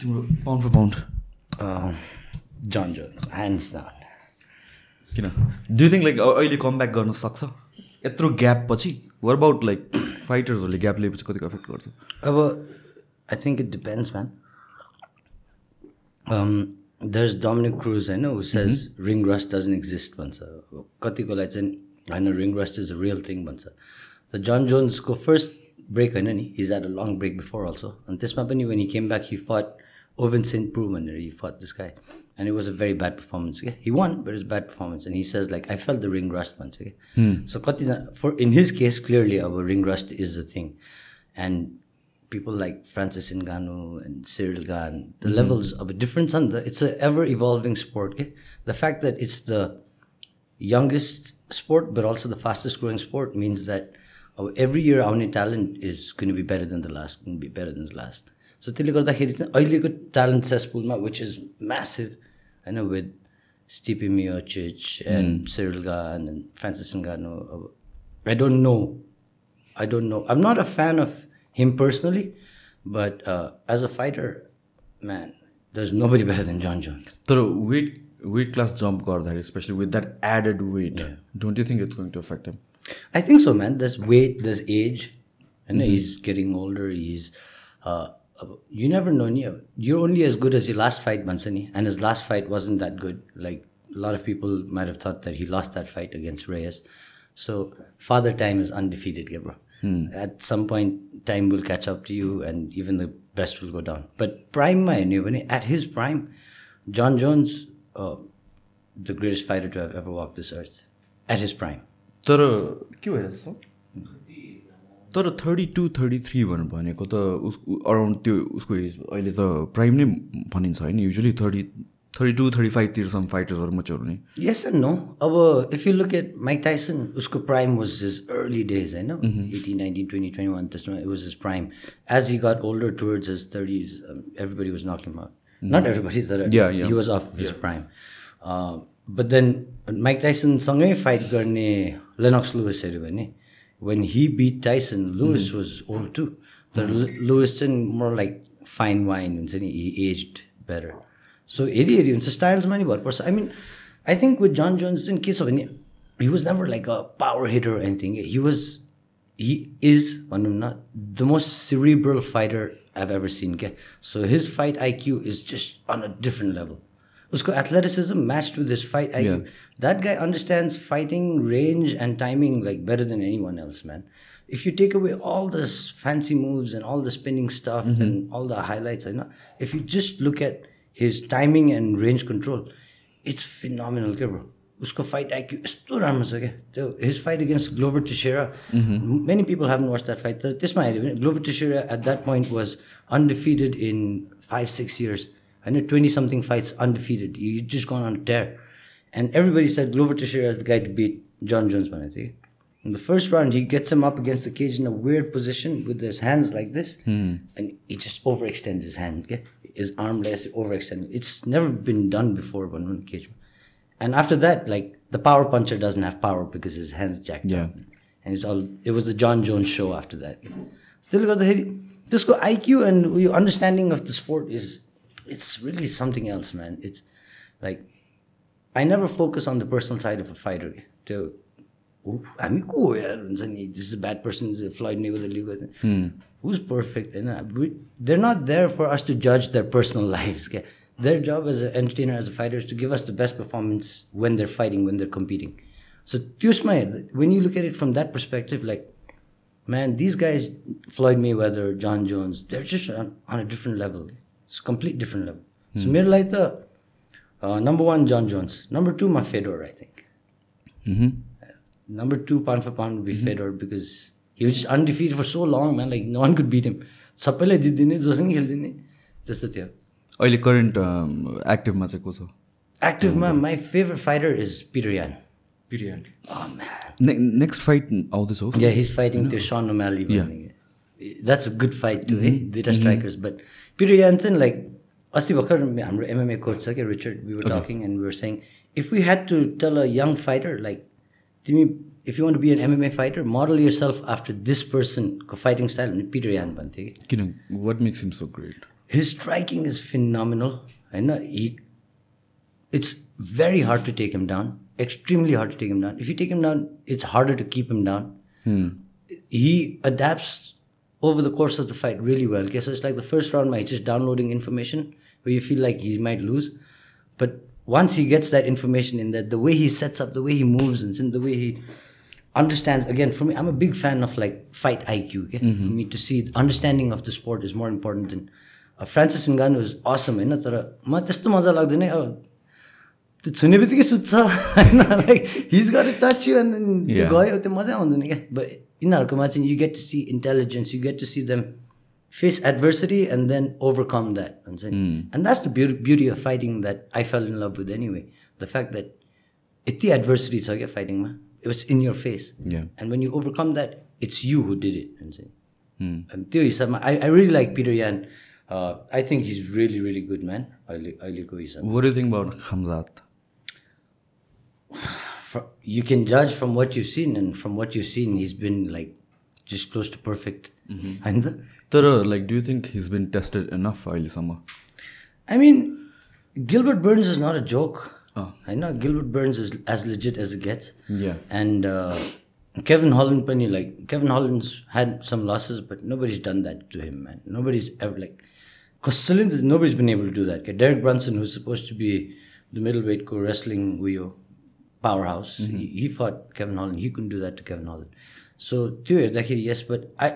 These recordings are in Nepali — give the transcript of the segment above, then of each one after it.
तिम्रो pound for pound Jon Jones hands down किन? डु थिङ्क लाइक अहिले कम ब्याक गर्न सक्छ? यत्रो ग्याप पछि? वर अबाउट लाइक फाइटर्सहरूले ग्याप लिएपछि कतिको एफेक्ट गर्छ? अब I think it depends man there is Dominick Cruz होइन ऊ says ring rust doesn't exist भन्छ कतिकोलाई चाहिँ होइन ring rust is a real thing भन्छ त जन जोन्सको फर्स्ट ब्रेक होइन नि his at a long break before also अनि त्यसमा पनि when he came back he fought Irvin St. Pruman, he fought this guy. And it was a very bad performance. Okay? He won, but it's bad performance. And he says, like, I felt the ring rust once. Okay? Hmm. So for in his case, clearly our ring rust is the thing. And people like Francis Ngannou and Cyril Gan, the mm. levels of a difference on the, it's an ever evolving sport. Okay? The fact that it's the youngest sport, but also the fastest growing sport means that every year our new talent is going to be better than the last, going to be better than the last. So त्यसले गर्दाखेरि चाहिँ अहिलेको ट्यालेन्ट सेसपुलमा विच इज म्यासिभ होइन with Stipe Miocic and Cyril Gane and Francis Ngannou अब I don't know I don't know I'm not a fan of him personally but as a fighter man there is nobody better than Jon Jon तर वेट वेट क्लास जम्प गर्दाखेरि specially with that added weight don't you think it's going to affect him I think so man this weight this age होइन is getting older is older. He's, uh, uh, you never know. ni- You're only as good as your last fight, Mansani, and his last fight wasn't that good. Like a lot of people might have thought that he lost that fight against Reyes. So father time is undefeated, yeah, bro. At some point, time will catch up to you, and even the best will go down. But prime, my at his prime, John Jones, uh, the greatest fighter to have ever walked this earth, at his prime. तर के भइरहेछ तर थर्टी टू थर्टी थ्री भनेर भनेको त उस अराउन्ड त्यो उसको एज अहिले त प्राइम नै भनिन्छ होइन। Usually thirty thirty two thirty फाइभतिर some फाइटर्सहरू मजा हुने यस एन्ड नो अब if you look at Mike Tyson उसको prime was his early days होइन? Eighteen nineteen twenty twenty one त्यसमा it was his prime as you got older towards his thirty his everybody was not not everybody तर he was of his prime but then Mike टाइसनसँगै fight गर्ने लेनक्स लुस भने when he beat Tyson, Lewis was old too. तर Lewis चाहिँ more like fine wine हुन्छ नि he aged better. सो हेरी हेरी हुन्छ स्टाइल्समा नि भर पर्छ I mean I think with Jon Jones चाहिँ के छ भने he was never like a power hitter anything he was he is भनौँ न the most cerebral fighter I ever seen क्या so his fight IQ is just on a different level उसको athleticism match with this fight IQ that guy understands fighting range and timing like better than anyone else man if you take away all this fancy moves and all the spinning stuff and all the highlights, I know, if you just look at his timing and range control, it's phenomenal, क्या bro. उसको फाइट आइक्यू यस्तो राम्रो छ क्या त्यो his fight against Glover Teixeira many people haven't watch that fight तर त्यसमा हेऱ्यो भने Glover Teixeira at that point was undefeated in five six years I know 20 something fights undefeated. He's just gone on a tear. And everybody said Glover Teixeira is the guy to beat John Jones Manatee. In the first round, he gets him up against the cage in a weird position with his hands like this, mm. and he just overextends his hand. Okay? His arm less overextended. It's never been done before by one cage. And after that, like the power puncher doesn't have power because his hands jacked yeah. up, and it's all. It was the John Jones show after that. Still got the this go IQ and your understanding of the sport is it's really something else, man. It's like I never focus on the personal side of a fighter. To हामी को हो यार हुन्छ नि this is bad person flight नेको लिएको हुज पर्फेक्ट होइन they're not there for us to जज देयर पर्सनल लाइफ क्या their job as a entertainer as a fighter to give us the best performance when they're fighting when they're competing so त्यसमा हेर्दा when you look at it from that perspective like man, these guys, Floyd Mayweather, John Jones, they're just on, on a different level. It's a complete different level. So, mere like the uh, number one, John Jones. Number two, my Fedor, I think. Number two, pound for pound, would be Fedor because he was just undefeated for so long, man. Like, no one could beat him. सबैलाई जित्दिने जोसँग पनि खेलिदिने त्यस्तो थियो अहिले करेन्ट एक्टिभमा चाहिँ को छ एक्टिभमा my favourite fighter is Peter Yan biryani Oh, man. Next fight आउँदैछ हो Yeah, he's fighting to Sean O'Malley. That's a good fight too, eh? Duita strikers. But Peter Jansen, like, अस्ति भर्खर हाम्रो MMA coach छ क्या Richard, we were talking and we were saying, if we had to tell a young fighter, like, तिमी if you want to be an MMA fighter, model yourself after this person को fighting style, भने Peter Yan भन्थ्यो कि किन what makes him so great his striking is phenomenal होइन he it's very hard to take him down extremely hard to take him down if you take him down it's harder to keep him down he adapts over the course of the fight really well okay so it's like the first round he's just downloading information where you feel like he might lose but once he gets that information in there the way he sets up the way he moves and the way he understands again for me i'm a big fan of like fight iq okay for me to see understanding of the sport is more important than uh, francis ngannou is awesome होइन तर म त्यस्तो मजा लाग्दैन अब त्यो छुने बित्तिकै सुत्छ होइन लाइक हिज गर टच यु एन्ड देन त्यो Yeah. गयो त्यो मजा आउँदैन क्या in Narcomancy, you get to see intelligence, you get to see them face adversity and then overcome that. Hmm. And that's the beauty of fighting that I fell in love with anyway. The fact that it's the adversity so you're fighting, man. It was in your face. Yeah. And when you overcome that, it's you who did it. Hmm. And I, I really like Peter Yan. Uh, I think he's really, really good, man. I, I like What do you think about Hamzat? you can judge from what you've seen, and from what you've seen, he's been like just close to perfect. Mm-hmm. And Tara, like, do you think he's been tested enough, Aili Sama? I mean, Gilbert Burns is not a joke. Oh. I know Gilbert Burns is as legit as it gets. Yeah. And uh, Kevin Holland Penny, like Kevin Holland's had some losses, but nobody's done that to him, man. Nobody's ever like Kostelin, nobody's been able to do that. Derek Brunson, who's supposed to be the middleweight co wrestling Uyo, powerhouse, he, he fought Kevin Holland. He couldn't do that to Kevin Holland. So, त्यो हेर्दाखेरि yes, but I,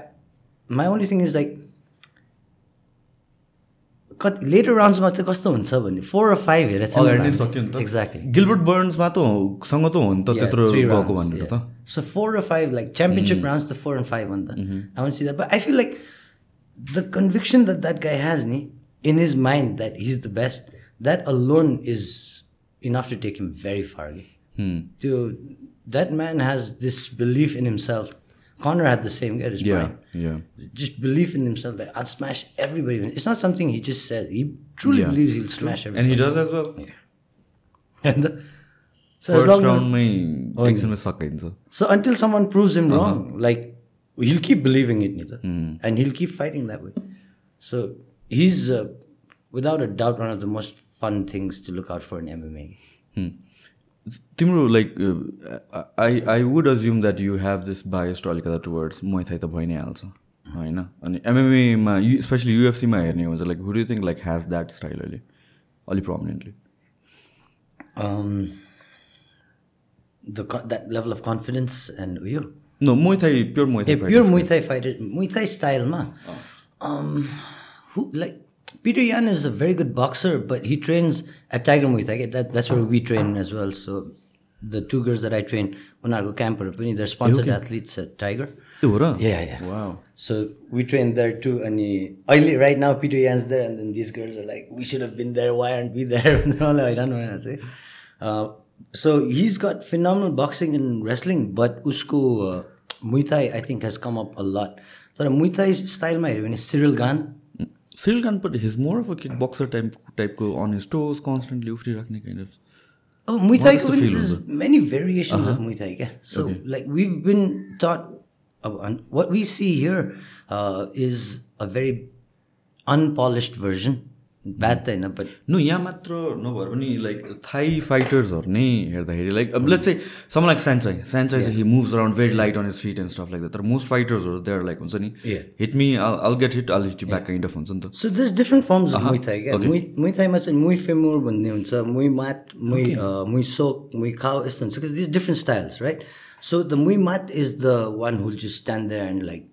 my only thing is like, कति लेटर राउन्ड्समा चाहिँ कस्तो हुन्छ भने फोर र फाइभ हेरेर अगाडि नै सक्यो नि त एक्ज्याक्टली गिल्बर्ट बर्न्समा त हो- सँग त हो नि त त्यत्रो गएको भनेर त So four or five, like championship rounds to four and five on that. I want to see that. But I feel like the conviction that that guy has ni, in his mind that he's the best, that alone is enough to take him very far. Hmm. Dude, that man has this belief in himself. Connor had the same guy as yeah, Brian. Yeah. Just belief in himself that I'll smash everybody. It's not something he just said. He truly yeah. believes he'll smash everybody. And he does as well. Yeah. And the, so First as long round as, oh, So until someone proves him uh -huh. wrong, like he'll keep believing it, neither, Mm. And he'll keep fighting that way. So he's uh, without a doubt one of the most fun things to look out for in MMA. Hmm. तिम्रो like I I would assume that you have this biased अलिकता टुवर्ड्स मैथाइ त भइ नै हाल्छ होइन? अनि एमएमएमा स्पेसली युएफसीमा हेर्ने हुन्छ like who'd you think like has that style अहिले? अलिक prominently Um, the co- that level of confidence and you. No Muay Thai pure Muay Thai pure Muay Thai fighter, Muay Thai Peter Yan is a very good boxer, but he trains at Tiger Muay Thai. That, that's where we train as well. So the two girls that I train, Unargo Camper, they're sponsored athletes at Tiger. Yeah, yeah. Wow. So we train there too. And he. only right now, Peter Yan's there. And then these girls are like, we should have been there. Why aren't we there? They're all like, I don't know what I say. Uh, so he's got phenomenal boxing and wrestling, but Usko uh, Muay Thai, I think, has come up a lot. So the Muay Thai style, my when Cyril Gan, but his more of a kick boxer type टाइपको on his toes constantly उफ्रिराख्ने kind of Oh, Muay Thai, feel there's of many variations of Muay Thai. Yeah? So, like, we've been taught, uh, what we see here uh, is a very unpolished version. Bad त होइन नु यहाँ मात्र नभएर पनि लाइक थाई फाइटर्सहरू नै हेर्दाखेरि लाइक अब लेट चाहिँ सम्न्चोइ he moves around very light on street and stuff like there most फाइटर्सहरू there like हुन्छ नि hit me अलगेट hit all hit back kind of हुन्छ नि त. सो दिज डिफ्रेन्ट फर्म्स मुइ मैथाइमा चाहिँ मुइ फेमोर भन्ने हुन्छ मुइ माट मुइ मुइ सोक मुइ खाओ यस्तो हुन्छ this different styles right so the Muay Mat is the one who'll zoo stand the end like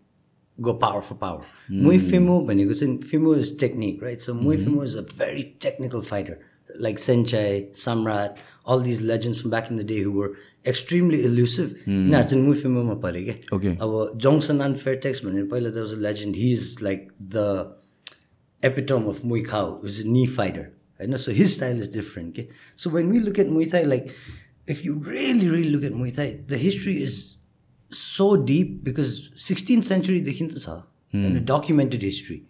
go powerful power Muay Fimu भनेको चाहिँ Fimu is technique, right? So Muay Fimu is a very technical fighter. Like Senchai, Samrat, all these legends from back in the day who were extremely elusive. यिनीहरू चाहिँ Muay Fimu मा पऱ्यो क्या Okay. अब जोङ्सन एन्ड फेयरटेक्स भनेर पहिला there was a legend he is like the epitome of Muay Khao, who's a knee fighter. Right? So his style is different. Okay? So when we look at Muay Thai, like if you really, really look at Muay Thai, the history is so deep because 16th century देखि त छ and a documented history.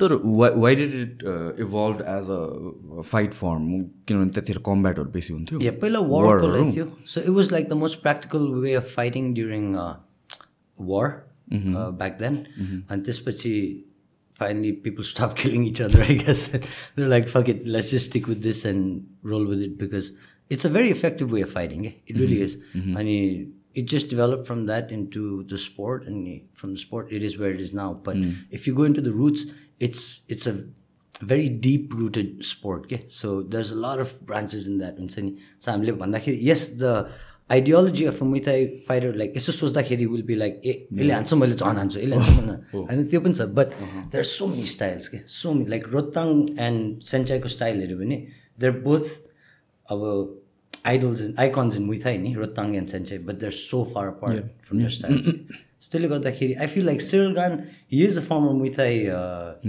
तर why did it evolve as a fight form किनभने त्यतिखेर कम्ब्याटहरू बेसी हुन्थ्यो Yeah, पहिला वारको लागि थियो so it was like the most practical way of fighting during war back then अनि त्यसपछि finally people stopped killing each other, I guess. They're like, fuck it, let's just stick with this and roll with it because it's a very effective way of fighting. eh? It really is. It just developed from that into the sport, and from the sport, it is where it is now. But if you go into the roots, it's it's a very deep rooted sport. Okay? So there's a lot of branches in that. हुन्छ नि So हामीले भन्दाखेरि yes, the ideology of a Muay Thai fighter, like यसो सोच्दाखेरि will be like ए यसले हान्छ मैले झन् हान्छु यसले हान्छ भने होइन त्यो पनि छ but there are so many styles के so many like Rodtang and सेन्चाईको style हेऱ्यो भने देयर बोथ अब idols in icons in Muay Thai नि Rodtang and Saenchai but they're so far apart from their styles त्यसले गर्दाखेरि I feel like Cyril Gane he is a former Muay Thai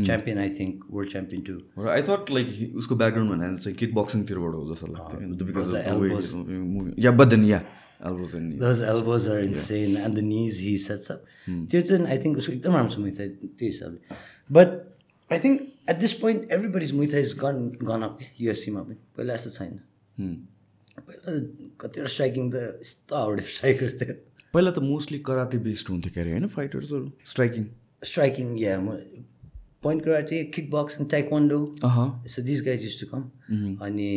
champion I think world champion too र आई थट लाइक उसको ब्याकग्राउन्ड भनेर चाहिँ किक बक्सिङतिरबाट हो जस्तो लाग्थ्यो because yeah but then yeah elbows and Those elbows are insane and the knees he sets up. त्यो चाहिँ आई थिङ्क उसको एकदम राम्रो छ मुइथाइ त्यो हिसाबले but I think at this point everybody's Muay Thai is gone gone up युएससीमा पनि पहिला यस्तो छैन पहिला कतिवटा स्ट्राइकिङ त यस्तो हाउडे स्ट्राइकर्स थियो पहिला त मोस्टली कराते बेस्ड हुन्थ्यो क्यारे होइन फाइटर्सहरू striking striking yeah point karate kick boxing taekwondo So these guys used to come. अनि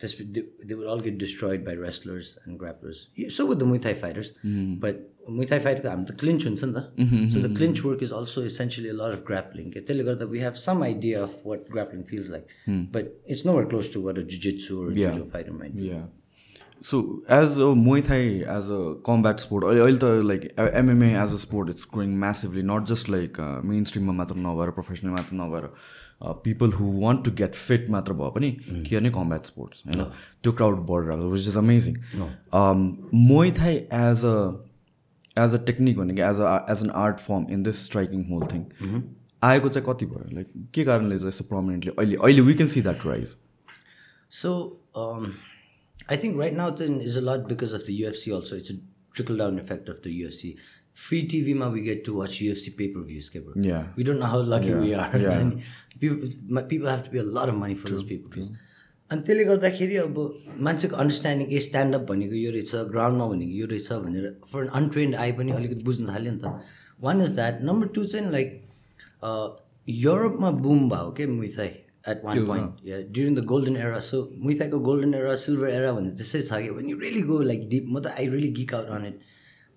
त्यस they, they would all get destroyed by wrestlers and grapplers. Yeah, So would the Muay Thai fighters. But Muay Thai fighter हामी त clinch हुन्छ नि त So the clinch work is also essentially a lot of grappling. के त्यसले गर्दा we have some idea of what grappling feels like. But it's nowhere close to what a jiu-jitsu or a Yeah. judo fighter might do. Yeah so as a Muay Thai as a combat sport अहिले अहिले त like MMA as a sport it's growing massively not just like main स्ट्रिममा मात्र नभएर प्रोफेसनल मात्र नभएर people who want to get fit मात्र भए पनि के नै कम्ब्याट स्पोर्ट्स होइन त्यो क्राउड बढिरहेको which is amazing Muay Thai as a as a technique भनेको as a as an art form in this striking whole thing आएको चाहिँ कति भयो लाइक के कारणले चाहिँ यस्तो पर्मानेन्टली अहिले अहिले we can see that rise So um, I think right now then is a lot because of the UFC also. It's a trickle down effect of the UFC. Free TV ma we get to watch UFC pay per views, bro. Yeah. We don't know how lucky we are. Yeah. people, my, people have to अनि त्यसले गर्दाखेरि अब मान्छेको अन्डरस्ट्यान्डिङ ए स्ट्यान्डअप भनेको यो रहेछ ग्राउन्डमा भनेको यो रहेछ भनेर फर एन अनट्रेन्ड आई पनि अलिकति बुझ्नु थाल्यो नि त। One is that number two चाहिँ लाइक युरोपमा बुम भयो क्या Muay Thai at one point during the golden era so मुइथाईको golden era silver era भन्ने त्यसरी छ कि? When you really go like deep म त I geek out on it.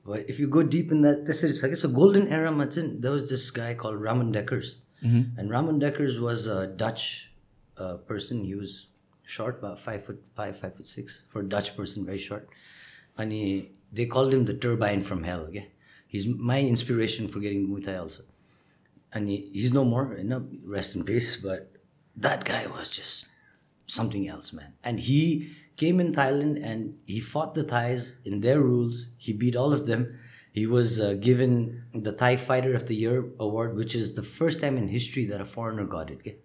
But if you go deep in that त्यसरी छ कि? So golden एरामा चाहिँ this guy called Ramon Dekkers and Ramon Dekkers was a Dutch uh, person. He was short about five foot five five foot six for a Dutch person very short. And he, they called him the turbine from hell okay? He's my inspiration for getting Muay Thai also. And he, he's no more you know rest in peace but that guy was just something else man. And he came in thailand and he fought the thais in their rules. He beat all of them he was uh, given the thai fighter of the year award which is the first time in history that a foreigner got it okay?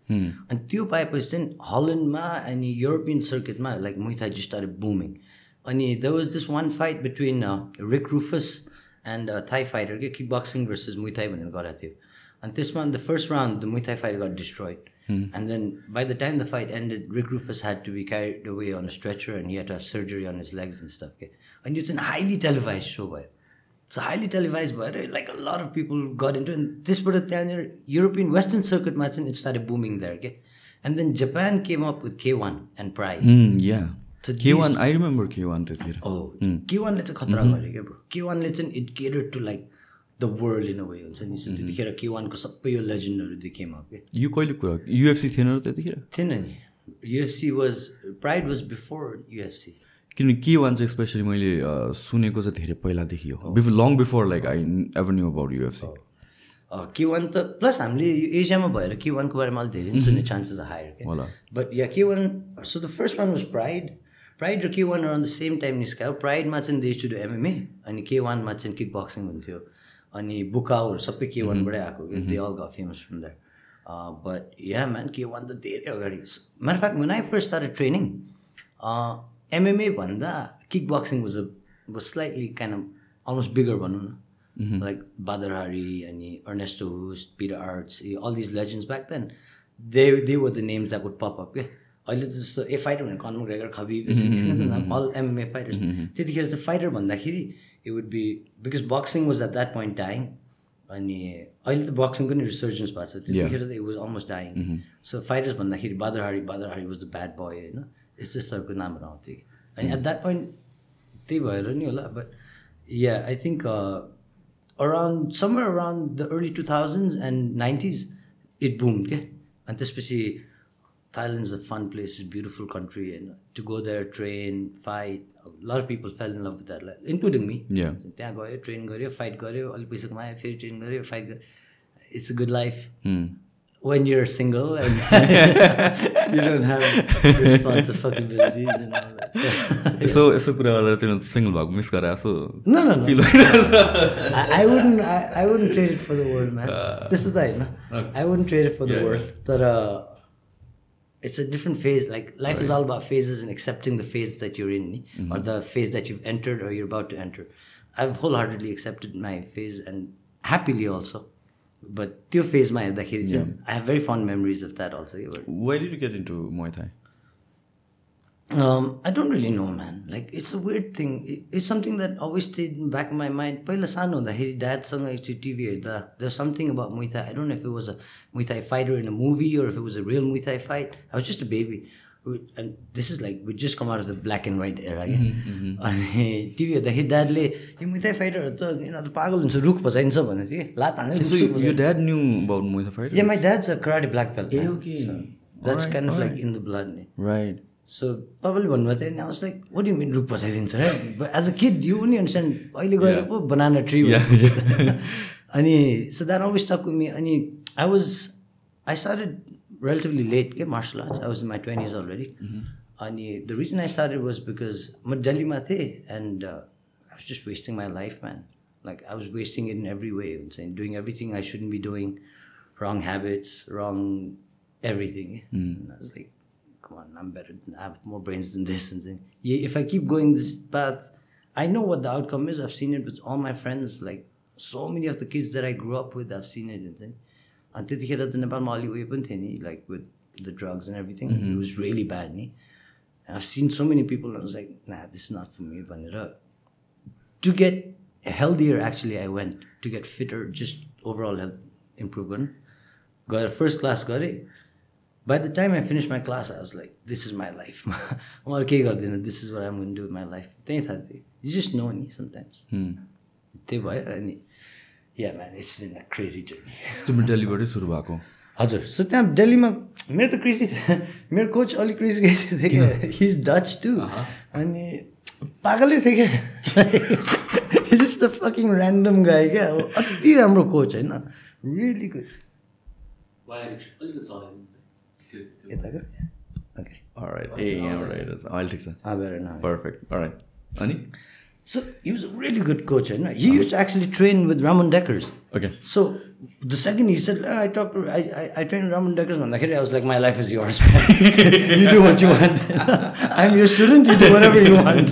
and त्यो पाएपछि चाहिँ हल्यान्डमा अनि European सर्किटमा like Muay Thai just started booming अनि there was this one fight between uh, Rick Rufus and a Thai fighter के kick boxing versus Muay Thai भनेर गराएको थियो अनि त्यसमा the first round the Muay Thai fighter got destroyed and then by the time the fight ended Rick Rufus had to be carried away on a stretcher and he had to have surgery on his legs and stuff के अनि यो चाहिँ highly televised show भयो So highly televised भएर lot of people got into it. And त्यसबाट त्यहाँनिर युरोपियन वेस्टर्न सर्किटमा चाहिँ it started booming there के and then Japan came up with K1 and Pride. Yeah So K one I remember K one Oh, K1ले चाहिँ खतरा गऱ्यो क्या ब्रो K1ले चाहिँ it care to like the world in a way हुन्छ नि त्यतिखेर K1को सबै यो लेजेन्डहरू केम अप के यो कहिले कुरा युएफसी थिएन र त्यतिखेर थिएन नि UFC was Pride was before UFC किनकि के वान चाहिँ स्पेसली मैले सुनेको चाहिँ धेरै पहिलादेखि हो। Before long before like I ever knew about UFC K one त प्लस हामीले यो एसियामा भएर के वानको बारेमा अलिक धेरै नै सुन्ने चान्सेस हायर होला but yeah K one so the first one was Pride Pride र K one around the same time निस्क्यो। प्राइडमा चाहिँ देश टु डु एमएमए अनि के वानमा चाहिँ किक बक्सिङ हुन्थ्यो। अनि बुकाउहरू सबै के वानबाटै आएको कि they all got famous from that but yeah man K one त धेरै अगाडि। Matter fact I first start training MMA भन्दा kick boxing was a was slightly of almost bigger भनौँ न। लाइक बादर हारी अनि Ernesto Hoost Peter Aerts all these legends back then they they were the names that would pop up के अहिले त जस्तो ए फाइटर भने Conor McGregor Khabib all MMA fighters त्यतिखेर चाहिँ फाइटर भन्दाखेरि it would be because boxing was at that point time अनि अहिले त बक्सिङको नि रिसर्जेन्स भएको छ। त्यतिखेर त it was almost dying so fighters भन्दाखेरि Badr Hari Badr Hari was the bad boy होइन? यस्तो यस्तोहरूको नामहरू आउँथ्यो कि अनि एट द्याट पोइन्ट त्यही भएर नि होला but yeah I think around summer around the early two thousand and nineties it boom के अनि त्यसपछि Thailand is a fun place is beautiful country होइन to go there train fight lot people fell in love with that including me Yeah. त्यहाँ गयो ट्रेन गऱ्यो फाइट गऱ्यो अलिक पैसा कमायो फेरि ट्रेन गऱ्यो फाइट गऱ्यो it's a good life Hmm. when you're single and you don't have responsibilities and all that. यसो यसो कुरा गरेर तिमीले सिङ्गल भएको मिस गरे जस्तो no, no, no. फिल भइरहेछ I, I wouldn't. I, I wouldn't trade it for the world, man. this is the no. I wouldn't trade it for the Yeah, world. That uh, it's a different phase. Like life is all about phases and accepting the phase that you're in, or the phase that you've entered or you're about to enter. I've wholeheartedly accepted my phase and happily also. But त्यो फेजमा हेर्दाखेरि चाहिँ I have very fond memories of that also. But why did you get into Muay Thai Um, I don't really know, man. Like, it's a weird thing. It- it's something that always stayed in the back of my mind. पहिला सानो हुँदाखेरि ड्याडसँग एकचोटि टिभी हेर्दा there's something about Muay Thai. I don't know if it was a Muay Thai fighter in a movie or if it was a real Muay Thai fight. Is like, we just come out of the black and white era. क्या अनि टिभी हेर्दाखेरि ड्याडले यो मुई थाई फाइटरहरू त यिनीहरू त पागल हुन्छ रुख बजाइन्छ भनेको थियो कि लात karate black belt. Yeah, man. okay. So that's Alright, kind of like alright. in the blood. ni. Right. So तपाईँले भन्नुभएको थियो अनि I was like, what do you mean रुख र But as a kid, you only understand अहिले गएर पो banana tree Yeah. भनेको अनि so that always stuck with me अनि I was I started relatively late के martial arts I was in my 20s already अनि the reason I started was because म दिल्लीमा थिएँ and uh, I was just wasting my life man like I was wasting it in every way हुन्छ नि doing everything I shouldn't be doing wrong habits wrong everything and I was like come on, I'm better. Than, I have more brains than this. And then, yeah, if I keep going this path, I know what the outcome is. I've seen it with all my friends. Like so many of the kids that I grew up with, I've seen it. And then, अनि त्यतिखेर त नेपालमा अलि उयो पनि थियो नि like with the drugs and everything it was really bad नि I seen so many people was like ना दिस नट फर मी भनेर to get healthier actually i went to get fitter just overall health improve गर्नु गएर फर्स्ट क्लास गरेँ by the time I finished my class, I was like, this is my life. म अरू केही गर्दिनँ this is where I'm going do my life त्यही थाहा थियो यु जस्ट नो नि समटाइम्स Hmm. त्यही भयो अनि yeah man it's been a crazy journey तिम्रो डेलीबाटै सुरु भएको? हजुर सो त्यहाँ दिल्लीमा मेरो त क्रेजी थियो मेरो कोच अलिक क्रेजी क्रेजी थियो क्या हिज डच टु अनि पागलै थियो क्या। जस्ट द फकिङ ऱ्यान्डम गाई क्या अब अति राम्रो कोच होइन रियली गुड यताको ओके. ए यहाँबाट हेरेर अहिले ठिक छ पर्फेक्ट. अनि? So he was a really good coach. And he used to actually train with Ramon Deckers. Okay. So the second he said, "Ah, I talked to, I, I, I trained with Ramon Deckers. And I was like, my life is yours, man. you do what you want. I'm your student. You do whatever you want.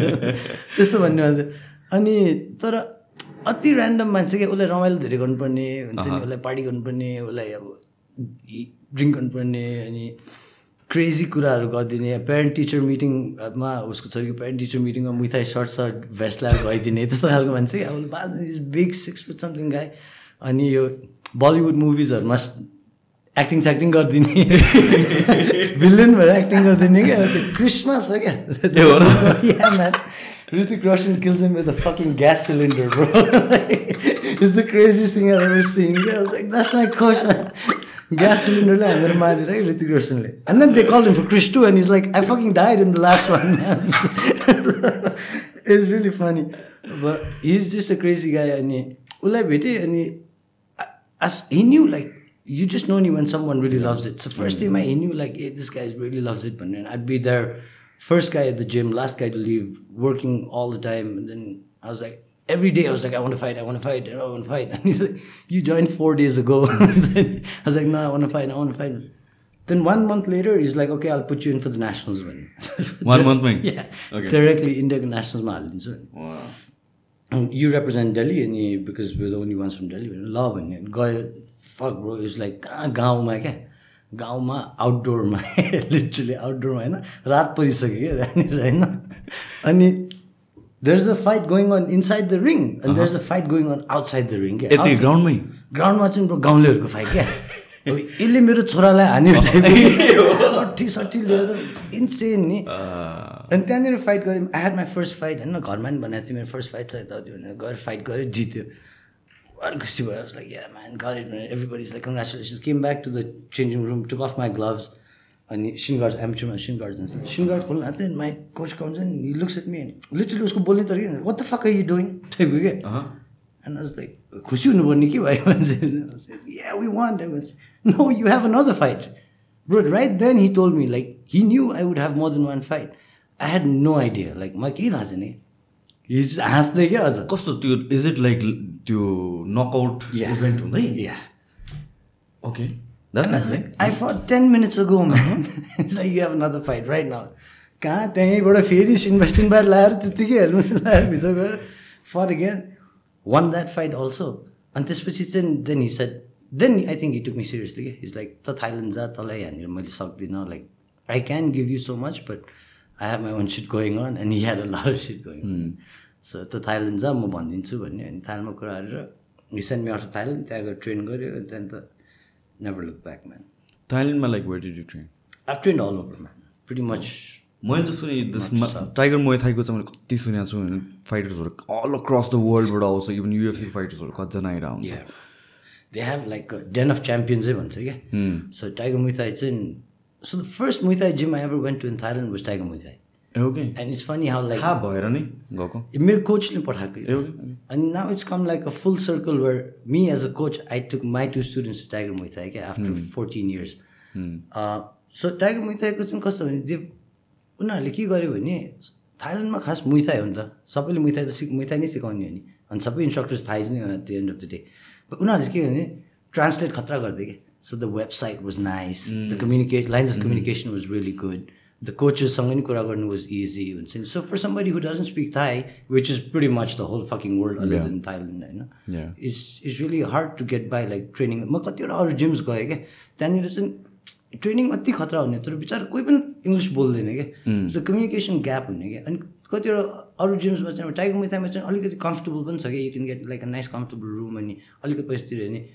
त्यस्तो भन्नु अन्त अनि तर अति ऱ्यान्डम मान्छे क्या उसलाई रमाइलो धेरै गर्नुपर्ने हुन्छ नि उसलाई पार्टी गर्नुपर्ने उसलाई अब ड्रिङ्क गर्नुपर्ने अनि क्रेजी कुराहरू गरिदिने पेरेन्ट टिचर मिटिङमा उसको छोरीको पेरेन्ट टिचर मिटिङमा Muay Thai short short vest लगाएर गइदिने त्यस्तो खालको मान्छे क्या। अब Badr is big six foot something guy अनि यो बलिउड मुभिजहरूमा एक्टिङ स्याक्टिङ गरिदिने। भिलन भएर एक्टिङ गरिदिने क्या। त्यो क्रिसमस हो क्या। त्यो हो। र? yeah, man. Hrithik Roshan kills him with a fucking gas cylinder, bro. it's the craziest thing Gas cylinder la hammer मारेर Hrithik रोशनले and then they call him for Krrish two and is like I fucking died in the last one it's really funny but he is just a crazy guy as he knew like you just know when someone really loves it. So first mm. time I knew like hey this guy really loves it, but then I'd be there, first guy at the gym, last guy to leave, working all the time, and then I was like Every day I was like, I want to fight, I want to fight, I want to fight. And he's like, You joined four days ago. I was like, No, I want to fight, I want to fight. Then one month later, he's like, Okay, I'll put you in for the nationals. man." One month मै? Yeah. Okay. Directly India nationals ma हालिदिन्छु नि। Wow. And you represent Delhi and you, because we're the only ones from Delhi. Love and गयो fuck bro it's like कहाँ गाउँमा क्या गाउँमा आउटडोरमा लिटरली आउटडोरमा होइन रात परिसक्यो क्या त्यहाँनिर होइन अनि there's a fight going on inside the ring and there's a fight going on outside the ring क्या यति ग्राउन्डमै ग्राउन्डमा चाहिँ गाउँलेहरूको फाइट क्या यसले मेरो छोरालाई हान्यो लट्ठी सट्ठी लिएर इन्सेन नि। अनि त्यहाँनिर फाइट गऱ्यौँ। I had my first fight होइन घरमा नि भनेको थिएँ। मेरो फर्स्ट फाइट छ यताउति भनेर गएर फाइट गऱ्यो जित्यो। अलिक खुसी भयो। लाइक या म्यान गर it everybody is like congratulations came back to the changing room took off my gloves अनि सिनगार्ड एमचुमा सिनगार्ड जान्छ। सिनगार्ड खोल्नु हाल्थ्यो माई कोच कम्स नि लुक्स एट मी लिटरली उसको बोल्ने तरिका what the fuck you doing टाइपको I was like, खुसी हुनुपर्ने के भयो मान्छे won I was, no you have another fight. Bro right then he told me like he knew I would have more than one fight. I had no idea. Like मलाई केही थाहा छैन। कि हाँस्दै क्या अझ। कस्तो त्यो इज इट लाइक त्यो नकआउट. इभेन्ट हुँदै? Yeah. Okay And I was like, I fought 10 minutes ago, man. It's like, you have another fight right now. कहाँ त्यहीँबाट फेरि सिनबार सिनबार लाएर त्यत्तिकै हेल्मेट लाएर भित्र गएर for again one that fight also अनि त्यसपछि चाहिँ then he then I think he took me seriously के इज लाइक त थाइल्यान्ड जा तँलाई यहाँनिर मैले सक्दिनँ like I can give you so much but I have my own shit going on and he had a lot shit going on so Thailand जा म भनिदिन्छु भन्यो अनि थाइल्यान्डमा कुरा गरेर हिसेन्ड मी आउट थाइल्यान्ड त्यहाँ गएर ट्रेन गऱ्यो अनि त्यहाँदेखि त never look back, man. थाइल्यान्डमा like where did you train I've trained all over, man. Pretty much. मैले त सुने टाइगर मोय थाइको चाहिँ मैले कति सुनेको छु भने फाइटर्सहरू अल अक्रस द वर्ल्डबाट आउँछ इभन युएफसी फाइटर्सहरू कतिजना. They have like a den of champions, eh, भन्छ क्या Tiger Muay Thai चाहिँ So the first Muay Thai gym I ever went to in Thailand was Tiger Muay Thai. A okay And it's funny how like थाहा भएर नै गएको। मेरो कोचले पठाएको ए okay And now it's come like a full circle where me as a coach, I took my two students to Tiger Muay Thai okay, after 14 years. Uh, so Tiger Muay Thai को चाहिँ कस्तो भने त्यो उनीहरूले के गर्यो भने थाइल्यान्डमा खास मुई थाई हो नि त। सबैले मुई थाई त सिक मुई थाई नै सिकाउने हो नि। अनि सबै इन्स्ट्रक्टर्स थाइज नै at the end of the day उनीहरूले चाहिँ के गर्ने ट्रान्सलेट खतरा गरिदियो कि so the website was nice the communicate lines of communication was really good the कोचेससँग नि कुरा गर्नु वाज इजी हुन्छ नि so for somebody who doesn't speak Thai which is pretty much the whole fucking world other than Thailand होइन. It's it's really hard to get by like training म कतिवटा अरू जिम्स गएँ क्या त्यहाँनिर चाहिँ ट्रेनिङ अति खतरा हुने तर बिचरा कोही पनि इङ्ग्लिस बोल्दैन क्या द कम्युनिकेसन ग्याप हुने क्या अनि कतिवटा अरू जिम्समा चाहिँ टाइगर मुथामा चाहिँ अलिकति कम्फर्टेबल पनि छ कि you can get like a nice comfortable room अनि अलिकति पैसा तिर्यो भने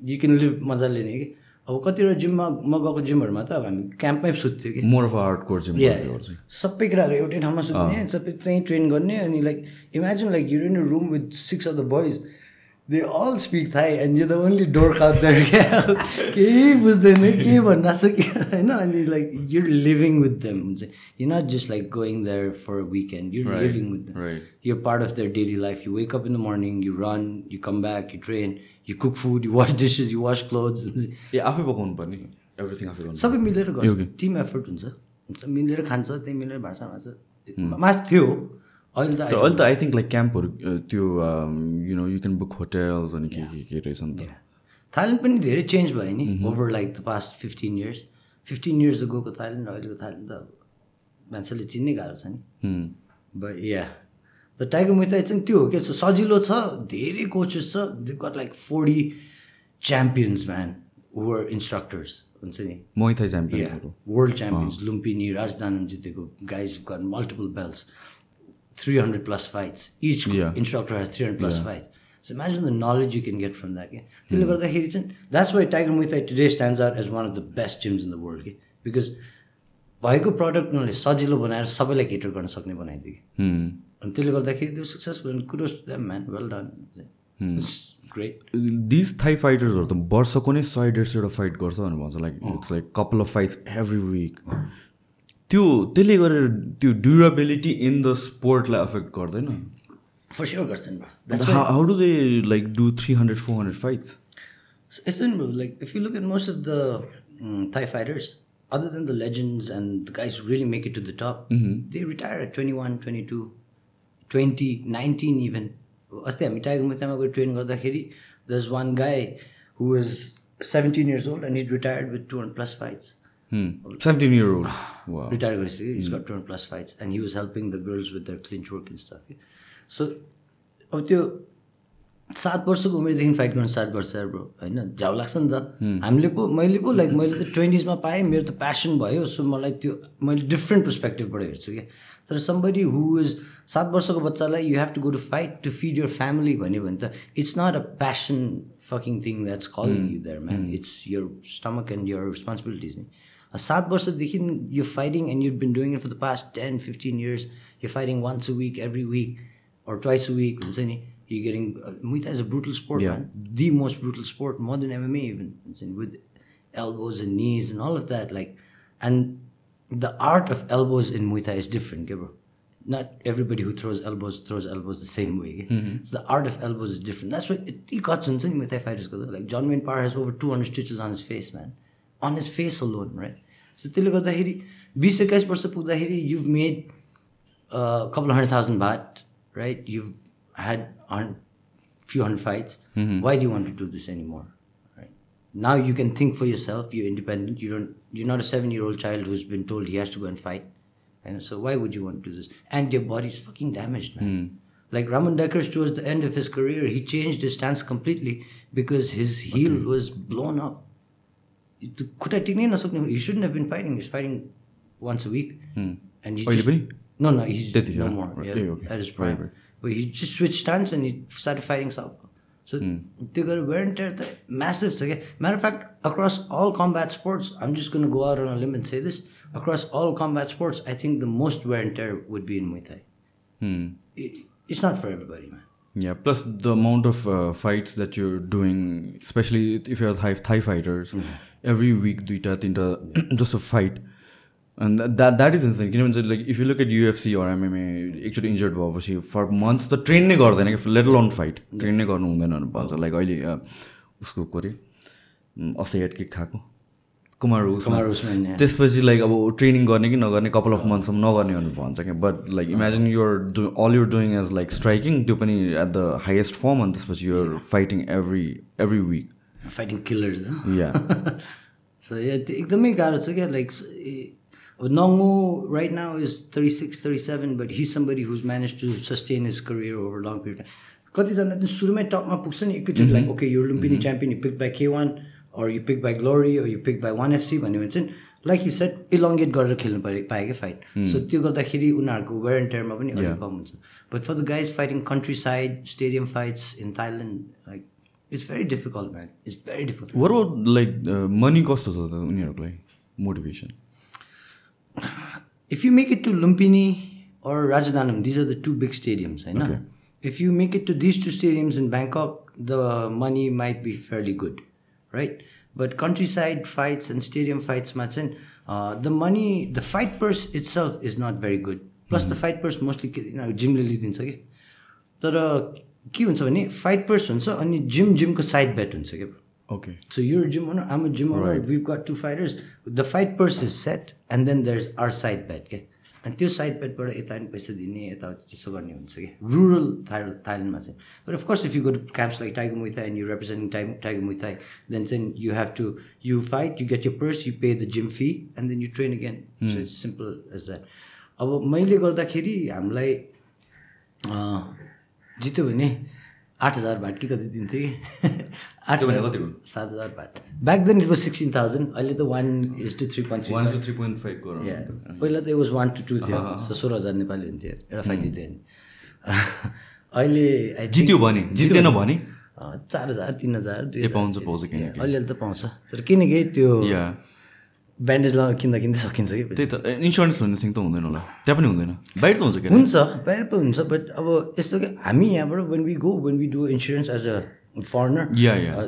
यु क्यान लिभ मजाले नै कि अब कतिवटा जिममा म गएको जिमहरूमा त अब हामी क्याम्पमै सुत्थ्यो कि। More of hard core gym Yeah. सबै केटाहरू एउटै ठाउँमा सुत्ने सबै त्यहीँ ट्रेन गर्ने अनि like imagine like you in room with six of the boys they all speak Thai and you the only door क्या केही बुझ्दैन के भनिरहेको छ के होइन? अनि like you living with them हुन्छ। You not just like going there for weekend you living with them right. you're part of their daily life. You wake up in the morning, you run, you come back, you you cook food, you wash dishes, you wash clothes. ए आफै पकाउनु पर्ने। एभ्रिथिङ आफै गर्नु सबै मिलेर. गर्छ। टिम एफर्ट हुन्छ। मिलेर खान्छ त्यही मिलेर भाषा। मान्छ मास थियो। अहिले त अहिले त आई थिङ्क लाइक क्याम्पहरू त्यो you know you can book hotels अनि के के के रहेछ नि त। थाइल्यान्ड पनि धेरै चेन्ज भयो नि। Over like the past fifteen years fifteen years गएको थाइल्यान्ड र अहिलेको थाइल्यान्ड त अब मान्छेले चिन्नै गाह्रो छ नि. But yeah the Tiger Muay Thai चाहिँ त्यो हो क्या? सजिलो छ धेरै कोचेस छ। They got like forty champions man were instructors हुन्छ नि? मोइ थाई च्याम्पियनहरू वर्ल्ड च्याम्पियन्स लुम्पिनी राजदान जितेको guys got multiple belts three hundred plus fights each. Instructor has three hundred plus fights so imagine the knowledge you can get from that क्या त्यसले गर्दाखेरि चाहिँ that's why Tiger Muay Thai today stands are as one of the best gyms in the world कि बिकज भएको प्रडक्ट उनीहरूले सजिलो बनाएर सबैलाई केटर गर्न सक्ने बनाइदियो कि अनि त्यसले गर्दाखेरि त्यो successful kudos to them man well done great this Thai फाइटर्सहरू त वर्षको नै सय डेढ सयवटा फाइट गर्छ भनेर भन्छ like it's like couple of fights every week त्यो त्यसले गरेर त्यो ड्युरेबिलिटी इन द स्पोर्टलाई अफेक्ट गर्दैन फर स्योर गर्छन्. How do they like do three hundred four hundred fights So it's in, bro. Like, if you look at most of the mm, Thai fighters, other than the legends and the guys who really make it to the top, they retire at 21, 22, 20, 19 even. अस्ति हामी टाइगर मुथामा गएर ट्रेन गर्दाखेरि there's one guy who was 17 years old and he retired with 200 plus fights. Seventeen year old Retired गरिसक्यो he's got 200 plus fights and he was helping the girls with their clinch work and stuff. So अब त्यो सात वर्षको उमेरदेखि फाइट गर्न स्टार्ट गर्छ ब्रो होइन? झ्याउ लाग्छ नि त। हामीले पो मैले पो लाइक मैले त ट्वेन्टिजमा पाएँ मेरो त प्यासन भयो सो मलाई त्यो मैले डिफ्रेन्ट पर्सपेक्टिभबाट हेर्छु क्या। तर समबडी हु इज सात वर्षको बच्चालाई you have to go to fight to feed your family भन्यो भने त it's not a passion fucking thing that's calling you there man it's your stomach and your responsibilities नि सात वर्षदेखि यो fighting and you been doing it for the past ten fifteen years यो fighting once a week every week or twice a week हुन्छ नि you getting uh, Muay Thai is a brutal sport Yeah. man the most brutal sport more than MMA even हुन्छ नि, with elbows and knees and all of that like and the art of elbows in Muay Thai is different okay, bro not everybody who throws elbows throws elbows the same way okay? so the art of elbows is different that's why यति cuts हुन्छ नि Muay Thai fighters को त like John Wayne Parr has over 200 stitches on his face man on his face alone right so त्यसले गर्दाखेरि बिस एक्काइस वर्ष पुग्दाखेरि you've made a couple hundred thousand baht, right? You've had a few hundred fights. Why do you want to do this anymore? Right now you can think for yourself you're independent you don't you're not a seven year old child who's been told he has to go and fight and so why would you want to do this and your body's fucking damaged man mm. like Ramon Dekkers, towards the end of his career he changed his stance completely because his heel okay. was blown up he shouldn't have been fighting he's fighting once a week mm. and he oh, just, no no he's Did no more right. yeah, okay. prime right, right. but he just switched stance and he started fighting south. So mm. they got wear and tear, the massive. Okay? Matter of fact, across all combat sports, I'm just going to go out on a limb and say this. Across all combat sports, I think the most wear and tear would be in Muay Thai. Mm. It's not for everybody, man. Yeah, plus the amount of uh, fights that you're doing, especially if you're a Thai, thai fighters, mm-hmm. every week, duita, tinta, yeah. just a fight. And that, that, that is insane. किनभने चाहिँ like if you look at UFC or MMA, एकचोटि इन्जर्ड भएपछि फर मन्थ्स त ट्रेन नै गर्दैन कि लेट अन फाइट ट्रेन नै गर्नु हुँदैन भन्छ। लाइक अहिले उसको को अरे असैट किक खाएको। कुमार yeah. त्यसपछि लाइक अब ट्रेनिङ गर्ने कि नगर्ने कपाल अफ मन्थसम्म नगर्ने भनेर भन्छ क्या। But like imagine you're do all your doing as like striking त्यो पनि एट द हाइएस्ट फर्म अनि त्यसपछि you're fighting every every week fighting killers yeah so yeah त्यो एकदमै गाह्रो छ क्या। लाइक अब Nongo right now is thirty six thirty seven but he somebody who's managed to sustain his career over long period कतिजना चाहिँ सुरुमै टपमा पुग्छ नि एकैचोटि लाइक ओके यो Lumpinee champion you pick by K one or you pick by Glory or you pick by ONE FC भन्यो भने चाहिँ लाइक यु सेट इलोङ्गेट गरेर खेल्नु पऱ्यो पायो क्या फाइट सो त्यो गर्दाखेरि उनीहरूको वेयर एन्ड टेयरमा पनि अलिक कम हुन्छ। But for the guys fighting country side stadium fights in Thailand like it's very difficult man it's very difficult or like money कस्तो छ त उनीहरूको लागि motivation if you make it to Lumpini or Rajadhanam, these are the two big stadiums, I know. Okay. If you make it to these two stadiums in Bangkok, the money might be fairly good, right? But countryside fights and stadium fights, Machin, uh, the money, the fight purse itself is not very good. Plus, the fight purse mostly, you know, जिमले लिइदिन्छ कि तर के हुन्छ भने फाइट पर्स हुन्छ अनि जिम जिमको साइड बेट हुन्छ क्या okay So you're a gym owner, I'm a gym owner. We've got two fighters. The fight purse is set, and then there's our side bet. Okay? अनि त्यो साइड बेटबाट यता पनि पैसा दिने यताउति त्यसो गर्ने हुन्छ कि रुरल थाइ थाइल्यान्डमा चाहिँ but of course if you go to camps like Tiger Muay Thai and you representing time Tiger Muay Thai then चाहिँ you have to you fight you get your purse you pay the gym fee and then you train again so it's simple as that अब मैले गर्दाखेरि हामीलाई जित्यो भने आठ हजार भाट कि कति दिन्थ्यो कि? आठ हजार- कति हो? सात हजार baht. Back then it was sixteen thousand अहिले त one is to three point one three point five गरौँ पहिला त वाज वान टु टू थियो सो सोह्र हजार नेपाली हुन्थ्यो एउटा फाइट जित्यो भने अहिले जित्यो भने जितेन भने चार हजार तिन हजार दुई। पाउँछ पाउँछ अलिअलि त पाउँछ। तर किनकि त्यो ब्यान्डेज ल किन्दा किन्दै सकिन्छ कि? त्यही त। इन्सुरेन्स भन्ने थिङ त हुँदैन होला। त्यहाँ पनि हुँदैन। बाहिर त हुन्छ क्या? हुन्छ बाहिर पो हुन्छ बट अब यस्तो कि हामी यहाँबाट when we go when we do insurance as a foreigner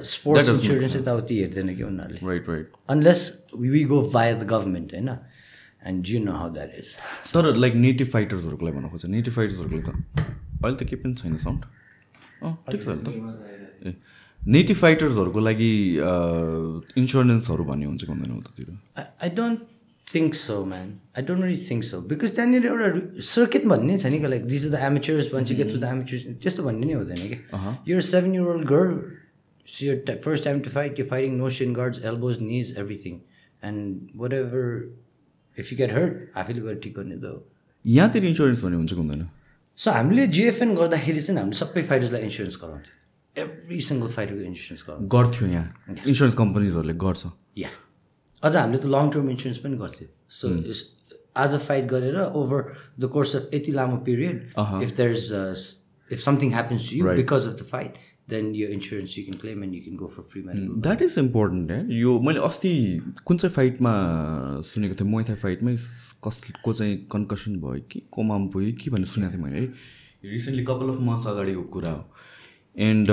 sports insurance यताउति हेर्दैन कि उनीहरूले। Right right unless we go by the government होइन? And you know how that is तर लाइक नेटिभ फाइटर्सहरूको लागि भन्न खोज्छ नेटिभ फाइटर्सहरूको त अहिले त केही पनि छैन साउन्ड अँ ठिक छ अहिले त। ए। नेटिभ फाइटर्सहरूको लागि इन्सुरेन्सहरू भन्ने हुन्छ कि हुँदैन उतातिर? I don't think so man I don't really think so because त्यहाँनिर एउटा सर्किट भन्ने छ नि कि like this is the amateurs भन्छ गेट टु द एमेचर्स त्यस्तो भन्ने नै हुँदैन कि। यो seven year old girl your first time to fight you fighting no shin guards elbows knees everything and whatever if you get hurt आफैले गएर ठिक गर्ने त हो। यहाँतिर इन्सुरेन्स भन्ने हुन्छ कि हुँदैन? सो हामीले जिएफएन गर्दाखेरि चाहिँ हामीले सबै फाइटर्सलाई इन्सुरेन्स गराउँथ्यो। एभ्री सिङ्गल फाइटरको इन्सुरेन्स गर्थ्यो यहाँ। इन्सुरेन्स कम्पनीजहरूले गर्छ। या अझ हामीले त लङ टर्म इन्सुरेन्स पनि गर्थ्यो। सो आज फाइट गरेर ओभर द कोर्स अफ यति लामो period if there is if something happens to you because of the fight then यो insurance you can claim and you can go for free medical that is important है यो मैले अस्ति कुन चाहिँ फाइटमा सुनेको थिएँ? मोइथाई फाइटमै कसको चाहिँ कन्कसन भयो कि? कोमाम पुग्यो कि भनेर सुनेको थिएँ मैले। है रिसेन्टली कपाल अफ मन्थ्स अगाडिको कुरा हो। And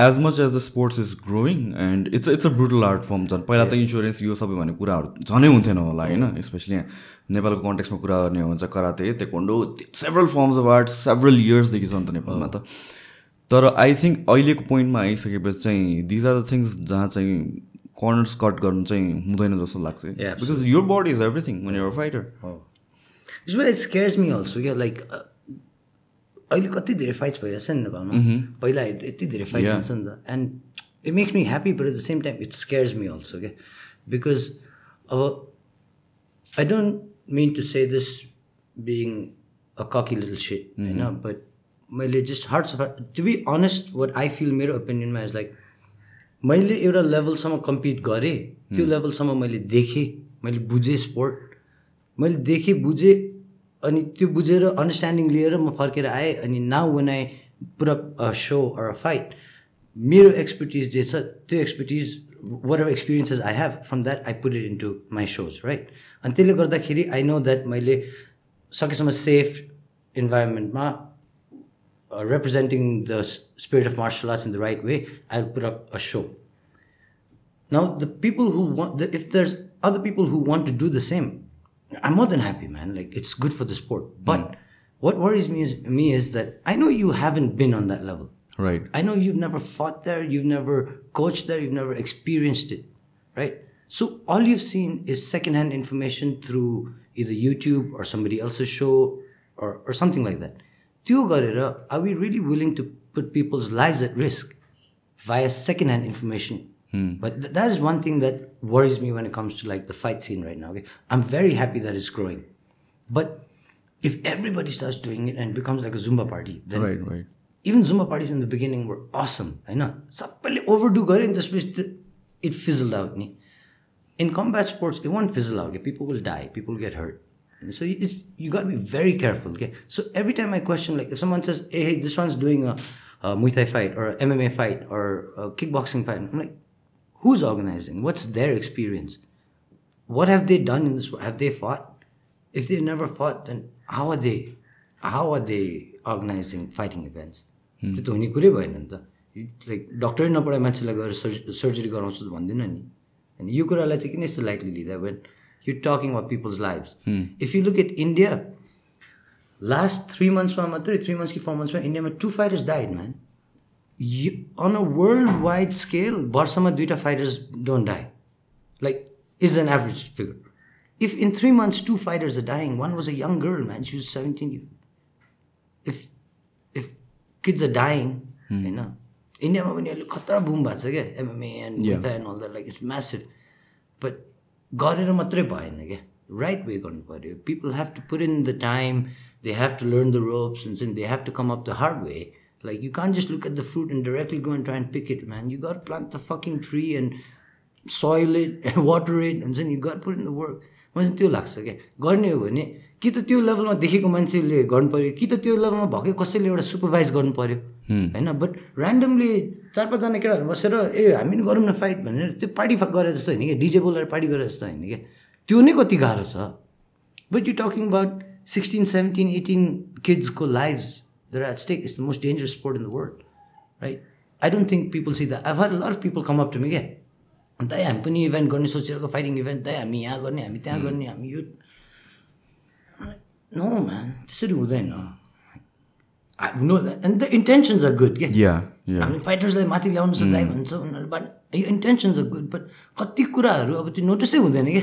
as much as the sports is growing and it's it's a brutal art form झन् पहिला त इन्सुरेन्स यो सबै भन्ने कुराहरू झनै हुन्थेन होला होइन? स्पेसली यहाँ नेपालको कन्टेक्समा कुरा गर्ने हो भने चाहिँ karate taekwondo several forms of art several इयर्सदेखि छ नि त नेपालमा त। तर आई थिङ्क अहिलेको पोइन्टमा आइसकेपछि चाहिँ दिज आर द थिङ्स जहाँ चाहिँ कर्नर्स कट गर्नु चाहिँ हुँदैन जस्तो लाग्छ। Because a fighter It's why it scares me also क्या लाइक अहिले कति धेरै फाइट्स भइरहेछ नि नेपालमा पहिला यति धेरै फाइट्स हुन्छ नि त। And it makes me happy but at the same time it scares me also क्या बिकज अब I don't mean to say this being a cocky little shit होइन बट मैले just hurts to be honest what I feel मेरो ओपिनियनमा इज लाइक मैले एउटा लेभलसम्म कम्पिट गरेँ त्यो लेभलसम्म मैले देखेँ मैले बुझेँ स्पोर्ट मैले देखेँ बुझेँ अनि त्यो बुझेर अन्डरस्ट्यान्डिङ लिएर म फर्केर आएँ अनि नाउ वान आई पुरा सो अर अ फाइट मेरो एक्सपर्टिज जे छ त्यो expertise whatever experiences I have from that I put it into my shows right अनि त्यसले गर्दाखेरि आई नो द्याट मैले सकेसम्म सेफ इन्भाइरोमेन्टमा s- spirit of martial arts in the right way, I'll put up a show. Now, the people who want, the, if there's other people who want to do the same, I'm more than happy, man. Like it's good for the sport. But mm. what worries me is me is that I know you haven't been on that level. Right. I know you've never fought there, you've never coached there, you've never experienced it. Right? So all you've seen is secondhand information through either YouTube or somebody else's show or, or something like that. Tio Guerrera, are we really willing to put people's lives at risk via secondhand information Hmm. But th- that is one thing that worries me when it comes to like the fight scene right now. Okay? I'm very happy that it's growing, but if everybody starts doing it and it becomes like a Zumba party, then right, right. Even Zumba parties in the beginning were awesome. I know. overdo gare in the it fizzled out. In combat sports, it won't fizzle out. Okay? People will die. People will get hurt. So it's you got to be very careful. Okay. So every time I question, like if someone says, "Hey, hey this one's doing a, a Muay Thai fight or a MMA fight or a kickboxing fight," I'm like, who's organizing what's their experience what have they done in this have they fought if they've never fought then how are they how are they organizing fighting events त्यो त हुने कुरै भएन नि त लाइक डक्टरै नपढाए मान्छेलाई गएर सर्ज सर्जरी गराउँछु त भन्दैन नि होइन यो कुरालाई चाहिँ किन यस्तो लाइटली लिँदा when you talking about people's lifes if you look at India last three मन्थ्समा मात्रै थ्री मन्थ्स कि फोर मन्थ्समा इन्डियामा to fighters died man You on a worldwide scale, वर्षमा दुईवटा fighters don't die. Like, is an average figure. If in three months two fighters are dying, one was a young girl, man, she was 17. If if kids are dying, होइन इन्डियामा पनि अहिले खतरा बुम भएको छ क्या MMA and. And all that like it's massive but गरेर मात्रै भएन क्या राइट वे गर्नु पऱ्यो people have to put in the time they have to learn the ropes हुन्छ नि they have to come up the hard way like you can just look at the fruit and directly go and try and pick it man you got plant the fucking tree and soil it water it हुन्छ नि you got put in the work मलाई चाहिँ त्यो लाग्छ क्या? गर्ने हो भने कि त त्यो लेभलमा देखेको मान्छेले गर्नु पऱ्यो कि त त्यो लेभलमा भएकै कसैले एउटा सुपरभाइज गर्नु पऱ्यो होइन? बट ऱ्यान्डमली चार पाँचजना केटाहरू बसेर ए हामी पनि गरौँ न फाइट भनेर त्यो पार्टी गरे जस्तो होइन क्या? डिजे बोलेर पार्टी गरे जस्तो होइन क्या? त्यो नै कति गाह्रो छ। But you talking about sixteen seventeen eighteen किड्सको lives there at stake is the most dangerous sport in the world right I don't think people see the I her law people come up to me क्या दाइ हामी पनि इभेन्ट गर्ने सोचिरहेको फाइटिङ इभेन्ट दाइ हामी यहाँ गर्ने हामी त्यहाँ गर्ने हामी यो नो म्यान त्यसरी हुँदैन no and the intentions are good क्या हामी फाइटर्सलाई माथि ल्याउनु छ दाइ भन्छ उनीहरू बट यो इन्टेन्सन्स आर गुड बट कति कुराहरू अब त्यो नोटिसै हुँदैन क्या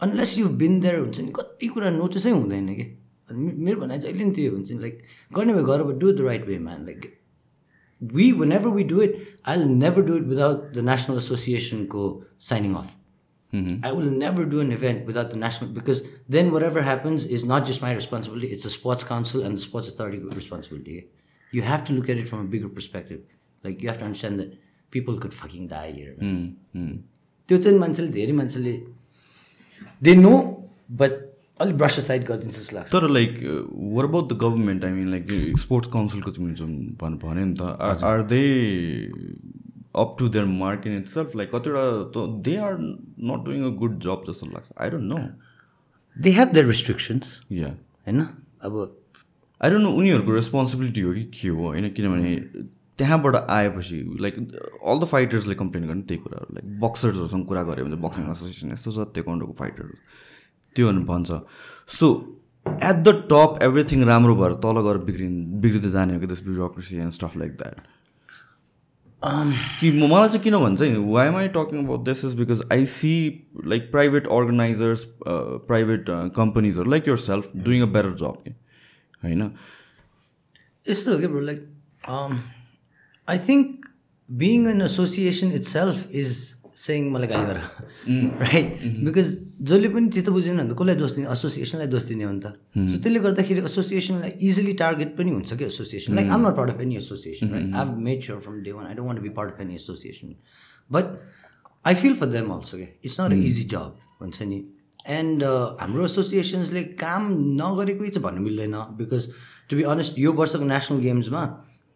अनलेस यु बिन देयर हुन्छ नि कति कुरा नोटिसै हुँदैन कि अनि मेरो भनाइ चाहिँ अहिले नि त्यही हुन्छ नि लाइक गर्ने भए गर do the right way man like we whenever we do it i'll never do it without the national association go signing off i will never do an event without the national because then whatever happens is not just my responsibility it's the sports council and the sports authority responsibility you have to look at it from a bigger perspective like you have to understand that people could fucking Hmm, hmm. त्यो चाहिँ मान्छेले धेरै मान्छेले दे नो बट अलिक साइड गरिदिन्छ जस्तो लाग्छ। तर like or about the government I mean like sports काउन्सिलको तिमीले जुन भन् भन्यो नि त are they up to their mark in itself like कतिवटा त they are not doing a good job जस्तो लाग्छ। I don't know they have their restrictions yeah होइन? अब आई डोन्ट नो उनीहरूको रेस्पोन्सिबिलिटी हो कि के हो होइन? किनभने त्यहाँबाट आएपछि लाइक अल द फाइटर्सले कम्प्लेन गर्ने त्यही कुराहरू। लाइक बक्सर्सहरूसँग कुरा गऱ्यो भने बक्सिङ एसोसिएसन यस्तो छ तेकोन्डोको फाइटरहरू त्यो भने भन्छ। So at the top everything राम्रो भएर तल गएर बिग्रिन् बिग्रिँदै जाने हो कि this bureaucracy and stuff like that कि मलाई चाहिँ किन भन्छ why am I talking about this is because I see like private organisers private कम्पनीजहरू like yourself doing a better job के होइन? यस्तो हो bro like I think being an association itself is सेङ मलाई गाली गर राइट बिकज जसले पनि चित्त बुझेन भने त कसलाई दोष दिने? एसोसिएसनलाई दोष दिने हो नि त। सो त्यसले गर्दाखेरि एसोसिएसनलाई इजिली टार्गेट पनि हुन्छ कि association like I'm not part of any association right I made sure from day one I don't want be part of any association but I feel for them also क्या it's not a easy job हुन्छ नि? एन्ड हाम्रो एसोसिएसन्सले काम नगरेकै चाहिँ भन्नु मिल्दैन बिकज टु बी अनेस्ट यो वर्षको नेसनल गेम्समा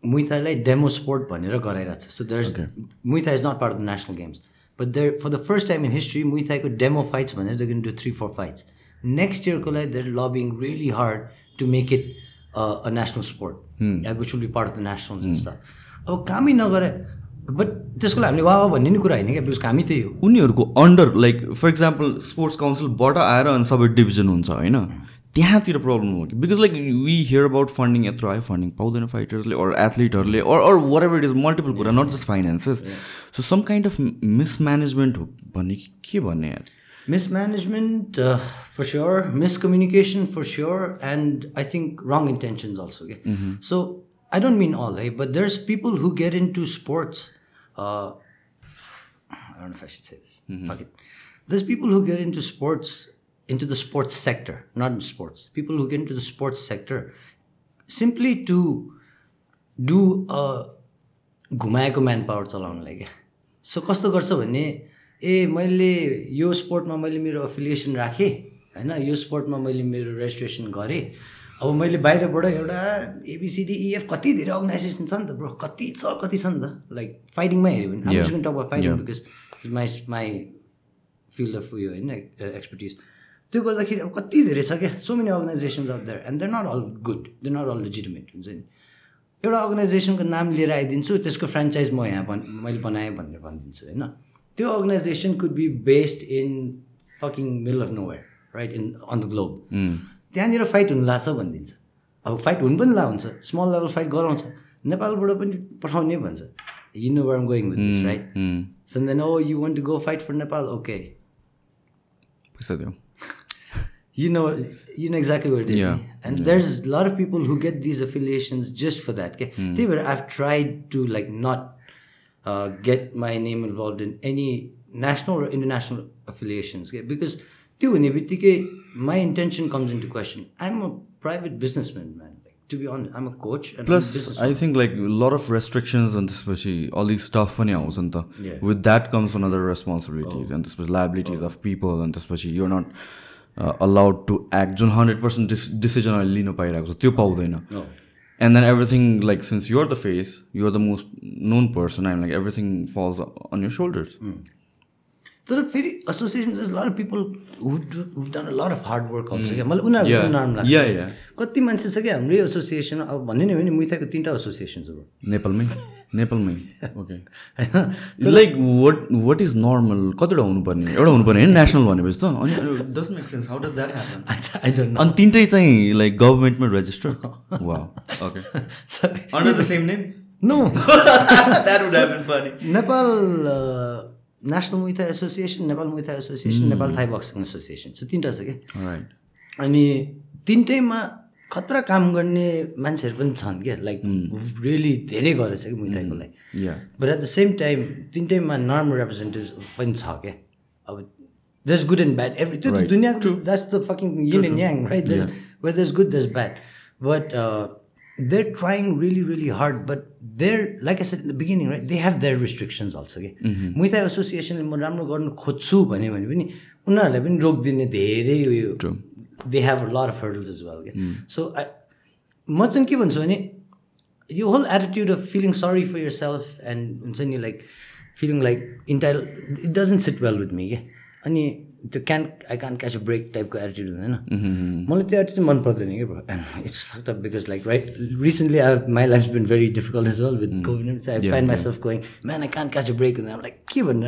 मुइथाईलाई डेमो स्पोर्ट भनेर गराइरहेको छ। So there muay thai is not part of the national games but they're for the first time in history मुइथाईको demo fights भनेर they can do three four fights next इयरको लागि they're lobbying really hard to make it a national sport which will be part of the stuff अब कामै नगरे बट त्यसको लागि हामीले वा वा भन्ने नि कुरा होइन क्या? बिकज कामै त्यही हो उनीहरूको under like for example sports काउन्सिलबाट आएर अनि सबै डिभिजन हुन्छ होइन? त्यहाँतिर प्रब्लम हो कि because like we hear about funding यत्रो आयो फन्डिङ पाउँदैन फाइटर्सले or एथलिटहरूले or or whatever it is multiple कुरा not just finances so some kind of mismanagement हो भन्ने कि के भन्ने यार Mismanagement, uh, for sure. Miscommunication, for sure. And I think wrong intentions also. Okay? So I don't mean all, eh? but there's people who get into sports. Uh, I don't know if I should say this. Into the sports sector, not in sports. People who get into the sports sector simply to do a घुमाएको म्यान पावर चलाउनलाई क्या? सो कस्तो गर्छ भने ए मैले यो स्पोर्टमा मैले मेरो अफिलिएसन राखेँ होइन? यो स्पोर्टमा मैले मेरो रेजिस्ट्रेसन गरेँ। अब मैले बाहिरबाट एउटा एबिसिडिइएफ कति धेरै अर्गनाइजेसन छ नि त ब्रो कति छ कति छ नि त? लाइक फाइटिङमा हेऱ्यो भने fighting. Because my my field of उयो होइन एक्सपर्टिज त्यो गर्दाखेरि अब कति धेरै छ क्या so many organisations of there and they're not all good they're not all legitimate हुन्छ नि एउटा अर्गनाइजेसनको नाम लिएर आइदिन्छु त्यसको फ्रेन्चाइज म यहाँ बन मैले बनाएँ भनेर भनिदिन्छु होइन त्यो organisation could be based in fucking middle of nowhere right in on the globe त्यहाँनिर फाइट हुनु लाग्छ भनिदिन्छ अब फाइट हुनु पनि ला हुन्छ स्मल लेभल फाइट गराउँछ नेपालबाट पनि पठाउने भन्छ you know what am going with right so then oh you want to go fight for Nepal okay पैसा दियो you know you know exactly what it is yeah. and yeah. there's a lot of people who get these affiliations just for that okay mm. They were, i've tried to like not uh, get my name involved in any national or international affiliations okay? because my intention comes into question i'm a private businessman man to be honest i'm a coach plus a i think like a lot of restrictions and especially all these stuff yeah. with that comes another responsibilities oh. and especially liabilities oh. of people and especially you're not allowed to act जुन हन्ड्रेड पर्सेन्ट डिस डिसिजन अहिले लिनु पाइरहेको छ। त्यो पाउँदैन. And then everything like since you're the face you're the most known person I'm like everything falls on your shoulders तर फेरि association is lot of people who've done a lot of hard work आउँछ क्या? मलाई उनीहरू नराम्रो लाग्छ. कति मान्छे छ कि हाम्रै एसोसिएसन अब भन्ने नै हो नि मुइथाको तिनवटा एसोसिएसन छ नेपालमै? नेपालमै? Okay like what what is normal कतिवटा हुनुपर्ने? एउटा हुनुपर्ने होइन नेसनल भनेपछि त। अनि does make sense how does that happen I don't अनि तिनटै चाहिँ लाइक गभर्मेन्टमा रेजिस्टर वा okay no under the same name no that would funny Nepal national muay thai association Nepal muay thai association Nepal Thai boxing association so तिनवटा छ क्या? अनि तिनटैमा खतरा काम गर्ने मान्छेहरू पनि छन् क्या? लाइक रियली धेरै गरेछ कि मुइथाईको लागि। But at the same time तिनटैमा normal representative पनि छ क्या? अब दस गुड एन्ड ब्याड एभ्री त्यो. दुनियाँको that's the fucking yin and yang right there's where there's good there's bad but they're trying really really hard but they're like i said in the beginning right they have their restrictions also के मुइथाई एसोसिएसनले म राम्रो गर्नु खोज्छु भन्यो भने पनि उनीहरूलाई पनि रोकिदिने धेरै उयो they have lot of hurdles is well के सो म चाहिँ के भन्छु भने यो whole attitude of feeling sorry for yourself and हुन्छ नि like feeling like entitled it doesn't sit well with me के अनि त्यो can I can catch a break टाइपको एटिट्युड हुँदैन। मलाई त्यो एटिट्युड मन पर्दैन कि it's fucked up because like right recently I my life been very difficult is well with covid I find myself going man I can catch a break like के भन्नु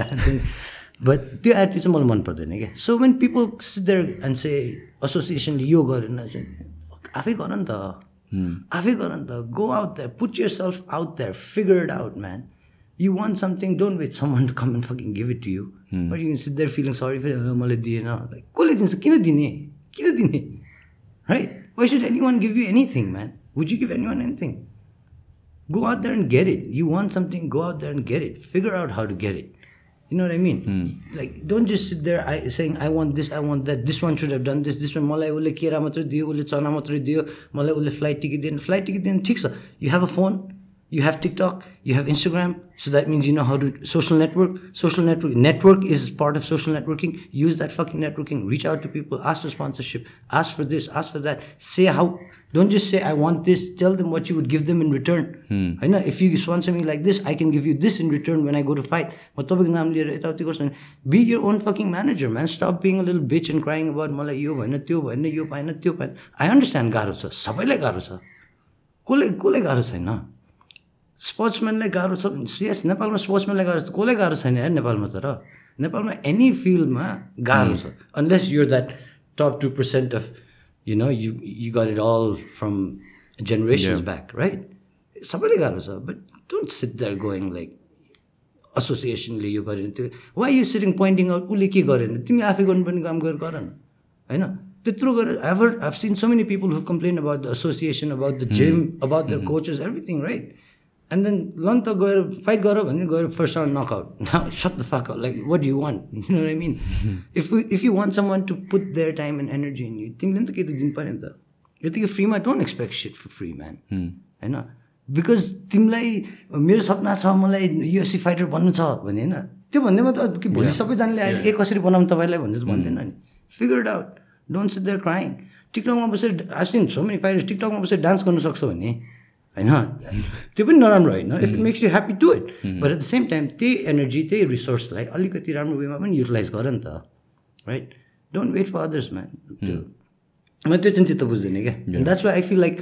बट त्यो एटिट्युड चाहिँ मलाई मन पर्दैन क्या so when people there and say एसोसिएसनले यो गरेन चाहिँ आफै गर नि त। आफै गर नि त। Go out there put yourself out there figure it out man you want something, don't wait someone to come and fucking give it to you. But you can sit there feeling sorry for मलाई दिएन लाइक कसले दिन्छ किन दिने किन दिने right why should anyone give you anything man would you give anyone anything go out there and get it. You want something, go out there and get it. Figure out how to get it. You know what I mean? Like, don't just sit there I, saying, I want this, I want that. This one should have done this. This one, मलाई उसले केरा मात्रै दियो उसले चना मात्रै दियो मलाई उसले फ्लाइट टिकट दिएन फ्लाइट टिकट दिएन ठिक छ you have a phone you have TikTok, you have Instagram, so that means you know how to social network. Social network network is part of social networking. Use that fucking networking. Reach out to people, ask for sponsorship, ask for this, ask for that. Say how. Don't just say I want this. Tell them what you would give them in return. I know if you sponsor me like this, I can give you this in return when I go to fight. Be your own fucking manager, man. Stop being a little bitch and crying about मलाई यो भएन त्यो भएन यो पाएन त्यो पाएन आई अन्डरस्ट्यान्ड गाह्रो छ सबैलाई गाह्रो छ कसले कसले गाह्रो छैन स्पोर्ट्सम्यानलाई गाह्रो छ यस नेपालमा स्पोर्ट्सम्यानलाई गाह्रो छ। कसलाई गाह्रो छैन यार नेपालमा तर नेपालमा एनी फिल्डमा गाह्रो छ। Unless you're that top two percent of you know you you got it all from generations back right सबैले गाह्रो छ but don't sit there going like एसोसिएसनले यो गरेन त्यो why you sitting pointing out उसले के गरेन? तिमी आफै गर्नुपर्ने काम गरेर गर न। होइन? त्यत्रो गरेर ever I've seen so many people who complain about the association about the gym about the coaches everything right and then lawn त गएर फाइट गर भने गएर first round knockout shut the fuck like what you want you know I mean if if you want someone to put their time and energy in you तिमीले पनि त केही त दिनु पऱ्यो नि त यतिकै फ्रीमा don't expect sit for free man होइन बिकज तिमीलाई मेरो सपना छ मलाई युएससी फाइटर बन्नु छ भने होइन त्यो भन्दैमा त कि भोलि सबैजनाले आएर ए कसरी बनाउनु तपाईँलाई भन्दै त भन्दैन नि figure out don't sit there crying टिकटकमा बसेर आसिन सो मेनी फाइटर्स टिकटकमा बसेर डान्स गर्नु सक्छ भने होइन? त्यो पनि नराम्रो होइन। If it makes you happy to it but at the same time त्यही एनर्जी त्यही रिसोर्सलाई अलिकति राम्रो वेमा पनि युटिलाइज गर नि त। Right don't wait for others man त्यो म त्यो चाहिँ चित्त बुझ्दैन क्या। That's why I feel like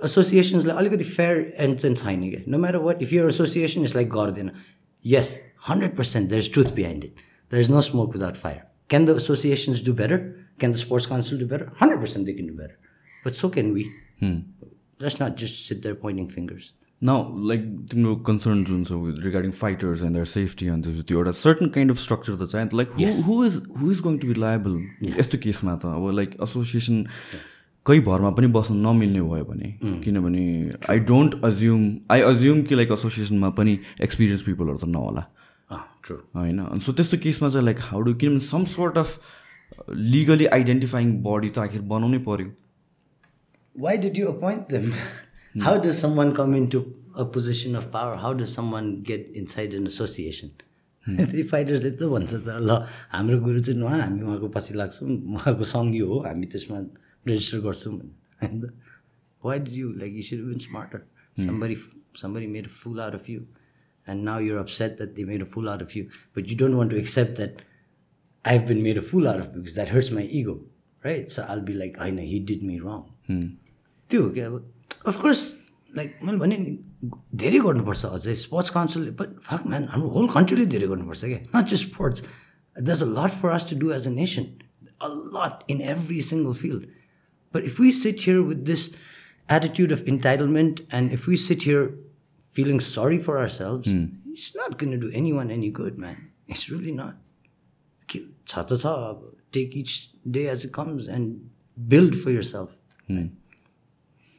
एसोसिएसन्सलाई अलिकति फेयर एन्ड चाहिँ छैन क्या। No matter what if your association is like गर्दैन yes hundred percent there is truth behind it there is no smoke without fire can the associations do better can the sports council do better hundred percent they can do better but so can we Let's not just sit there pointing fingers. Now, like तिम्रो कन्सर्न जुन छ with regarding fighters and their safety अन्त त्यो एउटा सर्टन काइन्ड अफ स्ट्रक्चर त चाहियो like who is who is going to be liable यस्तो केसमा त अब लाइक एसोसिएसन कोही भरमा पनि बस्न नमिल्ने भयो भने किनभने I don't assume I assume कि लाइक एसोसिएसनमा पनि एक्सपिरियन्स पिपलहरू त नहोला होइन सो त्यस्तो केसमा चाहिँ लाइक हाउ डु किनभने some sort of legally identifying body त आखिर बनाउनै पऱ्यो why did you appoint them? How does someone come into a position of power? How does someone get inside an association? त्यही फाइटर्सले त भन्छ त ल हाम्रो गुरु चाहिँ उहाँ हामी उहाँको पछि लाग्छौँ उहाँको सङ्गी हो हामी त्यसमा रेजिस्टर गर्छौँ होइन why did you like you should been smarter somebody somebody made a fool out of you and now you're upset that they made a fool out of you but you don't want to accept that i've been made a fool out of because that hurts my ego right so i'll be like i know he did me wrong त्यो हो कि अब अफकोर्स लाइक मैले भने नि धेरै गर्नुपर्छ अझै स्पोर्ट्स काउन्सिलले बट फक म्यान हाम्रो होल कन्ट्रीले धेरै गर्नुपर्छ क्या not just sports does a lot for us to do as a nation a lot in every single field but if we sit here with this attitude of entitlement and if we sit here feeling sorry for ourselves it's not going to do anyone any good man it's really not के छ त छ अब take each day as it comes and build for yourself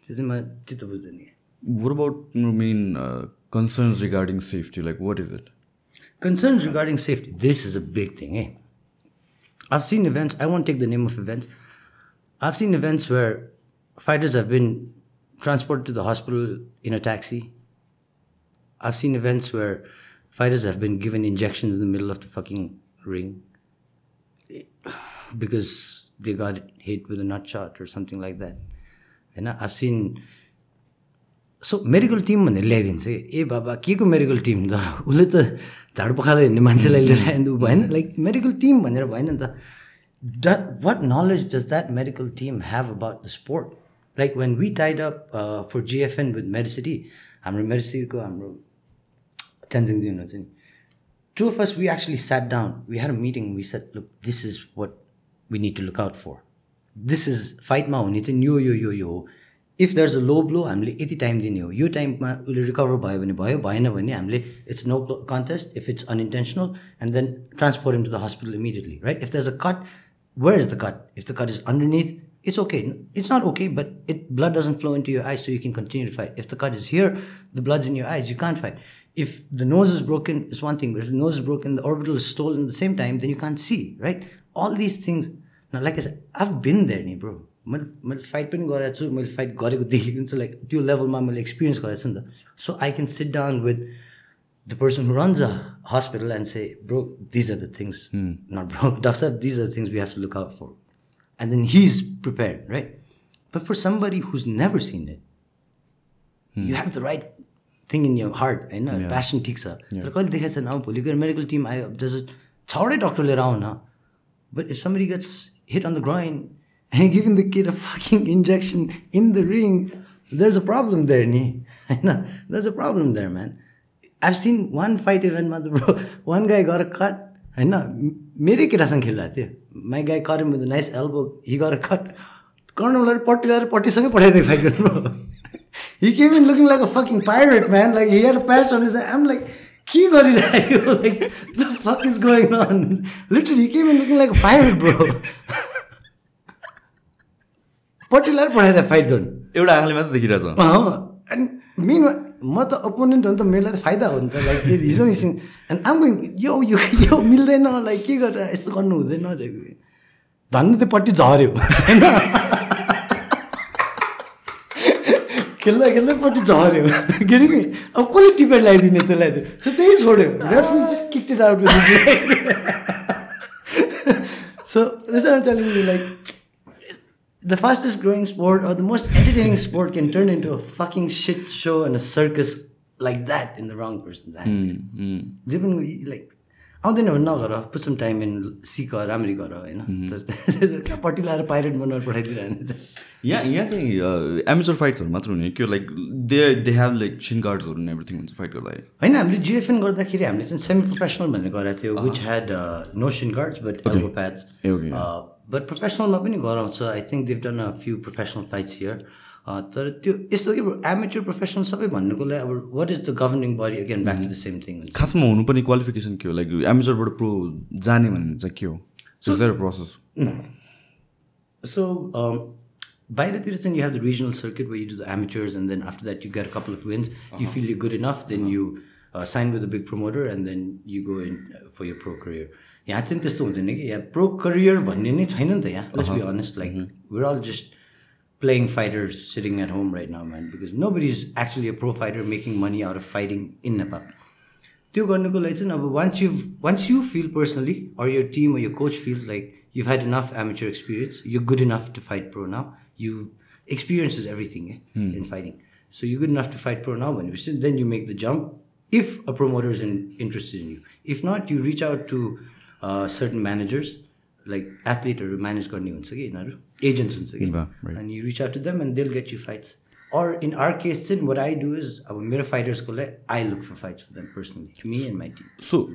त्यो चाहिँ म चित्त बुझ्दैन What about you know, mean uh, concerns regarding safety? Like, what is it? Concerns regarding safety. This is a big thing, eh? I've seen events, I won't take the name of events. I've seen events where fighters have been transported to the hospital in a taxi. I've seen events where fighters have been given injections in the middle of the fucking ring because they got hit with a nut shot or something like that. I've seen so medical team भनेर ल्याइदिन्छ कि ए बाबा के को मेडिकल टिम त? उसले त झाडु पखाएर हिँड्ने मान्छेलाई लिएर आयो भएन। लाइक मेडिकल टिम भनेर भएन नि त। ड what knowledge does that medical team have about the sport like when we tied up for GFN with Medicity हाम्रो मेडिसिटीको हाम्रो च्यान्जिङजी हुनुहुन्छ नि। To us we actually sat down we a meeting we set look this is what we need to look out for this is फाइटमा हुने चाहिँ यो यो यो यो हो if there is a low blow हामीले यति टाइम दिने हो यो टाइममा उसले रिकभर भयो भने भयो भएन भने हामीले it's no contest if it's unintentional and then transport into the hospital immediately right if there is a cut where is the cut if the cut is underneath it's okay. It's not okay, but it blood doesn't flow into your eyes, so you can continue to fight. If the cut is here, the blood's in your eyes, you can't fight. If the nose is broken, it's one thing, but if the nose is broken, the orbital is stolen at the same time, then you can't see, right? All these things. Now, like I said, I've been there, bro. मैले मैले फाइट पनि गरेको छु मैले फाइट गरेको देखेको छु लाइक त्यो लेभलमा मैले एक्सपिरियन्स गरेको छु नि त so I can sit down with the person who runs a hospital and say bro these are the things not bro doctor साहब these are the things we have to look out for and then he is prepared right but for somebody who's never seen it you have the right thing in your heart होइन प्यासन ठिक छ तर कहिले देखाएको छैन अब भोलि गएर मेडिकल टिम आयो जस छवटै डक्टर लिएर आउन but if somebody gets Hit on the groin and giving the kid a fucking injection in the ring, there's a problem there, ni. know, there's a problem there, man. I've seen one fight event, mother bro. One guy got a cut. होइन मेरै केटासँग खेलिरहेको थियो my guy Karan with nice elbow he got cut कर्नलाई पट्टी लगाएर पट्टीसँगै पठाइदियो फाइट गर्नु he came in looking like a fucking pirate man like here प्यास भन्ने आम लाइक के गरिरहेको like the fuck is going on literally he came in looking like pirate bro पट्टिलाएर पठाइदियो फाइट गर्नु। एउटा आँखाले मात्रै देखिरहेछ। अनि मेन म त अपोनेन्ट हो नि त मेरोलाई त फाइदा हो नि त। लाइक हिजो निस्किन् अनि आम गोइङ यो यो यो मिल्दैन। लाइक के गरेर यस्तो गर्नु हुँदैन? धन्नु त्यो पट्टि झऱ्यो। होइन? खेल्दा खेल्दै पट्टि झऱ्यो के अरे अब कसले टिपेट लगाइदिने त्यसलाई त त्यही छोड्यो referee just kicked out so त्यसो like the fastest growing sport or the most entertaining sport can turn into a fucking shit show and a circus like that in the wrong person's hand. जे पनि लाइक आउँदैन भने नगर पुट सम टाइम इन सिक राम्ररी गर होइन? पट्टि लाएर पाइरेट बनाएर पठाइदिइरहने त। यहाँ यहाँ चाहिँ एमेचर फाइट्सहरू मात्र हुने कि like they they have like shin कार्ड्सहरू everything हुन्छ फाइट गर्दा होइन हामीले जिएफएन गर्दाखेरि हामीले चाहिँ सेमी प्रोफेसनल भन्ने गरेको थियो which had no shin guards but patch but प्रोफेसनलमा पनि गराउँछ। I think they've done a few professional fights here तर त्यो यस्तो कि एमेच्योर प्रोफेसनल सबै भन्नुको लागि अब what is the governing body again back to the same thing खासमा हुनुपर्ने क्वालिफिकेसन के हो? लाइक एमेच्योरबाट प्रो जाने भने चाहिँ के हो? सो प्रोसेस सो बाहिरतिर चाहिँ you have the regional circuit way you do the amateurs and then after that you get couple of wins you feel you good enough then you sign with the big promoter and then you go in for your pro career यहाँ चाहिँ त्यस्तो हुँदैन कि यहाँ प्रो करियर भन्ने नै छैन नि त यहाँ be honest like we're all just playing fighters sitting at home right now man because nobody is actually a pro fighter making money out of fighting in Nepal त्यो गर्नुको लागि चाहिँ अब once you once you feel personally or your team your coach feels like you had enough amateur experience you good enough to fight pro now you experience is everything uh in fighting so you good enough to fight pro now भनेपछि then you make the jump if a promoter is in interested in you if not you reach out to certain managers like एथलिटहरू manage गर्ने हुन्छ कि यिनीहरू एजेन्ट्स हुन्छ कि अनि you reach out to them and they'll get you fights or in our case चाहिँ वाट आई डु इज अब मेरो फाइटर्सको लागि I look for fights for them personally me and my team so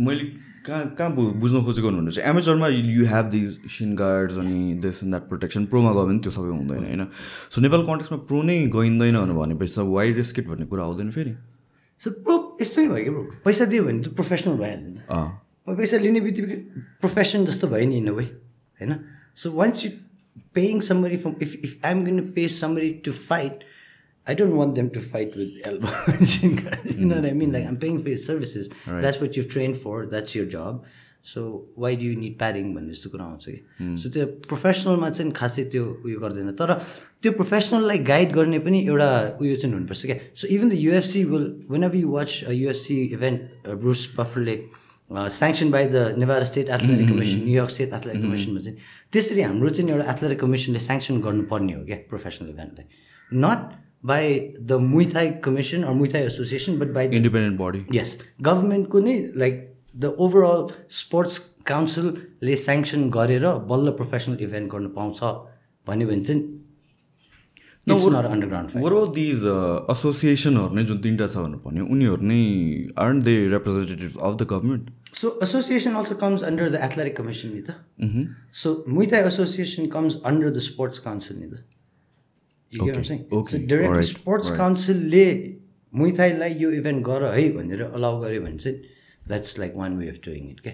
मैले कहाँ कहाँ बुझ्न खोजेको भन्नु चाहिँ एमेजरमा you have these shin guards अनि दिस एन्ड द्याट प्रोटेक्सन प्रोमा गयो भने त्यो सबै हुँदैन होइन? सो नेपाल कन्टेक्समा प्रो नै गइँदैन भनेपछि त वाइड रिस्केट भन्ने कुरा आउँदैन फेरि? सो प्रो यस्तो नै भयो क्या प्रो पैसा दियो भने त प्रोफेसनल भइहाल्यो नि पैसा लिने बित्तिकै प्रोफेसन जस्तो भयो नि इन वे होइन? So once you paying somebody from if if I am going pay somebody to fight I don't want them to fight with elbow you know what I mean? Like I'm paying for your services. Right. That's what you've trained for. That's your job. So why do you need padding भन्ने जस्तो कुरा आउँछ कि सो त्यो प्रोफेसनलमा चाहिँ खासै त्यो उयो गर्दैन तर त्यो प्रोफेसनललाई गाइड गर्ने पनि एउटा उयो चाहिँ हुनुपर्छ क्या so even the UFC will when ever you watch UFC event Bruce बफरले sanction by the Nevada State Athletic Commission New York State Athletic कमिसनमा चाहिँ त्यसरी हाम्रो चाहिँ एउटा एथलेटिक कमिसनले स्याङ्सन गर्नुपर्ने हो क्या professional इभेन्टलाई not by the Muay Thai commission or Muay Thai association but by the independent body yes गभर्मेन्टको नै लाइक द ओभरअल स्पोर्ट्स काउन्सिलले स्याङ्सन गरेर बल्ल प्रोफेसनल इभेन्ट गर्नु पाउँछ भन्यो भने चाहिँ it's not underground fight. Were these एसोसिएसनहरू नै जुन तिनवटा छ भनेर भन्यो उनीहरू नै aren't they representative of the government So association also comes under the athletic commission, Nita. So Muay Thai association comes under the sports council, Nita. You get what I'm saying? okay, So direct alright, sports council ले Muay Thai लाई यो इभेन्ट गर है भनेर अलाउ गऱ्यो भने चाहिँ that's like one way of doing it के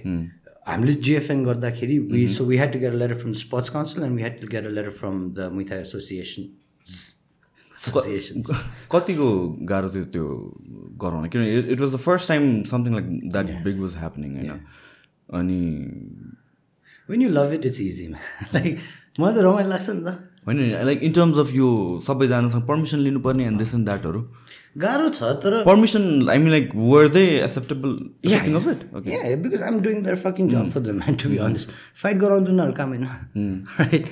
हामीले जिएफएन गर्दाखेरि we so we had to get a letter from sports council and we had to get a letter from the Muay Thai association कतिको गाह्रो थियो त्यो गराउन किनभने it was the first time something like that big was happening होइन अनि when you love it it's easy like मलाई त रमाइलो लाग्छ नि त। होइन लाइक इन टर्म्स अफ यो सबैजनासँग पर्मिसन लिनुपर्ने एन्ड दिस एन्ड द्याटहरू गाह्रो छ तर permission I mean like were they acceptable accepting of it okay Yeah, because I'm doing their fucking job for them, man, to be honest. Fight गराउनु उनीहरू काम होइन राइट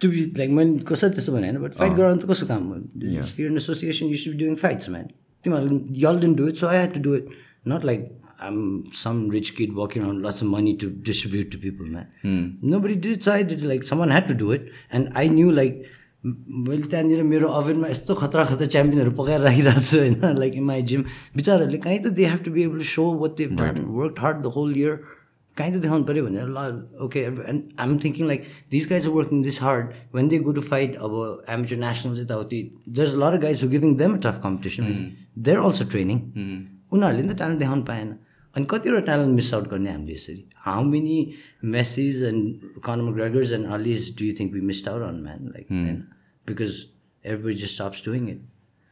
टु बी लाइक मैले कसै त्यस्तो भने होइन बट फाइट गराउनु त कसो काम हो association you should doing fights man तिमीहरू y'all didn't do it so I had to do it not like I'm some rich kid working on lots money to distribute to people man nobody did so I did like someone had to do it and I knew like मैले त्यहाँनिर मेरो ओभनमा यस्तो खतरा खतरा च्याम्पियनहरू पकाएर राखिरहेको छु होइन लाइक इन माई जिम बिचारहरूले कहीँ त they have to be able to show what they work hard the whole year कहीँ त देखाउनु पऱ्यो भनेर ल okay and I'm thinking like this guys are working this hard when they go to fight अब एमेचर नेसनल यताउति there's lot guys who giving them tough competition there also training उनीहरूले नि त ट्यालेन्ट देखाउनु पाएन अनि कतिवटा ट्यालेन्ट मिस आउट गर्ने हामीले यसरी how many Messis and Conor McGregors and Alis do you think we missed out on man like होइन because everybody just stops doing it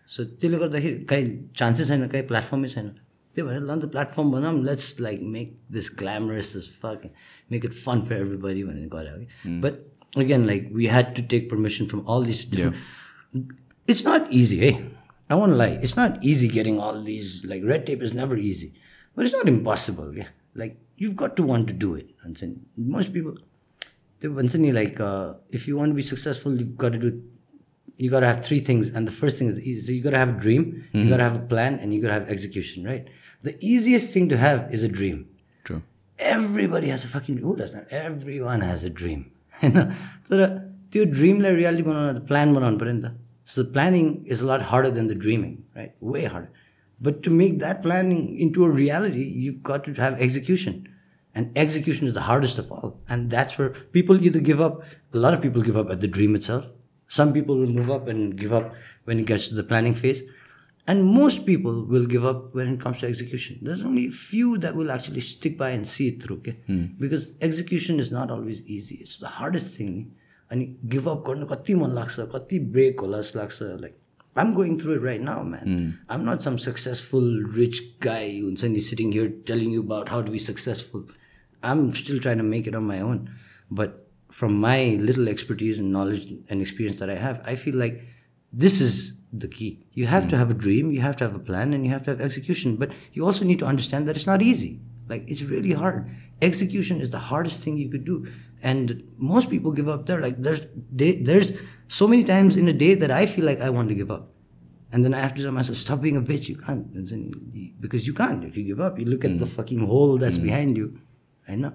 so त्यसले गर्दाखेरि कहीँ चान्सै छैन कहीँ प्लेटफर्मै छैन they on the platform banam let's like make this glamorous as fuck make it fun for everybody when it got out. Hmm. But again like we had to take permission from all these yeah. it's not easy eh I won't lie. It's not easy getting all these like red tape is never easy. But it's not impossible yeah. Like you've got to want to do it and most people they once like uh, if you want to be successful you've got to do you gotta have three things. And the first thing is easy. So you gotta have a dream, you gotta have a plan, and you gotta have execution, right? The easiest thing to have is a dream. True. everybody has a fucking who does not everyone has a dream होइन तर त्यो ड्रिमलाई रियालिटी बनाउन त प्लान बनाउनु पऱ्यो नि त so planning is lot harder than the dreaming right way harder but to make that planning into a reality you got to have execution and execution is the hardest of all and that's where people you the give up lot of people give up at the dream itself some people will move up and give up when it gets to the planning phase and most people will give up when it comes to execution there's only a few that will actually stick by and see it through okay because execution is not always easy it's the hardest thing अनि गिभ अप गर्नु कति मन लाग्छ कति ब्रेक होला जस्तो लाग्छ like I'm going through it right now man I'm not some successful rich guy हुन्छ नि sitting here telling you about how to be successful I'm still try to make it on my own but from my little expertise and knowledge and experience that I have, I feel like this is the key. You have to hmm. have a dream, you have to have a plan, and you have to have execution. But you also need to understand that it's not easy. Like it's really hard. Execution is the hardest thing you could do. And most people give up there. Like there's they, there's so many times in a day that I feel like I want to give up. And then I have to tell myself, stop being a bitch. You can't. Because you can't. If you give up, you look at the hmm. fucking hole that's hmm. behind you. I know.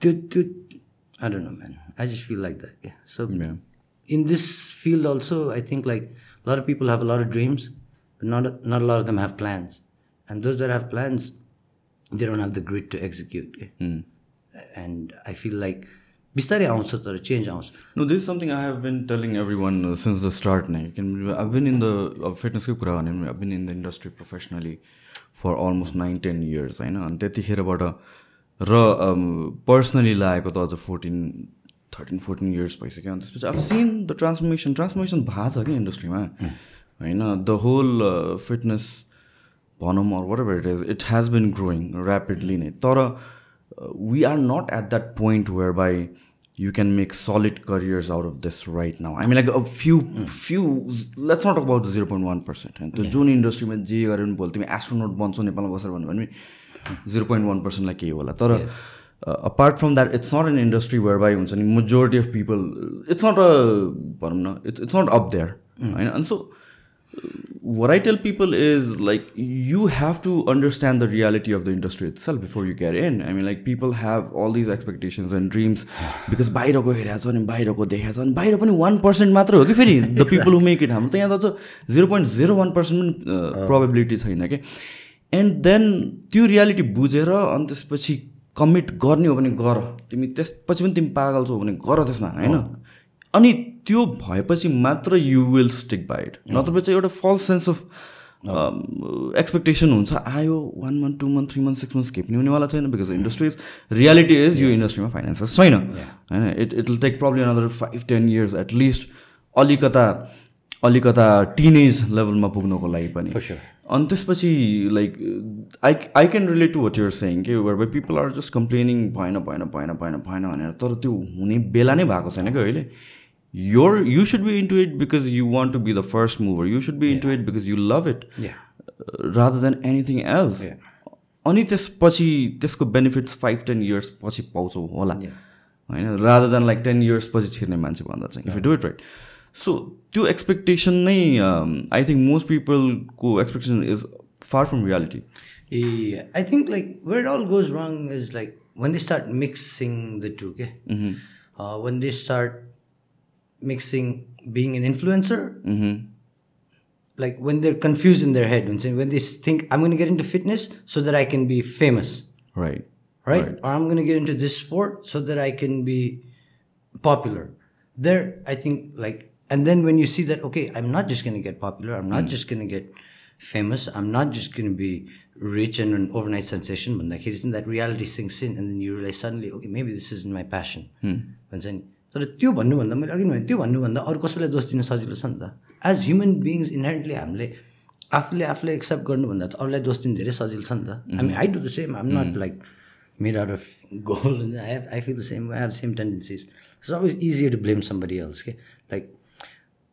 Dude, dude, I don't know, man. I just feel like that. Yeah. So Yeah. in this field also, I think like a lot of people have a lot of dreams, but not a, not a lot of them have plans. And those that have plans, they don't have the grit to execute. yeah. And I feel like बिस्तारै आउँछ तर चेन्ज आउँछ No, this is something I have been telling everyone uh, since the start. Now, you can, I've been in the uh, fitness कुरा भने पनि I've been in the industry professionally for almost nine, ten years होइन अनि त्यतिखेरबाट र पर्सनली लागेको त अझ फोर्टिन थर्टिन फोर्टिन इयर्स भइसक्यो। अनि त्यसपछि अब सिन द ट्रान्सफर्मेसन ट्रान्सफर्मेसन भएको छ कि इन्डस्ट्रीमा होइन द होल फिटनेस भनौँ or whatever it is it has been growing rapidly नै। तर we are not at that point whereby you can make solid careers out of this right now I mean like few few let's not about zero point one percent होइन त्यो जुन इन्डस्ट्रीमा जे गरे पनि भोलि तिमी एस्ट्रोनोट बन्छौ नेपालमा बसेर भन्यो भने जिरो पोइन्ट वान पर्सेन्टलाई केही होला। तर apart from that it's not an industry whereby हुन्छ नि majority of people it's not a भनौँ न it's it's not up there होइन? अनि so what I tell people is like you have to understand the reality of the industry itself before you get in. I mean, like people have all these expectations and dreams because बाहिरको हेरेको छ अनि बाहिरको देखाएको छ अनि बाहिर पनि वान पर्सेन्ट मात्र हो कि फेरि? The people who make it हाम्रो त यहाँ त zero point zero one percent पनि प्रोबेबिलिटी छैन कि? एन्ड देन त्यो रियालिटी बुझेर अनि त्यसपछि कमिट गर्ने हो भने गर। तिमी त्यसपछि पनि तिमी पागल छौ भने गर त्यसमा होइन? अनि त्यो भएपछि मात्र you will stick by it नत्र चाहिँ एउटा फल्स सेन्स अफ एक्सपेक्टेसन हुन्छ। आयो one month two month three month six month skip हुनेवाला छैन because industry is reality is यो इन्डस्ट्रीमा फाइनेन्सेस छैन। होइन? It it will take problem another five ten years at least अलिकता अलिकता टिनेज लेभलमा पुग्नको लागि पनि। अनि त्यसपछि like I I can relate to what you're saying के whereby people are just complaining भएन भएन भएन भएन भएन भनेर। तर त्यो हुने बेला नै भएको छैन क्या अहिले। Should be into it because you want to be the first mover. You should be into it because you love it yeah. uh, rather than anything else. अनि त्यसपछि त्यसको बेनिफिट्स फाइभ टेन इयर्स पछि पाउँछौ होला। होइन? Rather than like ten years पछि छिर्ने मान्छे भन्दा चाहिँ if you do it right so त्यो एक्सपेक्टेसन नै I think most पिपलको expectation is far from reality I think like where it all goes wrong is like when they start mixing the two okay mm-hmm. uh, when they start mixing being an influencer. Mm-hmm. Like when they're confused in their head, when they think, I'm going to get into fitness so that I can be famous. Right. Right? right. Or I'm going to get into this sport so that I can be popular. There, I think, like, and then when you see that, okay, I'm not just going to get popular, I'm not mm. just going to get famous, I'm not just going to be rich and an overnight sensation, but like, isn't that reality sinks in, and then you realize suddenly, okay, maybe this isn't my passion. Mm. And then तर त्यो भन्नुभन्दा मैले अघि भने त्यो भन्नुभन्दा अरू कसैलाई दोष दिन सजिलो छ नि त एज ह्युमन बिङ्स इनहेरेन्टली हामीले आफूले आफूले एक्सेप्ट गर्नुभन्दा त अरूलाई दोष दिनु धेरै सजिलो छ नि त हामी I do the same I'm not like made out of gold I I feel the same I have same tendencies it's always easier to blame somebody else के like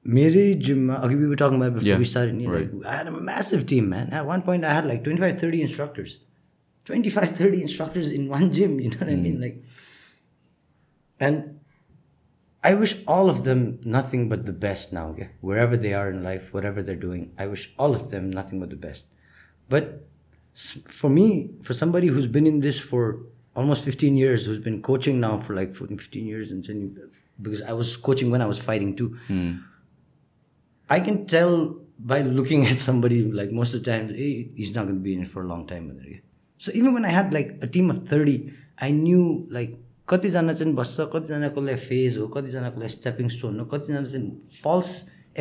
Mary gym, we were talking about before yeah, we started. You know, right. I had a massive team, man. At one point, I had like 25, 30 instructors. 25, 30 instructors in one gym, you know what mm. I mean? Mm. Like, and I wish all of them nothing but the best now, okay? Wherever they are in life, whatever they're doing, I wish all of them nothing but the best. But for me, for somebody who's been in this for almost 15 years, who's been coaching now for like 15 years, and because I was coaching when I was fighting too. Mm I can tell by looking at somebody like most of the time, hey, he's not going to be in it for a long time. So even when I had like a team of 30, I knew like कतिजना चाहिँ बस्छ कतिजनाको लागि फेज हो कतिजनाको लागि स्टेपिङ स्टोन हो कतिजना चाहिँ फल्स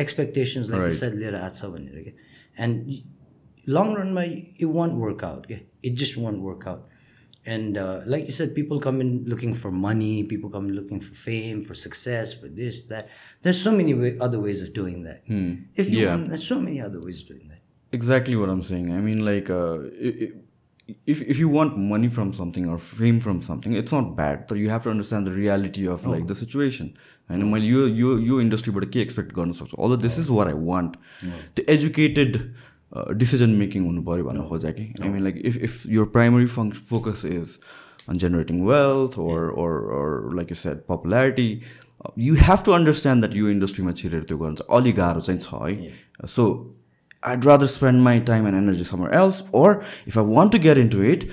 एक्सपेक्टेसन्सलाई सायद लिएर आएको छ भनेर क्या एन्ड लङ रनमा इट वन्ट वर्क आउट क्या it just won't work out And uh, like you said, people come in looking for money, people come looking for fame, for success, for this, that. There's so many way, other ways of doing that. Hmm. If you yeah. want, there's so many other ways of doing that. Exactly what I'm saying. I mean, like, uh, if, if you want money from something or fame from something, it's not bad. But you have to understand the reality of oh. like the situation. And oh. while you you you industry, but I expect government also. Although this oh. is what I want, oh. the educated decision making हुनु पऱ्यो भन्न खोज्या कि? I mean like if if your primary fun focus is on generating wealth or or like is it popularity you have to understand that you इन्डस्ट्रीमा छिरेर त्यो गर्नु चाहिँ अलिक गाह्रो चाहिँ छ है। So I'd rather spend my time and energy somewhere else or if I want to guarantee it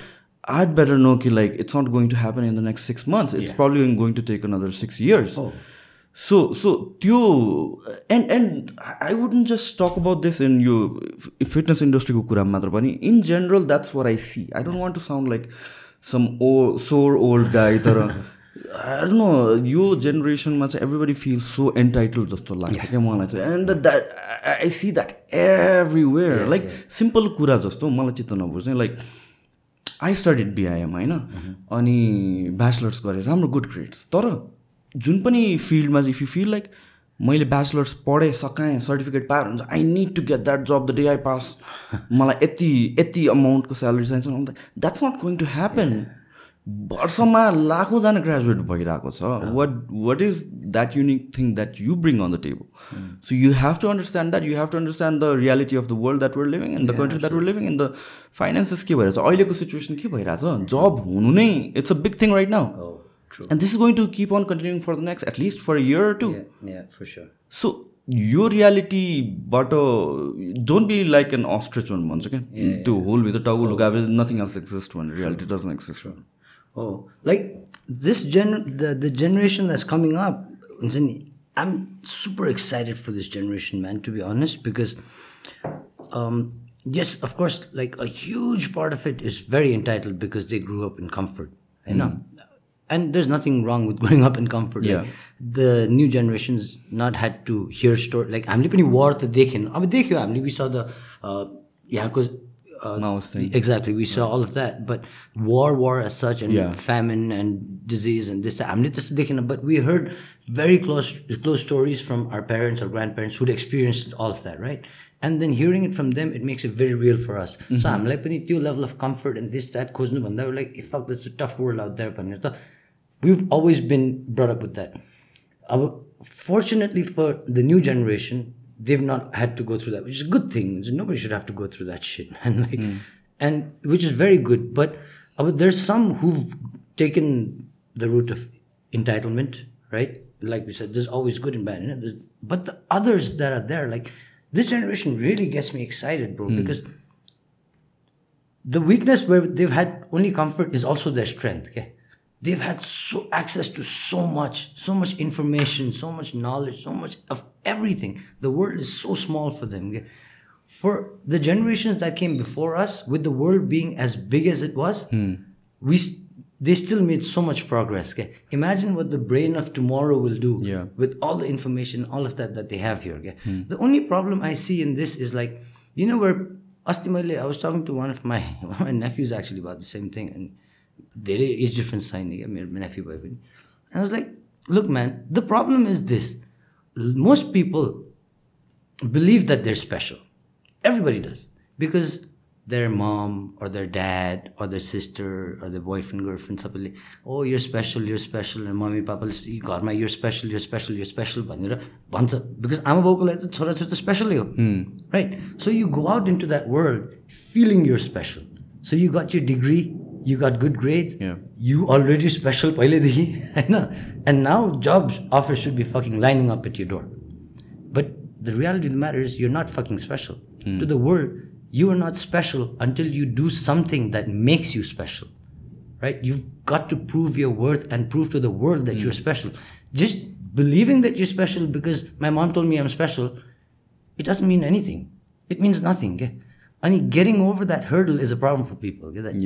I'd better know कि like it's not going to happen in the next six months it's purely going to take on six years So so you and and I wouldn't just talk about this in your fitness industry In general, that's what I see. I don't want to sound like some old, sore old guy. I know यो जेनेरेसनमा चाहिँ एभ्रिबडी फिल सो एन्टाइटल जस्तो लाग्छ क्या मलाई चाहिँ and that I see that everywhere like simple कुरा जस्तो मलाई चित्त नबुझ्ने लाइक आई स्टडिड बिआइएम होइन mm-hmm. अनि ब्याचलर्स गरेँ राम्रो गुड ग्रेड्स तर जुन पनि फिल्डमा चाहिँ इफ यु फिल लाइक मैले ब्याचलर्स पढेँ सकाएँ सर्टिफिकेट पाएर हुन्छ I need to get that job the day I pass मलाई यति यति अमाउन्टको स्यालेरी चाहिन्छ that's not going to happen वर्षमा लाखौँजना ग्रेजुएट भइरहेको छ। What what is that unique thing that you bring on the table so you have to understand that you have to understand the reality of the world that we're living in the country that were living in the finances के भइरहेछ अहिलेको सिचुएसन के भइरहेछ? जब हुनु नै it's a big thing right now Oh, true. And this is going to keep on continuing for the next at least for a year to Yeah, yeah, for sure. So यो रियालिटीबाट don't be like an ostrich one भन्छ क्या त्यो होल भित्र टाउको लुगाएपछि नथिङ एल्स एक्जिस्ट भने reality doesn't exist Oh, like this gen the, the generation that's coming up, हुन्छ नि, I'm super excited for this generation, man, to be honest, because um, yes, of course, like a huge part of it is very entitled because they grew up in comfort. You know? And there's nothing wrong with growing up in comfort. Yeah. Like, the new generations not had to hear story like हामीले पनि war त देखेन अब देख्यो हामीले we saw the uh, यहाँको uh, Maoist thing. Exactly, we saw all of that. But war, war as such, and Yeah. famine and disease and this, that. हामीले त्यस्तो देखेन but we heard very close, close stories from our parents or grandparents who'd experienced all of that, right? And then hearing it from them, it makes it very real for us. So हामीलाई पनि त्यो level of comfort and this, that खोज्नुभन्दा we're like, fuck, that's a tough world out there भनेर त we've always been brought up with that. Our, fortunately for the new generation, they've not had to go through that, which is a good thing. Nobody should have to go through that shit, and like, and which is very good. But uh, there's some who've taken the route of entitlement, right? Like we said, there's always good and bad it. There's, but the others that are there, like this generation, really gets me excited, bro, because the weakness where they've had only comfort is also their strength. Okay, they've had so access to so much, so much information, so much knowledge, so much of everything. The world is so small for them. For the generations that came before us, with the world being as big as it was, hmm. we they still made so much progress. Okay? Imagine what the brain of tomorrow will do Yeah. with all the information, all of that that they have here. Okay? Hmm. The only problem I see in this is like, you know, where ultimately I was talking to one of my one of my nephews actually about the same thing, and धेरै इज डिफ्रेन्स छैन क्या मेरो मेनाफी भए पनि। I was like look man the problem is this most people believe that they're special everybody does because their mom or their dad their sister other their friend girlfriend सबैले ओ you're special you're special mummy पापाले घरमा यो special you're special you're special भनेर भन्छ। बिकज आमा बाउको लागि त छोराछोरी त स्पेसलै हो। Right so you go out into that world feeling you're special so you got your degree you got good grades, Yeah. you already special पहिल्यैदेखि होइन and now jobs offers should be fucking lining up at your door. But the reality of the matter is you're not fucking special. To the world, you are not special until you do something that makes you special. Right? You've got to prove your worth and prove to the world that you're special. Just believing that you're special because my mom told me I'm special, it doesn't mean anything. It means nothing. Okay? And getting over that hurdle is a problem for people. okay?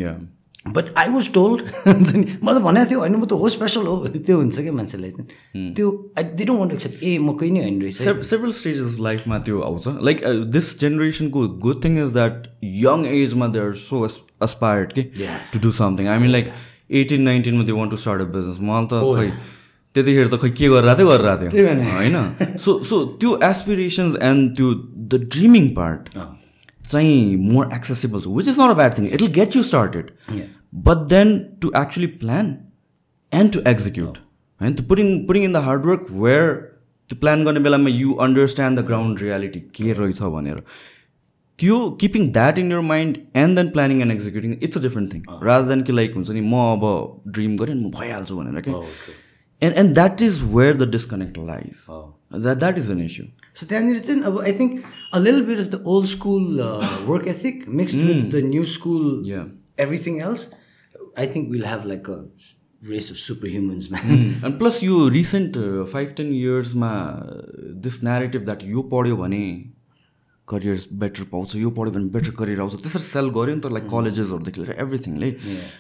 but I was told हुन्छ नि मलाई भनेको थियो होइन म त हो स्पेसल हो त्यो हुन्छ क्या मान्छेलाई चाहिँ। त्यो I they don't want accept a म कोही नै होइन रहेछ सेभरल स्टेजेस लाइफमा त्यो आउँछ। लाइक दिस जेनेरेसनको good thing is that young एजमा दे आर सो अस्पायर्ड कि. To do something I mean like eighteen नाइन्टिनमा they want to start a business मलाई त खै त्यतिखेर त खै के गरिरहेको थियो गरिरहेको थियो। होइन? सो सो त्यो एसपिरेसन्स एन्ड त्यो द ड्रिमिङ पार्ट चाहिँ मोर एक्सेसिबल छ which is not a bad thing it will get you started. But then to actually plan and to execute होइन त्यो putting putting in the hard work where त्यो प्लान गर्ने बेलामा you understand the ground reality के रहेछ भनेर. त्यो keeping that in your mind and then planning and executing it's a different thing rather than कि लाइक हुन्छ नि म अब ड्रिम गरेँ म भइहाल्छु भनेर कि and and that is where the disconnect lies that that is an issue so त्यहाँनिर चाहिँ अब आई थिङ्क अ लिल bit of the old school work ethic mixed with the new school. Everything else I think will have like a race of super humans and plus यो रिसेन्ट फाइभ टेन इयर्समा दिस नेरेटिभ द्याट यो पढ्यो भने करियर बेटर पाउँछ यो पढ्यो भने बेटर करियर आउँछ त्यसरी सेल गऱ्यो नि त लाइक कलेजेसहरूदेखि लिएर एभ्रिथिङले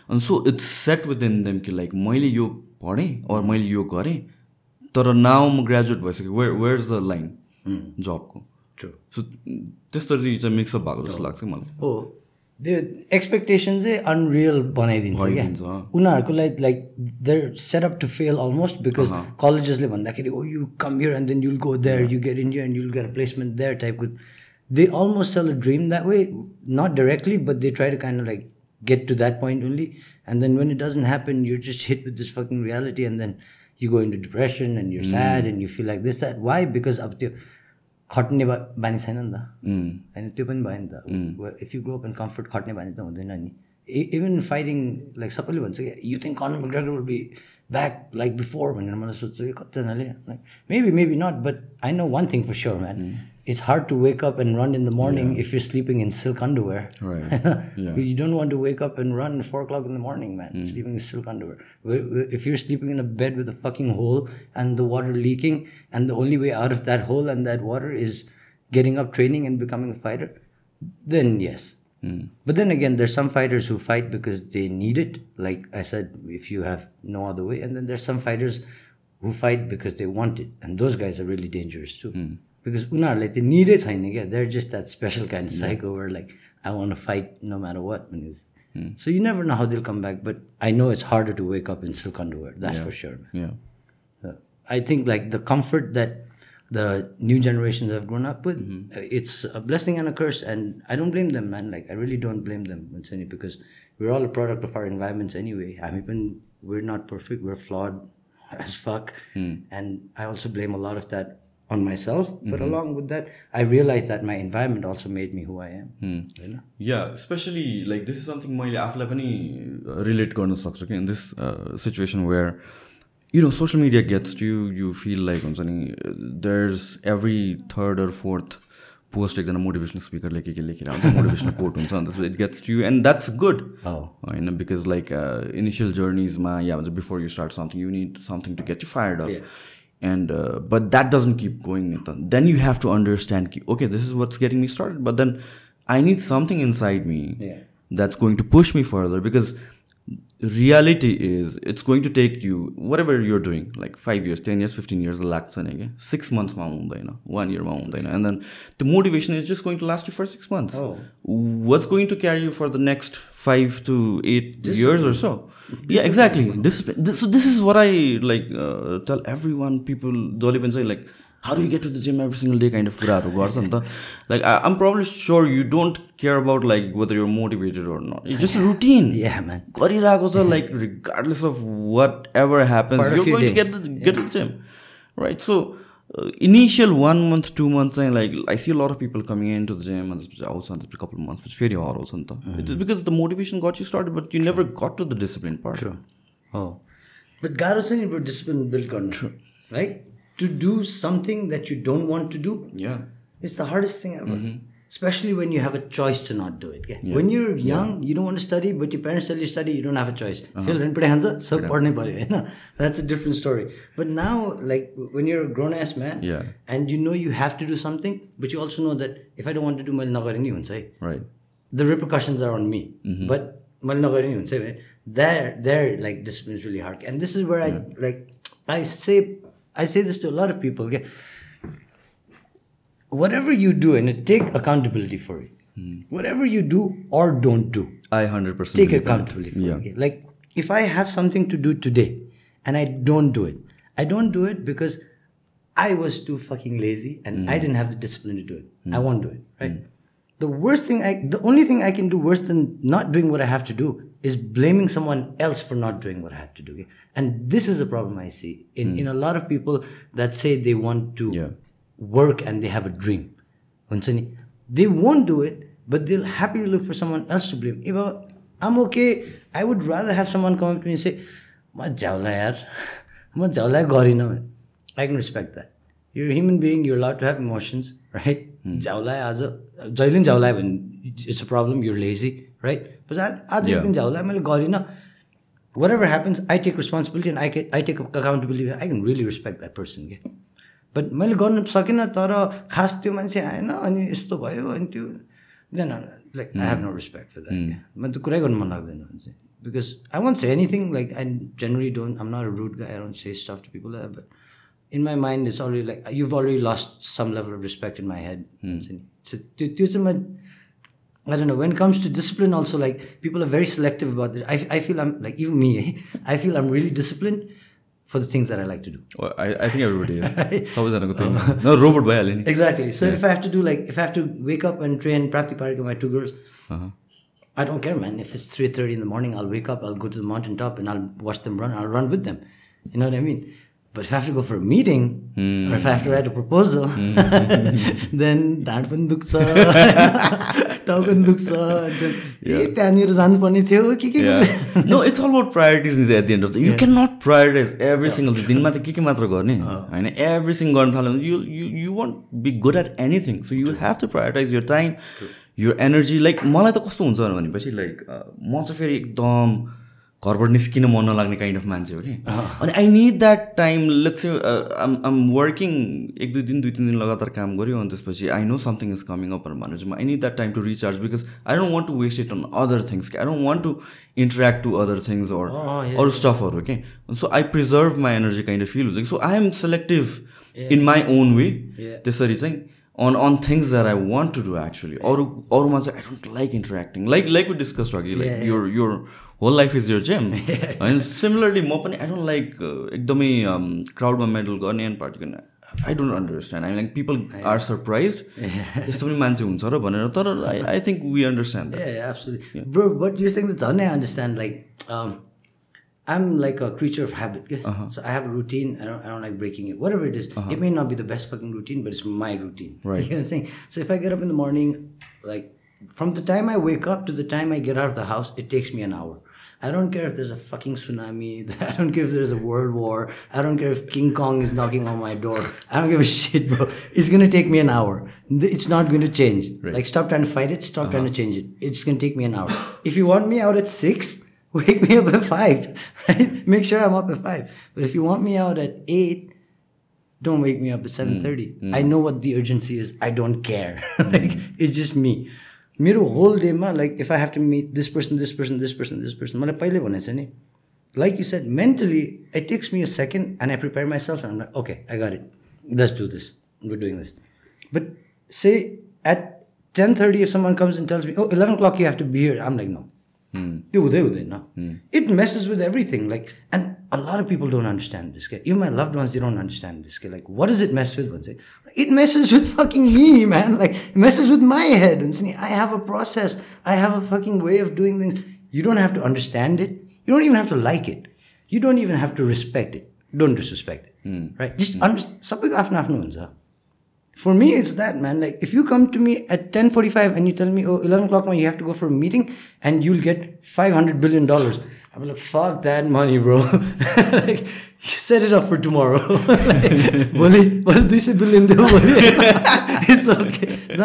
अनि so it's set within them कि लाइक मैले यो पढेँ अर मैले यो गरेँ तर नाउ म ग्रेजुएट भइसक्यो where where is the line जबको। सो त्यस्तरी चाहिँ मिक्सअप भएको जस्तो लाग्छ मलाई? हो। त्यो एक्सपेक्टेसन चाहिँ अनरियल बनाइदिन्छ क्या। उनीहरूको लागि like they're set up to fail almost because कलेजेसले भन्दाखेरि ओ you come here and then you'll go there you get in and you'll get placement there टाइपको they almost sell a dream that way not directly but they try to kind like get to that point only. And then when it doesn't happen, you're just hit with this fucking reality, and then you go into depression and you're sad and you feel like this that. Why? Because अब त्यो खट्ने बा- बानी छैन नि त। होइन त्यो पनि भयो नि त। If you grow up in comfort खट्ने बानी त हुँदैन नि। इभन फाइटिङ लाइक सबैले भन्छ कि you think McGregor will be back like before? भनेर मलाई सोध्छ कि कतिजनाले। Maybe maybe not but I know one thing for sure man it's hard to wake up and run in the morning if you're sleeping in silk underwear. Right. Yeah. You don't want to wake up and run at four o'clock in the morning, man. Mm. Sleeping in silk underwear. If you're sleeping in a bed with a fucking hole and the water leaking, and the only way out of that hole and that water is getting up, training, and becoming a fighter, then yes. Mm. But then again, there's some fighters who fight because they need it. Like I said, if you have no other way, and then there's some fighters who fight because they want it, and those guys are really dangerous too. Mm Because उनीहरूलाई त्यो निडै छैन क्या they're just that special kind of psycho where like I want to fight no matter what. And it's- So you never know how they'll come back, but I know it's harder to wake up in silk underwear. That's for sure. Man. Yeah. Uh, I think like the comfort that the new generations have grown up with, uh, it's a blessing and a curse, and I don't blame them, man. Like I really don't blame them, Mansani, because we're all a product of our environments anyway. I mean, we're not perfect. We're flawed as fuck, and I also on myself. But along with that, I realized that my environment also made me who I am. Know? Yeah especially like this is something मैले आफूलाई पनि रिलेट गर्न सक्छु कि in this situation where you know social media gets you you feel like हुन्छ नि there's every third or fourth post एकजना मोटिभेसनल स्पिकरले के के लेखेर हुन्छ मोटिभेसनल कोट हुन्छ अनि त्यसपछि it gets you and that's good. होइन बिकज लाइक इनिसियल जर्निजमा या भन्छ before you start something you need something to get you fired up and uh, but that doesn't keep going then you have to understand okay this is what's getting me started but then i need something inside me Yeah. that's going to push me further because reality is it's going to take you whatever you're doing like 5 years 10 years 15 years लाग्छ नि कि सिक्स मन्थ्समा हुँदैन वान इयरमा हुँदैन and then the motivation is just going to last you for six months Oh. what's going to carry you for the next five to eight years or so yeah exactly this, this so this is what i like uh, tell everyone people जसले पनि चाहिँ like how do you get to the gym every single day kind of कुराहरू गर्छ नि त like I, i'm probably sure you don't care about like whether you're motivated or not it's just a routine Yeah, man. गरिरहेको छ like regardless of whatever happens Part of you're your going to day. get the, get to the gym right so uh, initial one month two months चाहिँ like I see a lot of people coming into the gym and त्यसपछि आउँछ अनि त्यसपछि couple of months पछि फेरि हराउँछ नि त it's because the motivation got you started but you never got to the discipline part Oh. But गाह्रो छ नि discipline build गर्नु right to do something that you don't want to do yeah it's the hardest thing ever mm-hmm. especially when you have a choice to not do it yeah. when you're young yeah. you don't want to study but your parents tell you study you don't have a choice uh-huh. so that's a different story but now like when you're a grown-ass man yeah. and you know you have to do something but you also know that if i don't want to do my right the repercussions are on me mm-hmm. but there there like discipline is really hard and this is where i like i say I say this to a lot of people. Okay? Whatever you do and take accountability for it. Hmm. Whatever you do or don't do, I 100% take believe that. accountability for yeah it. okay? Like if I have something to do today and I don't do it, I don't do it because I was too fucking lazy and I hmm. didn't have the discipline to do it. I hmm. won't do it, right? The worst thing I, the only thing I can do worse than not doing what I have to do is blaming someone else for not doing what I had to do. Okay? And this is a problem I see in, mm. in a lot of people that say they want to yeah. work and they have a dream. They won't do it, but they'll happily look for someone else to blame. If I'm okay, I would rather have someone come up to me and say, "Ma. I can respect that. You're a human being, you're allowed to have emotions, right? झ्याउला आज जहिले पनि झ्याउला भने it's a problem, you're lazy, right? But आज आज एक दिन झ्याउला मैले गरिनँ whatever happens, I take responsibility and I, can, I take accountability. I can really respect that person. के बट मैले गर्नु सकिनँ तर खास त्यो मान्छे आएन अनि यस्तो भयो अनि त्यो then like I have no respect for that मैले त्यो कुरै गर्नु मन लाग्दैन हुन्छ because I won't say anything like I generally don't I'm not rude guy I don't say stuff to people but in my mind it's already like you've already lost some level of respect in my head mm. I don't know. When it comes to discipline, also like people are very selective about it. I, I feel I'm like even me. I feel I'm really disciplined for the things that I like to do. Well, I, I think everybody is. it's always another thing. No robot well. Exactly. So yeah. if I have to do like if I have to wake up and train Prapti Parika, my two girls, uh-huh. I don't care, man. If it's three thirty in the morning, I'll wake up. I'll go to the mountain top and I'll watch them run. I'll run with them. You know what I mean? But if I have to go for a meeting, or if I have to write a proposal, then ढाड पनि दुख्छ टाउको पनि दुख्छ ए त्यहाँनिर जानुपर्ने थियो के के no, it's all about priorities at the end of the You cannot prioritize every single thing. दिनमा त के के मात्र गर्ने होइन एभ्रिथिङ गर्न थाल्यो भने you you you won't be good at anything so you have to prioritize your time your energy like मलाई त कस्तो हुन्छ भनेपछि लाइक म चाहिँ फेरि एकदम घरबाट निस्किन मन नलाग्ने काइन्ड अफ मान्छे हो कि अनि I need that time let's I'm I'm working एक दुई दिन दुई तिन दिन लगातार काम गऱ्यो अनि त्यसपछि I know something is coming up भनेर चाहिँ I need that time to recharge because I don't want to waste it on other things I don't want to interact to other things or अरू स्टफहरू के so I preserve my energy kind of feel हुन्छ कि so I am selective in my own way त्यसरी चाहिँ on on things that I want to do actually अरू अरूमा चाहिँ I don't like interacting like like we discuss अघि like your your whole life is your gem होइन सिमिलरली म पनि आई डोन्ट लाइक एकदमै क्राउडमा मेडल गर्ने एन्ड पार्टी गर्ने I don't understand I like people are surprise त्यस्तो पनि मान्छे हुन्छ र भनेर तर I I think we understand Yeah, absolutely. Bro, what you're saying, that's I'm like a creature of habit. yeah? Uh-huh. So I have a routine. I don't, I don't like breaking it. Whatever it is, uh-huh. it may not be the best fucking routine, but it's my routine. Right. You know what I'm saying? So if I get up in the morning, like from the time I wake up to the time I get out of the house, it takes me an hour. I don't care if there's a fucking tsunami. I don't care if there's a world war. I don't care if King Kong is knocking on my door. I don't give a shit, bro. It's gonna take me an hour. It's not going to change. Right. Like, stop trying to fight it. Stop uh-huh. trying to change it. It's gonna take me an hour. If you want me out at six, wake me up at five. Right? Make sure I'm up at five. But if you want me out at eight, don't wake me up at 7.30 i know what the urgency is i don't care like it's just me मेरो होल डेमा like if I have to meet this person this person this person this person मलाई पहिले भनेको छ नि like you said mentally it takes me a second and I prepare myself and okay I got it let's do this we doing this but say at ten thirty if someone comes and tells me oh eleven clock you have to be here um like no त्यो हुँदै हुँदैन it messes with everything like and a lot of people don't understand this. Okay? Even my loved ones, they don't understand this. Okay? Like, what does it mess with? One say, it messes with fucking me, man. Like, it messes with my head. And see, I have a process. I have a fucking way of doing things. You don't have to understand it. You don't even have to like it. You don't even have to respect it. Don't disrespect it. Right? Just understand. Something after afternoons. for me it's that man. Like if you come to me at 10.45 and you tell me oh 11 o'clock man you have to go for a meeting and you'll get 500 billion dollars i'm like fuck that money bro. Like you set it up for tomorrow. Like, it's okay.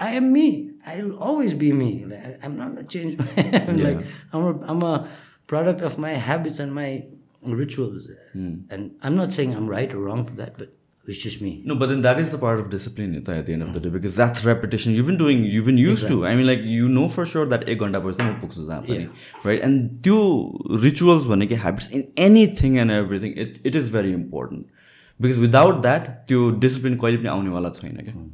I am me. I'll always be me. Like, i'm not gonna change. I'm yeah. like I'm a, I'm a product of my habits and my rituals. Mm. and i'm not saying i'm right or wrong for that but it's just me. No, but then that is the part of discipline at the end of the day because that's repetition. You've been doing, you've been used to. I mean, like you know for sure that एक घन्टा पछि म पुग्छु जहाँ पनि right? And त्यो rituals भनेको habits in anything and everything, it, it is very important because without that त्यो discipline कहिले पनि आउनेवाला छैन क्या True.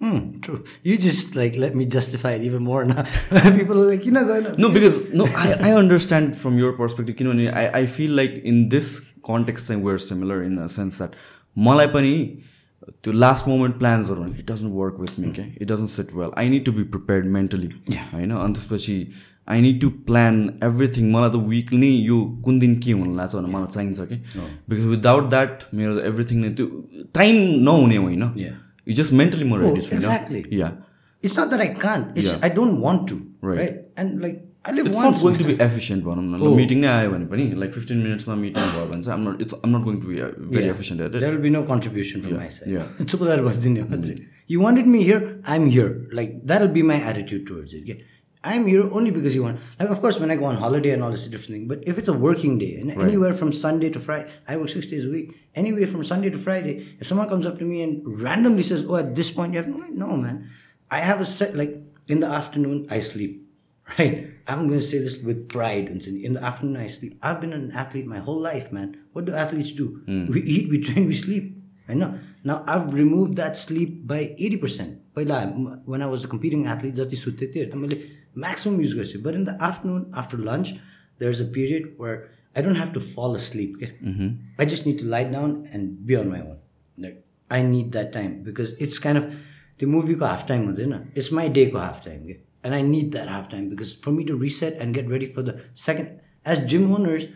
Hmm, true. You just like let me justify it even more now. People are like, you know, going No, because no, I, I understand from your perspective. किनभने I, I feel like in this context चाहिँ we're similar in a sense that मलाई पनि त्यो लास्ट मोमेन्ट प्लान्सहरू भने it doesn't work with me क्या it doesn't sit well I need to be prepared mentally होइन अनि त्यसपछि I need to plan everything मलाई त विकली यो कुन दिन के हुनु लाग्छ भनेर मलाई चाहिन्छ कि बिकज विदाउट द्याट मेरो एभ्रिथिङ नै त्यो टाइम नहुने होइन यु जस्ट मेन्टली म रेडी छु exactly. Yeah It's not that I can't. It's I don't want to. Right. And like I live once. बी भनौँ न मिटिङ नै आयो भने पनि लाइक फिफ्टिन मिनट्समा मिटिङ भयो भने चाहिँ I'm not it's I'm not going to be very efficient at will be no contribution from my side. yeah. चुपलाएर बस्दिने मात्रै You wanted me here, I'm here. Like that'll be my attitude towards it. Yeah. I'm here only because you want. Like, of course, when I go on holiday and all this different thing, but if it's a working day, and right. anywhere from Sunday to Friday, I work six days a week. Anywhere from Sunday to Friday, if someone comes up to me and randomly says, "Oh, at this point, you have like, no, man, I have a set like in the afternoon I sleep, right? I'm going to say this with pride, in the afternoon I sleep. I've been an athlete my whole life, man. What do athletes do? Mm. We eat, we train, we sleep. I know. Now I've removed that sleep by eighty percent. When I was a competing athlete, that is maximum use गर्छु But in the afternoon, after lunch, there's a period where I don't have to fall asleep. Okay? I just need to lie down and be on my own. Like, I need that time because it's kind of त्यो मुभीको हाफ टाइम हुँदैन इट्स माई डेको हाफ टाइम के and I need that half time because for me to reset and get ready for the second as gym owners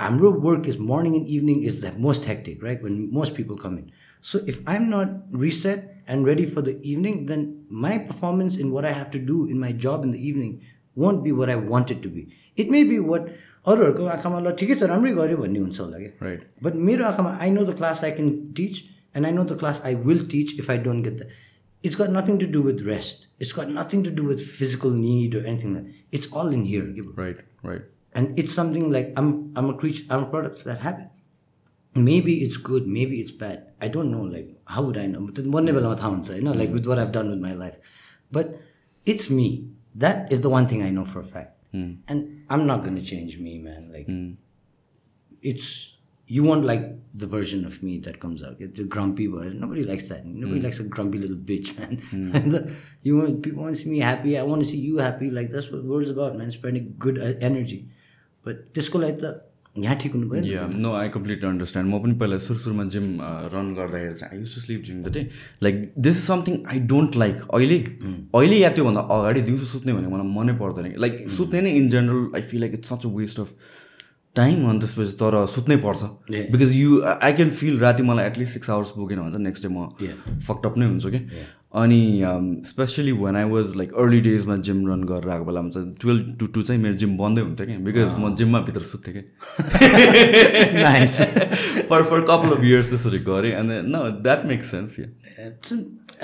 हाम्रो work is morning and evening is the most hectic right when most people come in So if I'm not reset and ready for the evening, then my performance in what I have to do in my job in the evening won't be what I want it to be. It may be what अरूहरूको आँखामा ल ठिकै छ राम्रै गऱ्यो भन्ने हुन्छ होला कि Right. बट मेरो आँखामा I know the class I can teach and I know the class I will teach if I don't get the it's got nothing to do with rest it's got nothing to do with physical need or anything it's all in here right right and it's something like I'm I'm a creature I'm a product of that habit. Maybe it's good, maybe it's bad. I don't know. Like how would I know? But one level of you know, like with what I've done with my life. But it's me. That is the one thing I know for a fact. And I'm not gonna change me, man. Like it's you want like the version of me that comes out. The grumpy boy. Nobody likes that. Nobody likes a grumpy little bitch, man. and the, you want people want to see me happy. I want to see you happy. Like that's what the world's about, man. Spreading good uh, energy. But त्यसको लागि त यहाँ ठिक हुनु पऱ्यो नि आई कम्प्लिटली अन्डरस्ट्यान्ड म पनि पहिला सुरु सुरुमा जिम रन गर्दाखेरि चाहिँ I use to sleep during the day like this is something I don't like अहिले अहिले या त्योभन्दा अगाडि दिउँसो सुत्ने भनेको मलाई मनै पर्दैन। लाइक सुत्ने नै in general I feel like it's such a waste of time अनि त्यसपछि तर सुत्नै पर्छ. Because you I can feel राति मलाई एटलिस्ट सिक्स आवर्स पुगेन भने चाहिँ नेक्स्ट डे म. फक्टअप नै हुन्छु कि अनि specially when I was like early डेजमा gym run गरेर आएको बेलामा चाहिँ टुवेल्भ टु टू चाहिँ मेरो जिम बन्दै हुन्थ्यो कि बिकज म जिममा भित्र सुत्थेँ कि. For for couple of years त्यसरी गरेँ अनि न that makes sense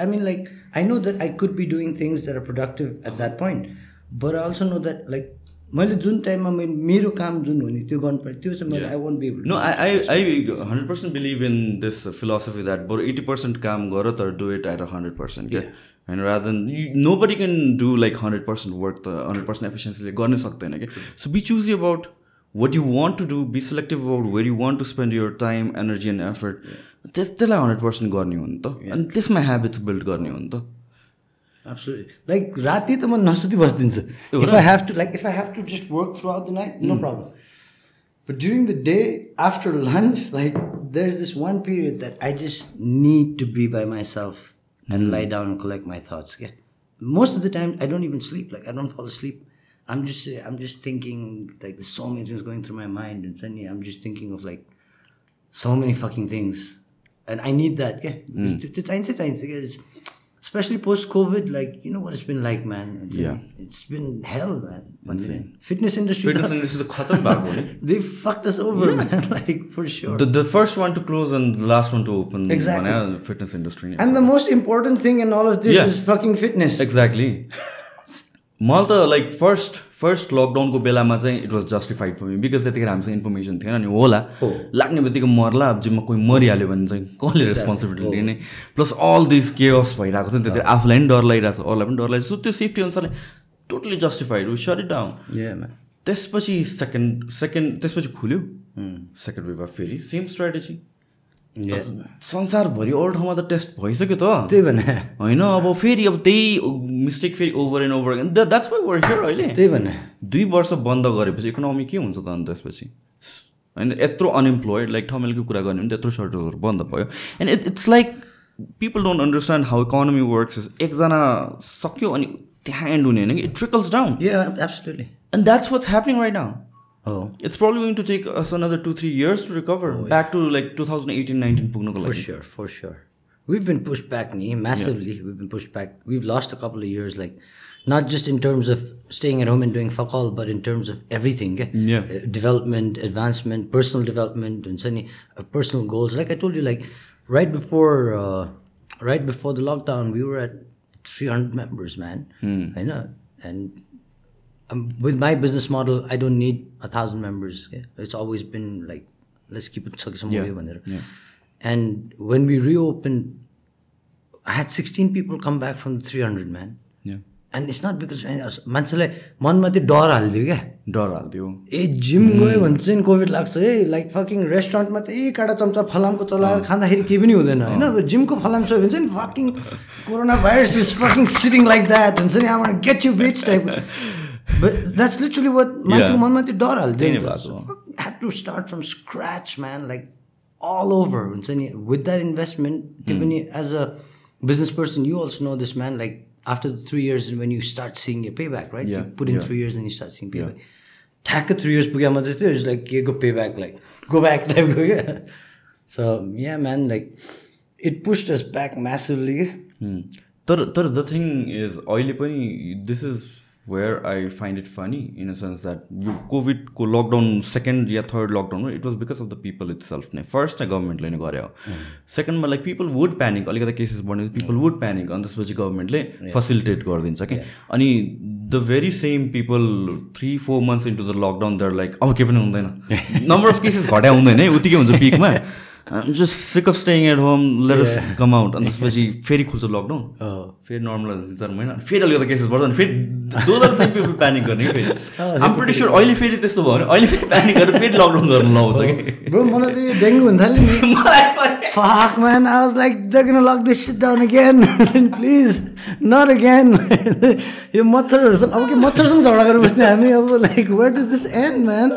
I mean, like, I know that I could be doing things that are productive at that point, but I also know that, like, मैले जुन टाइममा मैले मेरो काम जुन हो नि त्यो गर्नु पर्यो त्यो चाहिँ मैले I won't be able no I I I hundred percent believe in this philosophy that बरु एटी पर्सेन्ट काम गर तर do it at a hundred percent क्या होइन rather than nobody can do like hundred percent work त हन्ड्रेड पर्सेन्ट एफिसियन्सीले गर्नै सक्दैन कि so be choose about what you want to do be selective about where you want to spend your time energy and effort त्यस त्यसलाई हन्ड्रेड पर्सेन्ट गर्ने हो नि त अनि त्यसमा हेबिट्स बिल्ड गर्ने हो नि त Absolutely. Like राति त म नसुति बसिदिन्छु if I have to like if I have to just work throughout the night no problem But during the day, after lunch, like there's this one period that I just need to be by myself and lie down and collect my thoughts. Yeah. Most of the time, I don't even sleep. Like I don't fall asleep. I'm just I'm just thinking like there's so many things going through my mind, and suddenly I'm just thinking of like so many fucking things, and I need that. Yeah. It's- it's science, it's science. It's- especially post COVID, like you know what it's been like, man. It's yeah, it's been hell, man. Insane. Fitness industry. Fitness industry the They fucked us over, yeah. man. Like for sure. The, the first one to close and the last one to open. Exactly. Fitness industry. And the most important thing in all of this yeah. is fucking fitness. Exactly. मलाई त लाइक फर्स्ट फर्स्ट लकडाउनको बेलामा चाहिँ it was justified for me because त्यतिखेर हामीसँग इन्फर्मेसन थिएन नि होला। लाग्ने बित्तिकै मर्ला अब जिम्मा कोही मरिहाल्यो भने चाहिँ कसले रेस्पोन्सिबिलिटी लिने? प्लस अल दिस केयर्स भइरहेको थियो नि त्यतिखेर आफूलाई पनि डर लागिरहेको छ अरूलाई पनि डर लागिरहेको छ। सो त्यो सेफ्टी अनुसारले totally justified we shut it down. त्यसपछि सेकेन्ड सेकेन्ड त्यसपछि खुल्यो। सेकेन्ड वेभ फेरि सेम स्ट्राटेजी. संसारभरि अरू ठाउँमा त टेस्ट भइसक्यो त। त्यही भने होइन अब फेरि अब त्यही मिस्टेक फेरि over and over that's why we're here अहिले। त्यही भने दुई वर्ष बन्द गरेपछि इकोनोमी के हुन्छ त अन्त त्यसपछि होइन यत्रो अनइम्प्लोइड लाइक ठमेलको कुरा गर्ने भने त्यत्रो सर्टहरू बन्द भयो। And it it's like people don't understand how economy works एकजना सक्यो अनि त्यहाँ एन्ड हुने होइन कि? It trickles down. And that's what's happening right now Oh. It's problem going to take us another two three years to recover back to like two thousand eighteen nineteen पुग्नुको For लागि sure, for sure. We've been pushed back, nee, massively. We've been pushed back. We've lost a couple of years, like not just in terms of staying at home and doing fuck all, but in terms of everything. eh? Yeah. Uh, development, advancement, personal development, and suddenly uh, personal goals. Like I told you, like right before, uh, right before the lockdown, we were at 300 members, man. I know, and um, with my business model, I don't need a thousand members. Okay? It's always been like, let's keep it some way. Yeah. And when we reopened, I had 16 people come back from the 300, man. Yeah. And it's not because मान्छेलाई मनमा त्यो डर हालिदियो क्या डर हालिदियो ए जिम गयो भने चाहिँ कोभिड लाग्छ है लाइक फकिङ रेस्टुरेन्टमा त एक काँटा चम्चा फलामको चलाएर खाँदाखेरि केही पनि हुँदैन होइन जिमको फलाम छ भने चाहिँ fucking corona virus is fucking sitting like that हुन्छ नि आमा get you bitch type but that's literally what मान्छेको मनमा त्यो डर त्यही नै हालिदियो भएको had to start from scratch man like all over हुन्छ नि विथ द्याट इन्भेस्टमेन्ट त्यो पनि as a business person, you also know this man. Like after the three years, when you start seeing your payback, right? Yeah, You put in yeah. three years and you start seeing payback. ठ्याक्क थ्री इयर्स पुग्यो मात्रै थियो इट्स लाइक के को payback like go back टाइपको क्या so yeah man like it pushed us back massively के Hmm. तर तर द थिङ इज अहिले पनि this is where I find it funny in a sense that यो कोभिडको lockdown second yeah third lockdown it was because of the people itself नै फर्स्ट चाहिँ गभर्मेन्टले नै गरे हो सेकेन्डमा लाइक पिपल वुड प्यानिक अलिकति केसेस बढ्ने पिपल वुड प्यानिक अनि त्यसपछि गभर्मेन्टले फेसिलिटेट गरिदिन्छ कि अनि the very same people three four months into the lockdown दर लाइक अब केही पनि हुँदैन नम्बर अफ केसेस घट्या हुँदैन है उतिकै हुन्छ पिकमा just sick of staying at home let's come out अनि त्यसपछि फेरि खुल्छ लकडाउन फेरि नर्मल चार महिना फेरि अलिकति केसेस बढ्छ अनि फेरि दो सेम पिपल प्यानिक गर्ने फेरि? प्रिटी स्योर अहिले फेरि त्यस्तो भयो। भने अहिले फेरि प्यानिक गरेर फेरि लकडाउन गर्नु लाउँछ कि? ब्रो मलाई त यो डेङ्गु हुन थाल्यो नि। Fuck, man. I was like, they're gonna lock this shit down again. Please, not again. यो मच्छरहरूसँग अब के मच्छरसँग झगडा गरेर बस्ने हामी अब like where does this end man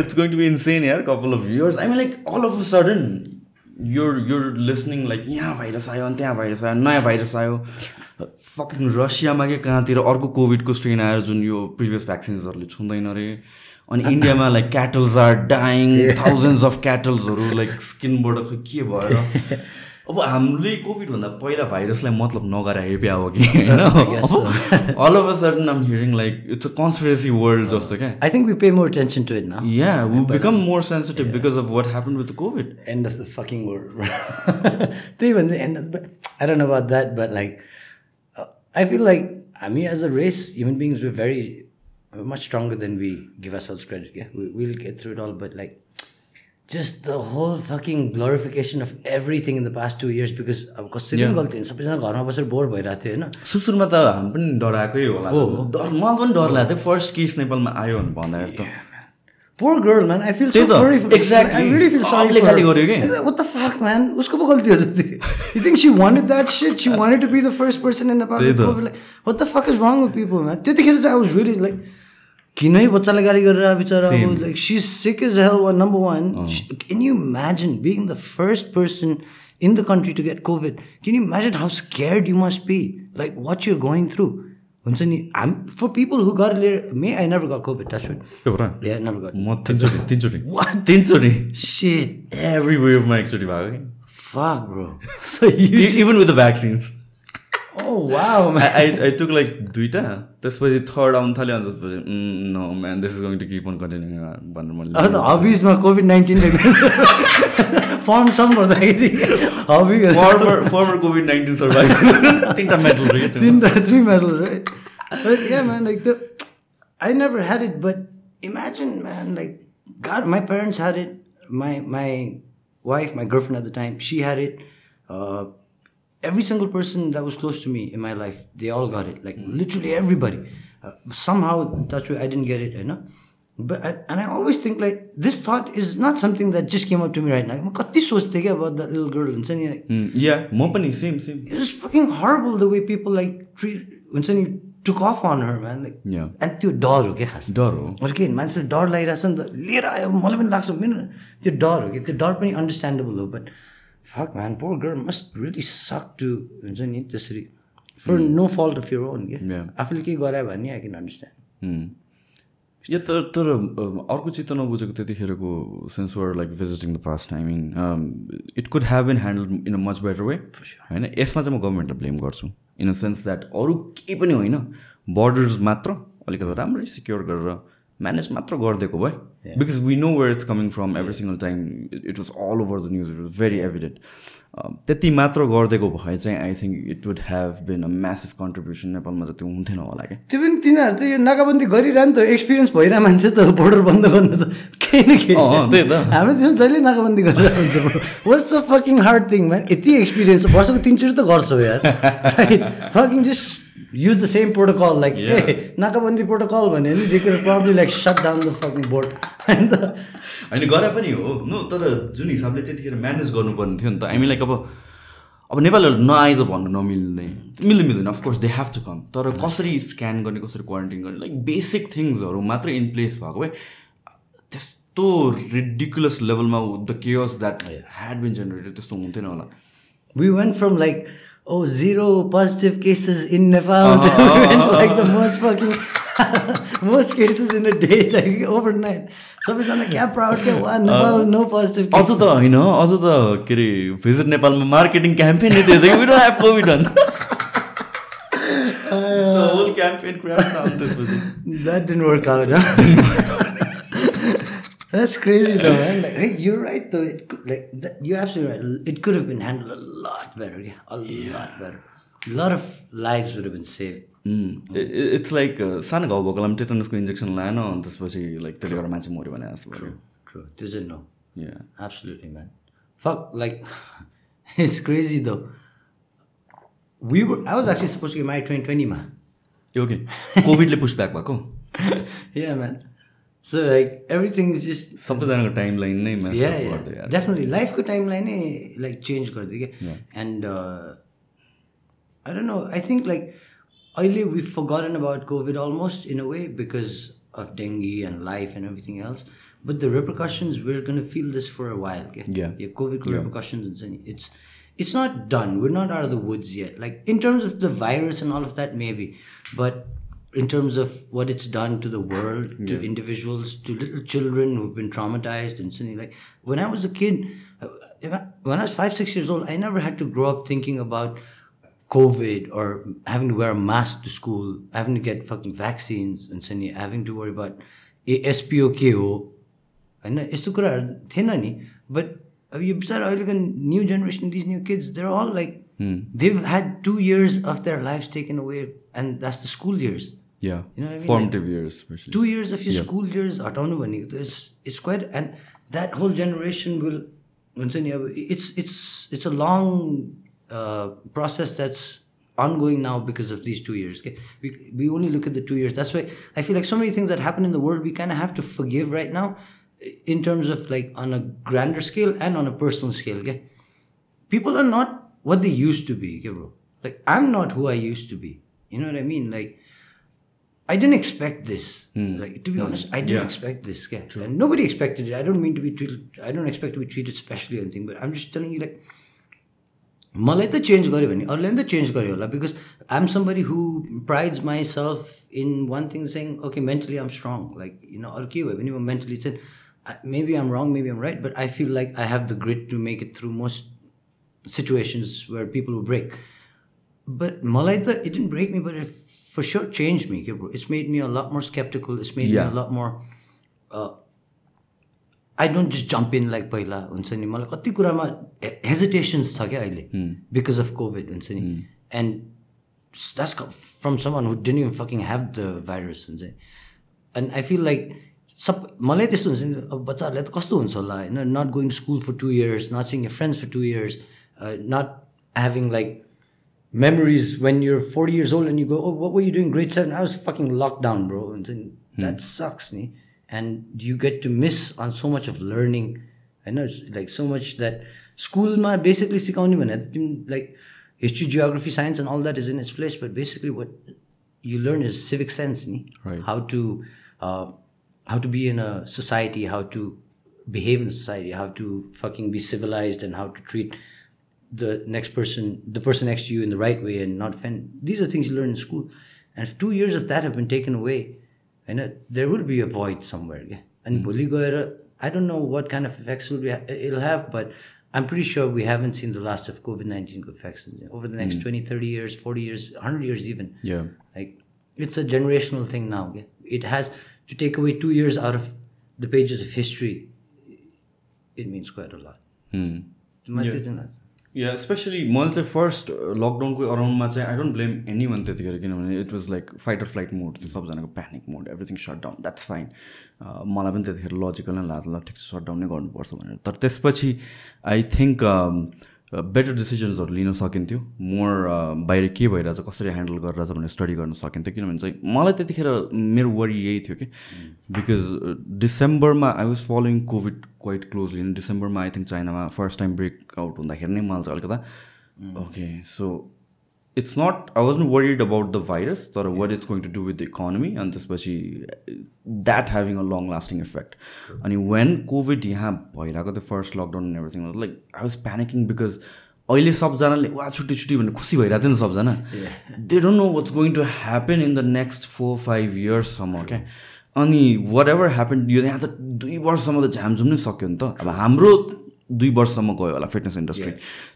it's going to be insane यार couple of years. I mean like all of a sudden you're you're listening like यहाँ भाइरस आयो अनि त्यहाँ भाइरस आयो नयाँ भाइरस आयो। फकिङ रसियामा के कहाँतिर अर्को कोभिडको स्ट्रेन आयो जुन यो प्रिभियस भ्याक्सिन्सहरूले छुँदैन अरे अनि इन्डियामा like cattles are dying thousands of क्याटल्सहरू like स्किनबाट खै के भएर अब हामीले कोभिडभन्दा पहिला भाइरसलाई मतलब नगरा हेपे हो कि होइन? All of a sudden um hearing like it's a conspiracy world जस्तो क्या I think we pay more tension to it न Yeah, we become more sensitive because of what happened with the COVID. end of the fucking world. त्यही भन्छ end of the I don't know about that, uh, like I mean as a race, human beings we're very we're much stronger than we give ourselves credit. Yeah, we, we'll get through it all, but like just the whole fucking glorification of everything in the past two years because अब कसैले पनि गल्ती होइन सबैजना घरमा बसेर बोर भइरहेको थियो होइन सुरुमा त हामी पनि डराएकै होला डर मलाई पनि डर लागेको थियो फर्स्ट केस नेपालमा आयो भने भन्दाखेरि त Poor girl, man. I feel so त्यही त, sorry for exactly. I really feel sorry सबले for खाली her. गर्यो कि? Fuck, man? उसको पो गल्ती हो जति You think she wanted that shit? She wanted to be the first person in Nepal with त्यही त। COVID? Like, what the fuck is wrong with people, man? त्यतिखेर चाहिँ I was really like किन है बच्चालाई गाली गरेर बिचरा she's sick as hell one number one She- can you imagine being the first person in the country to get COVID can you imagine how scared you must be like what you're going through हुन्छ नि हाम भएर yeah never got म तिनचोटि तिनचोटि। तिनचोटि। Shit. एभ्री वेभमा एकचोटि भएको कि Fuck, bro. So you. Even with the vaccines. I I took like दुइटा त्यसपछि थर्ड आउनु थाल्यो अनि त्यसपछि no man this is going to keep on continue भनेर मैले हबिजमा covid nineteen form some Radagiri. How we former former COVID nineteen survivor. Tinta medal, right? Tinta three medals, right? Yeah, man, like I never had it, but imagine, man, like God, my parents had it. My my wife, my girlfriend at the time, she had it. Uh, every single person that was close to me in my life, they all got it. Like mm. literally everybody. Uh, somehow, touch I didn't get it. You know. But I, and I always think like this thought is not something that just came up to me right now म कति सोच्थेँ क्या about that little girl हुन्छ नि या म पनि same same it was fucking horrible the way people like treat हुन्छ नि took off on her man like Yeah. and त्यो डर हो क्या खास डर हो अरू के मान्छेले डर लागिरहेछ नि त लिएर आयो मलाई पनि लाग्छ मेरो त्यो डर हो कि त्यो डर पनि अन्डरस्ट्यान्डेबल हो but fuck man poor girl must really suck to हुन्छ नि त्यसरी for no fault of your own Yeah. क्या आफूले केही गरायो भने आई क्यान अन्डरस्ट्यान्ड Hmm. यो तर तर अर्को चित्त नबुझेको त्यतिखेरको since we're like visiting the past I mean it could have been handled in a much better way होइन? यसमा चाहिँ म गभर्मेन्टलाई ब्लेम गर्छु। इन अ सेन्स द्याट अरू केही पनि होइन बोर्डर्स मात्र अलिकति राम्ररी सिक्योर गरेर म्यानेज मात्र गरिदिएको भए because we know where it's coming from every single time it was all over the news it was very evident त्यति मात्र गरिदिएको भए चाहिँ I think it would have been a massive contribution नेपालमा चाहिँ त्यो हुन्थेन होला क्या। त्यो पनि तिनीहरू त यो नाकाबन्दी गरिरह नि त एक्सपिरियन्स भइरहेको मान्छे त बोर्डर बन्द गर्नु त केही न केही। त्यही त। हामी त्यसमा जहिले नाकाबन्दी गरेर हुन्छ। What's the fucking hard thing man यति एक्सपिरियन्स वर्षको तिनचोटि त गर्छौ यार। Fucking just use the same protocol like a नाकाबन्दी protocol भन्यो भने they could probably like shut down the fucking border होइन त होइन गरे पनि हो नो तर जुन हिसाबले त्यतिखेर म्यानेज गर्नुपर्ने थियो नि त. हामी लाइक अब अब नेपालीहरू नआइज भन्नु नमिल्ने मिल्दैन मिल्दैन of course they have to come तर कसरी स्क्यान गर्ने कसरी क्वारेन्टाइन गर्ने लाइक बेसिक थिङ्सहरू मात्रै इन प्लेस भएको भए त्यस्तो रिडिकुलस लेभलमा the cares that had been generated त्यस्तो हुन्थेन होला. We went from like oh, zero positive cases in Nepal. and like the most fucking, most cases in a day, like overnight. सबैजना क्या प्राउड क्या वा नेपाल नो पोजिटिभ अझ त होइन अझ त के अरे भिजिट नेपालमा मार्केटिङ क्याम्पेन नै थियो we don't have covid on whole campaign त्यसपछि That didn't work out. That's crazy though, man. Like, hey, you're right though. It could, like that, you're absolutely right. It could have been handled a lot better. Yeah, a lot better. A lot of lives would have been saved. It's like सानो घाउ भएको बेलामा टेटनसको इन्जेक्सन लाएन अनि त्यसपछि लाइक त्यसले गर्दा मान्छे मऱ्यो भने जस्तो भयो True. This is no. Yeah. Absolutely, man. Fuck, like, it's crazy though. We were. I was actually supposed to get married 2020, man. यो के कोभिडले पुस ब्याक भएको yeah, man. So like everything's just सबैजनाको टाइम लाइन नै म्याच yeah, गर्दै yeah. यार definitely लाइफको टाइमलाई नै लाइक चेन्ज गरिदियो क्या and I don't know I think like अहिले we forgotten about covid almost in a way because of dengue and life and everything else but the repercussions we're gonna feel this for a while क्या Yeah. यो कोभिडको रिप्रकसन्स हुन्छ नि it's it's not done we're not out of the woods yet like in terms of the virus and all of that maybe but in terms of what it's done to the world, yeah. to individuals, to little children who've been traumatized and something like. When I was a kid, when I was five, six years old, I never had to grow up thinking about COVID or having to wear a mask to school, having to get fucking vaccines and something, having to worry about SPOKO. And it's but uh, you said look at new generation, these new kids, they're all like Hmm. They've had two years of their lives taken away, and that's the school years yeah. You know I mean? formative like, years especially. two years of your school years are it's, it's quite and that whole generation will it's it's it's a long uh, process that's ongoing now because of these two years we, we only look at the two years. That's why i feel like so many things that happen in the world we kind of have to forgive right now in terms of like on a grander scale and on a personal scale people are not what they used to be like i'm not who i used to be. You know what i mean? Like I didn't expect this. Like to be honest, I didn't expect this. Yeah. And nobody expected it. I don't mean to be treated. I don't expect to be treated specially or anything. But I'm just telling you, like, मलाई त चेन्ज गर्यो भने अरूले पनि त चेन्ज गर्यो होला because I am somebody who prides myself in one thing saying okay mentally I'm strong like you know अरू के भयो भने म मेन्टली चाहिँ maybe I'm wrong maybe I'm right but I feel like I have the grit to make it through most situations where people would break but मलाई त it didn't break me but it for sure change me के bro it's made me a lot more sceptical it's made me a Yeah. Lot more I don't just jump in like पहिला हुन्छ नि मलाई कति कुरामा हेजिटेसन्स छ क्या अहिले बिकज अफ कोभिड हुन्छ नि and that's from someone who didn't you fucking have the virus हुन्छ एन्ड आई फिल लाइक सब मलाई त्यस्तो हुन्छ नि अब बच्चाहरूलाई त कस्तो हुन्छ होला होइन not going school for two years not seeing your friends for two years not having like memories when you're 40 years old and you go, oh, what were you doing grade seven? I was fucking locked down, bro. And then that sucks, me. And you get to miss on so much of learning. I know it's like so much that school ma basically like history, geography, science, and all that is in its place. But basically, what you learn is civic sense, ni? Right. How to uh, how to be in a society, how to behave in society, how to fucking be civilized, and how to treat the next person, the person next to you in the right way and not offend. These are things you learn in school. And if two years of that have been taken away, and there will be a void somewhere. Yeah? And hmm. goera, I don't know what kind of effects will be, it'll have, but I'm pretty sure we haven't seen the last of COVID 19 effects over the next hmm. 20, 30 years, 40 years, 100 years even. Yeah. Like, it's a generational thing now. Yeah? It has to take away two years out of the pages of history. It means quite a lot. Hmm. On that. Yeah specially मैले चाहिँ फर्स्ट लकडाउनको अराउन्डमा चाहिँ I don't blame anyone त्यतिखेर किनभने it was like fight or flight mode थियो सबजनाको panic mode everything shut down that's fine मलाई पनि त्यतिखेर लजिकल नै लाग्छ ल ठिक सट डाउन नै गर्नुपर्छ भनेर तर त्यसपछि आई थिङ्क बेटर डिसिजन्सहरू लिन सकिन्थ्यो। मोर बाहिर के भइरहेछ कसरी ह्यान्डल गरिरहेछ भनेर स्टडी गर्न सकिन्थ्यो। किनभने चाहिँ मलाई त्यतिखेर मेरो वरि यही थियो कि बिकज डिसेम्बरमा I was following covid quite closely डिसेम्बरमा आई थिङ्क चाइनामा फर्स्ट टाइम ब्रेक आउट हुँदाखेरि नै मलाई चाहिँ अलिकता okay so it's not I was worried about the virus तर what it's going to do with the economy अनि त्यसपछि that having a long lasting effect अनि वेन कोभिड यहाँ भइरहेको थियो first lockdown and everything like I was panicking because अहिले सबजनाले वा छुट्टी छुट्टी भनेर खुसी भइरहेको थियो नि सबजना। They don't know what's going to happen in the next four five इयर्ससम्म क्या अनि वाट एभर ह्यापन यो यहाँ त दुई वर्षसम्म त झ्यामझुम नै सक्यो नि त। अब हाम्रो दुई वर्षसम्म गयो होला फिटनेस इन्डस्ट्री।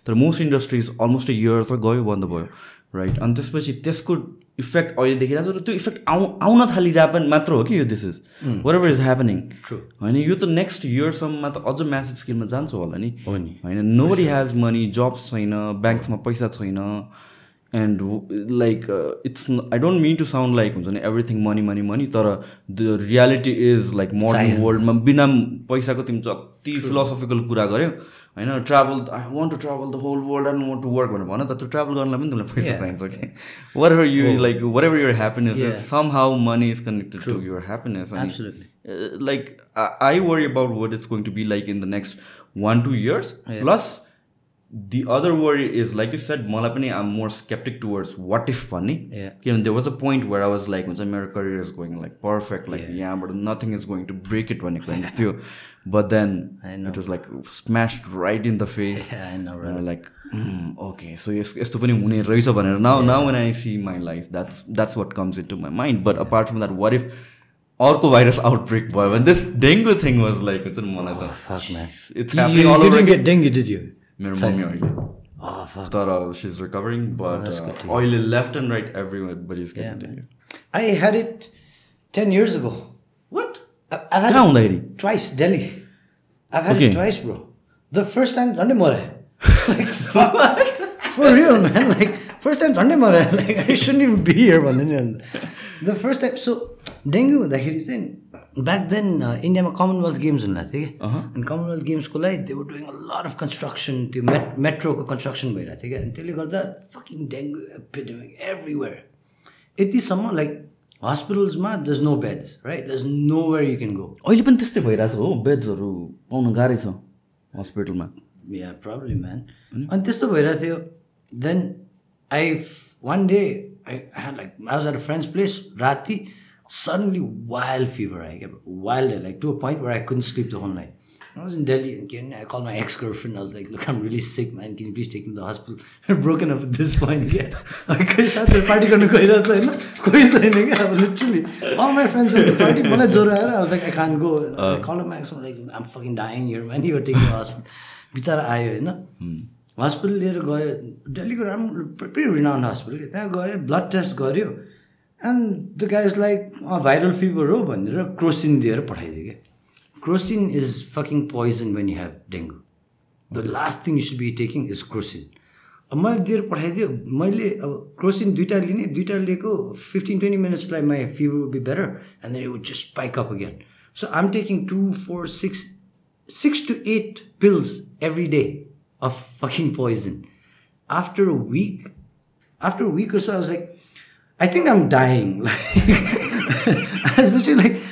तर मोस्ट इन्डस्ट्रिज अलमोस्ट इयर त गयो बन्द भयो राइट अनि त्यसपछि त्यसको इफेक्ट अहिले देखिरहेको छ र त्यो इफेक्ट आउ आउन थालिरहेको पनि मात्र हो कि यो this is whatever is happening होइन यो त नेक्स्ट इयरसम्ममा त अझ म्यासिभ स्किलमा जान्छ होला नि। होइन nobody has money jobs छैन ब्याङ्क्समा पैसा छैन। And like it's I don't mean to sound like हुन्छ नि एभ्रिथिङ मनी मनी मनी तर the reality is like modern वर्ल्डमा बिना पैसाको तिमी जति फिलोसफिकल कुरा गऱ्यो होइन travel I want to travel the whole world and want to work भनेर भन त त्यो ट्राभल गर्नलाई पनि तिमीलाई पैसा चाहिन्छ कि whatever you like whatever your happiness is somehow money is connected to your happiness Absolutely. Like I worry about what is going to be like in the next one two years plus The other worry is like you set मलाई पनि I'm more skeptical towards what if भन्ने Yeah. किनभने there was a point where I was like हुन्छ मेरो career is going like perfect like यहाँबाट nothing is going to break it भन्ने कुरा थियो but then it was like smash right in the face Yeah, I know, like okay so यस यस्तो पनि हुने रहेछ भनेर now now when I see my life that's that's what comes in to my mind but apart from that what if अर्को भाइरस आउटब्रेक भयो भने this dengue thing was like हुन्छ नि मलाई त मेरो मम्मी अहिले Oh. तर सी इज रिकभरिङ बट अहिले left and right everybody is I had it ten years ago. What कहाँ हुँदाखेरि twice, Delhi. I've had Okay. it twice, bro. The first time, Sunday more. like, fuck. For real, man. Like, first time, Sunday more. Like, I shouldn't even be here, man. The first time, so, dengue हुँदाखेरि चाहिँ ब्याक देन इन्डियामा कमनवेल्थ गेम्स हुन लाग्थ्यो कि अनि कमनवेल्थ गेम्सको लागि they were doing a lot of construction त्यो मेट मेट्रोको कन्स्ट्रक्सन भइरहेको थियो क्या अनि त्यसले गर्दा फकिङ डेङ्गु एपिडेमिक एभ्रिवेयर यतिसम्म like हस्पिटल्समा there's no beds right there's nowhere you can go अहिले पनि त्यस्तै भइरहेछ हो। बेड्सहरू पाउन गाह्रै छ हस्पिटलमा या प्रब्लम म्यान अनि? त्यस्तो भइरहेको थियो। Then I one day I like I was at friends place राति सडनली वाइल्ड फिभर आयो क्या wild like to a point where I couldn't sleep the whole night I was in Delhi and I called my ex-girlfriend. I was like, look, I'm really sick, man. Can you please take me to the hospital? I'm broken up at this point. Yeah. कोही साथीहरू पार्टी गर्नु गइरहेको छ होइन कोही छैन क्या अब literally all my friends to party मलाई ज्वरो आएर I was like, I can't go. I called my ex, I'm like, I'm fucking dying here, man. You're taking me to the hospital. बिचरा आयो होइन हस्पिटल लिएर गयो दिल्लीको राम्रो प्रिटी रिनाउन्ड हस्पिटल त्यहाँ गयो ब्लड टेस्ट गऱ्यो And the guys like viral fever हो भनेर क्रोसिन दिएर पठाइदियो क्या Crocin is fucking poison when you have dengue the last thing you should be taking is Crocin अब मैले दिएर पठाइदियो मैले अब क्रोसिन दुइटा लिने दुइटा लिएको fifteen twenty मिनट्सलाई my fever would be better and then would just spike up again so I am taking two four six six to eight pills every day of fucking poison. After a week, after a week or so, Dying. Like, I was literally like,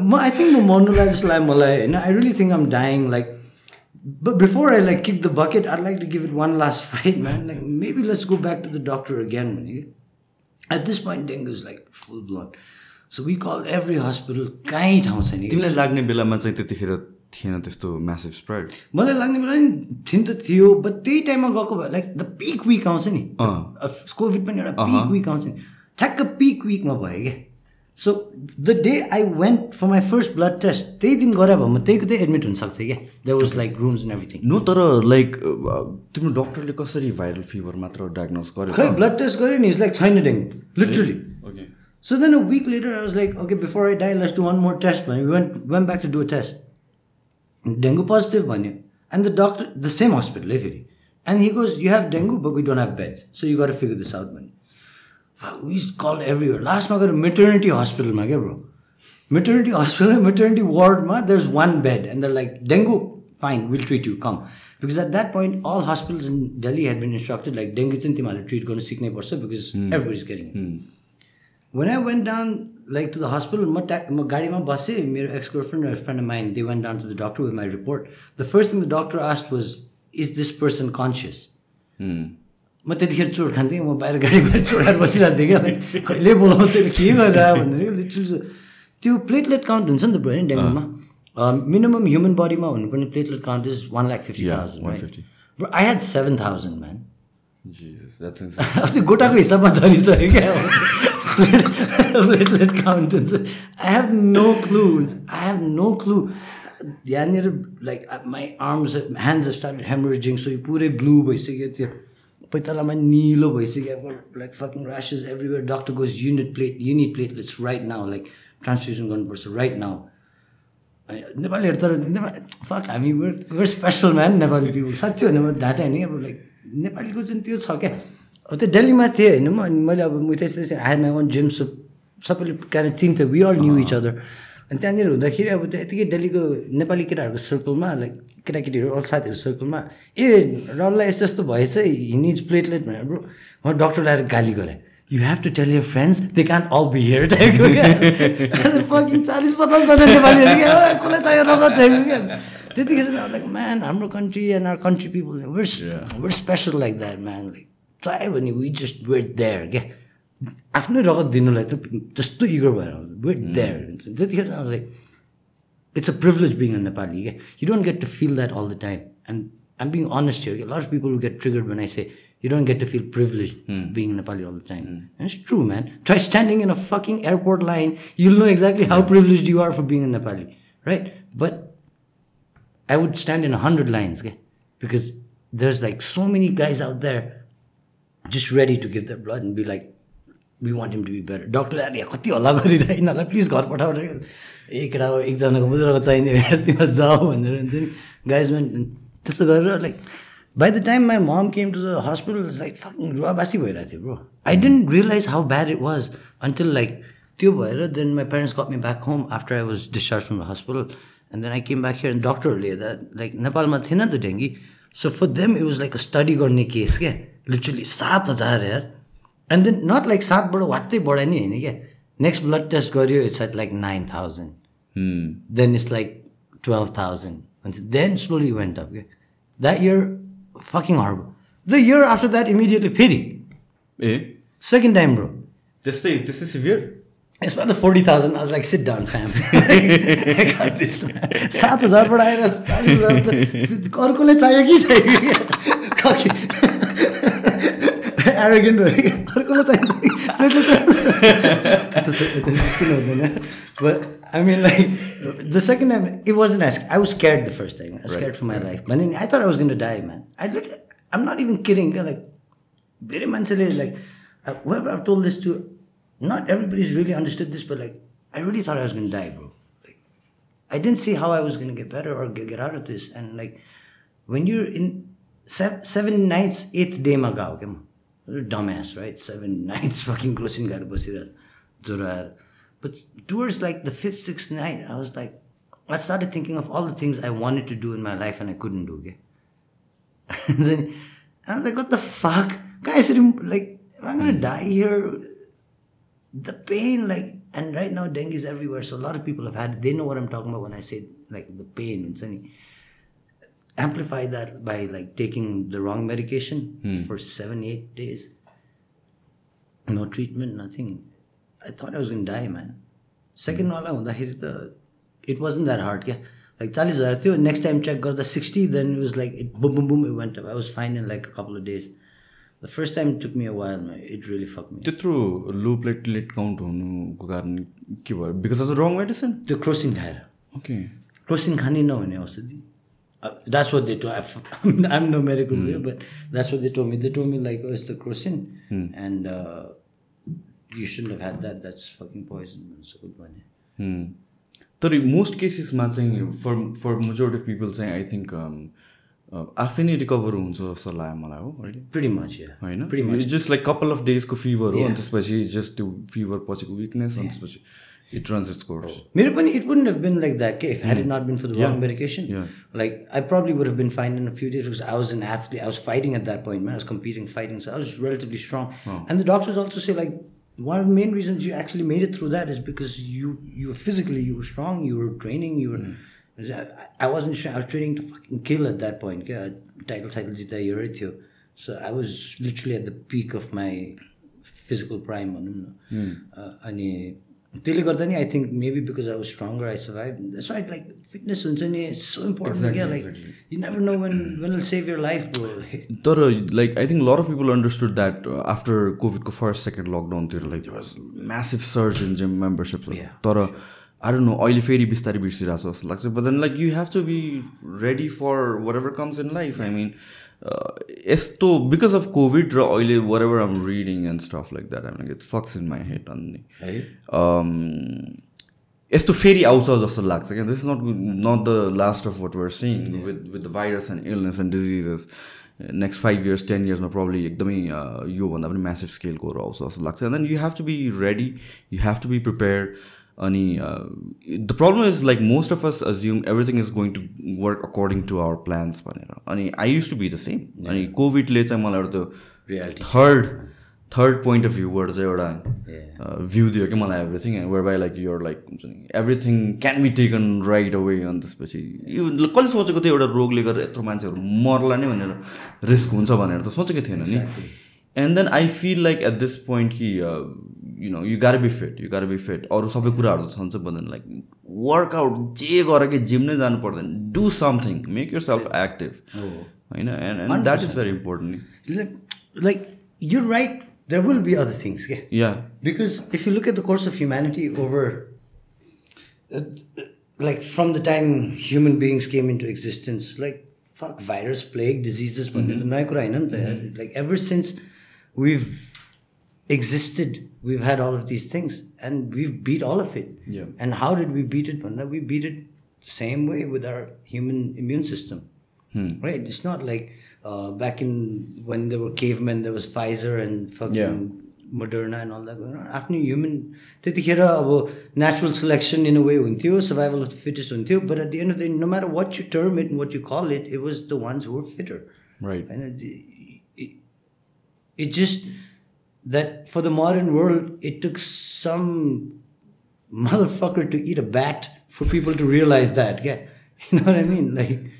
"Ma- I think Monula just like Malay, and I really think I'm dying. Like, but before I like kick the bucket, I'd like to give it one last fight, man. Like, maybe let's go back to the doctor again. man. At this point, dengue is like full blown. So we called every hospital. कहीँ ठाउँ छैन कि। तिमीलाई लाग्ने बेलामा चाहिँ त्यतिखेर थिएन त्यस्तो म्यासिभ स्प्रेड मलाई लाग्ने बेला नि थिन त थियो बट त्यही टाइममा गएको भए लाइक द पिक विक आउँछ नि कोभिड पनि एउटा पिक विक आउँछ नि ठ्याक्क पिक विकमा भयो क्या so the day I went for my first blood test त्यही दिन गरे भए म त्यही त्यही एडमिट हुनसक्थेँ क्या they was like rooms in everything no तर लाइक तिम्रो डक्टरले कसरी भाइरल फिभर मात्र डायग्नोज गरे खै ब्लड टेस्ट गऱ्यो नि इज लाइक छैन dengue literally okay a week later was like okay before I die last one more test भन्यो went back to a test dengue positive भन्यो and the doctor the same hospital है फेरि and he goes you have dengue we don't have beds so you gotta figure this out भन्यो Last month, I got a maternity hospital, man, bro. Maternity hospital, maternity ward, man. There's one bed, and they're like, dengue, fine, we'll treat you. Come, because at that point, all hospitals in Delhi had been instructed like dengue चाहिँ तिमीहरूले treat गर्नु सिक्नै पर्छ because everybody's getting it. when I went down like to the hospital, म ट्या म गाडीमा बसेँ मेरो एक्स गर्लफ्रेन्ड र friend mine they went down to the doctor with my report the first thing the doctor asked was is this person conscious म त्यतिखेर चोट खान्थेँ म बाहिर गाडी बाहिर चोडाएर बसिरहेको थिएँ क्या लाइक कहिले बोलाउँछ के गरेर भनेर लिटरली त्यो प्लेटलेट काउन्ट हुन्छ नि त ब्रो होइन डेङ्गुमा मिनिमम ह्युमन बडीमा हुनुपर्ने platelet count is one lakh fifty Yeah, thousand 150. Bro, I had 7,000, man. Jesus, that's insane. अब त्यो गोटाको हिसाबमा झरिसक्यो क्या प्लेटलेट काउन्ट हुन्छ I have no clue I have no clue यहाँनिर like my arms hands start hemorrhaging so यो पुरै ब्लू भइसक्यो त्यो पैतालामा निलो भइसक्यो like fucking rashes everywhere doctor goes unit plate unit platelets right now like transfusion गर्नुपर्छ राइट नाउ नेपालीहरू तर फक हामी were were special man Nepali people साँच्चै भने म ढाँटे होइन अब लाइक नेपालीको चाहिँ त्यो छ क्या अब त्यो दिल्लीमा थिएँ होइन म अनि मैले अब म त्यसै I my own gym so सबैले क्यारे चिन्थ्यो we all knew each other अनि त्यहाँनिर हुँदाखेरि अब त्यो यतिकै दिल्लीको नेपाली केटाहरूको सर्कलमा लाइक केटाकेटीहरू साथीहरू सर्कलमा ए रल्ला यस्तो यस्तो भएछ हिनिज प्लेटलेट भनेर ब्रो म डक्टर ल्याएर गाली गरेँ। You have to tell your friends they can't all be here टाइपको चालिस पचासजना नेपालीहरू क्या "ओ, कसलाई चाहियो रगत? टाइपको क्या त्यतिखेर चाहिँ लाइक म्यान हाम्रो country and our country people were were special like that man like चाह्यो भने वी जस्ट वेट देयर क्या? आफ्नै रगत दिनुलाई त त्यस्तो इगर भएर आउँछ वेट देयर हुन्छ त्यतिखेर चाहिँ like it's a privilege being a Nepali क्या you don't get to feel that all the time and um being honest here lot of people get triggered when I say you don't get to feel privileged being Nepali all the time. And it's true, man. Try standing in a fucking airport line. You'll know exactly how privileged you are for being a Nepali, right? But I would stand in a hundred lines, okay? Because there's like so many guys out there just ready to give their blood and be like, we want him to be better. डक्टरले अरे कति हल्ला गरिरह यिनीहरूलाई? प्लिज घर पठाएर ए केटा हो एकजनाको मुजुराको चाहिने तिमीहरू जाऊ भनेर हुन्छ नि। गाइजमा त्यस्तो गरेर like by the time my mom came to the hospital like fucking रुवाबासी भइरहेको थियो bro I didn't realise how bad it was until like त्यो भएर then my parents got me back home after I was discharge from the hospital and then I came back here डक्टरहरूले हेर्दा लाइक नेपालमा थिएन त dengue. So for them it was like study गर्ने केस क्या। लिटरली सात हजार यार। एन्ड देन नट लाइक सातबाट वात्तै बढाइ नि होइन क्या नेक्स्ट ब्लड टेस्ट गर्यो it's at like nine thousand Hmm. then it's like 12,000. And so then slowly went up. Okay? That year, fucking horrible. The year after that, immediately pity. A Second time, bro. त्यस्तै त्यस्तै severe It's about the 40,000. I was like, sit down, fam. I got this, man. सात हजारबाट आएर चालिस हजार त अर्कोले चाहियो कि चाहियो एरोगेन्ट भयो कि अर्कोले चाहिन्छ कि प्लेटले चाहिन्छ निस्किनु हुँदैन but I mean like the second time it was as I was scared the first time I scared for my life भने नि I thought I was going to die man I lit um not even kidding क्या लाइक धेरै मान्छेले like whoever I've told this to, not everybody's really understood this, but like I really thought I was gonna die, bro. Like I didn't see how I was gonna get better or get, get out of this. And like when you're in seven, seven nights, eighth day ma gao ke ma. You're a dumbass, right? Seven nights fucking grossing garo basira joro aएर. But towards like the fifth, sixth night, I was like, I started thinking of all the things I wanted to do in my life and I couldn't do. Okay? and then I was like, what the fuck? Guys, like, am I gonna die here? The pain, like, and right now dengue is everywhere, so a lot of people have had. They know what I'm talking about when I say like the pain. Any amplify that by like taking the wrong medication for seven, eight days. No treatment, nothing. I thought I was gonna die, man. Second वाला हुँदाखेरि त it wasn't that hard क्या like चालिस हजार थियो next time check गर्दा 60 then it was like it boom boom boom it went up I was fine in like a couple of days the first time took me a while man it really fucked me त्यत्रो लो प्लेटलेट काउन्ट हुनुको कारण के भयो बिकज अफ रङ मेडिसिन त्यो क्रोसिन खाएर ओके क्रोसिन खाने नहुने औषधि that's what they to I'm no medical way but that's what they to me they to me like is the Crocin and you should have had that that's fucking poison भन्छु भने Hmm. तर मोस्ट केसेसमा चाहिँ for for majority of people चाहिँ आई थिङ्क आफै नै रिकभर हुन्छ जस्तो लाग्यो मलाई हो होइन. जस्ट लाइक कपाल अफ डेजको फिभर हो अनि त्यसपछि जस्ट त्यो फिभर पछिको विकनेस अनि त्यसपछि it runs its course. Oh. Mirapani, it wouldn't have been like that if had it hmm. not been for the yeah. wrong medication. Yeah. Like I probably would have been fine in a few days because I was an athlete. I was fighting at that point, man. I was competing, fighting, so I was relatively strong. Oh. And the doctors also say like one of the main reasons you actually made it through that is because you you were physically you were strong, you were training, you were. Mm. I, wasn't. I was training to fucking kill at that point. Yeah, Title cycle with you. So I was literally at the peak of my physical prime. Mm. Uh, and त्यसले गर्दा नि I think maybe because I was stronger I survive that's why like fitness हुन्छ नि सो इम्पोर्टेन्ट क्या like you never know when when will save your life तर like I think lot of people understood that after कोभिडको first second लकडाउनतिर like was massive search in gym membership तर आई डोन्ट नो अहिले फेरि बिस्तारै बिर्सिरहेको छ जस्तो लाग्छ. But then like you have to be ready for whatever comes in life I mean यस्तो बिकज अफ कोभिड र अहिले whatever I'm reading and stuff like that I'm like it's fucks in my head अन्नी यस्तो फेरि आउँछ जस्तो लाग्छ क्या this is not not the last of what we're seeing with with the virus and illness and diseases next five years ten इयर्समा probably एकदमै योभन्दा पनि म्यासिभ स्केलकोहरू आउँछ जस्तो लाग्छ and then you have to be ready you have to be prepare अनि the problem is like most of us assume everything is going to work according to our plans भनेर। अनि I use to be the same अनि कोभिडले चाहिँ मलाई एउटा त्यो reality third third point of भ्यूबाट चाहिँ एउटा भ्यू दियो कि मलाई everything were by like your like हुन्छ नि everything can be taken right away अनि त्यसपछि यो कसले सोचेको थियो एउटा रोगले गर्दा यत्रो मान्छेहरू मर्ला नै भनेर रिस्क हुन्छ भनेर त सोचेकै थिएन नि। And then I feel like at this point कि You know you gotta be fit you gotta be fit अरू सबै कुराहरू त छन्छ भन्दैन लाइक वर्कआउट जे गर कि जिम नै जानु पर्दैन do something make yourself active होइन and and that is very important like you right there will be other things yeah yeah because if you look at the course of humanity over uh, like from the time human beings came into existence like fuck virus plague diseases mm-hmm. like ever since we've existed we've had all of these things and we've beat all of it yeah and how did we beat it we beat it the same way with our human immune system hmm. right it's not like uh, back in when there were cavemen there was Pfizer and fucking yeah. Moderna and all that going on आफ्नो ह्युमन त्यतिखेर अब natural selection in a way हुन्थ्यो सर्भाइभल अफ द फिटेस्ट हुन्थ्यो but at the end of the no matter what you term it what you call it it was the ones were fitter right होइन it just that for the modern world, it took some motherfucker to eat a bat for people to realize that. Yeah, you know what I mean? Like,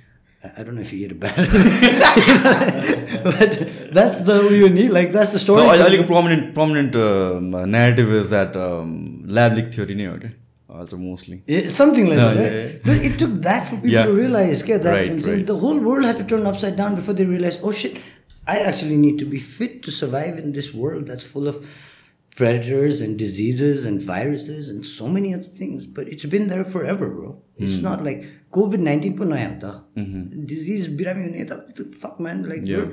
I don't know if you eat a bat, but that's the you need. Like, that's the story. No, I, I like a prominent prominent um, narrative is that um, lab leak theory, okay. Also, mostly something like no, that, right? Yeah, yeah. It took that for people yeah. to realize yeah, that right, right. the whole world had to turn upside down before they realized, oh shit, I actually need to be fit to survive in this world that's full of predators and diseases and viruses and so many other things. But it's been there forever, bro. It's mm. not like COVID 19 po naya. Mm-hmm. Disease. Fuck, man. Like, yeah.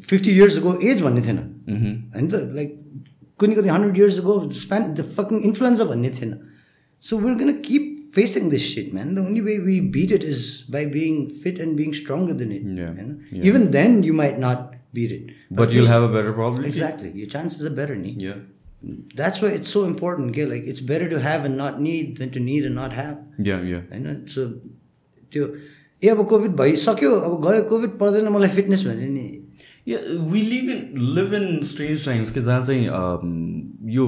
50 years ago, AIDS one na. Mm-hmm. And the, like, couldn't 100 years ago, the fucking influenza one na. So we're gonna keep facing this shit man the only way we beat it is by being fit and being stronger than it Yeah. होइन? Yeah. even then you might not beat it but you'll have a better probability exactly your chances are better nee. yeah that's why it's so important okay? like it's better to have and not need than to need and not have yeah yeah होइन सो त्यो ए अब कोभिड भइसक्यो अब गयो कोभिड पर्दैन मलाई फिटनेस भने नि Yeah, we live in live in strange times कि जहाँ चाहिँ um, यो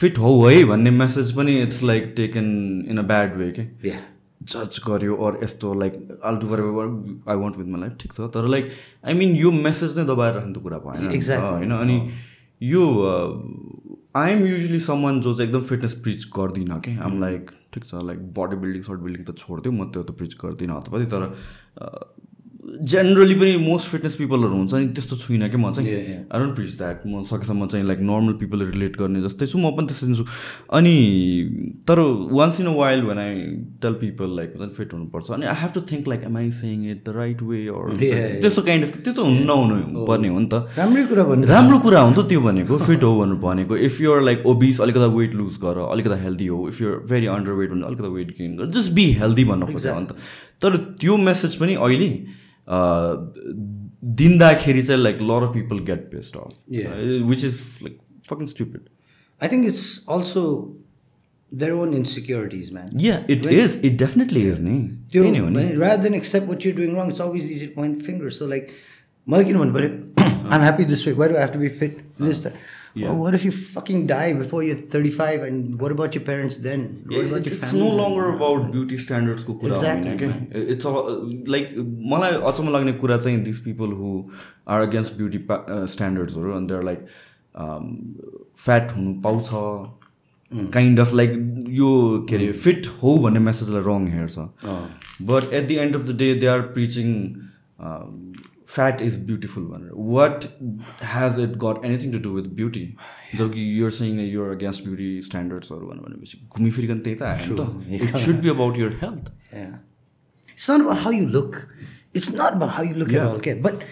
Fit हो है भन्ने मेसेज पनि it's like taken in a bad way के. जज गर्यो अर यस्तो like all to where I want with my life ठिक छ? तर लाइक आई मिन यो मेसेज नै दबाएर राख्ने त कुरा भएन. होइन? अनि यो आई एम युजली समन जो चाहिँ एकदम फिटनेस प्रिच गर्दिनँ कि आम लाइक ठिक छ like body building short building त छोडिदिउँ म त्यो त प्रिच गर्दिनँ अथवा तर जेनरली पनि मोस्ट फिटनेस पिपलहरू हुन्छ नि त्यस्तो छुइनँ कि? म चाहिँ. आई डोन्ट प्रिच द्याट म सकेसम्म चाहिँ लाइक नर्मल पिपल रिलेट गर्ने जस्तै छु। म पनि त्यस्तै छु। अनि तर once in a while when I tell people like fit हुनुपर्छ अनि I have to think like am I saying it the right way or. त्यस्तो काइन्ड अफ त्यो त हुनु नहुनु पर्ने हो नि त। राम्रै कुरा भन्नु राम्रो कुरा हो नि त त्यो भनेको फिट हो भनेर भनेको। इफ युआर लाइक ओबिस अलिकता वेट लुज गर अलिकता हेल्दी हो। If you're very underweight भने अलिकता वेट गेन गर। जस्ट बी हेल्दी भन्न खोज्छ अन्त तर त्यो मेसेज पनि अहिले दिँदाखेरि चाहिँ like lot of people get best Yeah. Of which is like fucking stupid I think it's also their own insecurities, man. Yeah it is it definitely is नि त्यो त्यही नै हो नि when- rather than accept what you're doing wrong, it's always easy to point the finger. So like, मलाई किन भन्नु पऱ्यो I'm happy this way. Why do I have to be fit? This that. Well, what if you fucking die before you're 35? And what about your parents then? What about your family? No then? Longer about beauty स्ट्यान्डर्ड्सको कुरा Exactly, होइन क्या इट्स लाइक मलाई अचम्म लाग्ने कुरा चाहिँ this people who are against beauty स्ट्यान्डर्ड्सहरू अनि देयर लाइक फ्याट हुनु पाउँछ काइन्ड अफ लाइक यो के अरे फिट हो भन्ने मेसेजलाई रङ हेर्छ but at the end of the day they are preaching fat is beautiful one what has it got anything to do with beauty? Though you're saying that you're against beauty standards or one it should be about your health. Yeah. It's not about how you look. It's not about how you look yeah. at all okay? But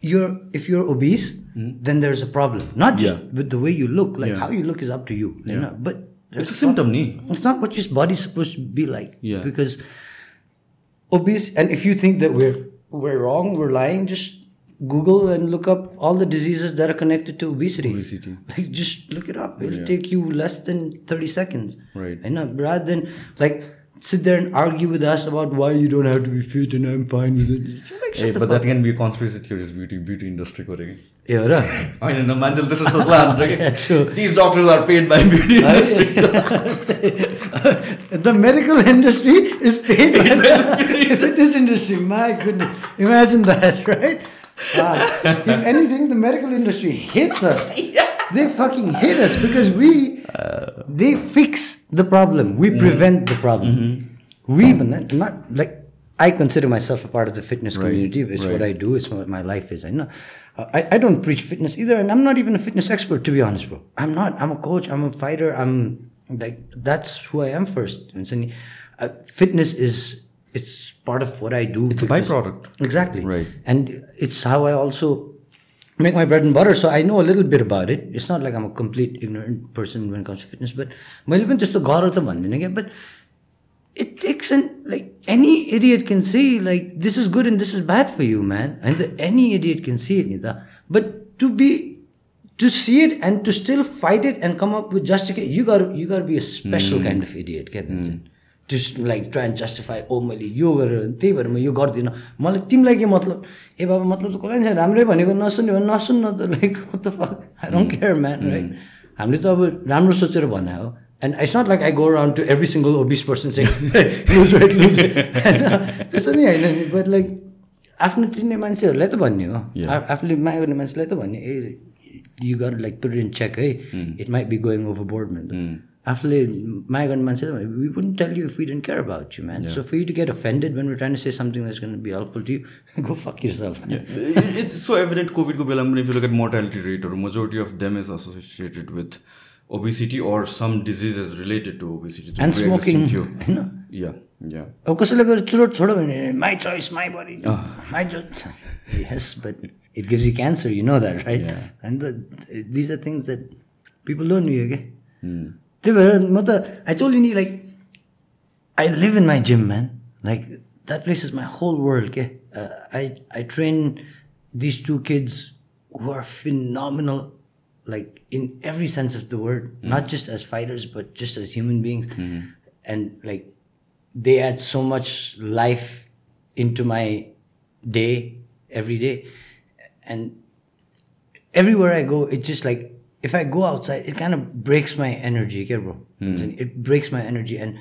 you're if you're obese mm. then there's a problem. Not just yeah. with the way you look like yeah. how you look is up to you, you know? but it's a symptom not, it's not what your body's supposed to be like. Yeah. Because obese and if you think that we're we're wrong, we're lying, just Google and look up all the diseases that are connected to obesity. Obesity. Like just look it up. It'll yeah. take you less than thirty seconds. Right. And uh, rather than like sit there and argue with us about why you don't have to be fit and I'm fine with it. Like, hey, but that can be a conspiracy theories. beauty beauty industry correct? Yeah, right. I mean, no manchil, this is so slam. These doctors are paid by beauty industry the medical industry is paid by the fitness industry. My goodness. Imagine that, right? Ah, if anything, the medical industry hates us. They fucking hate us because we, they fix the problem. We prevent the problem. We, even not like, I consider myself a part of the fitness community. It's what I do. It's what my life is. I know. I, I don't preach fitness either, and I'm not even a fitness expert, to be honest, bro. I'm not. I'm a coach. I'm a fighter. I'm like that's who I am first. And so, uh, fitness is it's part of what I do. It's a because- byproduct. Exactly. Right. And it's how I also make my bread and butter. So I know a little bit about it. It's not like I'm a complete ignorant person when it comes to fitness, but मैले पनि त्यस्तो गर त भन्दिनँ क्या but it takes an like any idiot can see like this is good and this is bad for you man and the, any idiot can see it Nita. but to be To see it and to still fight it and come up with justification you got you got to be a special kind of idiot क्या भन्छ just like try and justify ओ मैले यो गरेर त्यही भएर म यो गर्दिनँ। मलाई तिमीलाई के मतलब? ए बाबा मतलब त कसैलाई छैन। राम्रै भनेको नसुन्ने भने नसुन्न त लाइक त I don't care man right हामीले त अब राम्रो सोचेर भने हो। And it's not like I go around to every single obese person चाहिँ त्यस्तो नि होइन नि। बट लाइक आफ्नो चिन्ने मान्छेहरूलाई त भन्ने हो। आफूले माया गर्ने मान्छेलाई त भन्ने। ए you gotta like put in check है it might be going overboard man आफूले माया गर्ने मान्छे we wouldn't tell you if we didn't care about you man so for you to get offended when we trying say something that's gonna be helpful to you go fuck yourself it's so evident कोभिडको बेलामा पनि if you look at mortality रेटहरू majority of them is associated with obesity or some diseases related to obesity and smoking थियो होइन या या अब कसैले गएर चुरोट छोड्यो भने my choice my body my yes but It gives you cancer you know that right and the these are things that people don't knew क्या त्यही भएर म त आई टोल नि like I live in my gym man like that place is my whole world के I I train this two kids who are phenomenal like in every sense of the word, not just as fighters, but just as human beings. And like they add so much life into my day every day. And everywhere I go, it's just like if I go outside, it kind of breaks my energy, okay, bro? Hmm. It breaks my energy. And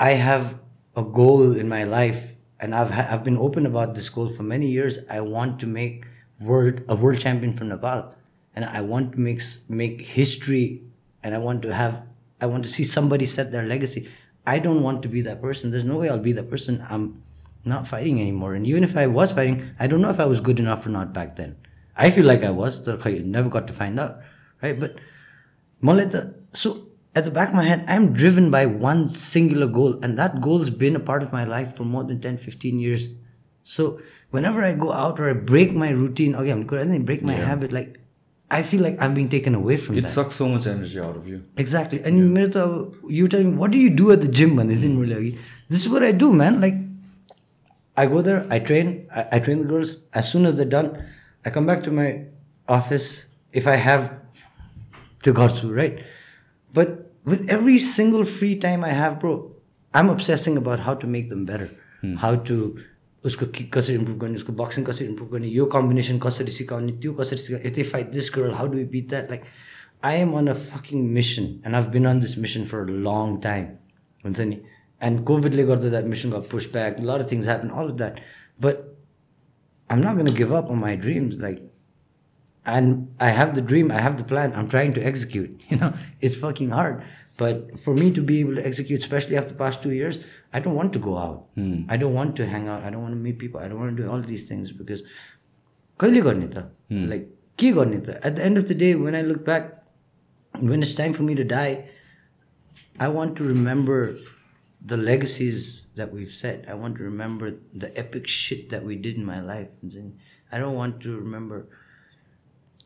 I have a goal in my life, and I've ha- I've been open about this goal for many years. I want to make world a world champion from Nepal, and I want to make make history, and I want to have I want to see somebody set their legacy. I don't want to be that person. There's no way I'll be that person. I'm not fighting anymore. And even if I was fighting, I don't know if I was good enough or not back then. I feel like I was. I never got to find out, right? But so at the back of my head, I'm driven by one singular goal, and that goal's been a part of my life for more than 10, 15 years. So whenever I go out or I break my routine, okay, I'm good, I didn't break my yeah. habit, like I feel like I'm being taken away from it that. sucks so much energy out of you. Exactly. And yeah. you're telling me, what do you do at the gym, man? Hmm. This is what I do, man. Like I go there, I train, I, I train the girls. As soon as they're done, I come back to my office if I have the garsu, right? But with every single free time I have, bro, I'm obsessing about how to make them better. How to उसको किक कसरी इम्प्रुभ गर्ने उसको बक्सिङ कसरी इम्प्रुभ गर्ने यो कम्बिनेसन कसरी सिकाउने त्यो कसरी सिकाउने if they fight this girl how do beat that like I am on a fucking mission and I've been on this mission for a long time हुन्छ नि एन्ड कोभिडले गर्दा that mission got pushed back lot of things happen all of that but I'm not gonna give up on my dreams like and I have the dream, I have the plan, I'm trying to execute. You know, it's fucking hard. But for me to be able to execute, especially after the past two years, I don't want to go out. I don't want to hang out. I don't want to meet people. I don't want to do all these things because कहिले गर्ने त लाइक के गर्ने त at the end of the day when I look back when it's time for me to the legacies that we've set. I want to remember the epic shit that we did in my life. I don't want to remember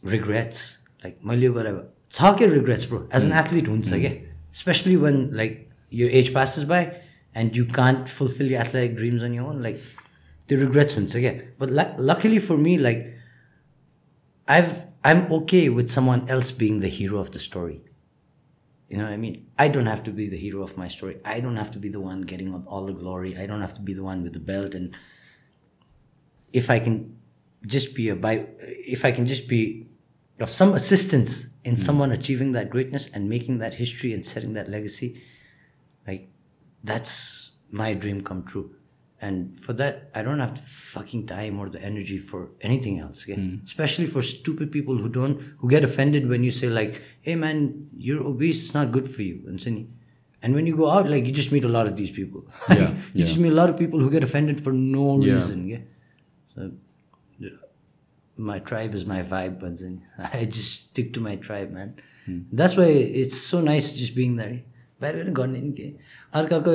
regrets. Like Malio whatever. It's how get regrets, bro. As an hmm. athlete, mm. especially when like your age passes by and you can't fulfill your athletic dreams on your own, like the regrets once again. But luckily for me, like I've I'm okay with someone else being the hero of the story. You know what I mean? I don't have to be the hero of my story. I don't have to be the one getting all the glory. I don't have to be the one with the belt. And if I can just be a by, if I can just be of some assistance in hmm. someone achieving that greatness and making that history and setting that legacy, like that's my dream come true And for that, I don't have the fucking time or the energy for anything else. Okay? Especially for stupid people who don't, who get offended when you say like, "Hey man, you're obese. It's not good for you." And so- and when you go out, like you just meet a lot of these people. Yeah, you yeah. just meet a lot of people who get offended for no Yeah. reason. Yeah. So yeah. my tribe is my vibe, but then I just stick to my tribe, man. That's why it's so nice just being there. बाहिर गर्ने नि के अर्काको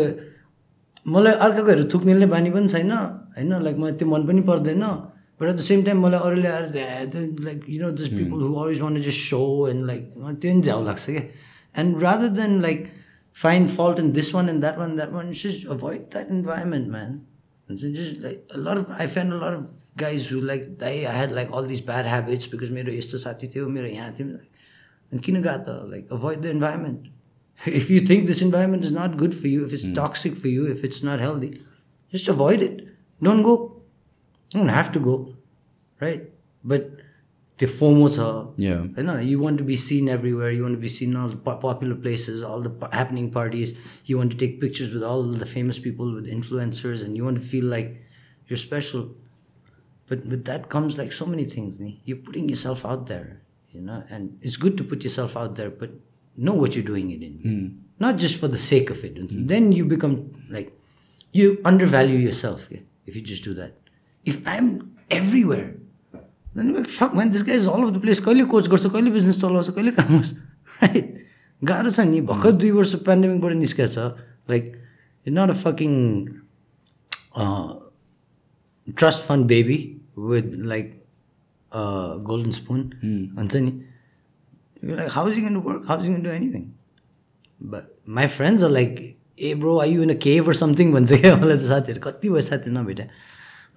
मलाई अर्काकोहरू थुक्नेले बानी पनि छैन होइन? लाइक मलाई त्यो मन पनि पर्दैन। But at the same time मलाई अरूले आएर like you know just people who always want just so and like त्यो पनि झ्याउ लाग्छ क्या. And rather than like find fault in this one and that one that one just avoid that environment man हुन्छ just like lot I found lot guys who like दाइ I had like all this bad habits because मेरो यस्तो साथी थियो मेरो यहाँ थियो। अनि किन गएको? त like avoid the environment if you think this environment is not good for you, if it's hmm. toxic for you, if it's not healthy, just avoid it. Don't go. You don't have to go, right? But the FOMO, tha, Yeah. you know, you want to be seen everywhere. You want to be seen in all the popular places, all the happening parties. You want to take pictures with all the famous people, with influencers, and you want to feel like you're special. But with that comes like so many things. nee. You're putting yourself out there, you know, and it's good to put yourself out there, but know what you're doing it in. Not just for the sake of it. And Then you become like, you undervalue yourself yeah, if you just do that. If I'm everywhere, then you're like, fuck man, this guy is all over the place. कहिले कोच गर्छ कहिले बिजनेस चलाउँछ कहिले काम गर्छ राइट गाह्रो छ नि भर्खर दुई वर्ष पेन्डेमिकबाट निस्केको छ like not a fucking trust fund baby with like golden spoon भन्छ नि like, how is he going to work? How is he going to do anything? But my friends are like, hey bro, are you in a cave or something?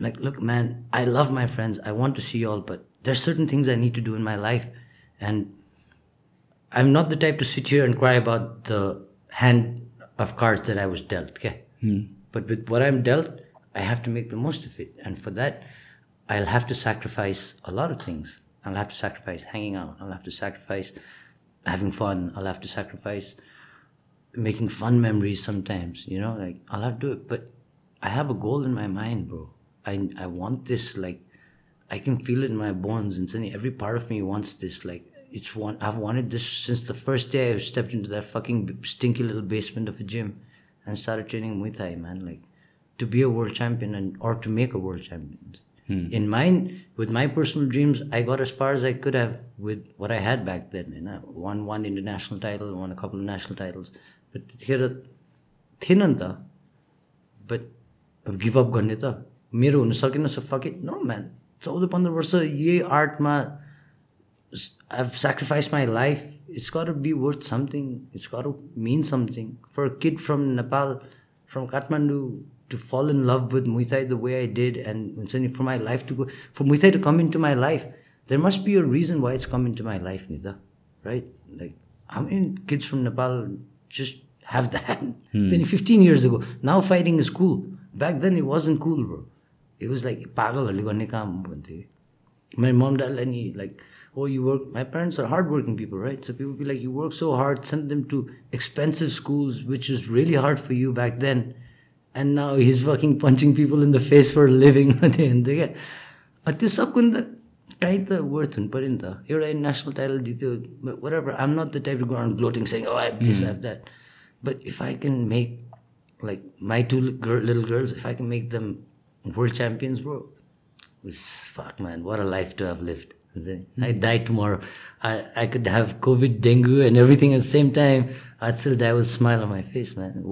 like, look, man, I love my friends. I want to see you all, but there's certain things I need to do in my life. And I'm not the type to sit here and cry about the hand of cards that I was dealt. Okay? Hmm. But with what I'm dealt, I have to make the most of it. And for that, I'll have to sacrifice a lot of things. I'll have to sacrifice hanging out. I'll have to sacrifice having fun. I'll have to sacrifice making fun memories sometimes, you know, like I'll have to do it. But I have a goal in my mind, bro. I, I want this, like, I can feel it in my bones. And suddenly every part of me wants this, like, it's one, I've wanted this since the first day I stepped into that fucking stinky little basement of a gym and started training Muay Thai, man. Like, to be a world champion and or to make a world champion. In mine, with my personal dreams, I got as far as I could have with what I had back then. You know, won one international title, won a couple of national titles. But here, थिएन नि त बट अब गिभअप गर्ने त मेरो हुन सकेन सो फकेट नो म्यान चौध पन्ध्र वर्ष यही आर्टमा I sacrificed my life. It's got to be worth something. It's got to mean something. For a kid from Nepal, from Kathmandu, to fall in love with Muay Thai the way I did, and suddenly for my life to go, for Muay Thai to come into my life, there must be a reason why it's come into my life, Nida. Right? Like, how many kids from Nepal just have that? Then 15 years ago, now fighting is cool. Back then, it wasn't cool, bro. It was like, पागलहरूले गर्ने काम भन्थ्यो my mom dad and he like oh you work my parents are hardworking people right so people be like you work so hard send them to expensive schools which is really hard for you back then and now he's fucking punching people in the face for a living भन्दै क्या त्यो सबको नि त काहीँ त वर्थ हुनु पऱ्यो नि त एउटा नेसनल टाइटल जित्यो whatever I'm not the type to ground gloating saying oh, I have this, I have that. But if I can make like my two li- girl, little girls, if I can make them world champions, bro, it's fuck man, what a life to have lived. Is it? I die tomorrow. I, I could have COVID, dengue, and everything at the same time. I'd still die with a smile on my face, man.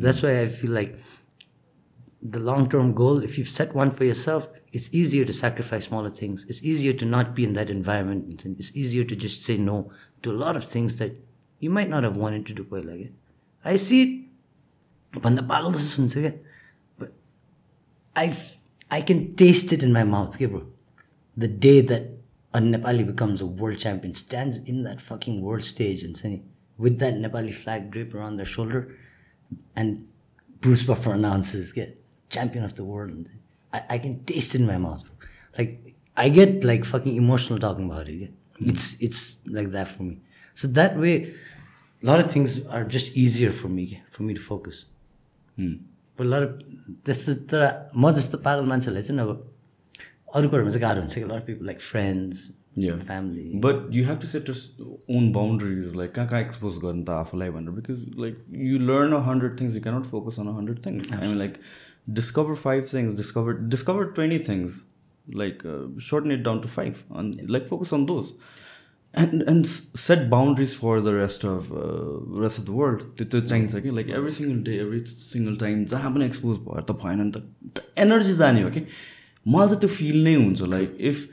that's why I feel like the long term goal, if you've set one for yourself, it's easier to sacrifice smaller things. It's easier to not be in that environment. It's easier to just say no to a lot of things that you might not have wanted to do. Like I see it. But I, I can taste it in my mouth, okay, bro. The day that a Nepali becomes a world champion, stands in that fucking world stage and say with that Nepali flag draped around their shoulder, and Bruce Buffer announces get champion of the world. And I, I can taste it in my mouth. Like I get like fucking emotional talking about it. yeah. It's it's like that for me. So that way, a lot of things are just easier for me for me to focus. But a lot of त्यस्तो तर म जस्तो पागल मान्छेहरूलाई चाहिँ अब अरू कुरोमा चाहिँ गाह्रो हुन्छ कि lot of people like you have to set your s- own boundaries, like कहाँ कहाँ expose गर्नु त आफूलाई भनेर because like you learn a hundred things, you cannot focus on a hundred things. I mean like discover five things, discover discover twenty things, like uh, shorten it down to five, and like focus on those. And and s- set boundaries for the rest of uh, rest of the world. त्यो त्यो चाहिन्छ कि like every single day every single time जहाँ पनि एक्सपोज भएर त भएन नि त एनर्जी जाने हो कि मलाई चाहिँ त्यो फिल नै हुन्छ लाइक इफ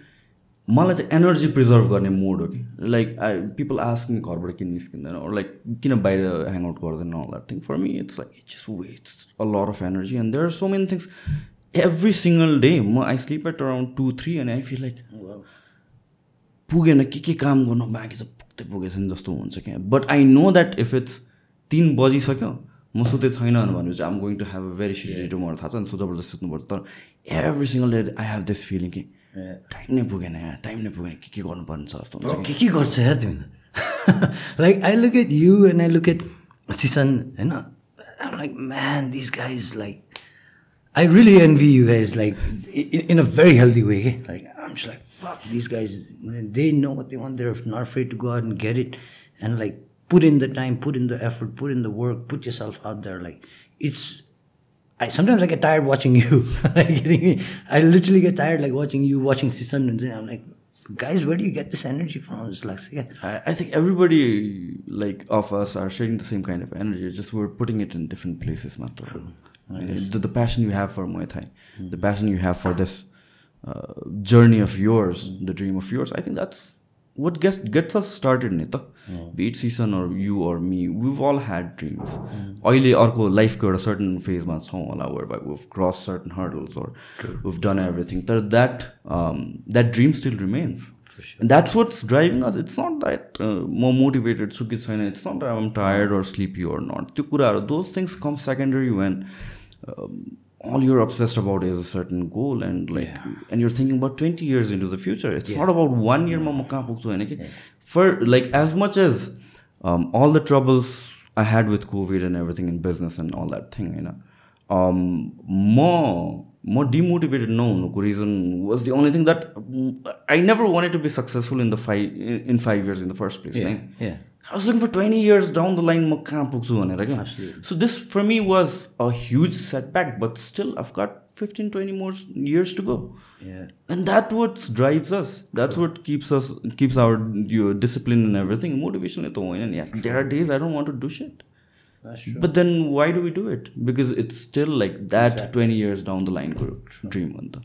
मलाई चाहिँ एनर्जी प्रिजर्भ गर्ने मोड हो कि. Like I people ask me घरबाट किन निस्किँदैन? लाइक किन बाहिर ह्याङआउट गर्दैन that thing for me it's like it's waste a lot of energy and there are so many things every single day म I sleep at around two three and I feel like पुगेन के के काम गर्नु? बाँकी छ पुग्दै पुगेछ नि जस्तो हुन्छ क्या। But I know that if it's तिन बजिसक्यो म सुते छैन भनेपछि आम going to have a very shitty too मलाई थाहा छ नि सो जबरजस्त सुत्नुपर्छ तर every single day I have this feeling कि टाइम नै पुगेन यहाँ टाइम नै पुगेन के के गर्नुपर्ने छ जस्तो हुन्छ के के गर्छ या तिमी like I look at you and I look at Sisan होइन like man this guys like I really envy you guys like in a very healthy way के like just like fuck these guys they know what they want they're not afraid to go out and get it and like put in the time put in the effort put in the work put yourself out there like it's I sometimes I get tired watching you. like me, I literally get tired like watching you watching Sisan and I'm like, guys, where do you get this energy from? It's like, yeah. I, I think everybody like of us are sharing the same kind of energy. It's just we're putting it in different places, matter. The, the passion you have for Muay Thai, the passion you have for this uh, journey of yours, the dream of yours. I think that's what gets gets us started, Nita. Be it season or you or me, we've all had dreams. अहिले अर्को लाइफको एउटा सर्टन फेजमा छौँ होला where we've crossed certain hurdles or we've done everything. तर that um, that dream still remains. And that's what's driving us. It's not that uh, more motivated, छु कि छैन. It's not that I'm tired or sleepy or not. त्यो कुराहरू those things come secondary when um, all you're obsessed about is a certain goal and like yeah. and you're thinking about 20 years into the future it's yeah. not about one year yeah. for like as much as um, all the troubles i had with covid and everything in business and all that thing you know um, more more demotivated no no reason was the only thing that mm, i never wanted to be successful in the five in five years in the first place yeah, right? yeah I was looking for 20 years down the line म कहाँ पुग्छु भनेर क्या so this for me was a huge setback but still I've got fifteen twenty more years to go Yeah. And that what drives us. That's what keeps us keeps our your discipline and everything. Motivation is होइन नि यार. There are days I don't want to do shit. That's But then why do we do it? Because it's still like that 20 years down the line dream. anta.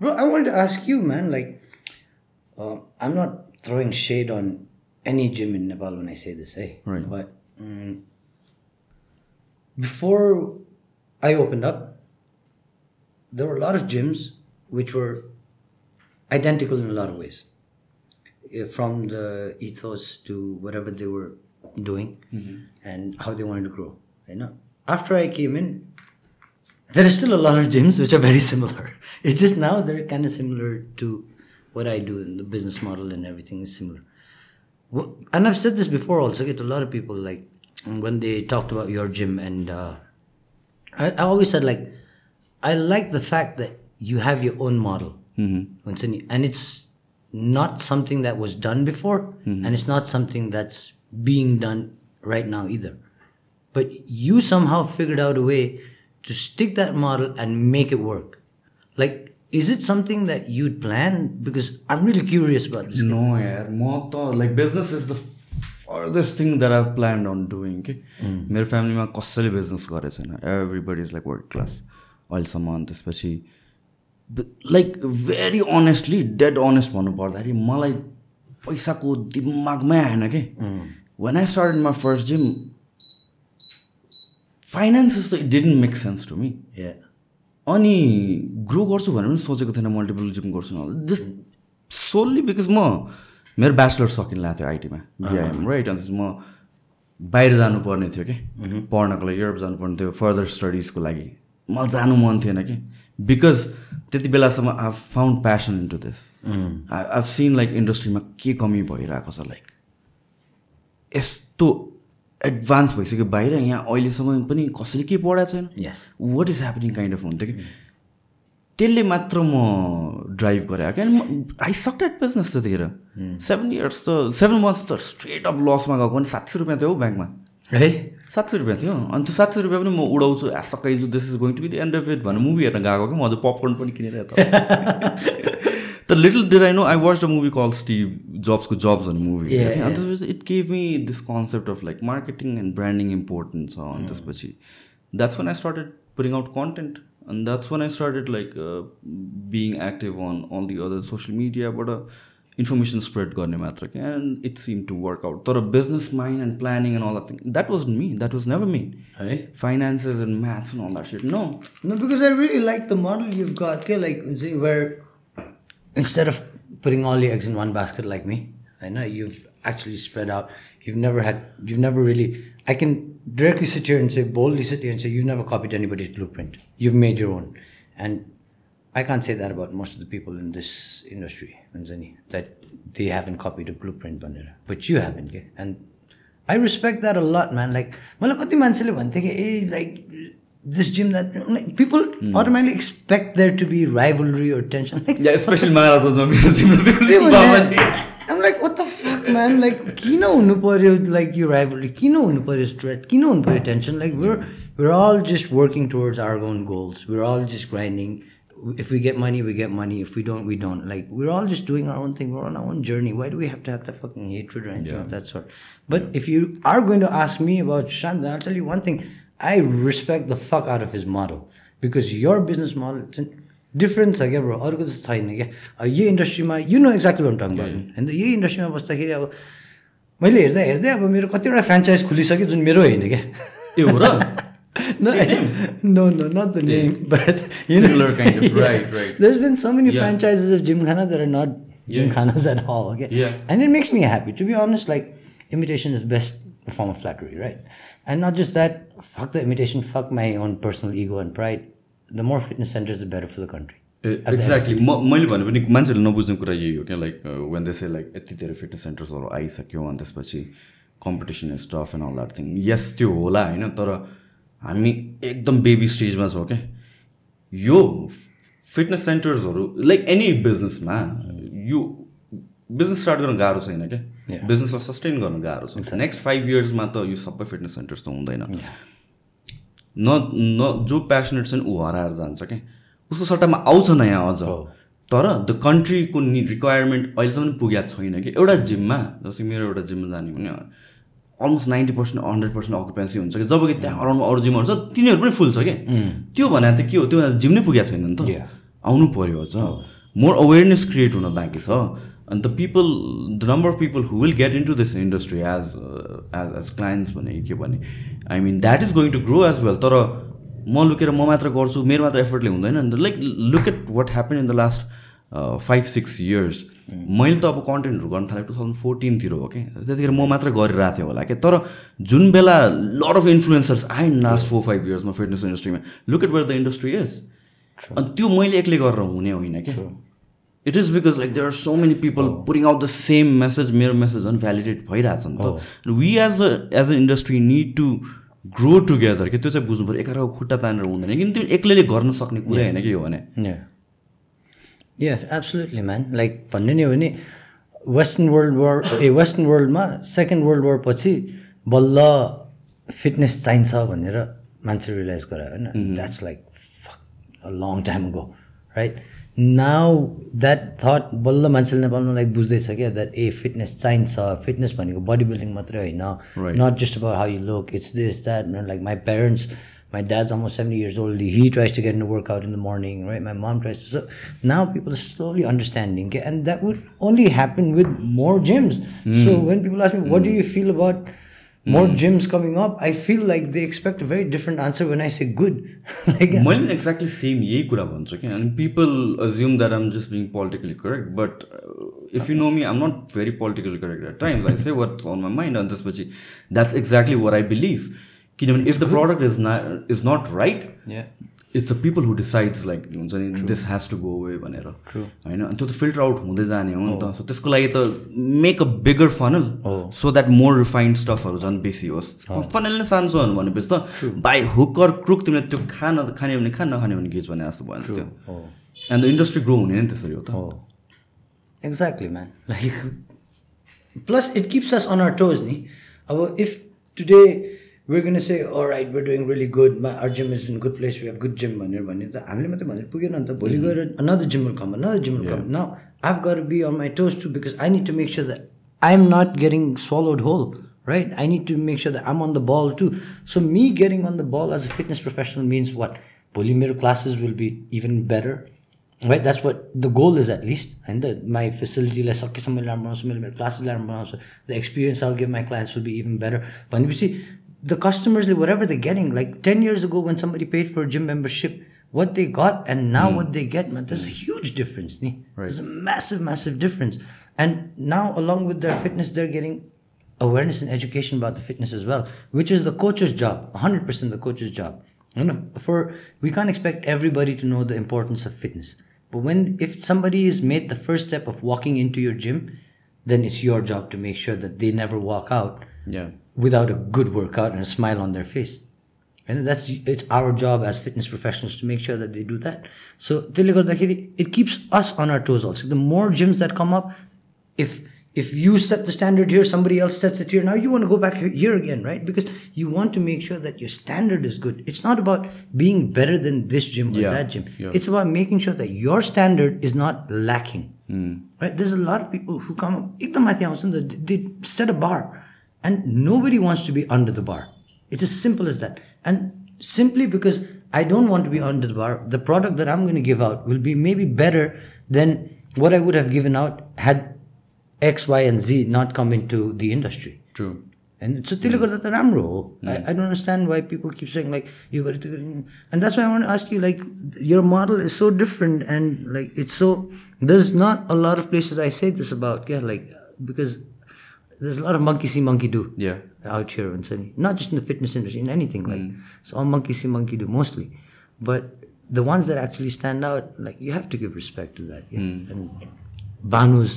Bro, I wanted to ask you, man. Like, uh, I'm not throwing shade on any gym in Nepal when I say this, eh? Right. But mm, before I opened up, there were a lot of gyms which were identical in a lot of ways, Eh, from the ethos to whatever they were doing and how they wanted to grow. You know. After I came in, there are still a lot of gyms which are very similar. It's just now they're kind of similar to what I do and the business model and everything is similar and I've said this before also get a lot of people like when they talked about your gym and uh, I, I, always said like I like the fact that you have your own model mm-hmm. and it's not something that was done before mm-hmm. and it's not something that's being done right now either but you somehow figured out a way to stick that model and make it work like is it something that you plan because I am really curious this no यार म त like business is the farthest thing that I plan on doing कि मेरो फ्यामिलीमा कसैले बिजनेस गरेको छैन everybody is like work class अहिलेसम्म अनि त्यसपछि like very honestly dead honest भन्नु पर्दाखेरि मलाई पैसाको दिमागमै आएन कि when I start my first gym finances it didn't make sense to me अनि ग्रो गर्छु भनेर पनि सोचेको थिएन मल्टिपल जिम गर्छु जस्ट सोल्ली बिकज म मेरो ब्याचलर सकिन थियो आइटीमा बिआइएम राइट अनि म बाहिर जानुपर्ने थियो कि पढ्नको लागि युरोप जानुपर्ने थियो फर्दर स्टडिजको लागि। मलाई जानु मन थिएन कि बिकज त्यति बेलासम्म I found passion in to this I have seen like इन्डस्ट्रीमा के कमी भइरहेको छ लाइक यस्तो एडभान्स भइसक्यो बाहिर यहाँ अहिलेसम्म पनि कसैले के पढाएको छैन। यस what is happening kind of हुन्थ्यो कि? त्यसले मात्र म ड्राइभ गरेँ क्या आई सक्ट एट बिजनेस त्यतिखेर सेभेन इयर्स त सेभेन मन्थ्स त स्ट्रेट अफ लसमा गएको भने सात सय रुपियाँ थियो हौ ब्याङ्कमा। है? सात सय रुपियाँ थियो। अनि त्यो सात सय रुपियाँ पनि म उडाउँछु। सकाइन्छु this is going to be the end of it भनेर मुभी हेर्न गएको कि? म अझ पपकर्न पनि किनेर यता त little did I know I watch the movie call Steve जब्सको jobs भन्ने मुभी Yeah, अनि त्यसपछि it gave me this concept of like marketing and branding important छ अनि त्यसपछि that's when I started putting out content and that's when I started like uh, being active on all the other social media but uh, information spread गर्ने मात्र के and it seemed to work out तर business mind and planning and all that thing that wasn't me that was never me है finances and maths and all that shit no No, because I really like the model you've got. Okay, like see, where instead of putting all your eggs in one basket like me, I know you've actually spread out. You've never had. You've never really. I can directly sit here and say boldly sit here and say you've never copied anybody's blueprint. You've made your own, and I can't say that about most of the people in this industry, Anjani, that they haven't copied a blueprint, Banera. But you haven't, okay? And I respect that a lot, man. Like, मलाई कति मान्छेले भन्थ्यो कि ए like this gym that like, people mm. automatically expect there to be rivalry or tension. Like, yeah, especially marathons. I'm like, what the fuck, man? Like, kino unuparyo, like your rivalry, kino unuparyo stress. kino unuparyo tension. Like, we're we're all just working towards our own goals. We're all just grinding. If we get money, we get money. If we don't, we don't. Like, we're all just doing our own thing. We're on our own journey. Why do we have to have the fucking hatred or anything yeah. of that sort? But yeah. if you are going to ask me about Shanda, then I'll tell you one thing I respect the fuck out of his model because your business model it's different छ क्या ब्रो अरूको जस्तो छैन क्या अब यही इन्डस्ट्रीमा you know exactly one tongue गर्नु अन्त यही इन्डस्ट्रीमा बस्दाखेरि अब मैले हेर्दा हेर्दै अब मेरो कतिवटा फ्रेन्चाइज खुलिसक्यो जुन मेरो होइन क्या ए हो र No, no, no, not the name, but you know, Similar kind of, right, right. There's been so many Yeah. franchises of Gymkhana that are not Yeah. Gymkhanas at all. Okay, Yeah. and form of flattery, right? And not just that. Fuck the imitation. Fuck my own personal ego and pride. The more fitness centers, the better for the country. Exactly म मैले भने पनि मान्छेहरूले नबुझ्ने कुरा यही हो क्या like when they say like यति धेरै फिटनेस सेन्टर्सहरू आइसक्यो अनि त्यसपछि competition stuff and all that thing यस त्यो होला होइन तर हामी एकदम बेबी स्टेजमा छौँ क्या यो फिटनेस सेन्टर्सहरू लाइक एनी बिजनेसमा यो बिजनेस स्टार्ट गर्न गाह्रो छैन क्या बिजनेसलाई सस्टेन गर्न गाह्रो छ। नेक्स्ट फाइभ इयर्समा त यो सबै फिटनेस सेन्टर्स त हुँदैन। न न जो प्यासनेट छ नि ऊ हराएर जान्छ क्या। उसको सट्टामा आउँछ नयाँ अझ। तर द कन्ट्रीको नि रिक्वायरमेन्ट अहिलेसम्म पुगेको छैन कि। एउटा जिममा जस्तै मेरो एउटा जिममा जाने भने almost ninety percent hundred percent occupancy हुन्छ कि। जब कि त्यहाँ अराउन्ड अरू जिमहरू छ तिनीहरू पनि फुल छ कि। त्यो भने त के हो? त्यो जिम नै पुगेको छैन नि त। आउनु पऱ्यो अझ। मोर अवेरनेस क्रिएट हुन बाँकी छ। अन्त people the number of people who will get into this industry as as as clients भने के भने I mean that is going to grow as well तर म लुकेर म मात्र गर्छु मेरो मात्र एफर्टले हुँदैन नि त like look at what happen in the last five six years मैले त अब कन्टेन्टहरू गर्न थालेँ टु थाउजन्ड फोर्टिनतिर हो कि त्यतिखेर म मात्र गरिरहेको थिएँ होला कि तर जुन बेला लट अफ इन्फ्लुएन्सर्स आयो नि लास्ट फोर फाइभ इयर्समा फिटनेस इन्डस्ट्रीमा look at where the industry is अनि त्यो मैले एक्लै गरेर हुने होइन क्या it is because like there are so many people pouring out the same message मेरो मेसेज झन् भ्यालिडेट भइरहेछ नि त we as a as a industry need to grow together कि त्यो चाहिँ बुझ्नु पऱ्यो एकअर्काको खुट्टा तानेर हुँदैन। किन त्यो एक्लैले गर्न सक्ने कुरा होइन कि हो भने? Yeah. Yeah absolutely man like भन्ने नि हो भने western world war uh western वर्ल्डमा सेकेन्ड वर्ल्ड वार पछि बल्ल फिटनेस चाहिन्छ भनेर मान्छे रियलाइज गरायो होइन। That's like long time go right now that thought बल्ल मान्छेले नेपालमा लाइक बुझ्दैछ क्या द्याट ए फिटनेस चाहिन्छ फिटनेस भनेको बडी बिल्डिङ मात्रै होइन not just about how you look it's this that like my parents my dad's almost 70 years old he tries to get into workout in the morning right my mom tries to so now people are slowly understanding okay? and that would only happen with more gyms so when people ask me what do you feel about more gyms coming up i feel like they expect a very different answer when i say good like मैले पनि एक्ज्याक्टली सेम यही कुरा भन्छु कि अनि people assume that I'm just being politically correct but if you know me I'm not very politically correct at times I say what on my mind अनि त्यसपछि that's exactly where I believe किनभने इफ द प्रडक्ट इज न is not right yeah It's the people who decides like हुन्छ नि this has to go way भनेर। होइन? अनि त्यो त फिल्टर आउट हुँदै जाने हो नि त। सो त्यसको लागि त make a bigger funnel so that more refined स्टफहरू झन् बेसी होस्। फनल नै सानो छ भनेपछि त बाई हुक अर क्रुक तिमीले त्यो खान खाने भने खा नखाने भने गेज भने जस्तो भयो त्यो। एन्ड द इन्डस्ट्री ग्रो हुने नि त्यसरी हो त। Man. Like, plus it keeps us on our toes, ni. Our, if today we're gonna say, all right, we're doing really good. My, our gym is in good place. We have good gym भनेर भन्यो त हामीले मात्रै भनेर पुगेन नि त भोलि गएर another gym will come, another gym will come. Now I've got to be on my toes too because I need to make sure that I'm not getting swallowed whole. Right? I need to make sure that I'm on the ball too. So me getting on the ball as a fitness professional means what? Volley मेरो classes will be even better. right that's what the goal is at least and the my facility लाई सकेसम्म ल्याएर बनाउँछु मैले मेरो क्लासेस ल्याएर बनाउँछु the experience I'll give my clients will be even better भनेपछि the customers whatever they're getting like 10 years ago when somebody paid for a gym membership what they got and now hmm. what they get man there's a hmm. huge difference nee? there's a massive massive difference and now along with their fitness they're getting awareness and education about the fitness as well, which is the coach's job, 100% the coach's job. You know, for we can't expect everybody to know the importance of fitness. But when if somebody is made the first step of walking into your gym, then it's your job to make sure that they never walk out Yeah without a good workout and a smile on their face. And that's it's our job as fitness professionals to make sure that they do that. So it keeps us on our toes also. The more gyms that come up, if if you set the standard here, somebody else sets it here. Now you want to go back here again, right? Because you want to make sure that your standard is good. It's not about being better than this gym or yeah, that gym. Yeah. It's about making sure that your standard is not lacking, mm. right? There's a lot of people who come up, they set a bar and nobody wants to be under the bar. It's as simple as that. And simply because I don't want to be under the bar, the product that I'm going to give out will be maybe better than what I would have given out had X, Y, and Z not come into the industry. True. And it's a Tilakadataram role. Yeah. I, I, don't understand why people keep saying like you got to and that's why I want to ask you like your model is so different and like it's so there's not a lot of places I say this about yeah like because there's a lot of monkey see monkey do Yeah. out here in Sydney not just in the fitness industry in anything like it's all monkey see monkey do mostly but the ones that actually stand out like you have to give respect to that yeah? and Banus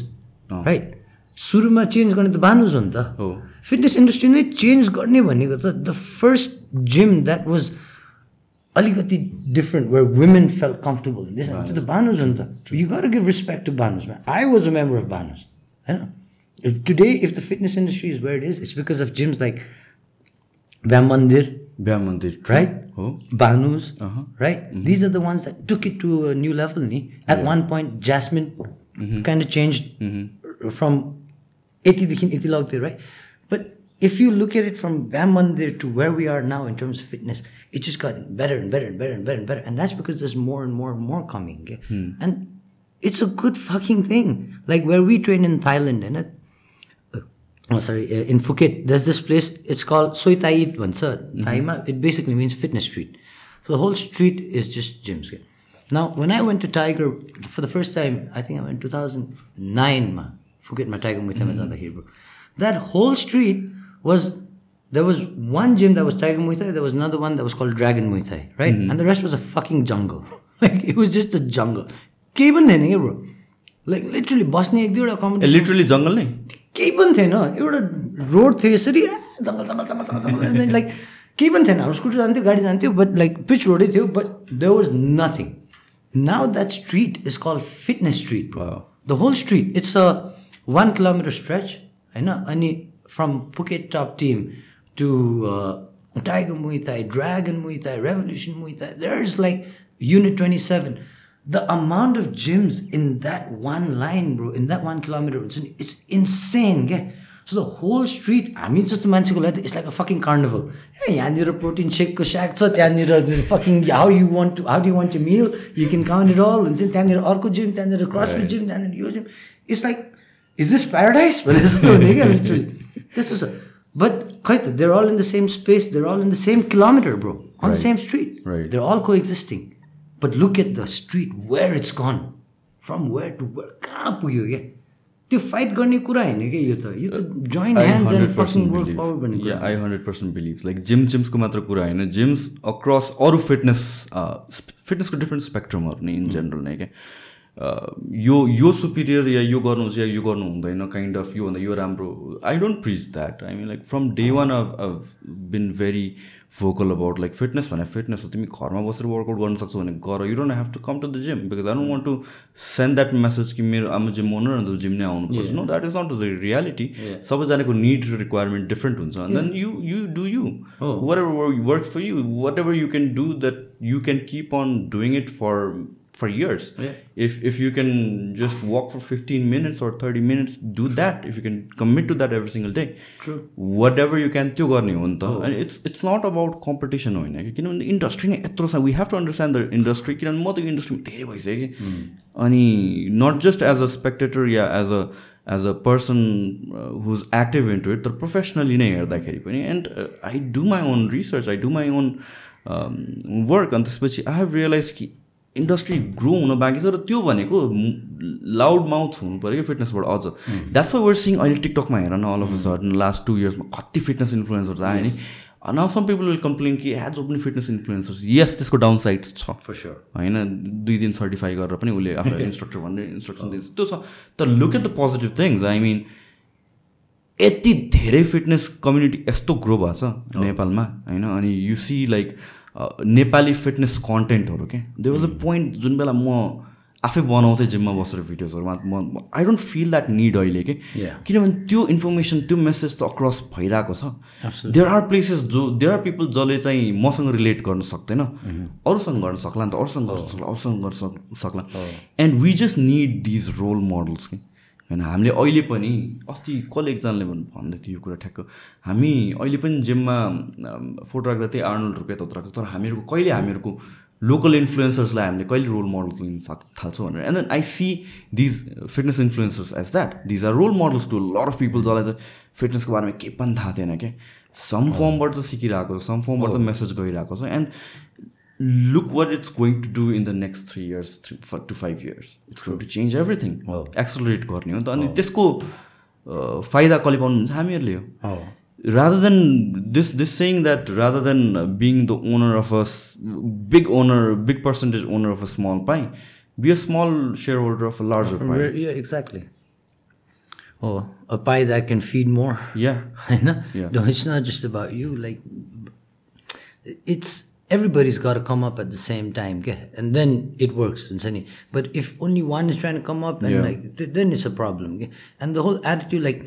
right सुरुमा चेन्ज गर्ने त बानुज हो नि त हो। फिटनेस इन्डस्ट्री नै चेन्ज गर्ने भनेको त the first gym that was अलिकति different where women feel comfortable this त्यो त बानुज हो नि त you gotta give respect to बानुजमा I was a member of Banus होइन Today, if the fitness industry is where it is, it's because of gyms like Vyam Mandir, Vyam Mandir, right? Oh. Banu's, uh-huh. right? Mm-hmm. These are the ones that took it to a new level. Ni? At yeah. one point, Jasmine mm-hmm. kind of changed mm-hmm. from iti dikhin iti lagte, right? But if you look at it from Bam Mandir to where we are now in terms of fitness, it just got better and better and better and better and better. And that's because there's more and more and more coming. Mm. And it's a good fucking thing. Like where we train in Thailand, and sorry uh, in Phuket there's this place it's called Soi Tai It bhancha Thaima it basically means fitness street so the whole street is just gyms okay? now when I went to Tiger for the first time I think I went 2009 ma Phuket ma Tiger Muay Thai ma जाँदाखेरि bro that whole street was there was one gym that was Tiger Muay Thai there was another one that was called Dragon Muay Thai right and the rest was a fucking jungle like it was just a jungle केही पनि थिएन क्या ब्रो लाइक लिटरली बस्ने एक दुईवटा ए कम्पिटिसन लिटरली जङ्गल नै केही पनि थिएन एउटा रोड थियो यसरी एम लाइक केही पनि थिएन हाम्रो स्कुटर जान्थ्यो गाडी जान्थ्यो बट लाइक पिच रोडै थियो but they was nothing now that street is call fitness street the whole street it's a one kilometre stretch होइन अनि from Phuket top team to Tiger Muay Thai Dragon Muay Thai Revolution there is like unit twenty seven Thai. There's like Unit 27. The amount of gyms in that one line, bro, in that one kilometer, it's, it's insane. Yeah? So the whole street, हामी जस्तो मान्छेको लागि त it's like a fucking carnival ए यहाँनिर प्रोटिन सेकको स्याक छ त्यहाँनिर fucking how you want to how do want to meal you can count it all हुन्छ नि त्यहाँनिर अर्को जिम त्यहाँनिर क्रसफिट जिम त्यहाँनिर यो gym it's like is this paradise भने जस्तो हुने क्या लिटरली त्यस्तो छ बट खै त they're all in the same space they're all in the same kilometre bro on the same street Right. They're all coexisting But look at the street where it's gone from where to where कहाँ पुग्यो क्या? त्यो फाइट गर्ने कुरा होइन क्या यो त? यो त join I hands and 100% fucking work believe. Forward भन्ने Yeah, I 100% believe. Like gym जिम्सको मात्र कुरा होइन जिम्स अक्रस अरू फिटनेस फिटनेसको डिफ्रेन्ट स्पेक्ट्रमहरू नै इन जेनरल नै क्या यो यो सुपिरियर या यो गर्नुहोस् या यो गर्नु हुँदैन काइन्ड अफ योभन्दा यो राम्रो I don't preach that I mean like from day one I've been very vocal about like fitness भने फिटनेस हो तिमी घरमा बसेर वर्कआउट गर्न सक्छौ भने गर you don't have to come to the gym because I don't want to send that message कि मेरो आमा जिम ओनर अन्त जिम नै आउनुपर्छ no that is not the reality सबैजनाको निड रिक्वायरमेन्ट डिफ्रेन्ट हुन्छ and then you you do you whatever works for you whatever you can do that you can keep on doing it for for years. If if you can just walk for 15 minutes or 30 minutes, do that. If you can commit to that every single day. True. Whatever you can त्यो गर्ने हो नि त and it's it's not about competition होइन कि किनभने इन्डस्ट्री नै यत्रो छ we have to understand the industry किनभने म त इन्डस्ट्रीमा धेरै भइसक्यो कि अनि not just as a spectator yeah as a as a person who's active into it तर प्रोफेसनली नै हेर्दाखेरि पनि and I do my own research I do my own work अनि त्यसपछि आई हेभ रियलाइज कि industry grow हुन बाँकी छ र त्यो भनेको लाउड माउथ हुनु पऱ्यो कि फिटनेसबाट अझ। द्याट्स वाइ वर सिङ अहिले टिकटकमा हेर न all of sudden last two इयर्समा कति फिटनेस इन्फ्लुएन्सर्स आयो नि। Now some people will complain कि ह्याज पनि फिटनेस इन्फ्लुएन्सर्स यस त्यसको डाउन साइड छ फर होइन दुई दिन सर्टिफाई गरेर पनि उसले आफ्नो इन्स्ट्रक्टर भन्ने इन्स्ट्रक्सन दिन्छ। त्यो छ। तर look at the positive things I mean यति धेरै फिटनेस कम्युनिटी यस्तो ग्रो भएको छ नेपालमा होइन। अनि you see like Nepali fitness कन्टेन्टहरू क्या दे वाज अ पोइन्ट जुन बेला म आफै बनाउँथेँ जिममा बसेर भिडियोजहरूमा म I don't feel that need अहिले कि. किनभने त्यो इन्फर्मेसन त्यो मेसेज त अक्रस भइरहेको छ। देयर आर प्लेसेस जो देयर आर पिपल जसले चाहिँ मसँग रिलेट गर्न सक्दैन। अरूसँग गर्न सक्ला नि त अरूसँग गर्न सक्ला अरूसँग गर्न सक् सक्ला। And we just need these role models कि होइन हामीले अहिले पनि अस्ति कसले एकजनाले भन्नु भन्दै थियो यो कुरा ठ्याक्क। हामी अहिले पनि जिममा फोटो राख्दा त्यही आर्नोल्ड रुपियाँ त राख्छ तर हामीहरूको कहिले हामीहरूको लोकल इन्फ्लुएन्सर्सलाई हामीले कहिले रोल मोडल्स लिन सक् थाल्छौँ भनेर। And then I see these fitness influencers as that these are role models to lot of people जसलाई चाहिँ फिटनेसको बारेमा केही पनि थाहा थिएन क्या। सम फर्मबाट त सिकिरहेको छ सम फर्मबाट त मेसेज गइरहेको छ। And Look what it's going to do in the next three years three to five years it's going to change everything accelerate गर्ने हो नि त अनि त्यसको अ, फाइदा कसले पाउनुहुन्छ हामीहरूले हो rather than this this saying that rather than uh, being the owner of a s- big owner big percentage owner of a small pie be a small shareholder of a larger pie Yeah, exactly. Oh, a pie that can feed more. yeah होइन Yeah. No, it's not just about you. Like, it's everybody's got to come up at the same time and then it works but if only one is trying to come up and yeah. like th then it's a problem and the whole attitude like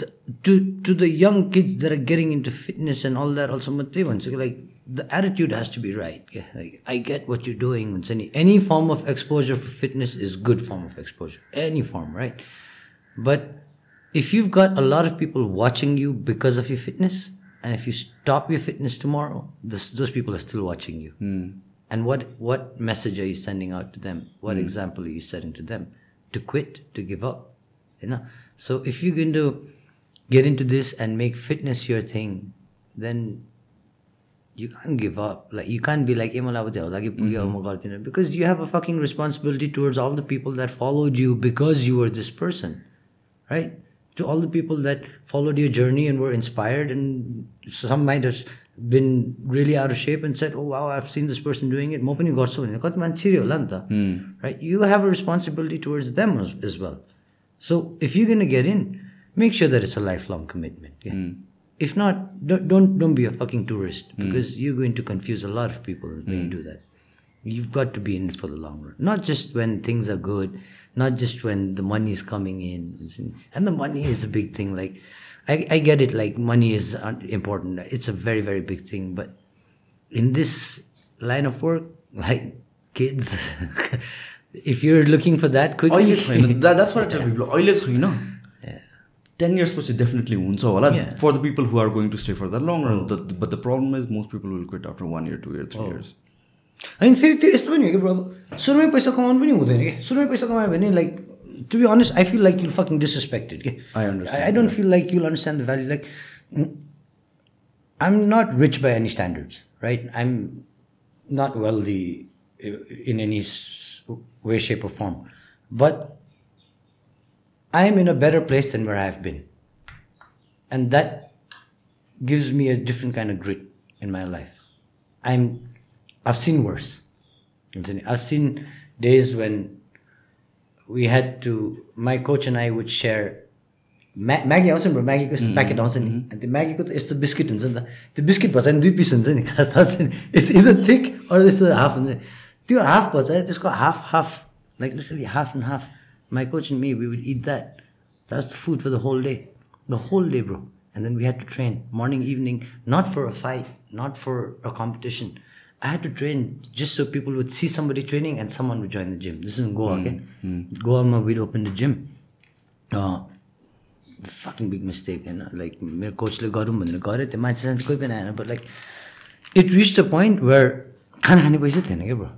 the, to to the young kids that are getting into fitness and all that also like the attitude has to be right like, i get what you're doing any form of exposure for fitness is good form of exposure any form right? But if you've got a lot of people watching you because of your fitness and if you stop your fitness tomorrow, this, those people are still watching you. Mm. And what, what message are you sending out to them? What mm. example are you setting to them? To quit, to give up. You know? So if you're going to get into this and make fitness your thing, then you can't give up. Like you can't be like mm-hmm. because you have a fucking responsibility towards all the people that followed you because you were this person. Right? To all the people that followed your journey and were inspired, and some might have been really out of shape and said, "Oh wow, I've seen this person doing it." म पनि गर्छु भने कति मान्छे छिर्यो होला नि त, right? You have a responsibility towards them as, as well. So if you're gonna get in, make sure that it's a lifelong commitment. Yeah? If not, don't, don't don't be a fucking tourist because you're going to confuse a lot of people when you do that. You've got to be in it for the long run. Not just when things are good, not just when the money is coming in. And the money is a big thing. Like, I, I get it, like, money is uh, important. It's a very, very big thing. But in this line of work, like, kids, if you're looking for that quickly. अहिले छैन द्याट्स वाट टेल पिपल अहिले छैन टेन इयर्सपछि डेफिनेटली हुन्छ होला Yeah. For the people who are going to stay for the long run but the problem is most people will quit after one year two year three years होइन फेरि त्यो यस्तो पनि हो कि ब्रो अब सुरुमै पैसा कमाउनु पनि हुँदैन कि सुरुमै पैसा कमायो भने like to be honest I feel like you fucking disrespected कि I understand, I don't feel like you'll understand the value like I am not rich by any standards right I am not wealthy in any way shape of form but I am in a better place than where I have been. And that gives me a different kind of grit in my life. I'm I've seen worse. I've seen days when we had to my coach and I would share म्या म्यागी आउँछ नि ब्रो म्यागीको यस्तो प्याकेट आउँछ नि अनि त्यो म्यागीको त यस्तो बिस्किट हुन्छ नि त त्यो बिस्किट भचाएर दुई पिस हुन्छ नि खास थाहा छ नि इट्स इदर थिक अरू यस्तो हाफ हुन्छ त्यो हाफ भचाएर त्यसको half half like literally half and half my coach and me we would eat that that's the food for the whole day the whole day bro and then we had to train morning evening not for a fight not for a competition I had to train just so people would see somebody training and someone would join the gym. This is in Goa, okay? Goa, we'd open the gym. Uh, fucking big mistake होइन लाइक मेरो कोचले गरौँ भनेर गरेँ त्यो मान्छे सान्छे कोही पनि but like it reach the point where खाना खाने पैसा थिएन क्या ब्रो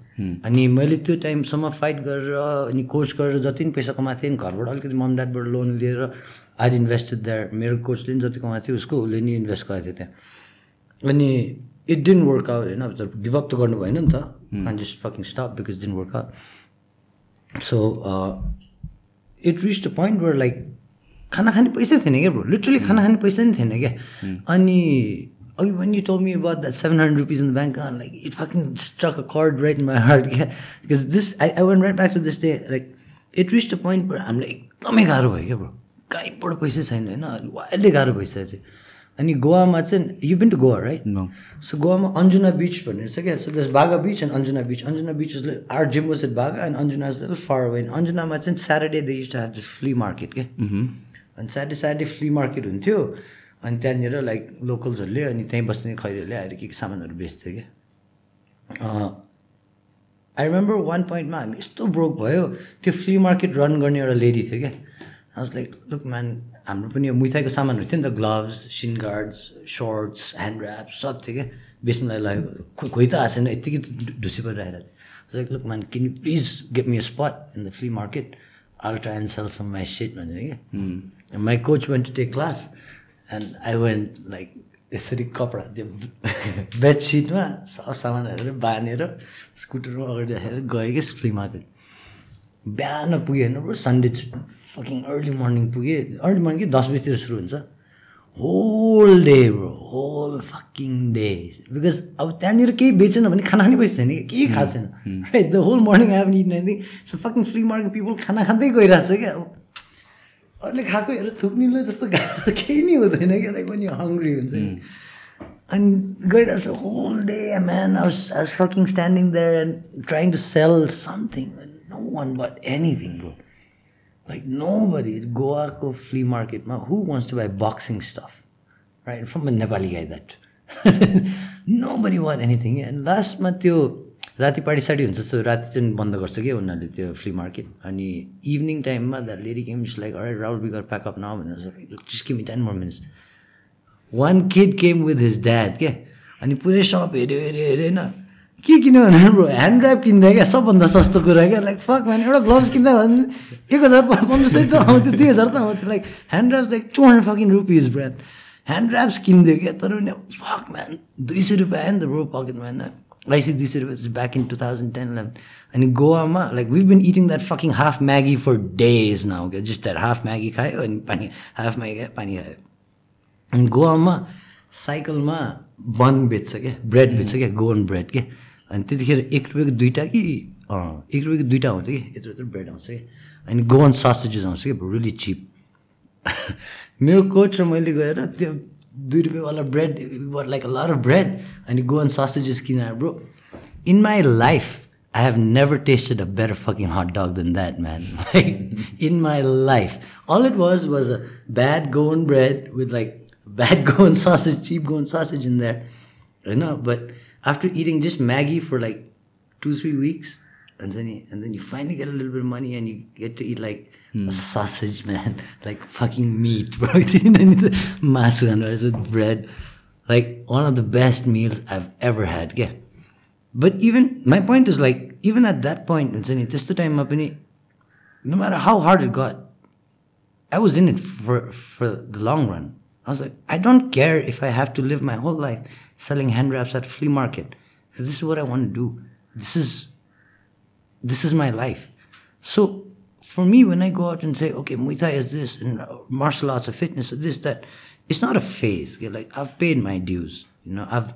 अनि मैले त्यो टाइमसम्म फाइट गरेर अनि कोच गरेर जति पनि पैसा कमाएको थिएँ घरबाट अलिकति मम ड्याडबाट लोन लिएर आइड इन्भेस्टेड द्याट मेरो कोचले पनि जति कमाएको थियो उसको उसले नि इन्भेस्ट गरेको थियो त्यहाँ अनि इट डिन्ट वर्क आउट होइन अब त गिभअप त गर्नु भएन नि त can just fucking stop because didn't work out so it reach the point where like खाना खाने पैसा थिएन क्या ब्रो लिटरली खाना खाने पैसा नि थिएन क्या अनि अघि when you told me about that seven hundred rupees in bank like it fucking struck a chord right my heart क्या because this I I want right back to this day like it reach the point हामीलाई एकदमै गाह्रो भयो क्या ब्रो कहीँबाट पैसा छैन होइन अहिले गाह्रो भइसकेको थियो अनि गोवामा चाहिँ you been to Goa right. So गोवामा अन्जुना बिच भन्ने छ क्या? So this Baga beach and Anjuna beach Anjuna beach is our gym was at Baga and Anjuna is far away अन्जुनामा चाहिँ Saturday they use to have this flea market क्या अनि स्याटरडे स्याटरडे फ्ली मार्केट हुन्थ्यो। अनि त्यहाँनिर लाइक लोकल्सहरूले अनि त्यहीँ बस्ने खैरीहरूले आएर के के सामानहरू बेच्थ्यो क्या आई रिमेम्बर वान पोइन्टमा हामी यस्तो ब्रोक भयो। त्यो फ्ली मार्केट रन गर्ने एउटा लेडी थियो क्या लाइक लुक म्यान हाम्रो पनि यो सामानहरू थियो नि त gloves shin guards shorts hand wrap सब थियो क्या बेच्नलाई लाग्यो खोइ त आएन यत्तिकै ढुसी परिरहेको थियो। Look man can you please get me a spot in the flea market try and sell some my set भनेर क्या my coach went to take class and I went like यसरी कपडा त्यो बेडसिटमा सब सामानहरू बाँधेर स्कुटरमा अगाडि राखेर गएँ कि फ्ली मार्केट बिहान पुगेँ होइन bro Sunday fucking early morning पुगेँ अर्ली मर्निङ कि दस बजीतिर सुरु हुन्छ। Whole day bro whole fucking day because अब त्यहाँनिर केही बेचेन भने खाना खाने पैसा छैन कि केही खाएको छैन right the whole morning I have need anything so fucking flea market people खाना खाँदै गइरहेको छ क्या। अब अरूले खाएको हेरेर थुक्निलो जस्तो गाह्रो केही नै हुँदैन क्या। लाइक पनि हङ्ग्री हुन्छ नि। अनि गइरहेको छ whole day man I was fucking standing there and trying to sell something no one bought anything bro like nobody गोवाको फ्ली मार्केटमा who wants to buy boxing stuff right from a Nepali guy that nobody want anything and लास्टमा त्यो राति पार्टी सार्टी हुन्छ सो राति चाहिँ बन्द गर्छ क्या उनीहरूले त्यो फ्ली मार्केट अनि इभिनिङ टाइममा the lady came just like अरे राहुल बिगर प्याकअप न भनेर just ten more minutes one kid came with his dad क्या अनि पुरै सप हेऱ्यो हेऱ्यो हेऱ्यो होइन के किन्यो भने ह्यान्ड ड्राइभ किन्दा क्या सबभन्दा सस्तो कुरा क्या? लाइक फक भने एउटा ग्लोभ्स किन्दा भने एक हजार पन्ध्र सय त आउँथ्यो दुई हजार त आउँथ्यो। Like hand drives like two hundred fucking rupees brand hand drives किनिदियो क्या? तर पनि फक म्यान दुई सय रुपियाँ आयो नि त ब्रो पकेटमा होइन आइसी दुई सय रुपियाँ back in two thousand ten eleven अनि गोवामा like we been eating that fucking half Maggi for days now क्या जस्ट द्याट हाफ म्यागी खायो अनि पानी हाफ म्यागी खायो पानी खायो। अनि गोवामा साइकलमा बन बेच्छ क्या? ब्रेड बेच्छ क्या? गोवन ब्रेड क्या? अनि त्यतिखेर एक रुपियाँको दुइटा कि अँ एक रुपियाँको दुइटा आउँछ कि यत्रो यत्रो ब्रेड आउँछ क्या अनि गोवन ससेजेस आउँछ क्या रियली चिप मेरो कोच र मैले गएर त्यो दुई रुपियाँवाला bread like a lot of bread अनि गोवन ससेजेस किनेर bro in my life I have never tasted a better fucking hot dog than that, man. Like in my life, all it was was a bad going bread with like bad going sausage, cheap going sausage in there. I know, but after eating just Maggie for like two three weeks, and then you, and then you finally get a little bit of money and you get to eat like hmm. a sausage, man, like fucking meat, bro. Masu and with bread, like one of the best meals I've ever had. Yeah. But even my point is like even at that point, it's in this the time up in it, no matter how hard it got, I was in it for for the long run. I was like, I don't care if I have to live my whole life selling hand wraps at a flea market. this is what I want to do. This is this is my life. So for me, when I go out and say, okay, Muay Thai is this, and uh, martial arts or fitness or this, that, it's not a phase. Okay? Like I've paid my dues. You know, I've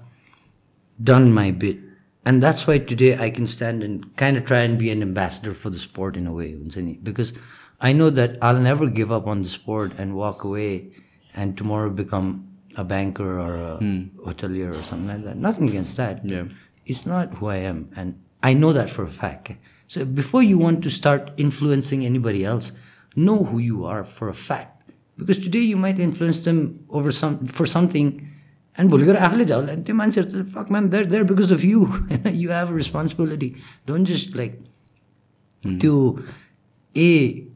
done my bit. And that's why today I can stand and kind of try and be an ambassador for the sport in a way, because I know that I'll never give up on the sport and walk away and tomorrow become a banker or a mm. hotelier or something like that. Nothing against that. Yeah. It's not who I am. And I know that for a fact. So before you want to start influencing anybody else, know who you are for a fact. Because today you might influence them over some for something and bulgar afle and the man fuck man they're there because of you you have a responsibility don't just like mm. to a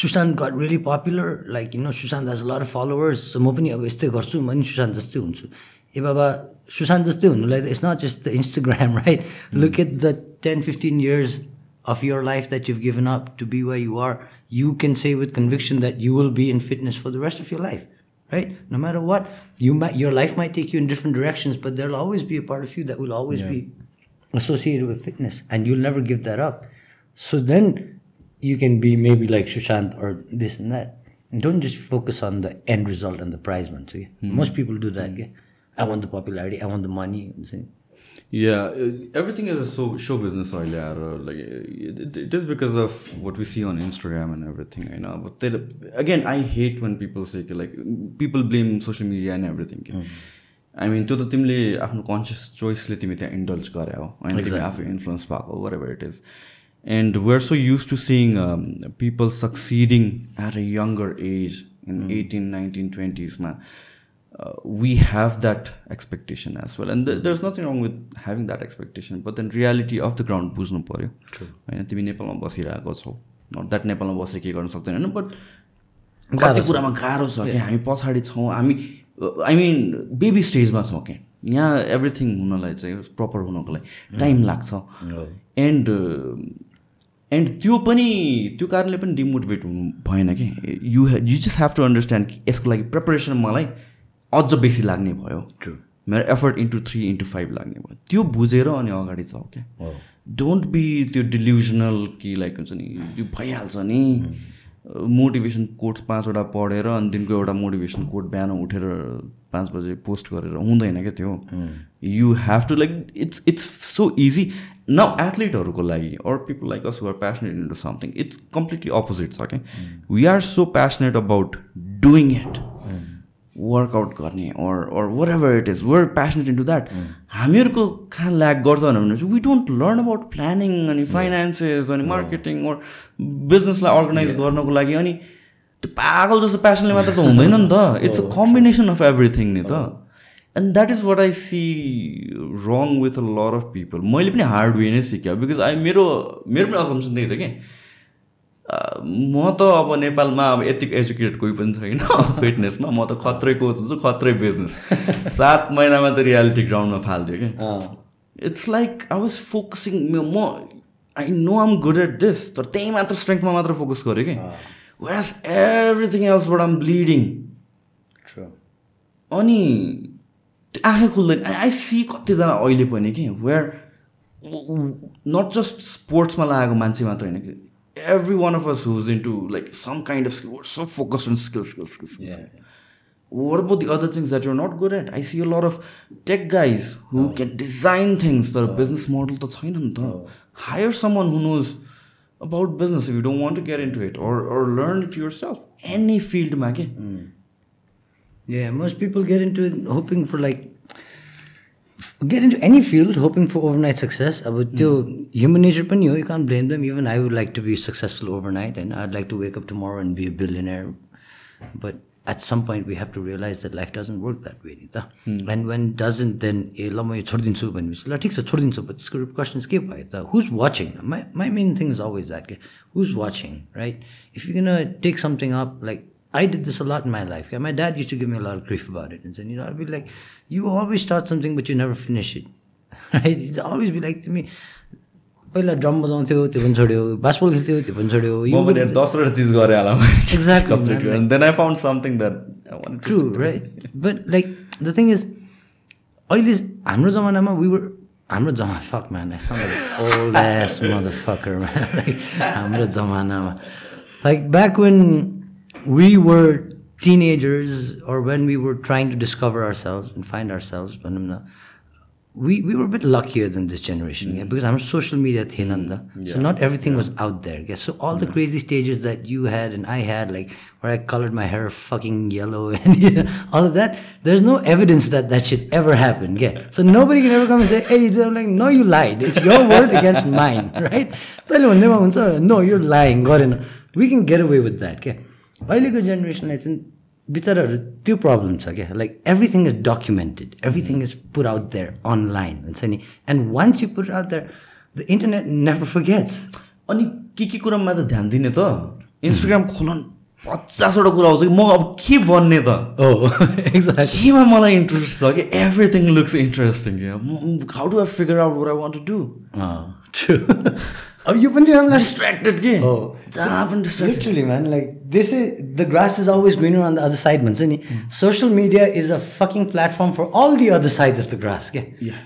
Sushant got really popular like you know Sushant has a lot of followers म पनि अब यस्तै गर्छु म पनि सुशान्त जस्तै हुन्छु ए बाबा सुशान्त जस्तै हुनुलाई त it's not just the Instagram right look at the ten fifteen years of your life that you've given up to be where you are, you can say with conviction that you will be in fitness for the rest of your life, right? No matter what, you might your life might take you in different directions, but there'll always be a part of you that will always be associated with fitness, and you'll never give that up. So then you can be maybe like Sushant or this and that. And don't just focus on the end result and the prize yeah. Most people do that. Yeah? I want the popularity, I want the money. and so- Yeah, uh, everything is a so, show business अहिले आएर like it, it is because of what we see on Instagram and everything होइन but they, again I hate when people say कि, like people blame social media and everything कि. I mean त्यो त तिमीले आफ्नो कन्सियस चोइसले तिमी त्यहाँ इन्डल्ज गरे हो होइन तिमी आफै इन्फ्लुएन्स भएको whatever it is and we are so used to seeing people succeeding at a younger age in eighteen nineteen ट्वेन्टिजमा uh, we have that expectation as well. And th- there's nothing wrong with having that expectation but then reality of the ground बुझ्नु पऱ्यो होइन तिमी नेपालमा बसिरहेको छौ। नट द्याट नेपालमा बसेर के गर्न सक्दैन होइन बट कति कुरामा गाह्रो छ कि हामी पछाडि छौँ हामी आई मिन बेबी स्टेजमा छौँ क्या यहाँ एभ्रिथिङ हुनलाई चाहिँ प्रपर हुनको लागि टाइम लाग्छ। एन्ड एन्ड त्यो पनि त्यो कारणले पनि डिमोटिभेट हुनु भएन कि? You you just have to understand कि यसको लागि प्रिपरेसन मलाई अझ बेसी लाग्ने भयो। True. मेरो effort into three into five लाग्ने भयो। त्यो बुझेर अनि अगाडि जाऊ क्या डोन्ट बी त्यो डिल्युजनल कि लाइक हुन्छ नि यो भइहाल्छ नि। मोटिभेसन कोट पाँचवटा पढेर अनि दिनको एउटा मोटिभेसन कोट बिहान उठेर पाँच बजे पोस्ट गरेर हुँदैन क्या त्यो। You have to like it's it's so easy न एथलिटहरूको लागि or people like us are passionate into something it's completely opposite छ क्या we are so passionate about doing it workout गर्ने or or whatever it is we're passionate into that हामीहरूको कहाँ ल्याक गर्छ भने चाहिँ we don't learn about planning अनि फाइनेन्सेस अनि मार्केटिङ अर बिजनेसलाई अर्गनाइज गर्नको लागि अनि त्यो पागल जस्तो प्यासनले मात्र त हुँदैन नि त। It's a combination of everything नि त। And that is what I see wrong with a lot of people मैले पनि हार्ड वे नै सिकेँ बिकज आई मेरो मेरो पनि असम्सन त्यही थियो कि। म त अब नेपालमा अब यतिको एजुकेटेड कोही पनि छैन। फिटनेसमा म त खत्रै कोच हुन्छु खत्रै बिजनेस। सात महिनामा त रियालिटी ग्राउन्डमा फाल्थ्यो क्या। It's like I was focusing म I know I'm good at this तर त्यही मात्र स्ट्रेङ्थमा मात्र फोकस गरेँ कि। वेस एभ्रिथिङ एल्सबाट आम ब्लिडिङ अनि आँखै खुल्दैन। आई सी कतिजना अहिले पनि कि वेयर नट जस्ट स्पोर्ट्समा लागेको मान्छे मात्र होइन कि। every one of us who's into like some kind of skill, we're so focused on skill, skill, skill, skill. Yeah. skill. What about the other things that you're not good at? I see a lot of tech guys who oh. can design things. Their oh. business model to oh. hire someone who knows about business if you don't want to get into it or or learn it yourself. Any field, Maggie. Mm. Yeah, most people get into it hoping for like get into any field hoping for overnight success. But mm. human nature, you can't blame them. Even I would like to be successful overnight, and I'd like to wake up tomorrow and be a billionaire. But at some point, we have to realize that life doesn't work that way. Mm. And when it doesn't, then eh, but repercussions who's watching? My, my main thing is always that who's watching, right? If you're going to take something up, like I did this a lot in my life. My dad used to give me a lot of grief about it and said, you know, I'd be like, you always start something but you never finish it. Right? He'd always be like to me, पहिला ड्रम बजाउँथ्यो त्यो पनि छोड्यो बासबल खेल्थ्यो त्यो पनि छोड्यो दसवटा चिज गरेँ होला Exactly, Complete man. And then I found something that I wanted to True, right? But like the thing is, अहिले हाम्रो जमानामा we were हाम्रो जमा man. like हाम्रो जमानामा like back when we were teenagers or when we were trying to discover ourselves and find ourselves we, we were a bit luckier than this generation mm. yeah, because I'm social media thinanda, Mm. Yeah. So not everything yeah. was out there. Yeah. So all the crazy stages that you had and I had, like where I colored my hair fucking yellow and you know, all of that, there's no evidence that that should ever happen. Yeah. So nobody can ever come and say, hey, I'm like, no, you lied. It's your word against mine, right? No, you're lying. We can get away with that. Yeah. अहिलेको जेनेरेसनलाई चाहिँ बिचराहरू त्यो प्रब्लम छ क्या। Like everything is documented everything is put out there online हुन्छ नि? And once you put out there the internet never forgets अनि के के कुरामा त ध्यान दिने त? इन्स्टाग्राम खोलन पचासवटा कुरा आउँछ कि म अब के भन्ने त? ओ एक्ज्याक्ट केमा मलाई इन्ट्रेस्ट छ कि? Everything looks interesting how do I figure out what I want to do अब यो पनि डिस्ट्राक्टेड के? हो जहाँ पनि distract man like this is the grass is always green on the other side भन्छ नि social media is a fucking platform for all the other side of the grass क्या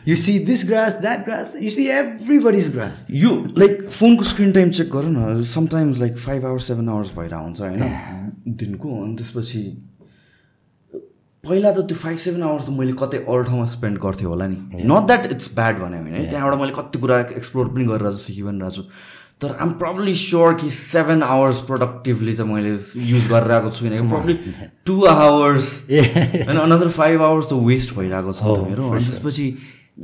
you see this grass that grass you see everybody grass you like फोनको स्क्रिन टाइम चेक गरौँ न sometimes like five hours seven hours भएर हुन्छ होइन? दिनको अनि त्यसपछि पहिला त त्यो फाइभ सेभेन आवर्स त मैले कतै अरू ठाउँमा स्पेन्ड गर्थेँ होला नि। नट द्याट इट्स ब्याड भने है त्यहाँबाट मैले कति कुरा एक्सप्लोर पनि गरिरहेको छु सिकि पनि रहेको छु तर आइम प्रब्ली स्योर कि सेभेन आवर्स प्रोडक्टिभली चाहिँ मैले युज गरिरहेको छुइनँ प्रब्ली टु आवर्स होइन अनदर फाइभ आवर्स त वेस्ट भइरहेको छ त मेरो। अनि त्यसपछि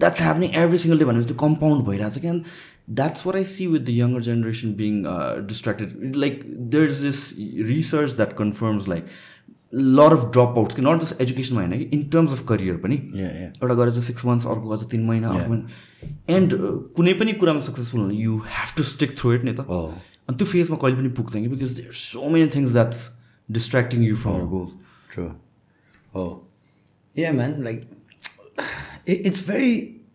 that's happening every single day भनेपछि त्यो कम्पाउन्ड भइरहेको छ क्या that's what I see with the younger generation being distracted like there is this research that confirms like lot of dropouts कि नट जस्ट एजुकेसनमा होइन कि इन टर्म्स अफ करियर पनि Yeah, yeah. एउटा गरेर चाहिँ सिक्स मन्थ्स अर्को गर्छ तिन महिना अर्को महिना एन्ड कुनै पनि कुरामा सक्सेसफुल हुनु you have to stick through it नि त Oh. अनि त्यो फेजमा कहिले पनि पुग्दैन कि because there so many things that's distracting you from your goals True. Oh. Yeah, man. Like, it,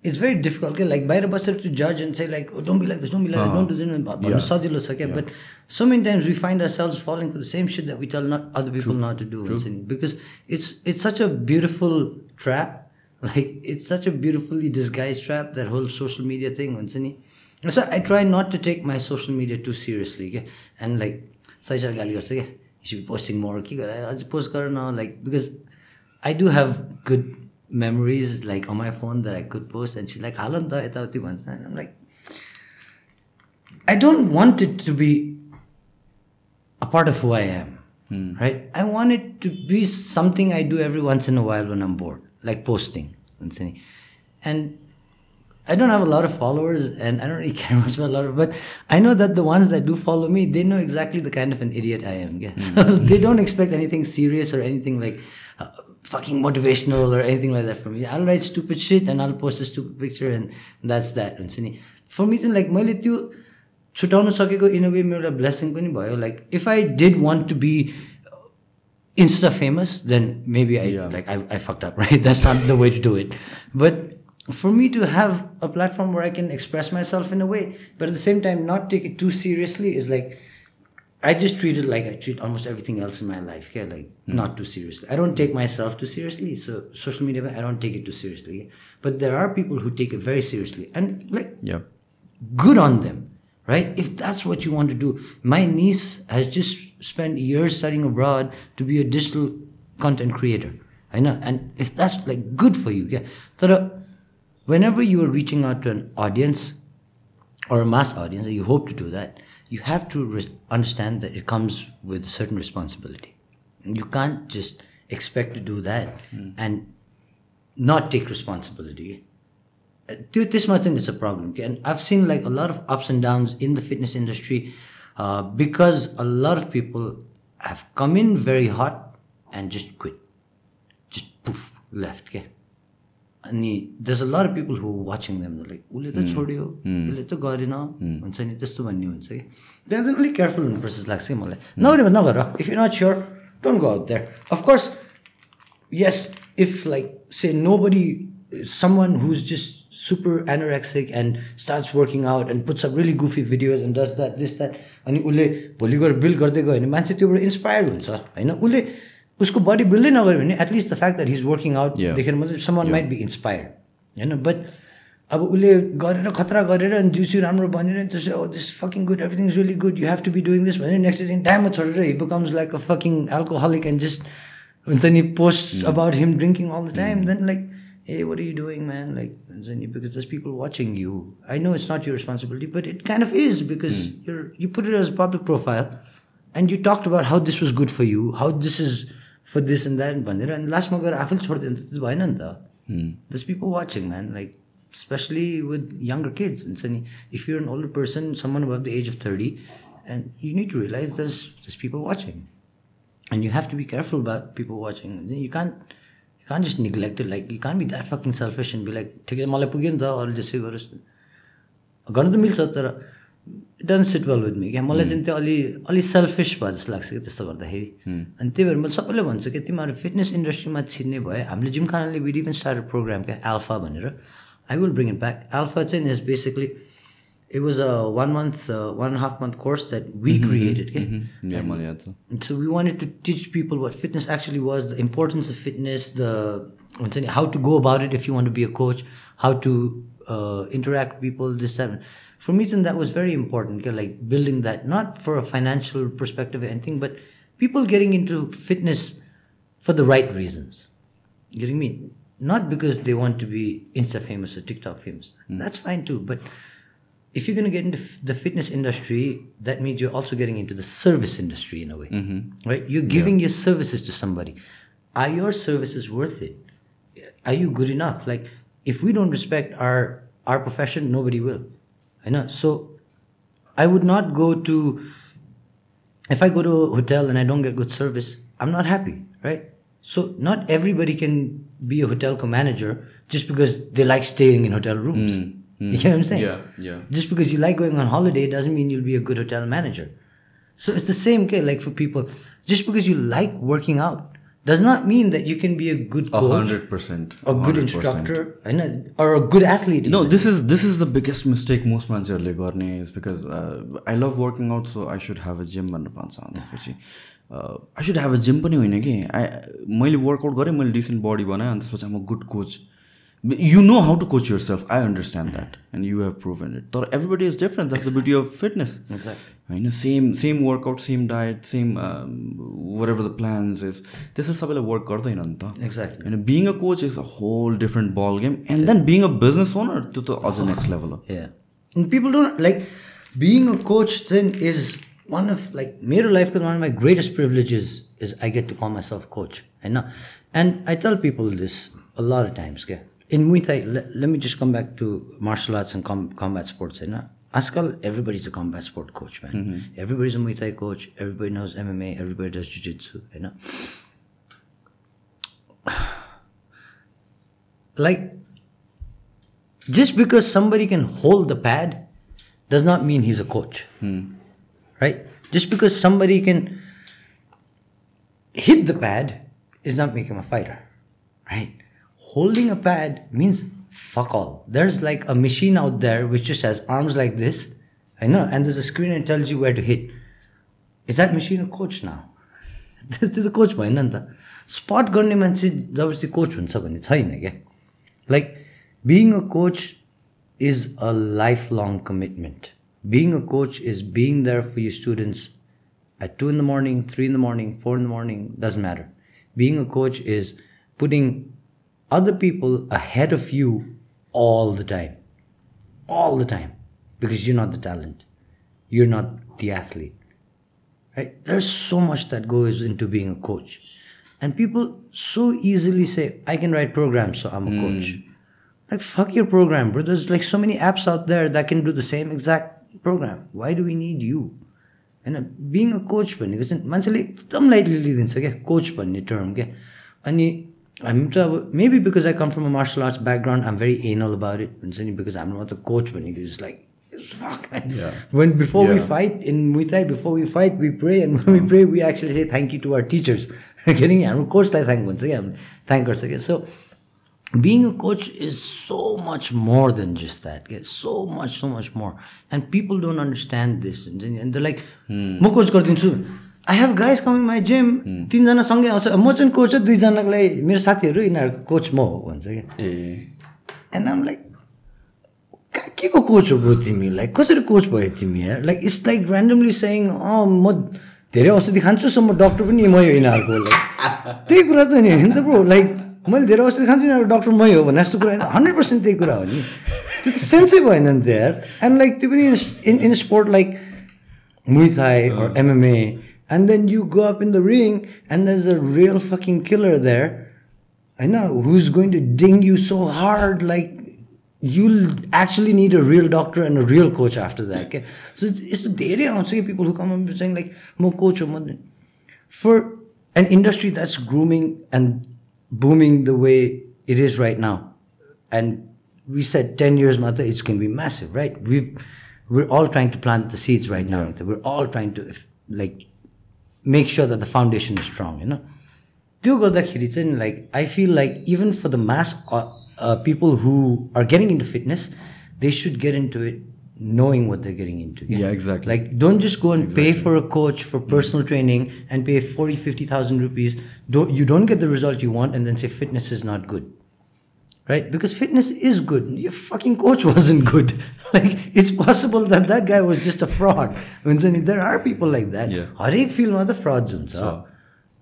it's very. It's very difficult. Okay? Like, by the buster to judge and say like, oh, don't be like this, don't be like that, don't do this. भन्नु Yeah. सजिलो छ क्या But so many times we find ourselves falling for the same shit that we tell not other people not to do. हुन्छ नि. Because it's it's such a beautiful trap. Like, it's such a beautifully disguised trap. That whole social media thing. हुन्छ नि. So I try not to take my social media too seriously. Okay? And like, सही गाली गर्छ क्या you should be posting more के गर अझ पोस्ट गर न like because I do have good memories like on my phone that I could post, and she's like, once," and I'm like, I don't want it to be a part of who I am, mm. right? I want it to be something I do every once in a while when I'm bored, like posting and saying, and. I don't have a lot of followers and I don't really care much about a lot of, but I know that the ones that do follow me, they know exactly the kind of an idiot I am. Yeah? Mm. So they don't expect anything serious or anything like, fucking motivational or anything like that from me. I'll write stupid shit and I'll post a stupid picture and that's that. हुन्छ नि For me चाहिँ like मैले त्यो छुट्याउन सकेको इन अ वे मेरो एउटा ब्लेसिङ पनि भयो like if I did want to be insta famous, then maybe I like I, I fucked up, right? That's not the way to do it. But for me to have a platform where I can express myself in a way, but at the same time not take it too seriously is like I just treat it like I treat almost everything else in my life. Okay, like hmm. not too seriously. I don't take myself too seriously. So social media, I don't take it too seriously. But there are people who take it very seriously, and like yeah, good on them, right? If that's what you want to do. My niece has just spent years studying abroad to be a digital content creator. I know. And if that's like good for you, yeah. So whenever you are reaching out to an audience or a mass audience, you hope to do that, you have to re- understand that it comes with a certain responsibility. You can't just expect to do that mm. and not take responsibility. Dude, this much is a problem. And I've seen like a lot of ups and downs in the fitness industry uh, because a lot of people have come in very hot and just quit. Just poof, left. Okay? अनि there's a lot people who watching them like उसले त hmm. छोड्यो hmm. उसले त गरेन। hmm. हुन्छ नि त्यस्तो भन्ने हुन्छ कि। त्यहाँ चाहिँ अलिक केयरफुल हुनुपर्छ जस्तो लाग्छ कि मलाई। नगर भने नगर if you not sure don't go that of course yes if like say nobody someone super anorexic and starts working out and a really goofy videos and dot that this that अनि उसले भोलि गएर बिल्ड गर्दै गयो भने मान्छे त्योबाट इन्सपायर हुन्छ होइन? उसले उसको बडी बिल्डै नगऱ्यो भने at least the fact that he's working out. देखेर मात्रै समन माइट बी इन्सपायर्ड होइन बट अब उसले गरेर खतरा गरेर अनि जिउसिउ राम्रो बनेर अनि त्यसो this fucking good everything is really good you have to be doing this भनेर नेक्स्ट दिन टाइममा छोडेर he becomes like a fucking alcoholic and just हुन्छ नि post about him drinking all the time then like eh what you doing man like हुन्छ नि because those people watching you I know it's not your responsibility but it kind of is because your you put it as public profile and you talk about how this was good for you how this is for this and that भनेर अनि लास्टमा गएर आफैले छोडिदियो भने त त्यो भएन नि त those people watching man like especially with younger kids. And so if you're an older person, someone above the age of 30, and you need to realize there's, there's people watching. And you have to be careful about people watching. You can't you can't just neglect it. Like you can't be that fucking selfish and be like, ठिकै छ मलाई पुग्यो नि त अरूले जसै गरोस् गर्नु त मिल्छ तर it doesn't sit well with me क्या मलाई चाहिँ त्यो अलि अलि सेल्फिस भयो जस्तो लाग्छ कि त्यस्तो गर्दाखेरि अनि त्यही भएर मैले सबैले भन्छु कि तिमीहरू फिटनेस इन्डस्ट्रीमा छिर्ने भए हामीले जिमखानाले विड इभन स्टार्ट प्रोग्राम क्या एल्फा भनेर I will bring it back Alpha चाहिँ is basically it was a one month one and half month course that we created yeah And so we wanted to teach people what fitness actually was, the importance of fitness, the हुन्छ नि, how to go about it if you want to be a coach, how to uh, interact with people, this that. For me, then that was very important. Like building that, not for a financial perspective or anything, but people getting into fitness for the right reasons. You getting me? Not because they want to be Insta famous or TikTok famous. Hmm. That's fine too. But if you're going to get into f- the fitness industry, that means you're also getting into the service industry in a way, mm-hmm. right? You're giving your services to somebody. Are your services worth it? Are you good enough? Like, if we don't respect our our profession, nobody will. होइन so I would not go to if I go to hotel and I don't get good service I am not happy right so not can can be a होटलको manager just because they like staying in hotel rooms You get what I'm saying? Yeah, yeah. Just because you like going on holiday doesn't mean you'll be a good hotel manager. So it's the same case, like for people, just because you like working out does not mean that you can be a good A coach hundred percent. or good instructor I know, or a good athlete. No, even. this is this is the biggest mistake most मान्छेहरूले गर्ने is because I love working out so I should have a gym भनेर भन्छ त्यसपछि I should have a gym पनि होइन कि आई मैले वर्कआउट गरेँ मैले डिसेन्ट बडी बनाएँ अनि त्यसपछि म good coach You know how to coach yourself I understand that and you have proven it तर everybody is different that's the beauty of fitness होइन same same workout same diet same whatever the plans is त्यसरी सबैलाई वर्क गर्दैन नि त Exactly. होइन being a coach is a whole different ball game and then being a business owner त्यो त अझ नेक्स्ट लेभल हो Yeah. And people don't like being a coach then is one of like Mero life because one of my greatest privileges is I get to call myself coach. I know. And I tell people this a lot of times. Okay? in Muay Thai, let, let me just come back to martial arts and com- combat sports. You know? Askal, everybody's a combat sport coach, man. Mm-hmm. Everybody's a Muay Thai coach. Everybody knows MMA. Everybody does Jiu-Jitsu. You know? like just because somebody can hold the pad does not mean he's a coach hmm. right just because somebody can hit the pad is not making him a fighter right holding a pad means fuck all there's like a machine out there which just has arms like this i know and there's a screen that tells you where to hit is that machine a coach now त्यो त कोच भएन नि त स्पट गर्ने मान्छे जबरजस्ती कोच हुन्छ भन्ने छैन क्या like being a coach is a life long commitment being a coach is being there for you students at 2 in the morning, 3 in the morning, 4 in the morning, doesn't matter. Being a coach is putting other people ahead of you all the time. All the time. Because you're not the talent. You're not the athlete. Right? There's so much that goes into being a coach. And people so easily say, I can write programs, so I'm a coach. Like fuck your program, bro. There's like so many apps out there that can do the same exact program. Why do we need you? होइन बिङ अ कोच भनेको चाहिँ मान्छेले एकदम लाइटली लिइदिन्छ क्या कोच भन्ने टर्म क्या अनि हामी त अब maybe because I come from a martial arts background I'm very anal about it हुन्छ नि बिकज हाम्रोमा त कोच भनेको is like when before we Yeah. fight in Muay Thai, before we fight, we pray, and when we pray, we actually say thank you to our teachers. Getting हाम्रो कोचलाई थ्याङ्क भन्छ क्या हामीले थ्याङ्क गर्छ क्या so being a coach is so much more than just that. Okay? So much, so much more. And people don't understand this. And they're like, म कोच गरिदिन्छु I have guys coming my gym तिनजना सँगै आउँछ। म चाहिँ कोच हो दुईजनालाई मेरो साथीहरू यिनीहरूको कोच म हो भन्छ क्या। ए। एन्ड आम लाइक के को कोच हो ब्रो तिमी? लाइक कसरी कोच भयो तिमी यार? Like it's like randomly saying uh म धेरै औषधि खान्छु सो म डक्टर पनि मै हो यिनीहरूको लाइक त्यही कुरा त नि होइन त ब्रो लाइक मैले धेरै औषधि खान्छु यिनीहरूको डक्टर मै हो भने जस्तो कुरा हन्ड्रेड पर्सेन्ट त्यही कुरा हो नि। त्यो त सेन्सै भएन नि त यार। एन्ड लाइक त्यो पनि in in sport like or MMA, and then you go up in the ring and there's a real fucking killer there i know who's going to ding you so hard like you'll actually need a real doctor and a real coach after that okay? so it's the daily answer. people who come up saying like more coach or more for an industry that's grooming and booming the way it is right now and we said 10 years mother it's going to be massive right we've we're all trying to plant the seeds right now yeah. we're all trying to like make sure that the foundation is strong you know त्यो गर्दाखेरि चाहिँ like I feel like even for the mass people who are getting into fitness they should get into it knowing what they're getting into Yeah, exactly. like don't just go and pay for a coach for personal training and pay 40 50000 rupees don't you don't get the result you want and then say fitness is not good right? Because fitness is good. Your fucking coach wasn't good. like it's possible that that guy was just a fraud. हुन्छ नि there are people like that. Yeah. हरेक फिल्डमा त फ्रड हुन्छ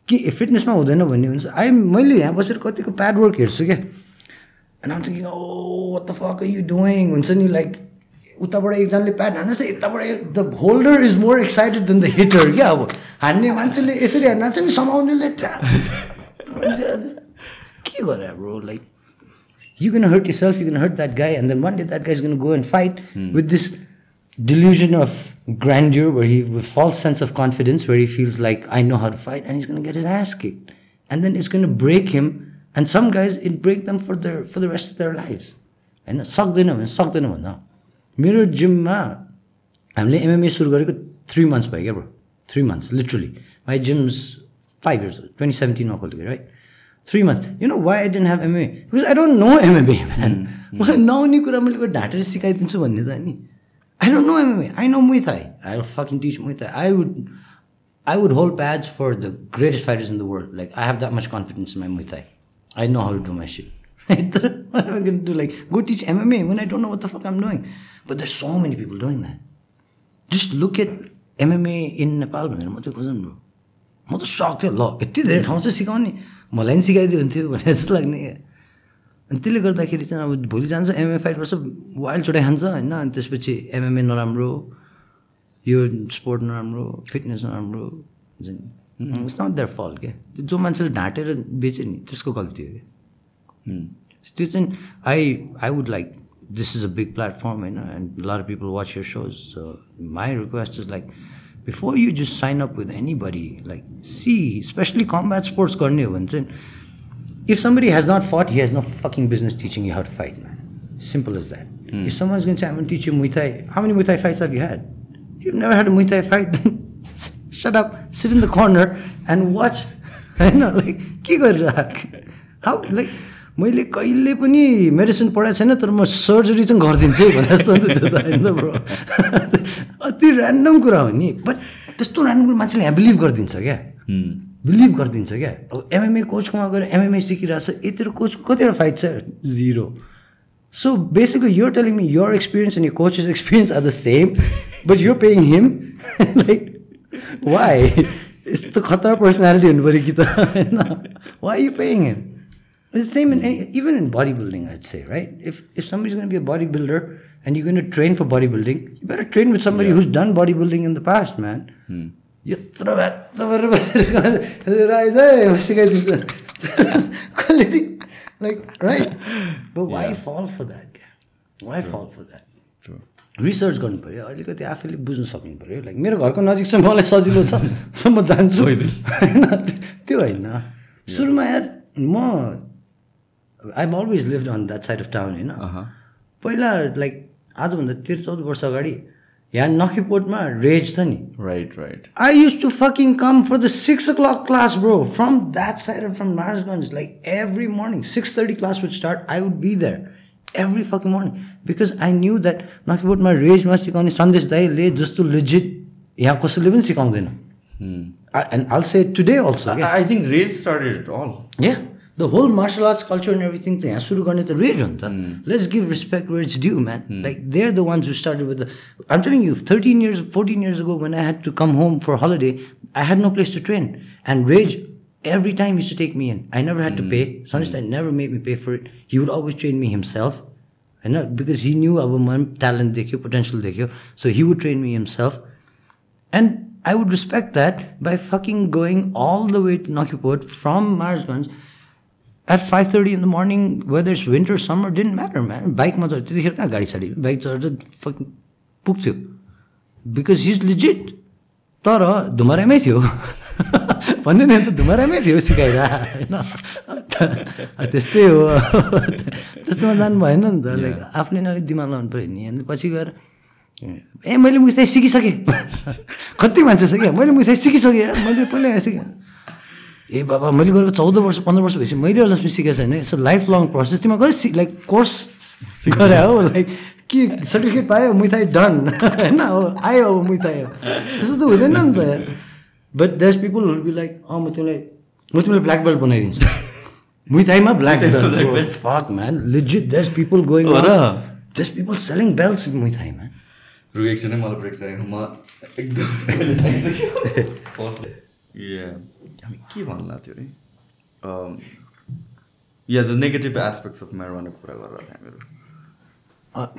कि फिटनेसमा हुँदैन भन्ने हुन्छ आई मैले यहाँ बसेर कतिको प्याड वर्क हेर्छु क्या and I'm thinking oh what the fuck you doing हुन्छ नि लाइक उताबाट एकजनाले प्याड हान्नुहोस् यताबाट the holder is more excited than the hitter क्या अब हान्ने मान्छेले यसरी हान्नुहुन्छ नि समाउनेले च्या- के गरे bro like you're gonna hurt yourself, you're gonna hurt that guy, and then one day that guy's gonna go and fight with this delusion of grandeur where he with false sense of confidence where he feels like I know how to fight and he's gonna get his ass kicked. And then it's gonna break him and some guys it break them for their for the rest of their lives. होइन सक्दैन भने सक्दैन भन्दा मेरो जिममा हामीले एमएमए सुरु गरेको थ्री मन्थ्स भयो क्या bro three months literally my gym's five years twenty सेभेन्टिनमा खोलेको right Three months you know why I didn't have MA because I don't know MMA man मलाई नआउने कुरा मैले को ढाँटेर सिकाइदिन्छु भन्ने त नि I don't know MMA I know Muay Thai I fucking teach Muay Thai I would I would hold pads for the greatest fighters in the world. Like I have that much confidence in my Muay Thai. I know how to do my shit. Right? what am I gonna do? Like go teach MMA when I don't know what the fuck I'm doing. But there's so many people doing that. Just look at MMA in Nepal भनेर म त खोजौँ ब्रो म त सक थियो ल यति धेरै ठाउँ चाहिँ सिकाउने मलाई पनि सिकाइदियो हुन्थ्यो भनेर जस्तो लाग्ने। अनि त्यसले गर्दाखेरि चाहिँ अब भोलि जान्छ एमएमए फाइट गर्छ वाइल्ड चुटाइ खान्छ होइन? अनि त्यसपछि एमएमए नराम्रो यो स्पोर्ट नराम्रो फिटनेस नराम्रो इट्स नट देयर फल क्या? त्यो जो मान्छेले ढाँटेर बेच्यो नि त्यसको गल्ती हो क्या? त्यो चाहिँ I I would like this is a big platform होइन? And lot people watch your shows my request is like Before you just sign up with anybody like see especially combat sports गर्ने हो भने चाहिँ if somebody has not fought, he has no fucking business teaching you how to fight, man. Simple as that. If someone's going to say, I'm going to teach you Muay Thai, how many Muay Thai fights have you had? You've never had a Muay Thai fight, then shut up, sit in the corner and watch. होइन लाइक के गरेर हाउ लाइक मैले कहिले पनि मेडिसिन पढाएको छैन तर म सर्जरी चाहिँ गरिदिन्छु है भने जस्तो होइन ब्रो? अति ऱ्यान्डम कुरा हो नि बट त्यस्तो ऱ्यान्डम कुरा मान्छेले यहाँ बिलिभ गरिदिन्छ क्या? बिलिभ गरिदिन्छ क्या? अब एमएमए कोचकोमा गएर एमएमए सिकिरहेको छ ए तेरो कोचको कतिवटा फाइट छ? Zero so basically you're telling me your experience and your coach's experience are the same but you're paying him? Like why? यस्तो खतरा पर्सनालिटी हुनु पऱ्यो कि त होइन? Are you paying him? It's the same in any, even in bodybuilding I'd say right if if somebody's going to be a bodybuilder and you're going to train for bodybuilding you better train with somebody who's done bodybuilding in the past man यत्रो भ्यात्त गरेर बसेर राइज है सिकाइदिन्छ कसले like right but why fall for that why fall for that True. Research गर्नु पऱ्यो अलिकति आफैले बुझ्नु सक्नु पऱ्यो लाइक मेरो घरको नजिक चाहिँ मलाई सजिलो छ सो म जान्छु होइन त्यो होइन सुरुमा यार म I always live on that side of town होइन पहिला लाइक आजभन्दा तेह्र चौध वर्ष अगाडि यहाँ नखीपोटमा रेज छ नि Right, right. I used to fucking come for the six o'clock class, bro. From that side and from Marsganj, like every morning, six thirty class would start. I would be there every fucking morning because I knew that Nakibotमा रेजमा सिकाउने सन्देश दाईले जस्तो legit यहाँ कसैले पनि सिकाउँदैन and all say today also think Rage started it all. Yeah. The whole martial arts culture and everything thing. सुरु गर्ने त रेज हो नि त let's give respect where it's due man like they're the ones who started with um telling you thirteen years fourteen years ago when I had to come home for holiday I had no place to train and raise every time he used to take me in. I never had to pay. Sanjay I never made me pay for it. He would always train me himself. I know because he knew our man talent dekhiyo, potential dekhiyo. So he would train me himself. And I would respect that by fucking going all the way to Nakipot from Marsganj at 5.30 in the morning, whether it's winter, summer, didn't matter, man. बाइकमा चढ्यो त्यतिखेर कहाँ गाडी साडी बाइक चढेर fucking पुग्थ्यो। बिकज हिज लिजिट तर धुमरामै थियो। भन्दैन नि त धुमरामै थियो सिकाएर होइन? त्यस्तै हो। त्यस्तोमा जानु भएन नि त। लाइक आफूले नै अलिक दिमाग लाउनु पऱ्यो नि। अनि पछि गएर ए मैले मुसाइ सिकिसकेँ। कति मान्छे छ क्या मैले मुसाइ सिकिसकेँ मैले पहिल्यै सिकेँ। ए बाबा मैले गरेको चौध वर्ष पन्ध्र वर्ष भएपछि मैले होला सिकेको छैन। इट्स लाइफ लङ प्रोसेस तिमीलाई गयो सि लाइक कोर्स गरे हो? लाइक के सर्टिफिकेट पायो? मुथाइ डन होइन हो आयो अब मुथाइ हो। त्यस्तो त हुँदैन नि त। But there's people will be like uh म तिमीलाई म तिमीलाई ब्ल्याक बेल्ट बनाइदिन्छु। मुथाइमा black belt fuck man legit there's people going? There's people selling belts man रुख एकछिनै मलाई ब्रेक चाहिएको म एकदम या हामी के भन्ला थियो है yeah the negative aspects of म्यारोवानाको कुरा गरेर थियो हामीहरू।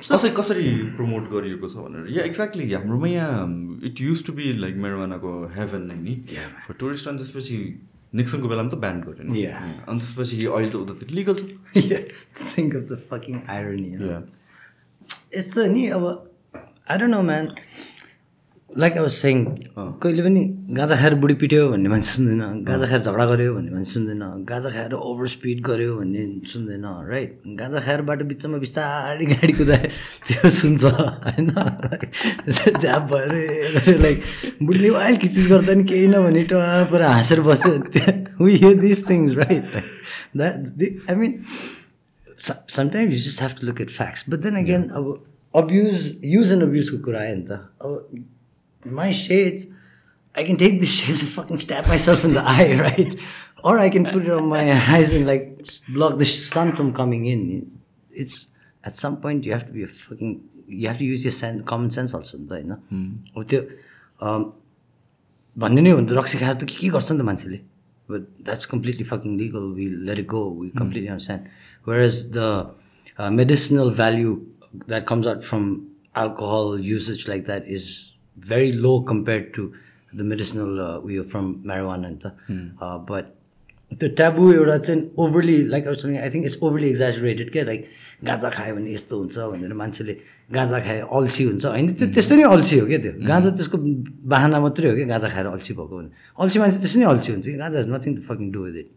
कसरी कसरी प्रमोट गरिएको छ भनेर? या एक्ज्याक्टली हाम्रोमा यहाँ it used to be like मेरोवानाको heaven नै नि। फर टुरिस्ट अनि त्यसपछि निक्सनको बेलामा त ब्यान्ड गऱ्यो नि. अनि त्यसपछि अहिले त उतातिर लिगल छ? Yeah. यस्तो नि अब I don't know man like was saying कहिले पनि गाजा खाएर बुढी पिट्यो भन्ने मान्छे सुन्दैन गाजा खाएर झगडा गऱ्यो भन्ने मान्छे सुन्दैन गाजा खाएर ओभर स्पिड गऱ्यो भन्ने सुन्दैन राइट गाजा खाएर बाटो बिचमा बिस्तारै गाडी कुदायो त्यो सुन्छ होइन? झ्याप भएर लाइक बुढीले अहिले किचिज गर्दा नि केही नभने टोहा पुरा हाँसेर बस्यो। We hear this things right that I mean sometimes you just have to look at facts. But then again, अब abuse, use and abuse को कुरा आयो नि त। अब my shades, I can take these shades and fucking stab myself in the eye, right? Or I can put it on my eyes and like block the sun from coming in. It's at some point you have to be a fucking you have to use your sense, common sense also नि त होइन अब त्यो um, भन्ने नै हो नि त रक्सी खाएर त के के गर्छ नि त मान्छेले but that's completely fucking legal we let it go we completely understand whereas the medicinal value that comes out from alcohol usage like that is very low compared to the medicinal uh, उयो फ्रम marijuana नि त बट त्यो ट्याबु एउटा चाहिँ overly like I think it's overly exaggerated क्या लाइक गाँजा खायो भने यस्तो हुन्छ भनेर मान्छेले गाँजा खाए अल्छी हुन्छ होइन? त्यो त्यस्तै नै अल्छी हो क्या त्यो। गाँजा त्यसको बाहना मात्रै हो क्या? गाँजा खाएर अल्छी भएको भने। अल्छी मान्छे त्यसै नै अल्छी हुन्छ कि? गाँजा is nothing to fucking do with it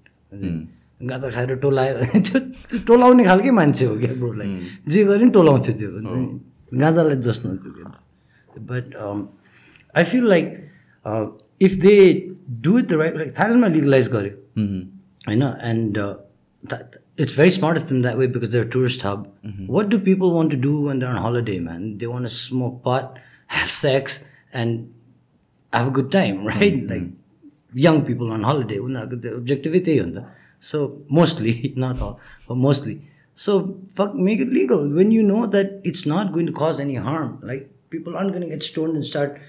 गाँजा खाएर टोलायो त्यो त्यो टोलाउने खालकै मान्छे हो क्या ब्रोलाई जे गरे पनि टोलाउँथ्यो त्यो हुन्छ नि? गाँजालाई दोष नहुन्थ्यो क्या but I feel like if they do it the right like थाइल्यान्डमा legalise गर्यो होइन and it's very smart them that way because they're tourist hub what do people want to do one on holiday man they want smoke pot have sex and have a good time, right? Like young people on holiday, उनीहरूको त्यो objective त्यही हो नि त So mostly, not all, but mostly. So fuck, make it legal when you know that it's not going to cause any harm. Like people aren't going to get stoned and start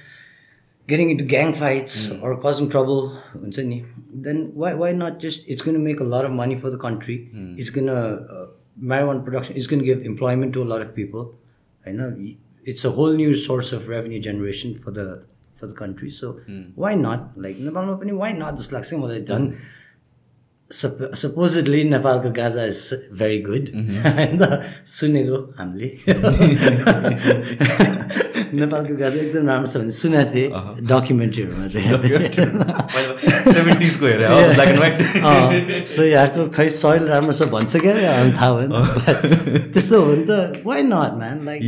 getting into gang fights mm. or causing trouble, then why, why not just, it's going to make a lot of money for the country. Mm. It's going to, uh, marijuana production is going to give employment to a lot of people. I know it's a whole new source of revenue generation for the for the country. So mm. why not? Like, why not? Just like, what they've done. Hmm. झन् सपोजिडली नेपालको गाजा इज भेरी गुड होइन सुनेको हामीले नेपालको गाजा एकदम राम्रो छ भने सुनेको थिएँ। डकुमेन्ट्रीहरूमा चाहिँ। सो यहाँको खै सोइल राम्रो छ भन्छ क्या? थाहा भएन। त्यस्तो हो भने त। Why not man like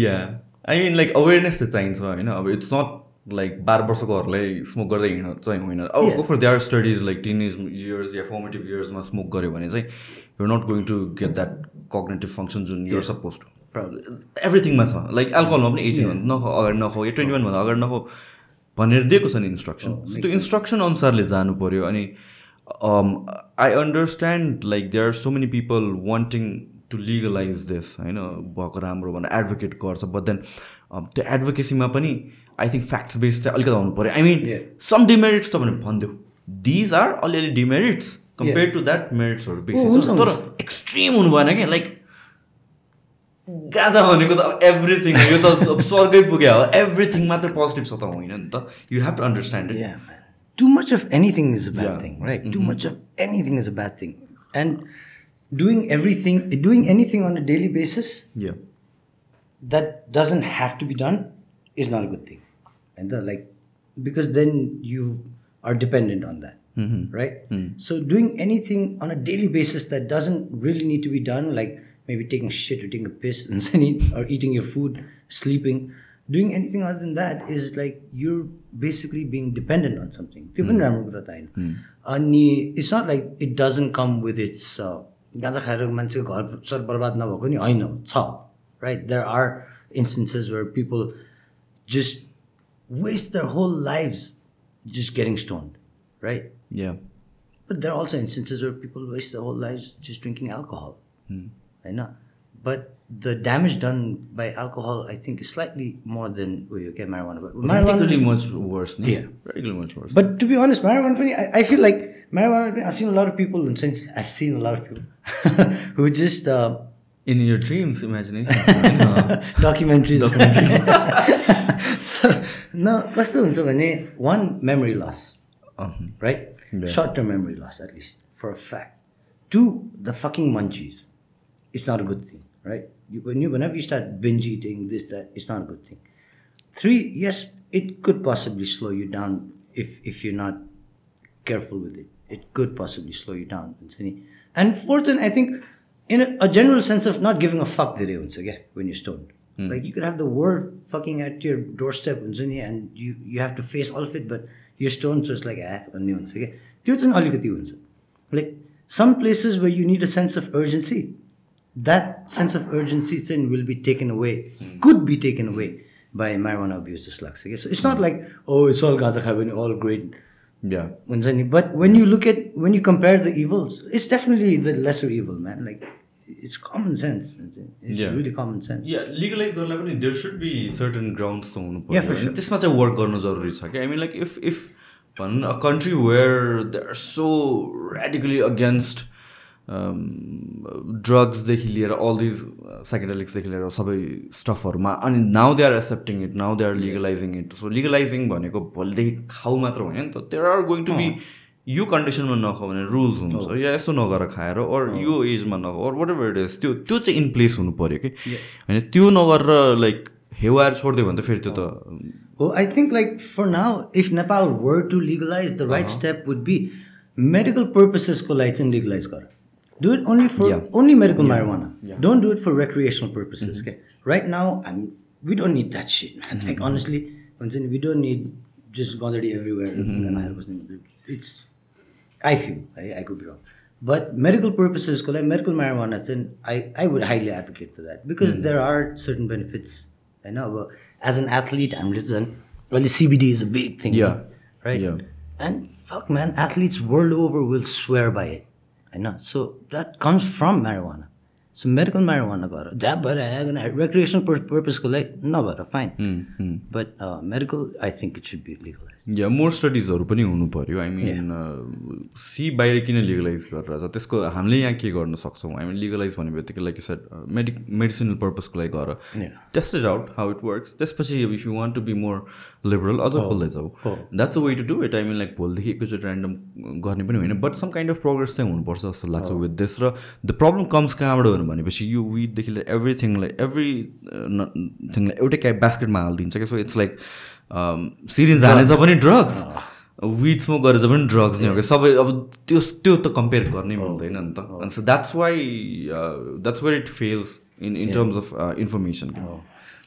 I mean like awareness त चाहिन्छ होइन? अब इट्स नट लाइक बाह्र वर्षकोहरूलाई स्मोक गर्दै हिँड्न चाहिँ होइन। अब of course they are studies like teenage years yeah formative इयर्समा स्मोक गऱ्यो भने चाहिँ you're not going to get that cognitive function जुन युआर सपोज टु एभ्रिथिङमा छ। लाइक एल्कोहलमा पनि एटिन भन्दा नख अगाडि नखाऊ या ट्वेन्टी वानभन्दा अगाडि नखाऊ भनेर दिएको छ नि इन्स्ट्रक्सन त्यो इन्स्ट्रक्सन अनुसारले जानु पऱ्यो अनि I understand like they are so many people wanting to legalise this होइन? भएको राम्रो भनेर एडभोकेट गर्छ बट देन त्यो एडभोकेसीमा पनि आई थिङ्क फ्याक्ट्स बेस्ड चाहिँ अलिकति आउनु पऱ्यो। आई मिन सम डिमेरिट्स त भनेर भनिदियो दिज आर अलिअलि डिमेरिट्स कम्पेयर टु द्याट मेरिट्सहरू बेसी छ तर एक्सट्रिम हुनु भएन कि लाइक गाजा भनेको त एभ्रिथिङ यो त स्वर्गै पुग्यो हो। एभ्रिथिङ मात्र पोजिटिभ छ त होइन नि त। You have to understand much of anything is a bad Yeah. thing, right? Too much of anything is a bad thing. And doing everything, doing anything on a daily basis, yeah, that doesn't have to be done is not a good thing, and the, like because then you are dependent on that, mm-hmm. right? Mm. So doing anything on a daily basis that doesn't really need to be done, like maybe taking shit or taking a piss and or eating your food, sleeping, doing anything other than that is like you're basically being dependent on something. Mm. mm. Uh, it's not like it doesn't come with its uh, गाजा खाएर मान्छेको घर सर बर्बाद नभएको नि होइन छ। Right there are instances where people just waste the whole life just getting stone right but there also instances where people waste the whole life just drinking alcohol होइन but the damage done by alcohol, I think, is slightly more than oh, okay, marijuana. But marijuana Radically is- much worse नि Yeah. Radically much worse But to be honest, marijuana, पनि- I, I feel like marijuana, I've seen a lot of people, I've seen a lot of people who just uh, in your dreams imagination होइन? documentaries. so, no, कस्तो हुन्छ भने one memory loss, अहँ. right? Yeah. Short term memory loss, at least, for a fact. Two, the fucking munchies. It's not a good thing, right? You, when you, whenever you start binge eating this, that, it's not a good thing. Three, yes, it could possibly slow you down if, if you're not careful with it. It could possibly slow you down. And fourth, and I think in a, a, general sense of not giving a fuck the once again when you're stoned. Mm. Like you could have the world fucking at your doorstep and you, you have to face all of it, but you're stoned, so it's like ah, once again. Like some places where you need a sense of urgency that sense of urgency then will be taken away could be taken away by marijuana abuse जस्तो लाग्छ क्या so it's not like oh it's all गाजा खायो भने all great Yeah. हुन्छ नि but when you look at when you compare the evils it's definitely the lesser evil man like it's common sense it's Yeah. really common sense yeah legalise गर्नलाई पनि there should be certain grounds त हुनु Yeah, for पर्यो अनि त्यसमा चाहिँ वर्क गर्नु जरुरी छ कि I mean like if if भनौँ a country where they are so radically against ड्रग्सदेखि लिएर अल दिज साइकेडेलिक्सदेखि लिएर सबै स्टफहरूमा अनि now they are accepting it now they are legalising it so legalising भनेको भोलिदेखि खाऊ मात्र होइन नि त। There are going to be यो कन्डिसनमा नखाऊ भने रुल्स हुन्छ। या यस्तो नगर खाएर अर यो एजमा नखाऊ or whatever it is त्यो त्यो चाहिँ इन प्लेस हुनु पऱ्यो कि। होइन त्यो नगरेर लाइक हेवाएर छोडिदियो भने त फेरि त्यो त well i think like for now if nepal were to legalize the right step would be medical purposes को लागि चाहिँ legalize गर। Do it only for yeah. only medical yeah. marijuana. Yeah. Don't do it for recreational purposes. Mm-hmm. Okay. Right now, I'm we don't need that shit. Mm-hmm. Like honestly, we don't need just Gondari everywhere. Mm-hmm. It's I feel I, I could be wrong. But medical purposes, medical marijuana, then I, I would highly advocate for that because mm-hmm. there are certain benefits. I know, but as an athlete, I'm listen. Well, the CBD is a big thing. Yeah. Right? Yeah. And fuck, man, athletes world over will swear by it. I know. So that comes from marijuana. So medical marijuana गर जहाँ भएर आयो रेक्रिएसनल पर्पजको लागि नभएर fine but medical I think it should be legalise yeah more स्टडिजहरू पनि हुनु पऱ्यो आई मिन सी बाहिर किन लिगलाइज गरेर छ? त्यसको हामीले यहाँ के गर्न सक्छौँ? हामी लिगलाइज भन्ने बित्तिकै लाइक सेट मेडिक मेडिसिनल पर्पजको लागि गर test it out how it works त्यसपछि if you want to be more liberal अझ खोल्दै जाऊ। That's a way to do it I mean like भोलिदेखि एकैचोटि ऱ्यान्डम गर्ने पनि होइन but some kind of progress चाहिँ हुनुपर्छ जस्तो लाग्छ विथ दिस र द प्रब्लम कम्स कहाँबाट हो भनेपछि यो विडदेखि लिएर एभ्रिथिङलाई एभ्री थिङलाई एउटै क्या बास्केटमा हालिदिन्छ क्या। सो इट्स लाइक सिरिन्ज हालेछ पनि ड्रग्स विड स्मोक गरेछ पनि ड्रग्स नै हो कि सबै अब त्यो त्यो त कम्पेयर गर्नै मिल्दैन नि त। So that's why that's why it fails in in terms of information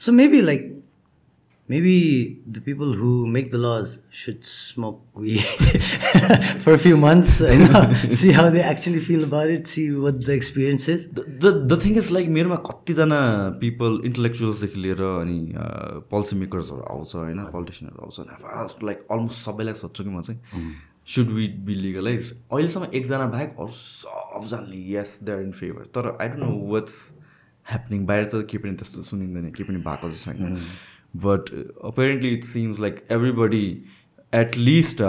So maybe like maybe the people who make the laws should smoke weed for a few months, you know, see how they actually feel about it, see what the experience is. The the thing is like मेरोमा कतिजना पिपल इन्टलेक्चुअल्सदेखि लिएर अनि पोलिसी मेकर्सहरू आउँछ होइन पोलिटिसियनहरू आउँछ फर्स्ट लाइक अलमोस्ट सबैलाई सोध्छु कि म चाहिँ सुड वी बी लिगलाइज अहिलेसम्म एकजना बाहेक अरू सबजनाले yes they are in favour तर I don't know what's happening बाहिर त केही पनि त्यस्तो सुनिँदैन केही पनि भएको चाहिँ छैन। But apparently it seems like everybody at least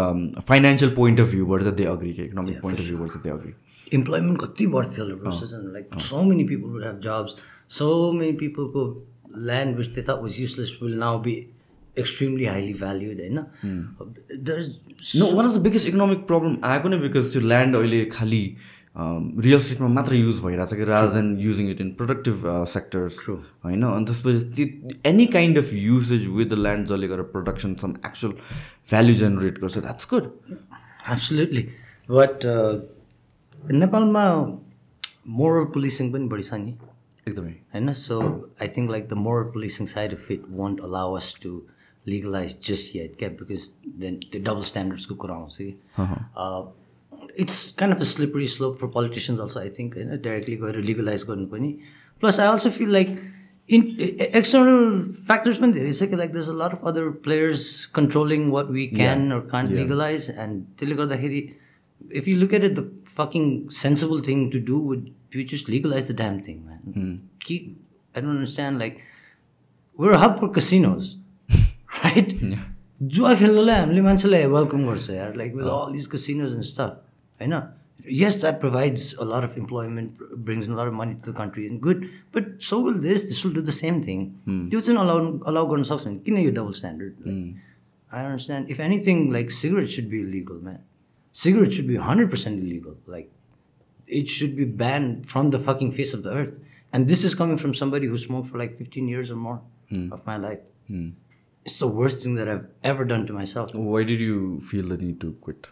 financial point of भ्यूबाट चाहिँ दे अग्री कि इकोनोमिक पोइन्ट अफ भ्यूबाट चाहिँ दे अग्री employment कति बढ्थ्यो होला bro susan like so many people would have jobs so many people को land which they thought was useless will now be extremely highly valued होइन there's no one of the biggest economic problem आएको नै बिकज त्यो ल्यान्ड अहिले खालि रियल स्टेटमा मात्र युज भइरहेछ कि rather than using it in productive sectors होइन? अनि त्यसपछि त्यो any kind of usage with the land जसले गर्दा production some actual value generate गर्छ द्याट्स गुड एब्सोल्युटली बट नेपालमा मोरल पुलिसिङ पनि बढी छ नि। एकदमै। होइन? So I think like the moral policing side of it won't allow us to legalise just yet क्या बिकज देन त्यो डबल स्ट्यान्डर्ड्सको कुरा आउँछ कि। It's kind of a slippery slope for politicians also I think होइन डाइरेक्टली गएर लिगलाइज गर्नु पनि plus I also feel like in external factors पनि धेरै छ कि like there's a lot of other players controlling what we can or can't legalize and त्यसले गर्दाखेरि if you look at it, the fucking sensible thing to do would be just legalize the damn thing, man. Keep, I don't understand. Like, we're a hub for casinos, right? जुवा खेल्नुलाई हामीले मान्छेलाई वेलकम गर्छ यार like with all this casinos and stuff होइन yes that provides a lot of employment brings a lot of money to the country and good but so will this this will do the same thing त्यो चाहिँ allow allow गर्न सक्छ भने किन यो double standard like, I understand if anything like cigarettes should be illegal man cigarettes should be 100% illegal. Like, it should be banned from the fucking face of the earth. And this is coming from somebody who smoked for like 15 years or more of my life. It's the worst thing that I've ever done to myself. Why did you feel the need to quit?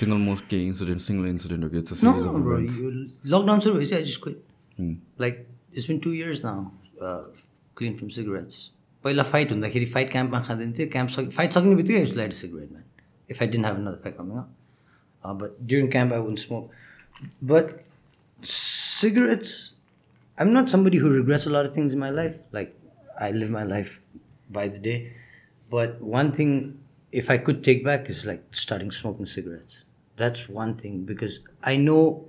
Single most gay incident, single incident, okay? It's a series No, of bro. events. You, lockdown service, I just quit. Like, it's been two years now, uh, clean from cigarettes. पहिला फाइट हुँदाखेरि फाइट क्याम्पमा खाँदैन थियो क्याम्प सकि फाइट सक्ने बित्तिकै use light cigarette man if I didn't have another fight coming but during camp I won't smoke but cigarettes i'm not somebody who regrets a lot of things in my life like i live my life by the day but one thing if i could take back is like starting smoking cigarettes that's one thing because i know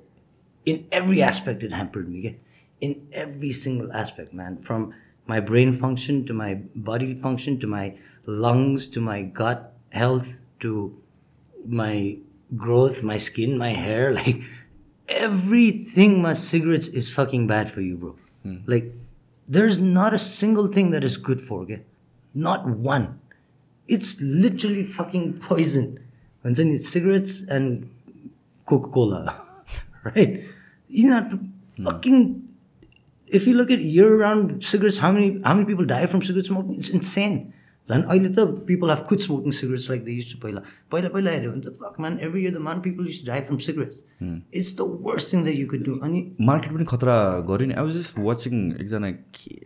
in every aspect it hampered me in every single aspect man from my brain function to my body function to my lungs to my gut health to my growth, my skin, my hair, like everything my cigarettes is fucking bad for you, bro. Hmm. Like there's not a single thing that is good for you. Not one. It's literally fucking poison. And then it's cigarettes and Coca-Cola. right? You know the fucking if you look at year-round cigarettes, how many how many people die from cigarette smoking? It's insane. झन् अहिले त people have cut smoking cigarettes like the use to पहिला पहिला पहिला हेऱ्यो भने त man every year the many people use die from cigarettes it's the worst thing that you could do अनि मार्केट पनि खतरा गऱ्यो नि आई वाज जस्ट वाचिङ एकजना के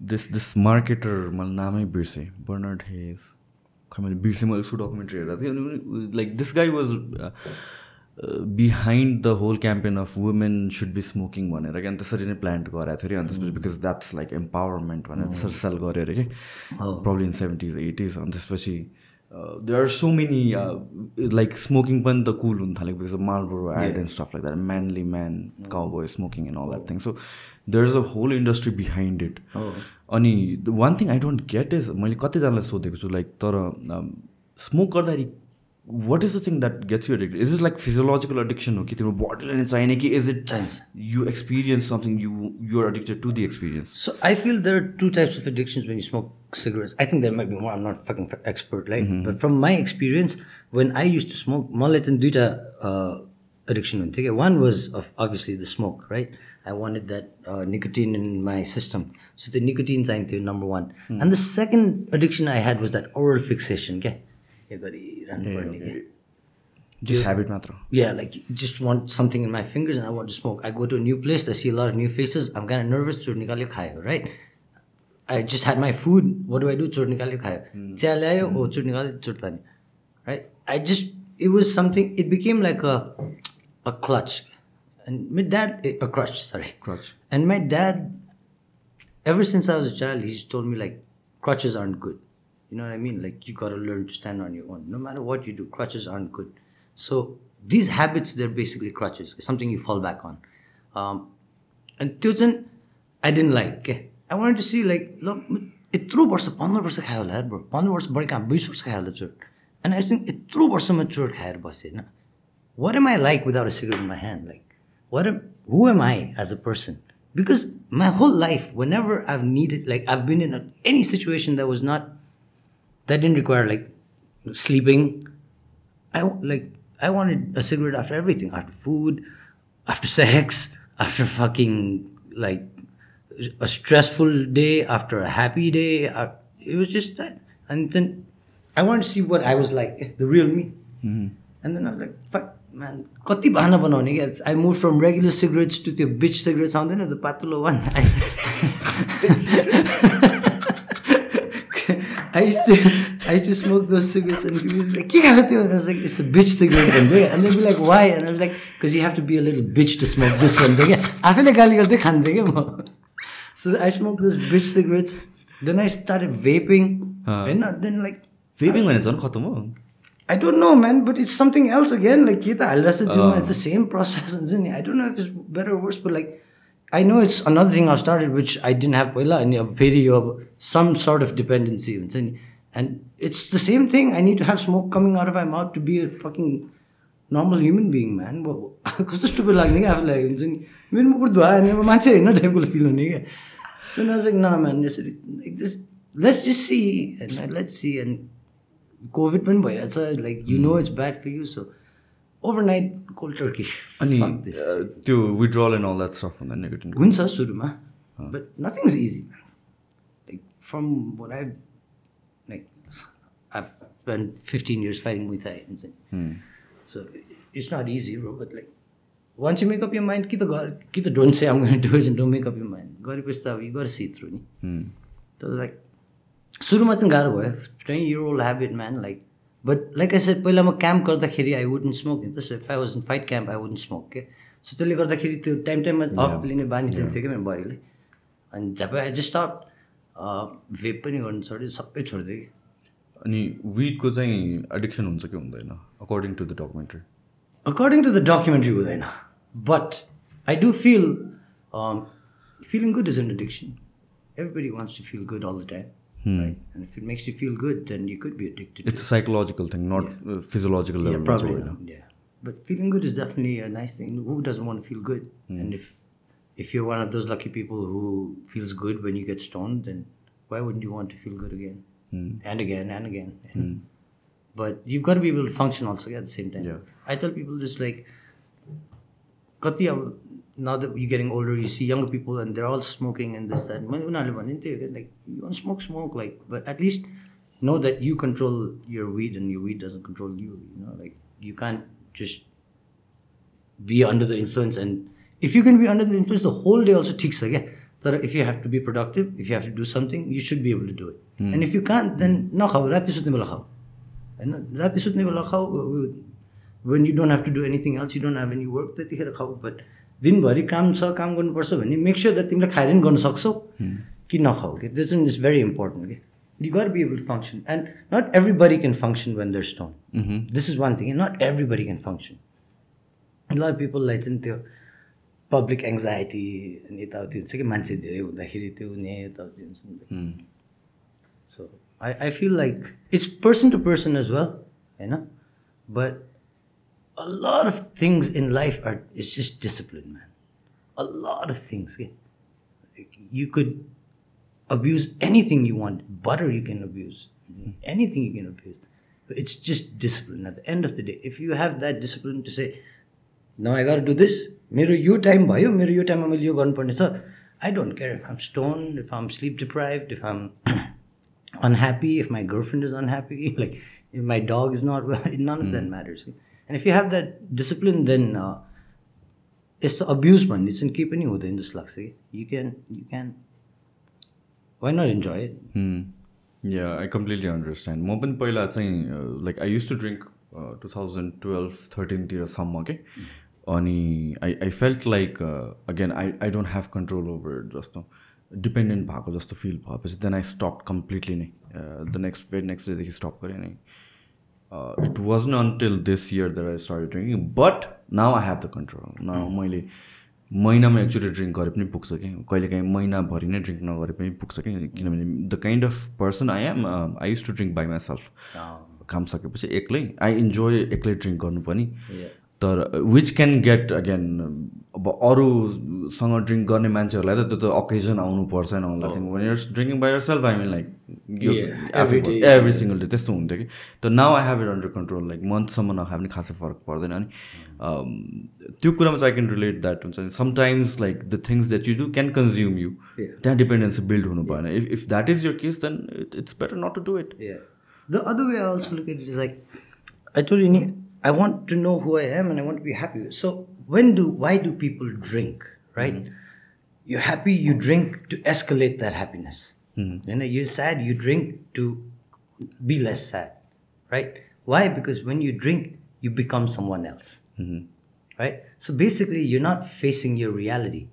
दिस दिस मार्केटर मैले नामै बिर्सेँ बर्नर्ड हेज खै मैले बिर्सेँ मैले उसको डकुमेन्ट्री हेरेको थिएँ अनि like this guy was behind the whole campaign of women should be smoking भनेर क्या अनि त्यसरी नै प्लान्ट गराएको थियो अरे अनि त्यसपछि बिकज द्याट्स लाइक एम्पावरमेन्ट भनेर त्यसरी सेल गऱ्यो अरे कि प्रब्लम सेभेन्टिज एटिज अनि त्यसपछि there are so many like smoking पनि त कुल हुन थालेको because Marlboro ad and stuff like that manly man cow smoking and all that thing so there is a whole industry behind it अनि one thing I don't get is मैले कतिजनालाई सोधेको छु लाइक तर स्मोक गर्दाखेरि What is the thing that gets you addict is it like physiological addiction हो कि तिम्रो बडीलाई नै चाहिने कि इज इट चाहिन्छ you experience something you you're addicted to the experience So I feel there are two types of addictions when you smoke cigarettes. I think there might be more. I'm not fucking expert, right? But from my experience, when I used to smoke, मलाई चाहिँ दुइटा addiction हुन्थ्यो क्या One was of obviously the smoke, right? I wanted that uh, nicotine in my system. So the nicotine चाहिन्थ्यो number one. And the second addiction I had was that oral fixation, क्या यो गरिरहनु पर्ने क्या जस्ट ह्याबिट मात्र yeah, like you just want something in my fingers and I want to smoke. I go to a new place, I see a lot of new faces. I'm kind of nervous. चोट निकाल्यो खायो, right? I just had my food. What do I do? चोट निकाल्यो खायो. चिया ल्यायो, ओ चोट निकाल्यो, चोट लाने. Right? I just it was something. It became like a a clutch, and my dad a crutch. Sorry, Crutch. And my dad, ever since I was a child, he's told me like crutches aren't good. You know what I mean? Like you gotta learn to stand on your own. No matter what you do, crutches aren't good. So these habits, they're basically crutches. It's something you fall back on. Um, and त्यो चाहिँ I didn't like. के I wanted to see like ल यत्रो वर्ष पन्ध्र वर्ष खायो होला यार ब्रो पन्ध्र वर्ष बढी कहाँ बिस वर्ष खायो होला चोट एन्ड आई थिङ्क यत्रो वर्षमा चोट खाएर बसेँ होइन what am I like without a cigarette in my hand? Like, what am, who am I as a person? Because my whole life, whenever I've needed, like, I've been in a, any situation that was not, that didn't require, like, sleeping. I, wa- like, I wanted a cigarette after everything, after food, after sex, after fucking, like, a stressful day, after a happy day. uh, It was just that. And then I wanted to see what I was like, the real me. And then I was like, fuck, man, कति बहाना बनाउने क्या I move from regular cigarettes to त्यो बिच सिगरेट्स आउँदैन त्यो पातलो one I used to I used to smoke those cigarettes and people used to like, के खाएको त्यो? I was like, it's a bitch cigarette And they'd be like, why? And I was like, because you have to be a little bitch to smoke this क्या आफैले गाली गर्दै खान्थेँ क्या म So I smoked those bitch cigarettes. Then I started vaping. होइन then like भेपिङ भने झन् खतम हो I don't know, man, but it's something else again. Like, kita हालिरहेछ जिउमा it's the same process. हुन्छ नि I don't know if it's better or worse, I know it's another thing I've started which I didn't have पहिला अनि अब फेरि यो अब some sort of dependency हुन्छ नि and it's the same thing. I need to have smoke coming out of my mouth to be a fucking normal human being, man. कस्तो स्टुपिड लाग्ने क्या आफूलाई हुन्छ नि मेरो मुकुट धुवा अनि मान्छे होइन टाइपको फिल हुने क्या was like, nah, man, यसरी see and like, let's see and COVID पनि भइरहेछ like you know it's bad for you so overnight cold turkey अनि uh, त्यो withdrawal and all that stuff हुँदा नेगेटिभ हुन्छ सुरुमा easy man like from what I've like I've spent 15 years fighting Muay Thai and so- so it's not easy bro but like once you make up your mind कि त गर कि त don't say I'm going to do it and don't make up your mind गरेपछि त अब gotta see through नि like सुरुमा चाहिँ गाह्रो भयो twenty year old habit man like but like I said पहिला म क्याम्प गर्दाखेरि आई वुडन्ट स्मोक नि त so if I was in fight camp I wouldn't smoke के सो त्यसले गर्दाखेरि त्यो टाइम टाइममा अफ लिने बानी चाहिँ थियो क्या मेरो बडीले अनि झ्यापै आई जस्ट स्टप भेप पनि गर्नु छोड्यो सबै छोडिदियो कि। अनि विडको चाहिँ एडिक्सन हुन्छ कि हुँदैन? According to the documentary According to the documentary, हुँदैन। But I do feel um, feeling good is an addiction. Everybody wants to feel good all the Hmm. Right? And if it makes you feel good, then you could be addicted. It's a psychological thing, not yeah. physiological level. Yeah, probably. Yeah. But feeling good is definitely a nice thing. Who doesn't want to feel good? Hmm. And if if you're one of those lucky people who feels good when you get stoned, then why wouldn't you want to feel good again hmm. and again and again? And. Hmm. But you've got to be able to function also at the same time. Yeah. I tell people this like, now that you're getting older, you see younger people and they're all smoking and this, that. Like, you want to smoke, smoke. Like, but at least know that you control your weed and your weed doesn't control you. You know, like, you can't just be under the influence. And if you can be under the influence the whole day, also takes again. That if you have to be productive, if you have to do something, you should be able to do it. Mm. And if you can't, then no, uh, when you don't have to do anything else, you don't have any work, but दिनभरि काम छ काम गर्नुपर्छ भने मेक स्योर द्याट तिमीले खाएर पनि गर्न सक्छौ। कि नखाऊ कि? चाहिँ इज भेरी इम्पोर्टेन्ट कि? To function and not everybody can function when they're stoned this is one thing and not everybody can function. A lot of people like चाहिँ त्यो पब्लिक एङ्जाइटी अनि यताउति हुन्छ कि? मान्छे धेरै हुँदाखेरि त्यो हुने यताउति हुन्छ। So I I feel like it's person to person as well होइन? But a lot of things in life are it's just discipline man a lot of things yeah. Like, you could abuse anything you want butter you can abuse anything you can abuse but it's just discipline at the end of the day if you have that discipline to say no i gotta do this मेरो यो टाइम भयो मेरो यो टाइममा मैले यो गर्नुपर्ने छ I don't care if I'm stone if I'm sleep deprive if I'm unhappy, if my girlfriend is unhappy, like if my dog is not well, none of that matters. And if you have that discipline, then uh, it's the abuse one. It's in keeping you in this luxury. You can, you can. Why not enjoy it? या आई कम्प्लिटली अन्डरस्ट्यान्ड म पनि पहिला चाहिँ like I use to drink two thousand twelve थर्टिनतिरसम्म के अनि I I felt like again I I don't have control over जस्तो डिपेन्डेन्ट भएको जस्तो फिल भएपछि देन आई स्टप कम्प्लिटली नै द नेक्स्ट भेरी नेक्स्ट डेदेखि स्टप गरेँ नै it was not until this year that I start drinking but now I have the control now मैले महिनामा एकचोटि ड्रिङ्क गरे पनि पुग्छ कि? कहिलेकाहीँ महिनाभरि नै ड्रिङ्क नगरे पनि पुग्छ कि? किनभने the kind of person I am I use to drink by myself काम सकेपछि एक्लै आई इन्जोय एक्लै ड्रिङ्क गर्नु पनि। तर विच क्यान गेट अगेन अब अरूसँग ड्रिङ्क गर्ने मान्छेहरूलाई त त्यो त अकेजन आउनुपर्छ न होला thing when you're drinking by yourself I mean like यो एभ्री सिङ्गल डे त्यस्तो हुन्थ्यो कि। तर now I have it under control like मन्थसम्म नखाए पनि खासै फरक पर्दैन अनि त्यो कुरामा चाहिँ आई क्यान रिलेट द्याट हुन्छ नि। Sometimes like the things that you do can consume you त्यहाँ डिपेन्डेन्सी बिल्ड हुनु भएन। If if that is your case then it's better not to do it other way I also look at it is like, I told you, I want to know who I am and I want to be happy. So when do, why do people drink, right? Mm-hmm. You're happy, you drink to escalate that happiness. Mm-hmm. You know, you're sad, you drink to be less sad, right? Why? Because when you drink, you become someone else, mm-hmm. right? So basically, you're not facing your reality.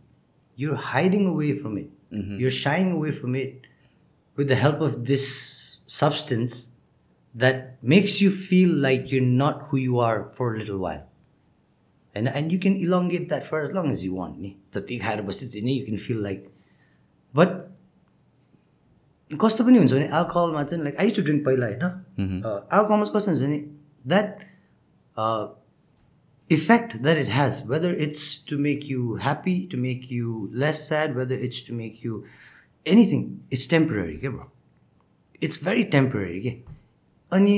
You're hiding away from it. You're shying away from it with the help of this substance that makes you feel like you're not who you are for a little while. And, and you can elongate that for as long as you want. जति खाएर बस्यो नि you can feel like but कस्तो पनि हुन्छ भने अल्कोहलमा चाहिँ लाइक आई टु ड्रिङ्क पहिला होइन अल्कोहलमा चाहिँ कस्तो हुन्छ भने that effect that it has, whether it's to make you happy, to make you less sad, whether it's to make you anything, it's temporary, okay, bro? It's very temporary, okay? अनि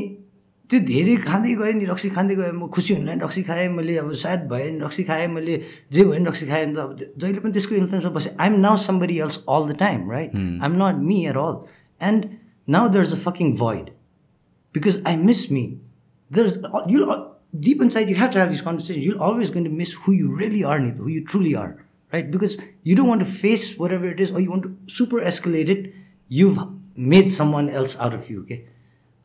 त्यो धेरै खाँदै गएँ नि रक्सी खाँदै गएँ। म खुसी हुन्ला नि रक्सी खाएँ मैले अब सायद भएन रक्सी खाएँ मैले जे भएन रक्सी खाएँ। नि त अब जहिले पनि त्यसको इन्फ्लुएन्समा पसे I am else all the time right I am not me air all and now there is a fucking void because I miss me there is you deep and side you have to this conversation you'll always going to miss who you really are नि who you truly are right because you don't want to face whatever it is I want to super escalated you made some one else out of you के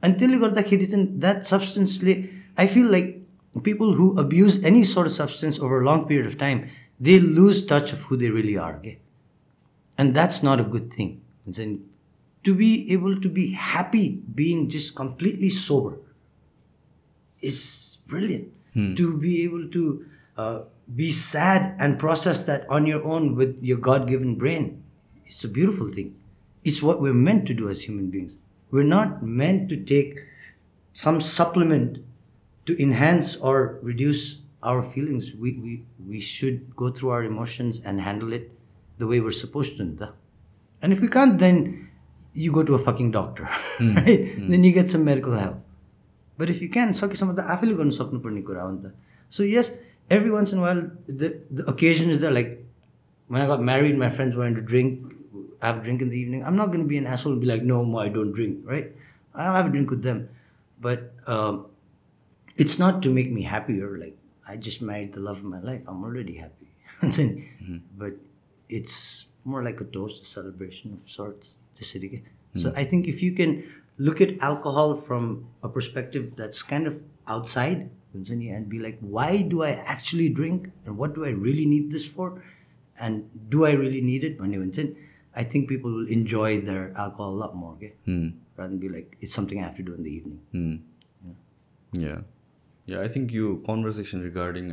अनि त्यसले गर्दाखेरि चाहिँ that सब्सटेन्सले I feel like people who abuse any sort substance over long period of time they lose touch of who they really are के and that's not a good thing हुन्छ नि to be able to be happy being just completely sober is brilliant to be able to be sad and process that on your own with your God given brain. It's a beautiful thing. It's what we're meant to do as human beings. We're not meant to take some supplement to enhance or reduce our feelings. We, we, we should go through our emotions and handle it the way we're supposed to. Nita. And if we can't, then you go to a fucking doctor, right? Then you get some medical help. But if you can, सकेसम्म त आफैले गर्नु सक्नुपर्ने कुरा हो नि त so yes every once in while the the occasion is the like when I got married, my friends wanted to drink, have a drink in the evening. I'm not going to be an asshole and be like, no, I don't drink, right? I'll have a drink with them. But um, it's not to make me happier. Like, I just married the love of my life. I'm already happy. then, mm-hmm. But it's more like a toast, a celebration of sorts. Mm-hmm. So I think if you can look at alcohol from a perspective that's kind of outside and be like, why do I actually drink? And what do I really need this for? And do I really need it? I think people will enjoy their alcohol a lot more, okay? Hmm. Rather than be like, it's something I have to do in the evening. Hmm. Yeah. Yeah, I think यो कन्भर्सेसन रिगार्डिङ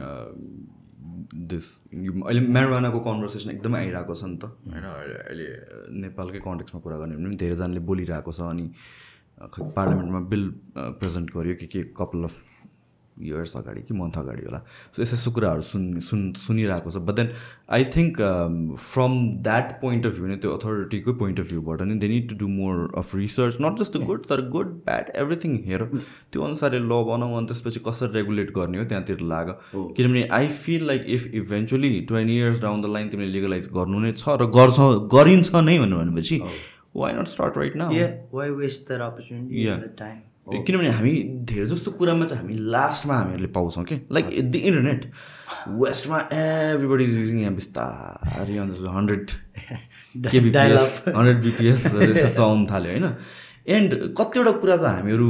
दिस यो अहिले म्यारोवानाको कन्भर्सेसन एकदमै आइरहेको छ नि त होइन अहिले अहिले नेपालकै कन्टेक्समा कुरा गर्ने भने पनि धेरैजनाले बोलिरहेको छ अनि पार्लियामेन्टमा बिल प्रेजेन्ट गर्यो कि के कपाल अफ इयर्स अगाडि कि मन्थ अगाडि होला। सो यस्तो यस्तो कुराहरू सुन् सुन सुनिरहेको छ। But then I think from that point of view नै त्यो अथोरिटीकै पोइन्ट अफ भ्यूबाट नि they need to do more of research not just good तर गुड ब्याड एभ्रिथिङ हेर त्यो अनुसारले ल बनाऊ अनि त्यसपछि कसरी रेगुलेट गर्ने हो त्यहाँतिर लाग किनभने I feel like if eventually twenty years down the line तिमीले लिगलाइज गर्नु नै छ र गर्छ गरिन्छ नै भनेर भनेपछि वाइ नट स्टार्ट राइट न Yeah, why waste that opportunity किनभने हामी धेरै जस्तो कुरामा चाहिँ हामी लास्टमा हामीहरूले पाउँछौँ कि? लाइक द इन्टरनेट वेस्टमा एभ्रिबडी इज युजिङ यहाँ बिस्तारै हन्ड्रेड केबिपिएस हन्ड्रेड बिपिएस यस्तो आउनु थाल्यो होइन? एन्ड कतिवटा कुरा त हामीहरू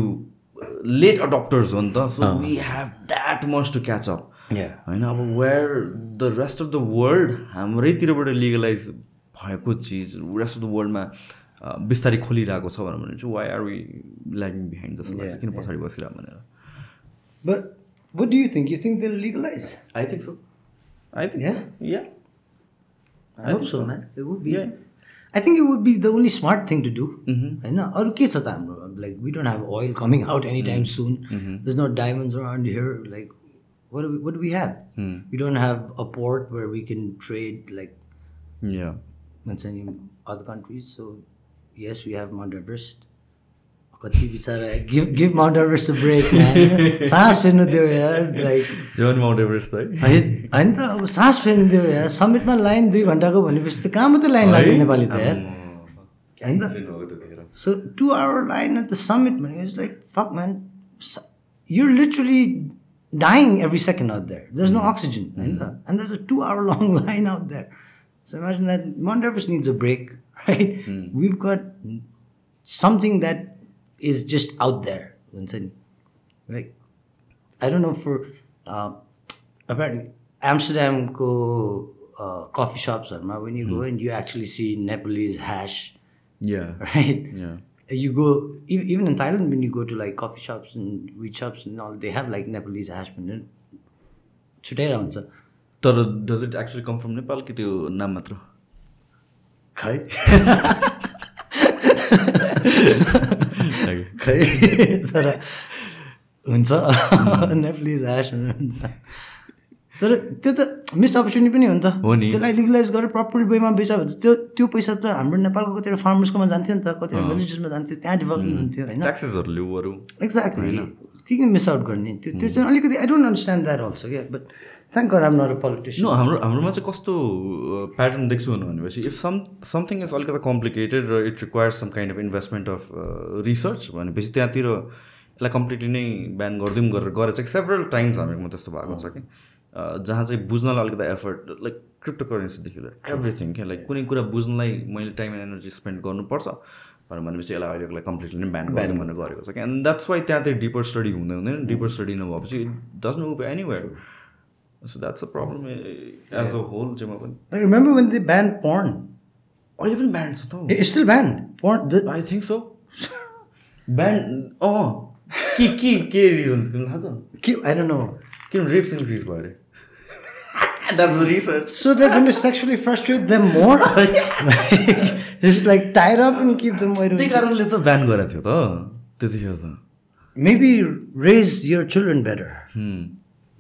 लेट अडप्टर्स हो नि त so we have that much to catch up. होइन अब where the rest of the world हाम्रैतिरबाट legalise भएको चिज रेस्ट अफ द वर्ल्डमा बिस्तारै खोलिरहेको छ भनेर चाहिँ why are we lagging behind जस्तो लाग्छ किन पछाडि बसिरहेको भनेर But what do you think? You think they'll legalize? I think so I think Yeah? Yeah I, hope so, man. It would be. Yeah. I think it would be the only smart thing to do. होइन अरू के छ त हाम्रो like we don't have oil coming out any time soon there's no diamonds around here like what do we, what do we have? We don't have a port where we can trade like yeah once in other countries. So yes, we have Mount Everest. कति बिचरा give give Mount Everest a break सास फेर्नु दियो लाइक जोन माउन्ट एभरेस्ट है होइन होइन त अब सास फेर्नु दियो यार समिटमा लाइन दुई घन्टाको भनेपछि त कहाँ मात्रै लाइन लाग्यो नेपाली त यार होइन त So two hour line at the summit, man. It's like fuck, man. S- You're literally dying every second out there. There's no oxygen, and, the, and there's a two hour long line out there. So imagine that Mount Everest needs a break, right? We've got something that is just out there. Like I don't know for uh, apparently Amsterdam ko uh, coffee shops are when you go and you actually see Nepalese hash yeah right? Yeah You go e- even in Thailand when you go to like coffee shops and weed shops and all, they have like Nepalese hash browns. छुट्याएर हुन्छ तर does it actually come from Nepal कि त्यो नाम मात्र खै. खै तर हुन्छ? नेप्लिज ह्यास हुन्छ तर त्यो त मिस अपर्च्युनिटी पनि हो नि त। हो नि। त्यसलाई लिगलाइज गरेर प्रपर वेमा बेच्यो भने त्यो त्यो पैसा त हाम्रो नेपालको कतिवटा फार्मर्सकोमा जान्थ्यो नि त कतिवटा भिलेजेसमा जान्थ्यो त्यहाँ डेभलपमेन्ट हुन्थ्यो होइन? एक्ज्याक्टली के किन मिस आउट गर्ने? त्यो त्यो चाहिँ अलिकति I don't understand that also क्या but thank God I'm not a politician no हाम्रो हाम्रोमा चाहिँ कस्तो प्याटर्न देख्छु भनेपछि इफ सम समथिङ इज अलिकति कम्प्लिकेटेड र it requires some kind of investment of research भनेपछि त्यहाँतिर यसलाई कम्प्लिटली नै बिहान गरिदिउँ गरेर गरेर चाहिँ सेभरल टाइम्स हामीहरूमा त्यस्तो भएको छ कि। जहाँ चाहिँ बुझ्नलाई अलिकति एफर्ट लाइक क्रिप्टो करेन्सीदेखि लिएर एभ्रिथिङ क्या लाइक कुनै कुरा बुझ्नलाई मैले टाइम एन्ड एनर्जी स्पेन्ड गर्नुपर्छ भनेर भनेपछि यसलाई अहिलेकोलाई कम्प्लिटली नै ब्यान गरिदिउँ भनेर गरेको छ कि। एन्ड द्याट्स वाइ त्यहाँ चाहिँ डिपर स्टडी हुँदै हुँदैन डिपर स्टडी नभएपछि it does move anywhere So that's a problem as a whole चाहिँ म पनि Like, remember when they banned porn? अहिले पनि ब्यान्ड छ त It's still banned. Porn. The, I think so banned अँ के के के रिजन तिमीलाई थाहा छ ki- I don't know. किन रेप्स इन्क्रिज भयो अरे that's research So they're going to sexually frustrate them more? like, just like tie it up and keep them wide त्यही open. कारणले त ब्यान गरेको थियो त त्यतिखेर त Maybe raise your children better.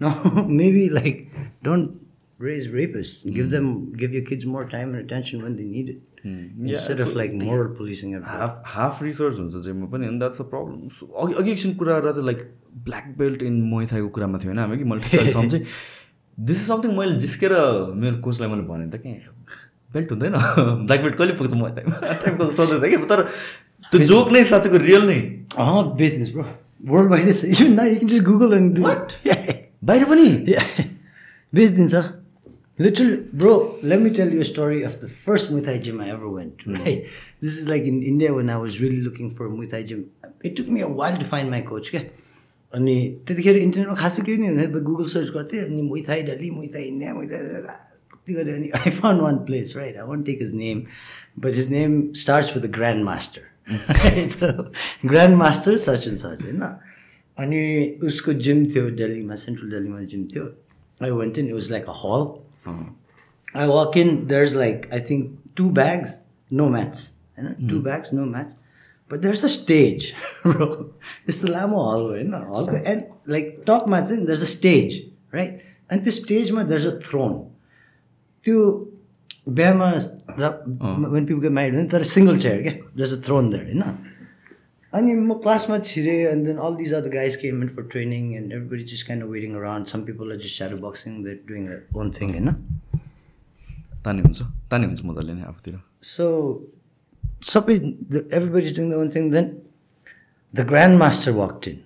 no maybe like don't raise rapists. Mm. give hmm. them give your kids more time and attention when they need it. Hmm. Instead yeah, of like moral policing at half half resources हुन्छ चाहिँ म पनि द्याट्स अ प्रब्लम सो अघि अघि एकछिन कुरा गरेर चाहिँ लाइक ब्ल्याक बेल्ट इन मैथाईको कुरामा थियो होइन हामी कि? मैले सम्झेँ दिस इज समथिङ मैले जिस्केर मेरो कोचलाई मैले भने त के? बेल्ट हुँदैन? ब्ल्याक बेल्ट कहिले पुग्छ मैथाई टाइपको सोध्दै थिएँ कि? तर त्यो जोक नै साँच्चैको रियल नै। Business bro world wide is even Google and बाहिर पनि? बेचिदिन्छ little bro let me tell let me tell story of the first Muay Thai gym I ever went है this is like in India one I was really looking for Muay Thai gym it took a while to find my coach क्या अनि त्यतिखेर इन्टरनेटमा खासै के नि गुगल सर्च गर्थेँ अनि मुइथाइ डल्ली मुइथाई इन्डिया मैथा अनि I found one place right I won't take his name but his name starts with the grand master it's grand master search and search होइन? अनि उसको जिम थियो दिल्लीमा सेन्ट्रल दिल्लीमा जिम थियो I went in it was like a hall I walk in, there's like, I think, two bags, no mats. You know? Two bags, no mats. But there's a stage, bro. It's the Lamo hall, you know? hall and like top mats in, there's a stage, right? And the stage, ma, there's a throne. To Bama, when people get married, there's a single chair, okay? there's a throne there, you know? अनि म क्लासमा छिरेँ and then all these other guys came in for training and everybody just kind of waiting around some people are just shadow boxing that doing own thing होइन तानी हुन्छ तानी हुन्छ मजाले नै आफूतिर So, सबै everybody's doing their own thing. Then the grandmaster walked in.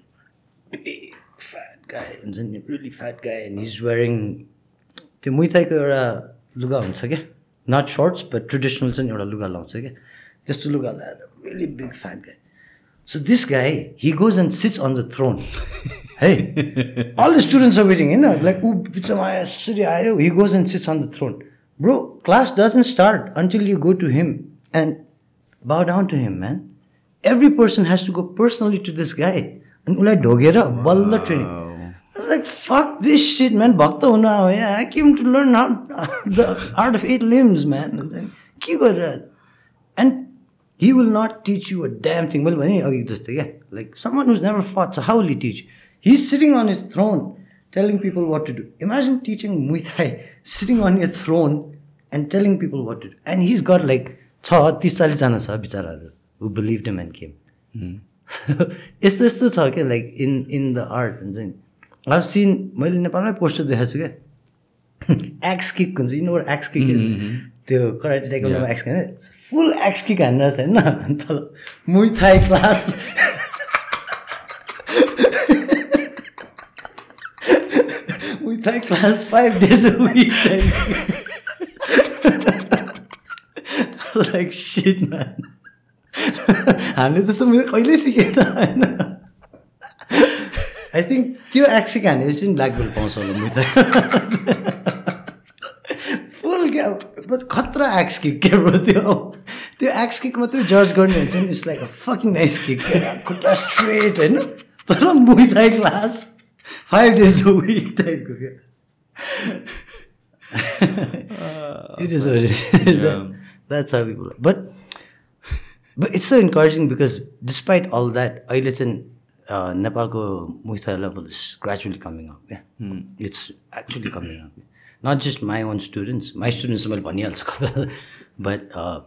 Big fat guy, हुन्छ नि really fat guy, and he's wearing त्यो मुइथाईको एउटा लुगा हुन्छ क्या नट सर्ट्स बट ट्रेडिसनल चाहिँ एउटा लुगा लाउँछ क्या त्यस्तो लुगा लगाएर really big fat guy. So this guy, he goes and sits on the throne. hey, all the students are waiting, you know, like, he goes and sits on the throne. Bro, class doesn't start until you go to him and bow down to him, man. Every person has to go personally to this guy. And ulai dogera, balla training. I was like, fuck this shit, man. Bhakta huna yeah. I came to learn how the art of eight limbs, man. And, and he will not teach you a damn thing. Well, भने अघि जस्तै क्या like someone who's never fought, so how will he teach? He's sitting on his throne telling people what to do. Imagine teaching Muay Thai sitting on your throne and telling people what to do. And he's got like छ तिस चालिसजना छ बिचराहरू who believed him and came. यस्तो यस्तो छ क्या like in in the art हुन्छ नि अब सिन मैले नेपालमै पोस्टर देखाएको छु क्या एक्स किक हुन्छ यिनीहरू एक्स किक त्यो karate टाइकलमा axe kick full axe kick हान्नु छ होइन? अन्त Muay Thai class. Thai class five days like shit हामीले त्यस्तो मैले कहिल्यै सिकेँ त होइन? आई थिङ्क त्यो एक्सिक हानेपछि नि ब्ल्याक बेल्ट पाउँछ होला बट खतरा एक्स किक के ब्रो त्यो त्यो एक्स किक मात्रै जज गर्ने हुन्छ नि it's like a fucking nice kick खुट्टा स्ट्रेट होइन तर Muay Thai class five days a week टाइपको क्या how people are. But but it's so encouraging because despite all that, अहिले चाहिँ uh, नेपालको मुस्ता level is gradually coming up. Yeah, it's actually coming up. Not just my own students. My students मैले भनिहाल्छु कता but uh,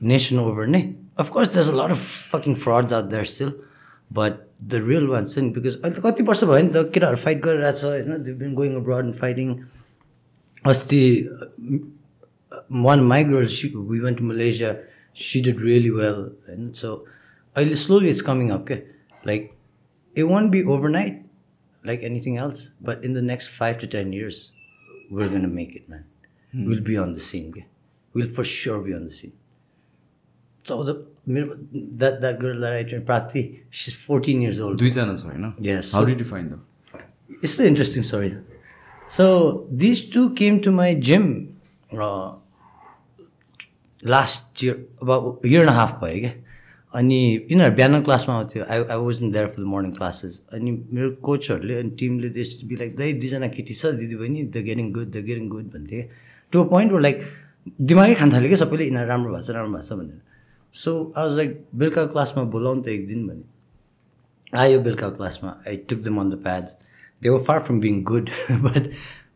nation over नै of course there's a lot of fucking frauds out there still but the real ones चाहिँ because अहिले त कति वर्ष भयो नि त केटाहरू फाइट गरिरहेछ होइन they've been going abroad and fighting अस्ति one of my girls she, we went to malaysia she did really well and so अहिले slowly it's coming up okay like it won't be overnight like anything else but in the next five to ten years we're gonna make it man we'll be on the scene okay? we'll for sure be on the scene so the that that girl that I trained Prapti she's 14 years old दुईजना छ होइन Yes. How did you find the it's the interesting story. So these two came to my gym uh, last year, about a year and a half भयो क्या अनि यिनीहरू बिहान क्लासमा आउँथ्यो। I I was in there for the morning classes अनि मेरो कोचहरूले अनि टिमले त्यस बी लाइक दाइ दुईजना केटी छ दिदी बहिनी the getting good the getting good भन्थ्यो क्या टु अ पोइन्ट लाइक दिमागै खान थाल्यो क्या सबैले यिनीहरू राम्रो भएको छ राम्रो भएको छ भनेर। सो आई वाज लाइक बेलुका क्लासमा बोलाउनु त एक दिन भने। आयो बेलुका क्लासमा। I took them on the pads they were far from being good but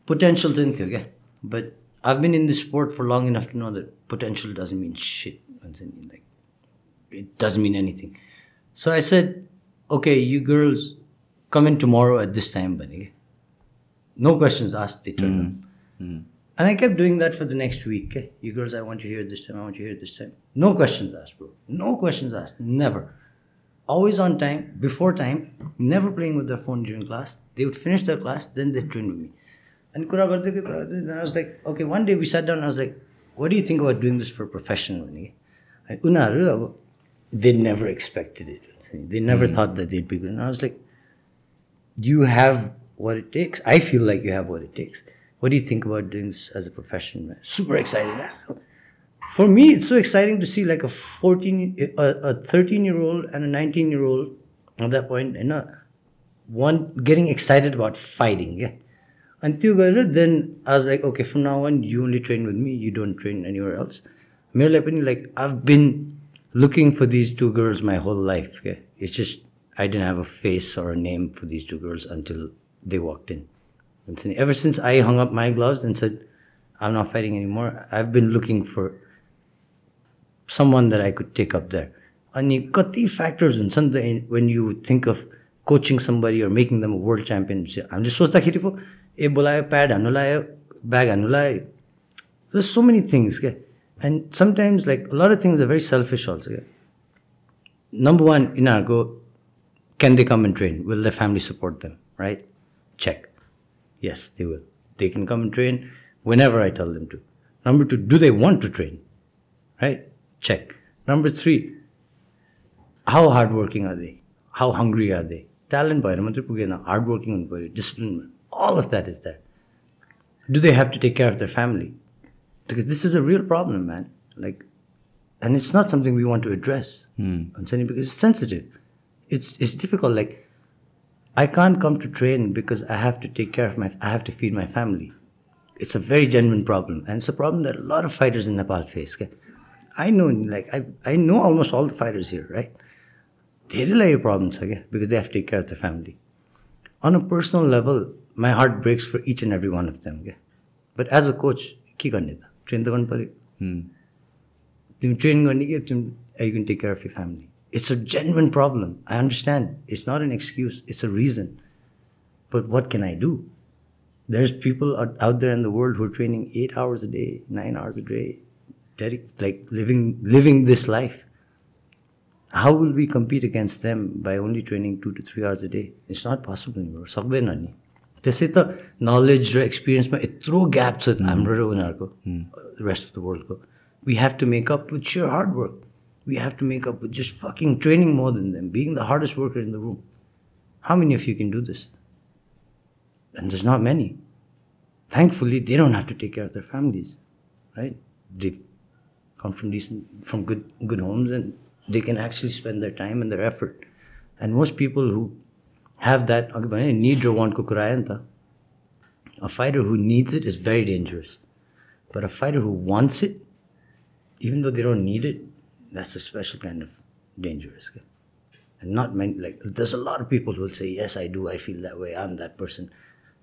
potential चाहिँ थियो क्या। But I been in this sport for long enough to know that potential doesn't mean shit भन्छ नि like it doesn't mean anything. So I said, okay, you girls come in tomorrow at this time, Bunny. No questions asked, they turn mm. up. Mm. And I kept doing that for the next week. Eh, you girls, I want you here this time, I want you here this time. No questions asked, bro. No questions asked, never. Always on time, before time, never playing with their phone during class. They would finish their class, then they trained with me. And ke then I was like, okay, one day we sat down, I was like, what do you think about doing this for a profession? they never expected it. They never mm. thought that they'd be good. And I was like, you have what it takes. I feel like you have what it takes. What do you think about doing this as a profession, man? Super excited. For me, it's so exciting to see like a 14, a, 13 year old and a 19 year old at that point, point, you know, one getting excited about fighting. Yeah. Until then I was like, okay, from now on, you only train with me. You don't train anywhere else. Merely like I've been looking for these two girls my whole life. Okay? It's just I didn't have a face or a name for these two girls until they walked in. And so ever since I hung up my gloves and said, I'm not fighting anymore, I've been looking for someone that I could take up there. अनि कति फ्याक्टर्स हुन्छन् त when you think of coaching somebody or making them a world champion हामीले सोच्दाखेरि पो ए बोलायो प्याड हान्नु लायो ब्याग हान्नु लायो सो सो मेनी थिङ्स क्या and sometimes, like a lot of things are very selfish also. Number one, in our go, can they come and train? Will their family support them? Right? Check. Yes, they will. They can come and train whenever I tell them to. Number two, do they want to train? Right? Check. Number three, how hardworking are they? How hungry are they? Talent by hardworking, discipline, all of that is there. Do they have to take care of their family? Because this is a real problem, man. Like, and it's not something we want to address. Mm. I'm saying because it's sensitive. It's it's difficult. Like, I can't come to train because I have to take care of my. I have to feed my family. It's a very genuine problem, and it's a problem that a lot of fighters in Nepal face. Okay? I know, like I I know almost all the fighters here, right? They really have problems, okay? Because they have to take care of their family. On a personal level, my heart breaks for each and every one of them क्या बट एज अ कोच के गर्ने त ट्रेन त गर्नु पऱ्यो तिमी ट्रेन गर्ने कि तिमी you can take care of you family it's a genuine problem I understand it's not an excuse it's a reason but what can I do there is people out there in the world who training eight hours a day nine hours a day Derek like living living this life how will we compete against them by only training two to three hours a day? It's not possible anymore. सक्दैन नि त्यसै त नलेज र एक्सपिरियन्समा यत्रो ग्याप छ हाम्रो र उनीहरूको रेस्ट अफ द वर्ल्डको we have to make up with sure hard work we have to make up with just fucking training more than them being the hardest worker in the room how many of you can do this and there's not many thankfully they don't have to take care of their families right they come from decent from good good homes and they can actually spend their time and their effort and most people who have that need or want kukurayanta. A fighter who needs it is very dangerous. But a fighter who wants it, even though they don't need it, that's a special kind of dangerous. And not many, like, there's a lot of people who will say, Yes, I do, I feel that way, I'm that person.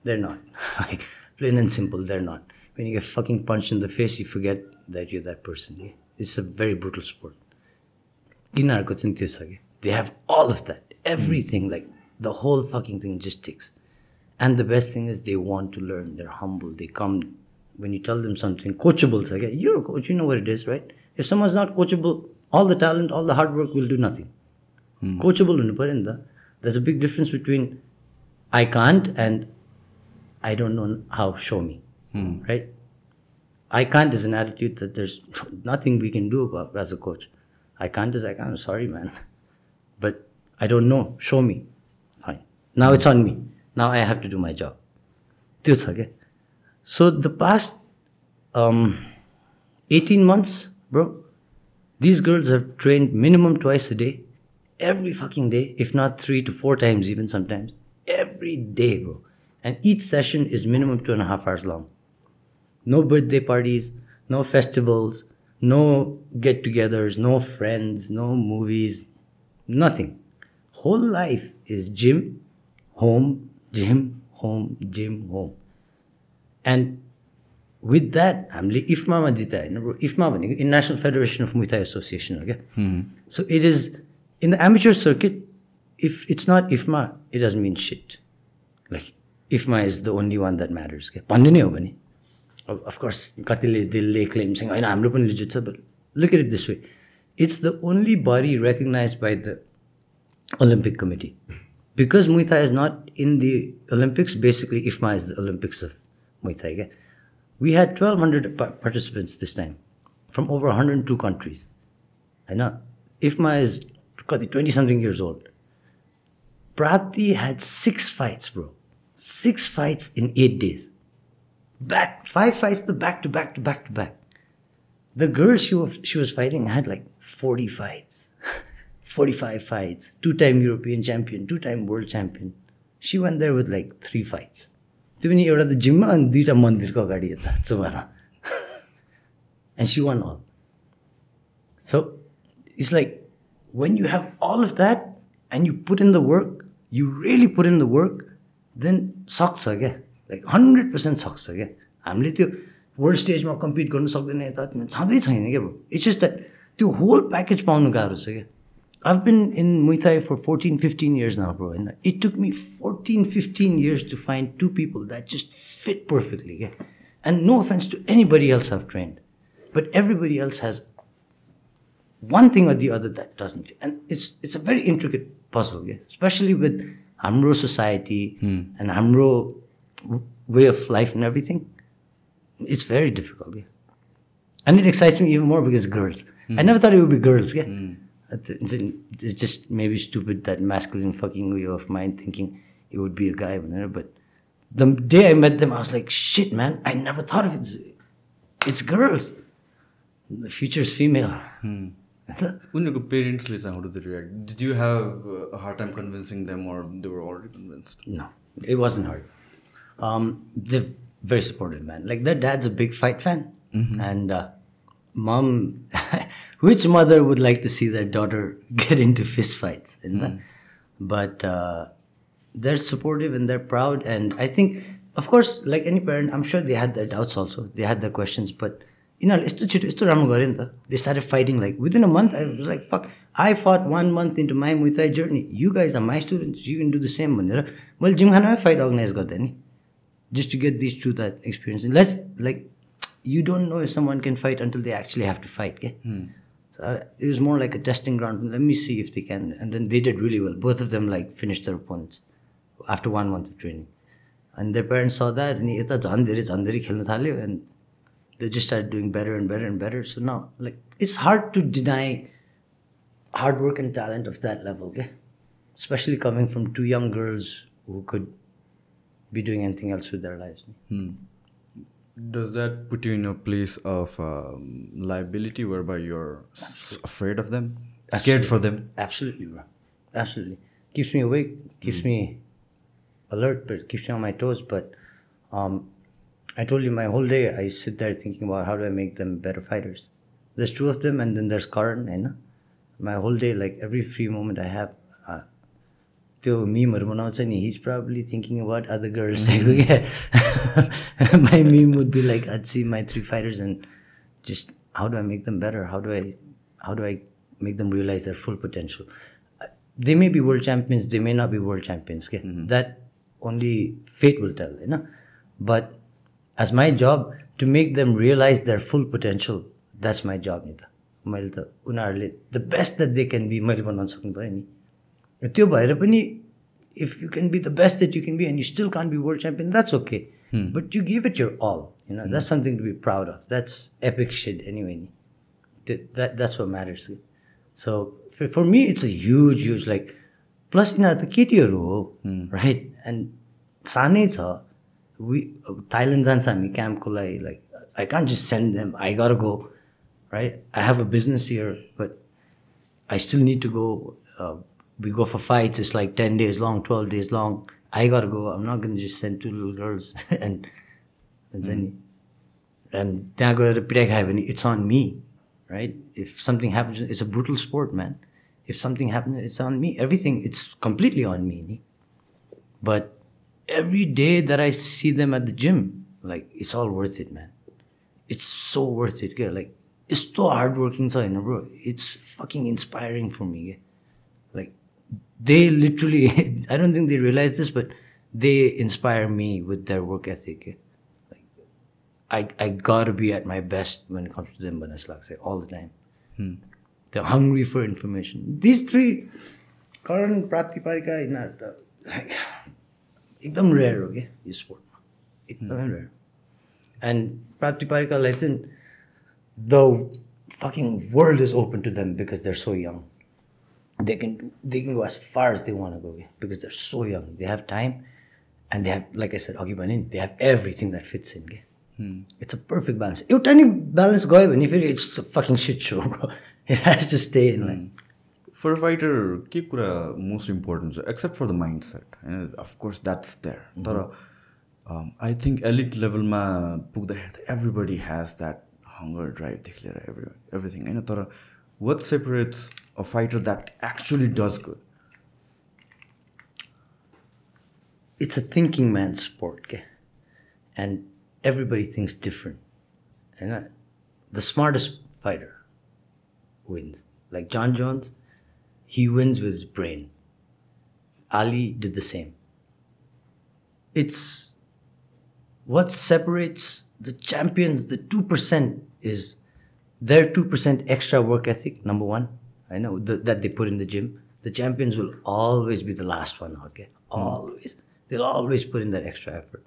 They're not. Like, plain and simple, they're not. When you get fucking punched in the face, you forget that you're that person. It's a very brutal sport. They have all of that, everything, like, the whole fucking thing just ticks. And the best thing is they want to learn. They're humble. They come when you tell them something coachable. It's like, you're a coach. You know what it is, right? If someone's not coachable, all the talent, all the hard work will do nothing. Hmm. Coachable, there's a big difference between I can't and I don't know how. Show me, hmm. right? I can't is an attitude that there's nothing we can do about as a coach. I can't is I can't. Sorry, man, but I don't know. Show me. Now it's on me. Now I have to do my job. त्यो छ क्या so the past eighteen months bro these girls have trained minimum twice a day every fucking day, if not three to four times, even sometimes. Every day, bro. And each session is minimum two and a half hours long. No birthday parties, no festivals, no get togethers, no friends, no movies, nothing. Whole life is gym, home, gym, home, gym, home. And with that, हामीले इफमामा जितायो होइन ब्रो? इफमा भनेको international federation of Muay Thai association हो क्या? So it is in the amateur circuit if it's not IFMA it doesn't mean shit like IFMA is the only one that matters क्या? भन्ने नै हो भने। अफकोर्स कतिले दिलले क्लेमसँग होइन हाम्रो पनि लिजिट छ but look it this way it's the only body recognise by the Olympic committee because Muay Thai is not in the Olympics, basically IFMA is the Olympics of Muay Thai. We had 1,200 participants this time from over 102 countries. I know. IFMA is 20 something years old. Prapti had six fights, bro. Six fights in eight days. back five fights the back to back to back to back. The girl she was she was fighting had like 40 fights, 45 fights, two-time European champion, two-time world champion. She went there with like three fights. त्यो पनि एउटा त जिममा अनि दुईवटा मन्दिरको अगाडि यता चुमामा and she won all. So it's like when you have all of that and you put in the work, you really put in the work, then सक्छ क्या लाइक हन्ड्रेड पर्सेन्ट सक्छ क्या हामीले त्यो वर्ल्ड स्टेजमा कम्पिट गर्नु सक्दैन यता छँदै छैन क्या इट्स जस्ट द्याट त्यो होल प्याकेज पाउनु गाह्रो छ क्या I've been in Muay Thai for 14, 15 years now, bro. And it took me 14, 15 years to find two people that just fit perfectly. Yeah? And no offense to anybody else I've trained, but everybody else has one thing or the other that doesn't fit. And it's it's a very intricate puzzle, yeah? especially with Hamro society hmm. and Hamro way of life and everything. It's very difficult, yeah. And it excites me even more because girls. I hmm. never thought it would be girls, yeah. It's, it's- it's just maybe stupid that masculine fucking way of mine thinking it would be a guy, whatever, but the day I met them, I was like, shit, man, I never thought of it. It's girls. The future is female. उनीहरूको पेरेन्ट्सले चाहिँ how do react did you have hard time convincing them or they were already convinced No, it wasn't hard. Um, they're very supportive, man. Like their dad's a big fight fan, and uh, mom, which mother would like to see their daughter get into fistfights? Mm. But uh, they're supportive and they're proud. And I think, of course, like any parent, I'm sure they had their doubts also. They had their questions. But you know, they started fighting. Like within a month, I was like, fuck, I fought one month into my Muay Thai journey. You guys are my students. You can do the same. Well, Jim Hanoi fight organized got any. Just to get these two that experience. Let's like you don't know if someone can fight until they actually have to fight. Okay? Hmm. So uh, it was more like a testing ground. Let me see if they can. And then they did really well. Both of them like finished their opponents after one month of training. And their parents saw that and and they just started doing better and better and better. So now like it's hard to deny hard work and talent of that level, okay? Especially coming from two young girls who could be doing anything else with their lives. Hmm. Does that put you in a place of um, liability whereby you're afraid of them? Scared for them? Absolutely, bro. Absolutely. Keeps me awake, keeps me alert, but keeps me on my toes. But um, I told you my whole day I sit there thinking about how do I make them better fighters. There's two of them, and then there's Karan, and? My whole day, like every free moment I have, त्यो मिमहरू बनाउँछ नि his is probably about other girls the girls my meme would be like at see my three fighters and just how do I make them better how how I make them realise their full potential they may be world champions they may not be world champions के that only fate will tell होइन but as my job to make them realise their full potential that's my job नि त मैले त उनीहरूले the best they can be मैले बनाउन सक्नु पऱ्यो नि र त्यो भएर पनि if you can be the best that you can be and you still can't be world champion that's okay but you give it your all you know that's something to be proud of that's epic said anyway नि that that's what matters so for me it's a huge huge like plus यिनीहरू त केटीहरू हो राइट एन्ड सानै छ वी थाइल्यान्ड जान्छ हामी क्याम्पको लागि like I can't just send them I gotta go right I have a business here but I still need to go. we go for fights. It's like ten days long, twelve days long. I gotta go. I'm not gonna just send two little girls and and mm. and then to It's on me, right? If something happens, it's a brutal sport, man. If something happens, it's on me. Everything, it's completely on me. But every day that I see them at the gym, like it's all worth it, man. It's so worth it. Like it's so hardworking, so bro. It's fucking inspiring for me. Like Like they literally I don't think they realize this but they inspire me with their work ethic के like I I gotta be at my best when comes to them भन्ने जस्तो लाग्छ all the time the hungry for information this three Karan Prapti Parika यिनीहरू त लाइक एकदम रेयर हो क्या यो स्पोर्टमा एकदमै रेयर एन्ड प्राप्ति पारिकालाई चाहिँ the fucking world is open to them because they're so young. They can do, they can go as far as they want to go okay? because they're so young. They have time, and they have, like I said, Agi Banin, they have everything that fits in. Okay? It's a perfect balance एउटा नि ब्यालेन्स गयो भने फेरि it's fucking shit so has to stay in for fighter के कुरा मोस्ट इम्पोर्टेन्ट छ except for the mind set होइन अफकोर्स द्याट्स देयर तर आई थिङ्क एलिट लेभलमा पुग्दाखेरि त एभ्रिबडी हेज द्याट हङ्गर ड्राइभदेखि लिएर एभ्री एभ्रिथिङ होइन तर what separates a fighter that actually does good? It's a thinking man's sport, okay? and everybody thinks different. And I, the smartest fighter wins. Like John Jones, he wins with his brain. Ali did the same. It's what separates the champions, the 2%, is their 2% extra work ethic, number one. I know the, that they put in the gym. The champions will always be the last one, okay? Always. They'll always put in that extra effort.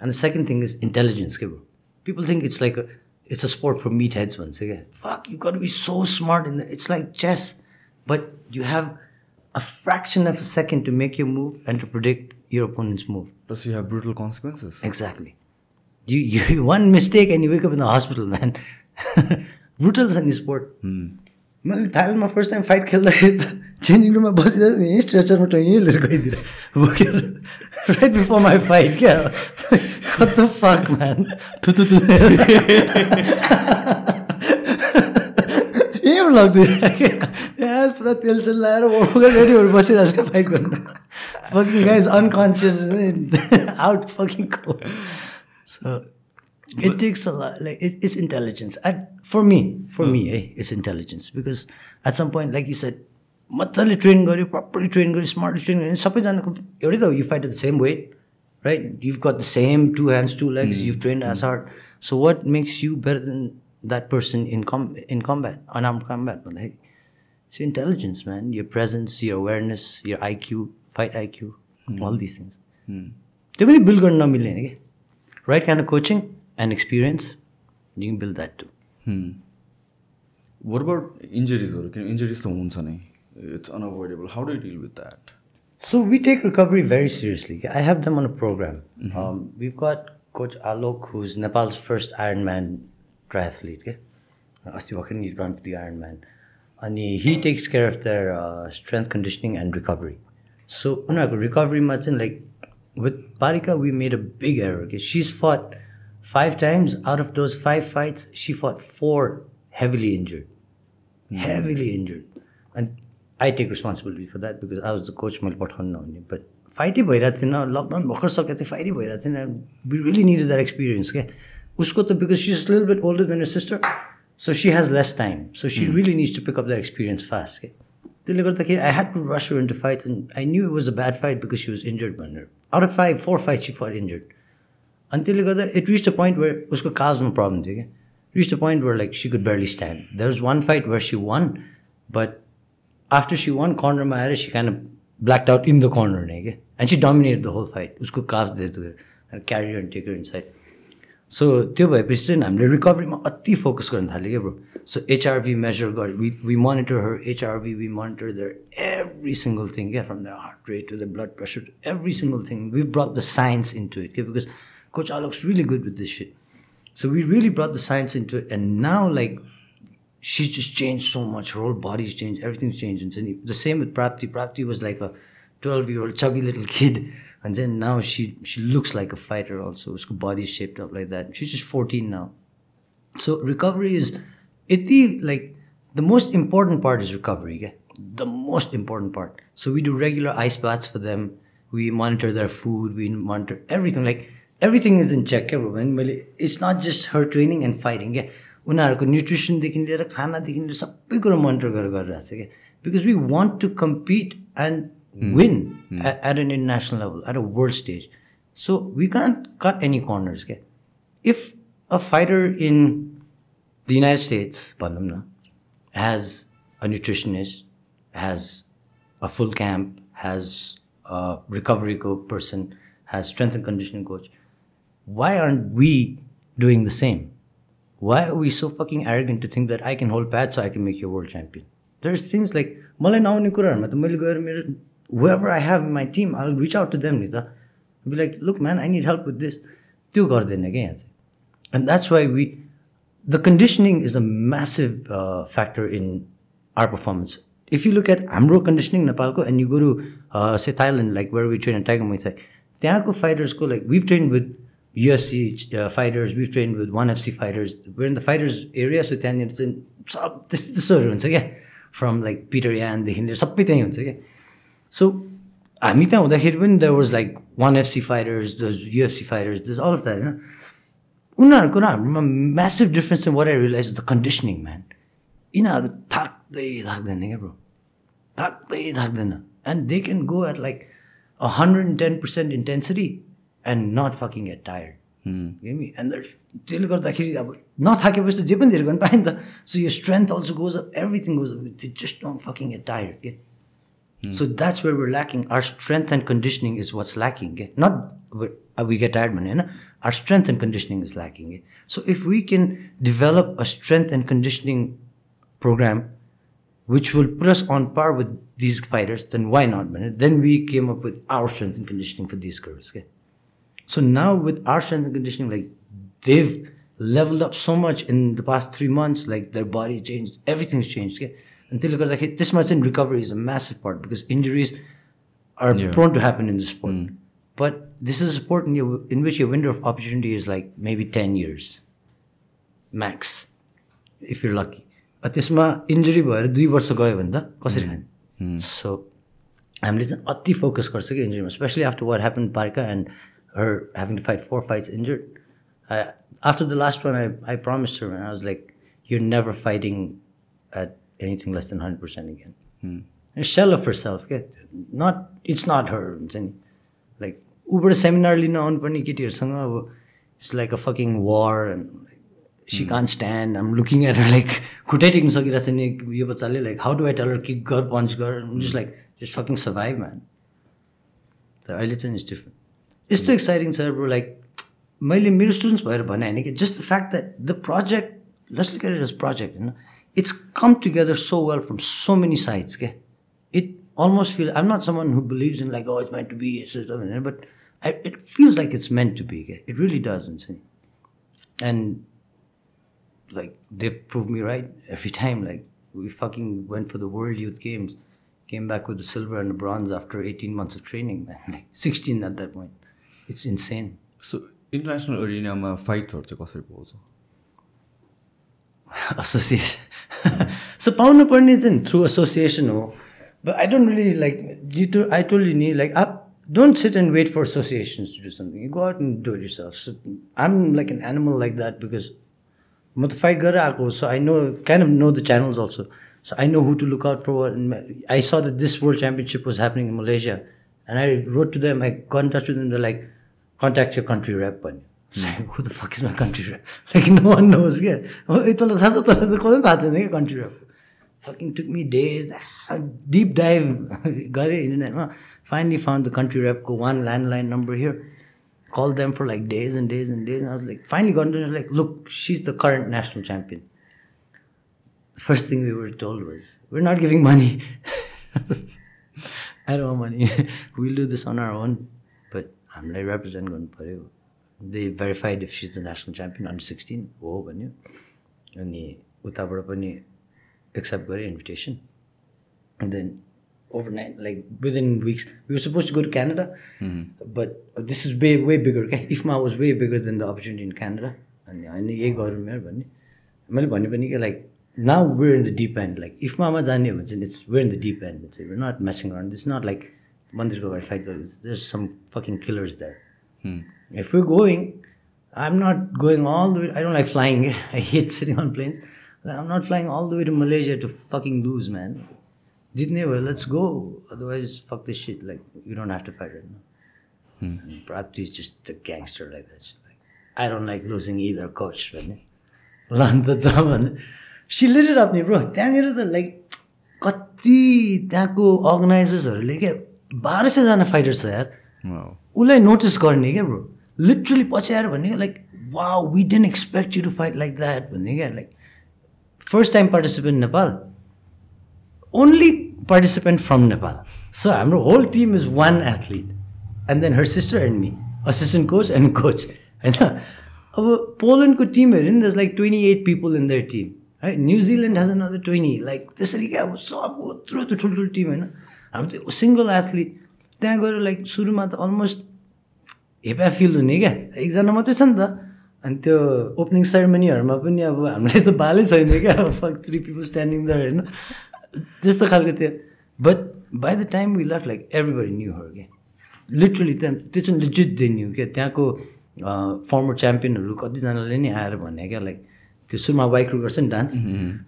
And the second thing is intelligence, okay, bro. People think it's like a it's a sport for meatheads once again. Fuck, you gotta be so smart in the, it's like chess. But you have a fraction of a second to make your move and to predict your opponent's move. Plus, you have brutal consequences. Exactly. You, you one mistake and you wake up in the hospital, man. Brutal छ नि स्पोर्ट मैले थाइल्यान्डमा फर्स्ट टाइम फाइट खेल्दाखेरि त चेन्जिङ रुममा बसिँदा यहीँ स्ट्रेचरमा यहीँ लिएर गइदिएर बोकेर राइट बिफोर माई फाइट क्या? कत फक म्यान थु थु यहीँबाट लगिदिएर पुरा तेल सेल लगाएर बोकेर रेडी भएर बसिरहेको छ फाइट गर्नु। Fucking guys unconscious out fucking को So it takes a lot. Like it's, it's intelligence. I, for me, for me, eh, it's intelligence because at some point, like you said, मजाले ट्रेन गऱ्यो प्रपरली ट्रेन गऱ्यो स्मार्टली ट्रेन गऱ्यो सबैजनाको एउटै त you fight at the same weight right you've got the same two hands two legs you've train as hard so what makes you better than that person in come in combat unarmed combat भन्दाखेरि it's intelligence man your presence your awareness your IQ fight IQ all this things त्यो पनि बिल्ड गर्न नमिल्ने होइन कि right kind of coaching and experience, you can build that too. What about इन्जरिजहरू किन इन्जरिज त हुन्छ नै it's unavoidable how do deal with that So we take recovery very seriously. I have them on a program. Um, we've got Coach Alok, who's Nepal's first Ironman triathlete. Okay? Asti Wakan, he's gone for the Ironman. And he, he takes care of their uh, strength conditioning and recovery. So, उनीहरूको recovery चाहिँ like with Parika, we made a big error. Okay? She's fought five times. Out of those five fights, she fought four heavily injured. Heavily injured. And I take responsibility for that because I was the coach मैले पठाउनु नहुने बट फाइटै भइरहेको थिएन लकडाउन भर्खर सकेको थियो फाइटै भइरहेको थिएन we really need that experience क्या उसको त बिकज सी इज लिल bit older than sister so she has less time so she really needs to pick up that experience fast क्या त्यसले गर्दाखेरि I had to rush in to fight and I knew it was a bad fight because she was injured भनेर out of five four five she four injured अनि त्यसले गर्दा it reach a point where उसको काजमा प्रब्लम थियो क्या reach a point where like she could barely stand there is one fight where she won but after she won कर्नरमा आएर she can black out in the corner नै क्या and she dominate the whole fight उसको काफ दिएर career and taker in side so त्यो भएपछि चाहिँ हामीले रिकभरीमा अति फोकस गर्न थाल्यो क्या ब्रो सो एचआरभी मेजर गर we we monitor her HRV we monitor their every single thing क्या from the heart rate to the blood pressure to every single thing we brought the science into it it क्या because Coach Alok's really good with this shit. So we really brought the science into it. And now, like, she's just changed so much. Her whole body's changed. Everything's changed. And the same with Prapti. Prapti was like a 12 year old chubby little kid. And then now she she looks like a fighter also. Her body's shaped up like that. She's just 14 now. So recovery is, iti, like, the most important part is recovery. Yeah? The most important part. So we do regular ice baths for them. We monitor their food. We monitor everything. Like, everything is in check. क्या bro? And मैले it's not just her training and fighting. क्या उनीहरूको न्युट्रिसनदेखि लिएर खानादेखि लिएर सबै कुरो मोनिटर गरेर गरिरहेको छ क्या because we want to compete and win at an international level at a world stage so we can't cut any corners क्या if a fighter in the United States भनौँ न has a nutritionist, has a full camp, has a recovery co- person, has strength and conditioning coach. Why aren't we doing the same? Why are we so fucking arrogant to think that I can hold pad so I can make you a world champion? There's things like मलाई नआउने कुराहरूमा त मैले गएर मेरो whoever I have in my team, I'll reach out to them नि त be like, look man, I need help with this. त्यो गर्दैन क्या यहाँ चाहिँ And that's why we, the conditioning is a massive uh, factor in our performance. If you look at Amro conditioning Nepalko and you go to, uh, say, Thailand, like where we train in Tiger Muay Thai, त्यहाँको फाइटर्सको like we've trained with UFC uh, fighters, we've trained with 1FC fighters. We're in the fighters area, so त्यहाँनिर चाहिँ सब त्यस्तो त्यस्तोहरू हुन्छ क्या फ्रम लाइक पिटर यानदेखि लिएर सबै त्यहीँ हुन्छ क्या सो हामी त्यहाँ हुँदाखेरि पनि there was like one FC fighters दस युएफसी फाइटर्स दस अल अफ द्याट होइन उनीहरूको र हाम्रोमा म्यासिभ डिफ्रेन्स चाहिँ what I realize the conditioning man यिनीहरू थाक्दै थाक्दैन क्या bro थाक्दै थाक्दैन and they can go at like a hundred and ten percent intensity And not fucking at tired and त्यसले गर्दाखेरि अब नथाकेपछि त जे पनि धेरै गर्नु पायो नि त सो यो strength also goes up everything goes up just don't fucking at tired के So that's where we're lacking. Our strength and conditioning is what's lacking. Okay? Not we- uh, we get tired, man. You know? Our strength and conditioning is lacking. okay? So if we can develop a strength and conditioning program which will put us on par with these fighters, then why not, man? Then we came up with our strength and conditioning for these girls. Okay? So now with our strength and conditioning, like they've leveled up so much in the past three months, like their body changed, everything's changed. Okay? And त्यसले गर्दाखेरि त्यसमा चाहिँ recovery is a massive part because injuries are Yeah. prone to happen in the sport. But this is a sport in, your, in which your window of opportunity is like maybe 10 years max if you're lucky uh त्यसमा इन्जुरी भएर दुई वर्ष गयो भने त कसरी खाने सो हामीले चाहिँ अति फोकस गर्छ कि इन्जुरीमा specially after what happen Parka and her having to fight four fights injured after the last one I I promise her I was like you're never fighting at anything less than hundred percent again sell of herself क्या नट इट्स नट हर हुन्छ नि लाइक ऊबाट सेमिनार लिन आउनुपर्ने केटीहरूसँग अब it's like a fucking war and she can stand I'm looking at like खुट्टै टिक्नु सकिरहेको छ नि यो बच्चाले like how do I tell her kick गर पन्च गर just like just fucking survive man तर अहिले चाहिँ इट्स डिफ्रेन्ट यस्तो एक्साइटिङ छ ब्रो लाइक मैले मेरो स्टुडेन्ट्स भएर भने होइन कि just the fact that the project just look at it project होइन it's come together so well from so many sides के it almost feel I'm not someone who believes in like oh it's meant to be it's just something, but I, it feels like it's meant to be. okay? It really doesn't. And like they've proved me right every time. Like we fucking went for the World Youth Games, came back with the silver and the bronze after 18 months of training, man. Like 16 at point. It's insane. So international एरिनामा फाइटहरू चाहिँ कसरी पाउँछ association. so पाउनु पर्ने चाहिँ थ्रु एसोसिएसन हो but I don't really like you to I told you नि like don't sit and wait for associations do something go I am like an animal like that because म त फाइट गरेर आएको so I know of know the channels also so I know how to look out for I saw the this world championship was happening in Malaysia and I wrote to them I contact to them the like contact यो कन्ट्री ऱ्याप भन्यो who the fuck is my country rap like no one knows क्या तँलाई थाहा छ तँलाई चाहिँ कसै थाहा छैन क्या country rap fucking took me days deep dive गरेँ इन्टरनेटमा finally found the country ऱ्यापको one landline number here called them for like days and days and days. And I was like, finally got into it, like, look, she's the current national champion. The first thing we were told was, we're not giving money. I don't want money. we'll हामीलाई रिप्रेजेन्ट गर्नुपऱ्यो they verified if she's the national champion under sixteen हो भन्यो। अनि उताबाट पनि एक्सेप्ट गरेँ invitation then over nine like within weeks we'd go to Canada but this is way way bigger क्या इफमा was way bigger than the opportunity Canada अनि होइन यही गरौँ मेरो भन्ने मैले भने कि like now we're in the deep end like इफमामा जाने हो चाहिँ it's we're in the deep end we not messing this not like मन्दिरको अगाडि फाइट गरेको there some fucking killers there if you going I am not going all the way I don't like flying I hate sitting on planes I am not flying all the way to Malaysia to fucking lose man जित्ने भयो let's go otherwise fuck this shit like you don't have to fight right now Prapti is just the gangster like that like I don't like losing either coach भन्ने ल अन्त छ भने सिलेर राख्ने ब्रो त्यहाँनिर त लाइक कति त्यहाँको अर्गनाइजर्सहरूले क्या बाह्र सयजना फाइटर छ यार। उसलाई नोटिस गर्ने क्या ब्रो लिटरली पछि आएर भन्ने क्या लाइक वा we didn't expect you to fight like that भन्ने क्या like first time participant Nepal. Only participant from Nepal. So हाम्रो whole team is one athlete and then her sister and me assistant coach and coach होइन? अब पोल्यान्डको टिम हेऱ्यो नि दस like twenty eight people in their team है New Zealand has another twenty like त्यसरी क्या अब सब यत्रो त्यो ठुल्ठुलो टिम होइन? हाम्रो त्यो सिङ्गल एथलिट त्यहाँ गएर लाइक सुरुमा त अलमोस्ट हेपा फिल हुने क्या। एकजना मात्रै छ नि त। अनि त्यो ओपनिङ सेरेमनीहरूमा पनि अब हामीलाई त बालै छैन क्या। फक थ्री पिपल स्ट्यान्डिङ दर होइन। त्यस्तो खालको थियो। But by the time we love like everybody knew her क्या। लिटरली त्यहाँ त्यो चाहिँ लिजिट दे न्यू क्या। त्यहाँको फर्मर च्याम्पियनहरू कतिजनाले नि आएर भने क्या लाइक त्यो सुरुमा वाइक्रु गर्छ नि डान्स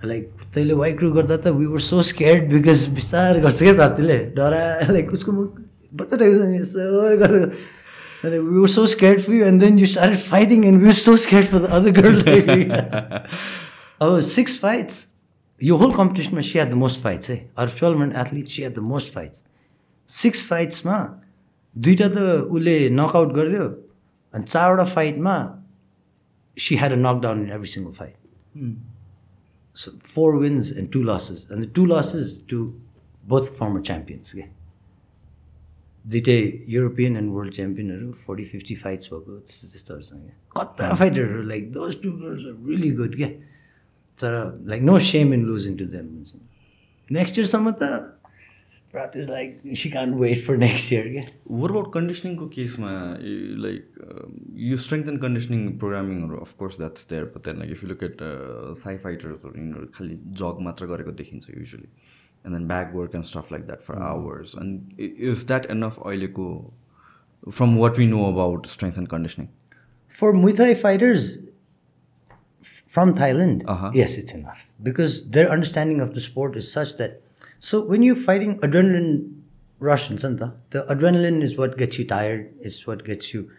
लाइक तैँले वाइक रु गर्दा त we were so sold because बिस्तार गर्छ क्या प्राप्तिले। डरा लाइक उसको बच्चा scared few and then you saw fighting and we so scared for other girl अब सिक्स फाइट्स यो होल कम्पिटिसनमा she had the most fights है आर फुवल एथल she had the most fights six फाइट्समा दुइटा त उसले नकआउट गरिदियो अनि चारवटा फाइटमा she had a knockdown in every single fight so four wins and two losses and two losses to both former champions के दुइटै युरोपियन एन्ड वर्ल्ड च्याम्पियनहरू फोर्टी फिफ्टी फाइट्स भएको त्यस्तो त्यस्तोहरूसँग कता फाइटरहरू like those two girls are really good क्या तर like no shame in losing to them next इयरसम्म त प्राप्त is like she can wait for next year क्या वर अबाउट कन्डिसनिङको केसमा लाइक यो strength and conditioning प्रोग्रामिङहरू of course that's there but then like if you look at Thai फाइटर्सहरू यिनीहरू खालि जग मात्र गरेको देखिन्छ usually and then back work and stuff like that for hours and is that enough अहिलेको from what we know about strength and conditioning For Muay Thai fighters from Thailand, Uh-huh. yes, it's enough because their understanding of the sport is such that. So when you're fighting adrenaline rush in Santa, the adrenaline is what gets you tired, is what gets you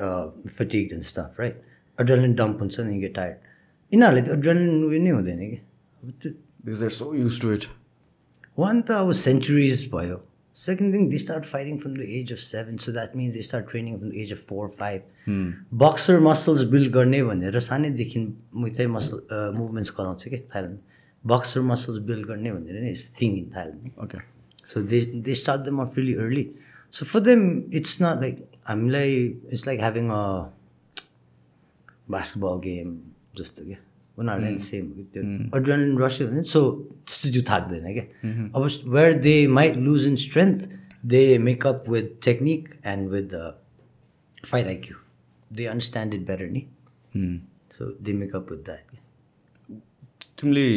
uh, fatigued and stuff, right? Adrenaline dump हुन्छ you get tired. यिनीहरूले त adrenaline उयो नै हुँदैन कि त्यो because so use to it one त अब सेन्चुरिज भयो second thing they start fighting from the age of seven so that means they start training from the age of four five boxer muscles build गर्ने भनेर सानैदेखि मुइथै मसल मुभमेन्ट्स गराउँछ कि थाइल्यान्ड बक्सर मसल्स बिल्ड गर्ने भनेर नै it's thing in Thailand okay so they they start them off really early so for them it's not like हामीलाई it's like having a basketball game जस्तो क्या उनीहरूलाई सेम हो कि त्यो एड्रेनलिन रस भने सो त्यस्तो जिउ थाक्दैन क्या अब where they might lose in strength they make up with technique and with the fight IQ they understand it better नि so they make up with that तिमीले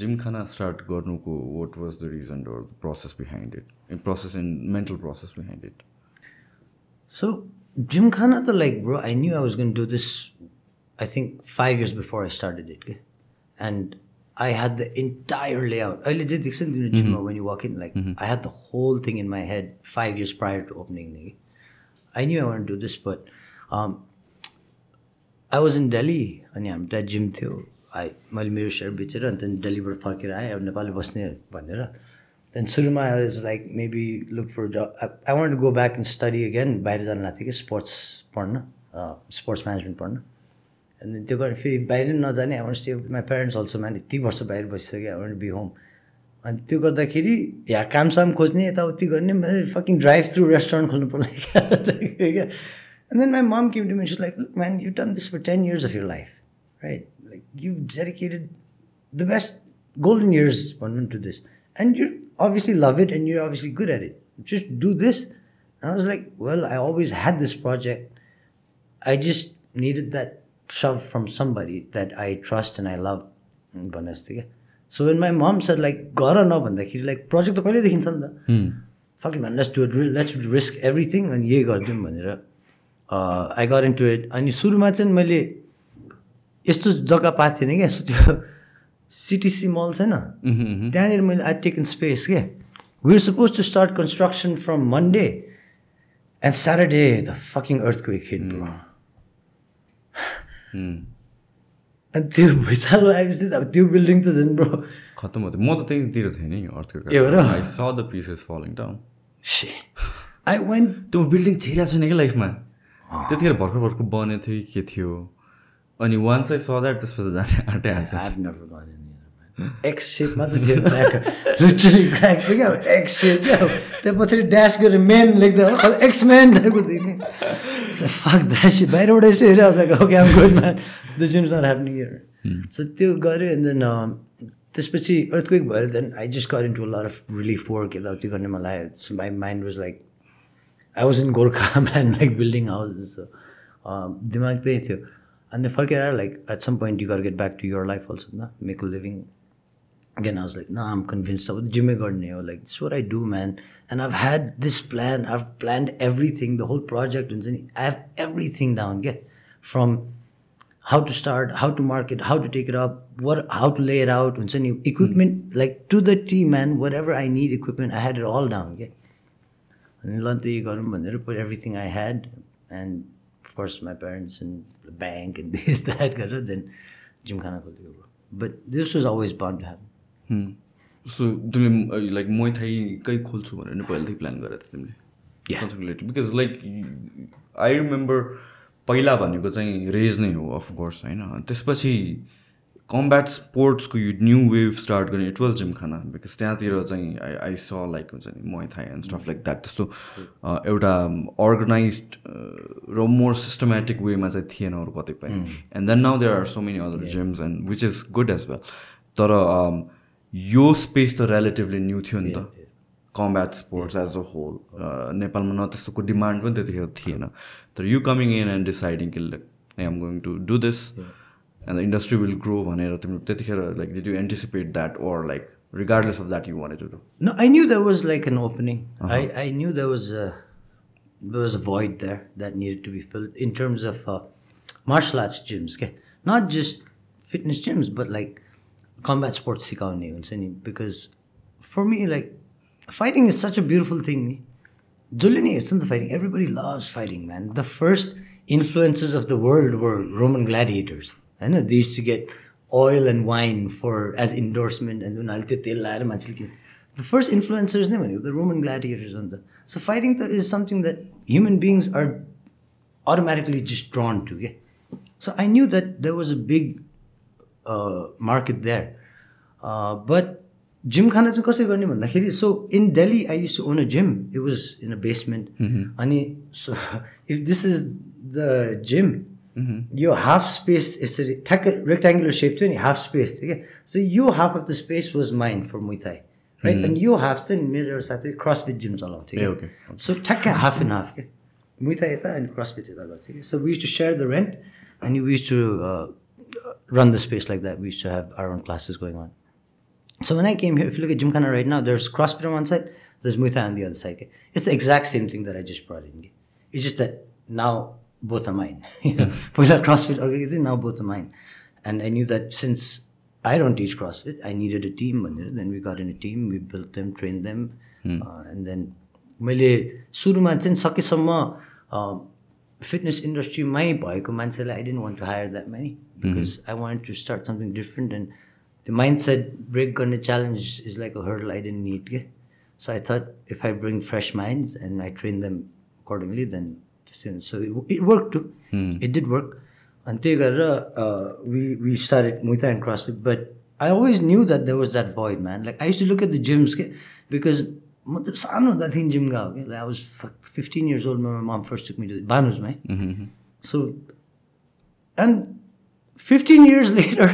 जिम खाना स्टार्ट गर्नुको what was the reason or the process behind it process in mental process behind it So Gymkhana, the like, bro, I knew I was going to do this. I think five years before I started it, okay? and I had the entire layout. I legit in the gym when you walk in, like I had the whole thing in my head five years prior to opening. nigga. I knew I wanted to do this, but um, I was in Delhi अनि हाम्रो त्यहाँ जिम थियो आई मैले मेरो सेयर बेचेर अनि त्यहाँदेखि डेलीबाट फर्केर आएँ अब नेपाली बस्ने भनेर। त्यहाँदेखि सुरुमा was like maybe look for job I want to go back and study again बाहिर जानु लाग्थ्यो कि स्पोर्ट्स पढ्न स्पोर्ट्स म्यानेजमेन्ट पढ्न। अनि त्यो गरेर फेरि बाहिर नजाने I stay my parents also man यति वर्ष बाहिर बसिसक्यो आई वान्ट बी होम अनि त्यो गर्दाखेरि यहाँ कामसाम खोज्ने यताउति गर्ने मैले फकिङ ड्राइभ थ्रु रेस्टुरेन्ट खोल्नु पर्ला क्या। And then my mom came to me and she's like, Look, man, you've done this for 10 years of your life, right? Like, you've dedicated the best golden years on to this. And you obviously love it and you're obviously good at it. Just do this. And I was like, Well, I always had this project. I just needed that shove from somebody that I trust and I love. भन्नुहोस् त क्या so when my mom sir like गर न भन्दाखेरि लाइक प्रोजेक्ट त पहिल्यै देखिन्छ नि त फकिङ भन let's do let's risk everything अनि यही गरिदिउँ भनेर आई गर इन टु इट अनि सुरुमा चाहिँ मैले यस्तो जग्गा पाएको थिएन क्या यस्तो त्यो सिटिसी मल छैन। त्यहाँनिर मैले आई टेकन स्पेस के। We suppose to start construction from Monday and Saturday the fucking earthquake hit bro अनि त्यो भुइँचालो आएपछि अब त्यो बिल्डिङ त झन् ब्रो खत्तम भयो म त त्यहीँतिर थिएँ नि अर्थको हो र? I saw the pieces falling down I went त्यो बिल्डिङ छिरेको छैन कि लाइफमा त्यतिखेर भर्खर भर्खर बनेको थियो के थियो। अनि वान्स आई स द्याट त्यसपछि जाने आँटै एक्स सेपमा त थियो क्र्याक लिटरली क्र्याक थियो क्या एक्स सेप क्या त्यहाँ पछाडि ड्यास गरेर मेन लेख्दा हो एक्स मेन टाइपको थियो नि So fuck that shit. बाहिरबाट यसो हेरेँ I was like, okay, I'm good, man. The gym's not happening here. So त्यो गऱ्यो then um, त्यसपछि earthquake भयो then I just got into a lot of relief work यताउति गर्ने मलाई so my mind was like I was in Gorkha man like building houses so um, दिमाग त्यही थियो and then forget like at some point you gotta get back to your life also na? make a living. Again i was like no nah, i'm convinced of jimmy gardner like this is what i do man. And i've had this plan. I've planned everything. The whole project and i have everything down get from how to start how to market how to take it up what how to lay it out and send you equipment mm. like to the t man. Whatever i need equipment i had it all down yeah and put everything i had and course my parents and the bank and this that. Then Gymkhana But this was always bound to happen. So तिमीले लाइक मै थाइकै खोल्छु भनेर नि पहिलादेखि प्लान गरेको थियौ तिमीले. Something related because like I remember पहिला भनेको चाहिँ रेज नै हो अफकोर्स होइन त्यसपछि कम्ब्याट स्पोर्ट्सको यो न्यू वेभ स्टार्ट गर्ने. It was Gymkhana because त्यहाँतिर चाहिँ आई आई स लाइक हुन्छ नि Muay Thai and stuff like that त्यस्तो एउटा अर्गनाइज र मोर सिस्टमेटिक वेमा चाहिँ थिएन अरू कतिपय. And then now there are so many other gyms and which is good as well तर um, यो स्पेस त रिलेटिभली न्यू थियो नि त. Combat sports as a whole नेपालमा न त्यस्तोको डिमान्ड पनि त्यतिखेर थिएन. तर you coming in and deciding कि I am going to do this And the industry will grow भनेर तिम्रो त्यतिखेर like did you anticipate that or like regardless of that you want to do No, I knew there was like an opening. I, I knew there was a there was a void there that needed to be filled in terms of uh, martial arts gyms. Okay? Not just fitness gyms, but like combat sports sikaउने हुन्छ नि because for me like fighting is such a beautiful thing नि जसले नि हेर्छ नि त fighting everybody loves fighting man the first influences of the world were Roman gladiators होइन they used to get oil and wine for as endorsement and उनीहरूले त्यो तेल लाएर मान्छेले किन the first influencers नै भनेको the Roman gladiators हो नि त so fighting त is something that human beings are automatically just drawn to. Yeah? So I knew that there was a big uh, market there. Uh, but gym चाहिँ कसरी गर्ने भन्दाखेरि so in Delhi I used to own a gym it was in a basement अनि so if this is the gym यो हाफ स्पेस यसरी ठ्याक्कै रेक्ट्याङ्गुलर सेप थियो नि हाफ स्पेस थियो क्या सो यो half of the space was meant for Muay Thai right अनि यो हाफ चाहिँ मेरो एउटा साथी क्रसफिट जिम चलाउँथ्यो ए, क्या okay. सो ठ्याक्कै हाफ एन्ड हाफ क्या मुइथा यता अनि क्रसफिट यता गर्थ्यो कि so was to share the rent अनि was to run the space like that was to have our own classes going on So when I came here, if you look at Gymkhana right now, there's CrossFit on one side, there's Muay Thai on the other side. okay? It's the exact same thing that I just brought in. okay? बोतमाइन पहिला क्रस विट अर्कै चाहिँ न बोथमाइन and I knew that sense I don't to each CrossFit I needed a team भनेर then we're in a team we'll train them and then मैले सुरुमा चाहिँ सकेसम्म फिटनेस इन्डस्ट्रीमै भएको मान्छेलाई I didn't want to hire that many because I want to start something different and त्यो माइन्ड सेट ब्रेक गर्ने च्यालेन्जेस इज लाइक अ हर्ल आई डेन्ट निड के so I thought if I bring fresh minds and I train them accordingly then त्यस्तै so it work to it did work अनि त्यही गरेर we we started Muay Thai and CrossFit but I always knew that there was that void man like I used to look at the gyms के बिकज म त सानो हुँदाखेरि जिम गएको कि like I was fifteen years old mom first took me to बानुजमै so And 15 years later,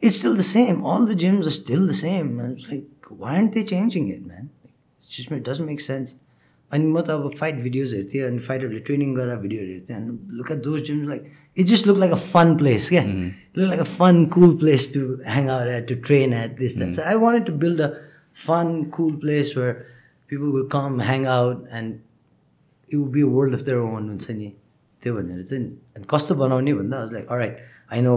it's still the same. All the gyms are still the same. And it's like, why aren't they changing it, man? It's just, it doesn't make sense. अनि म त अब फाइट भिडियोज हेर्थेँ अनि फाइटरहरूले ट्रेनिङ गरेर भिडियोहरू हेर्थेँ अनि look at those gyms like it just look like a fun place क्या look like a fun cool place to hang out at to train at this that so I wanted to build a fun cool place where people will come hang out and it would be world of their own हुन्छ नि. त्यो भनेर चाहिँ अनि कस्तो बनाउने भन्दा like right I know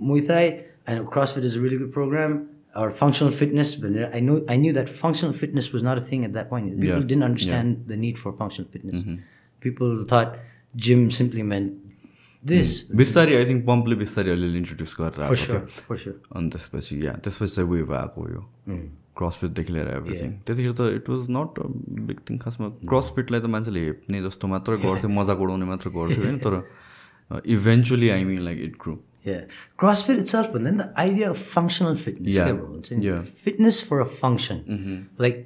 Muay Thai I know CrossFit is a really good program or functional fitness भनेर I know I knew that functional fitness was not a thing at that point people didn't understand the need for functional fitness people thought gym simply meant this बिस्तारै आई थिङ्क पम्पले बिस्तारै अलिअलि इन्ट्रोड्युस गरेर अनि त्यसपछि या त्यसपछि चाहिँ वेभ आएको यो क्रसफिटदेखि लिएर एभ्रिथिङ त्यतिखेर त it was not big thing खासमा क्रसफिटलाई त मान्छेले हेप्ने जस्तो मात्र गर्थ्यो मजाक उडाउने मात्र गर्थ्यो होइन तर eventually I mean like it grew Yeah. CrossFit itself, but then the idea of functional fitness. Yeah. क्या bro? It's in- Yeah. Fitness for a function. Like,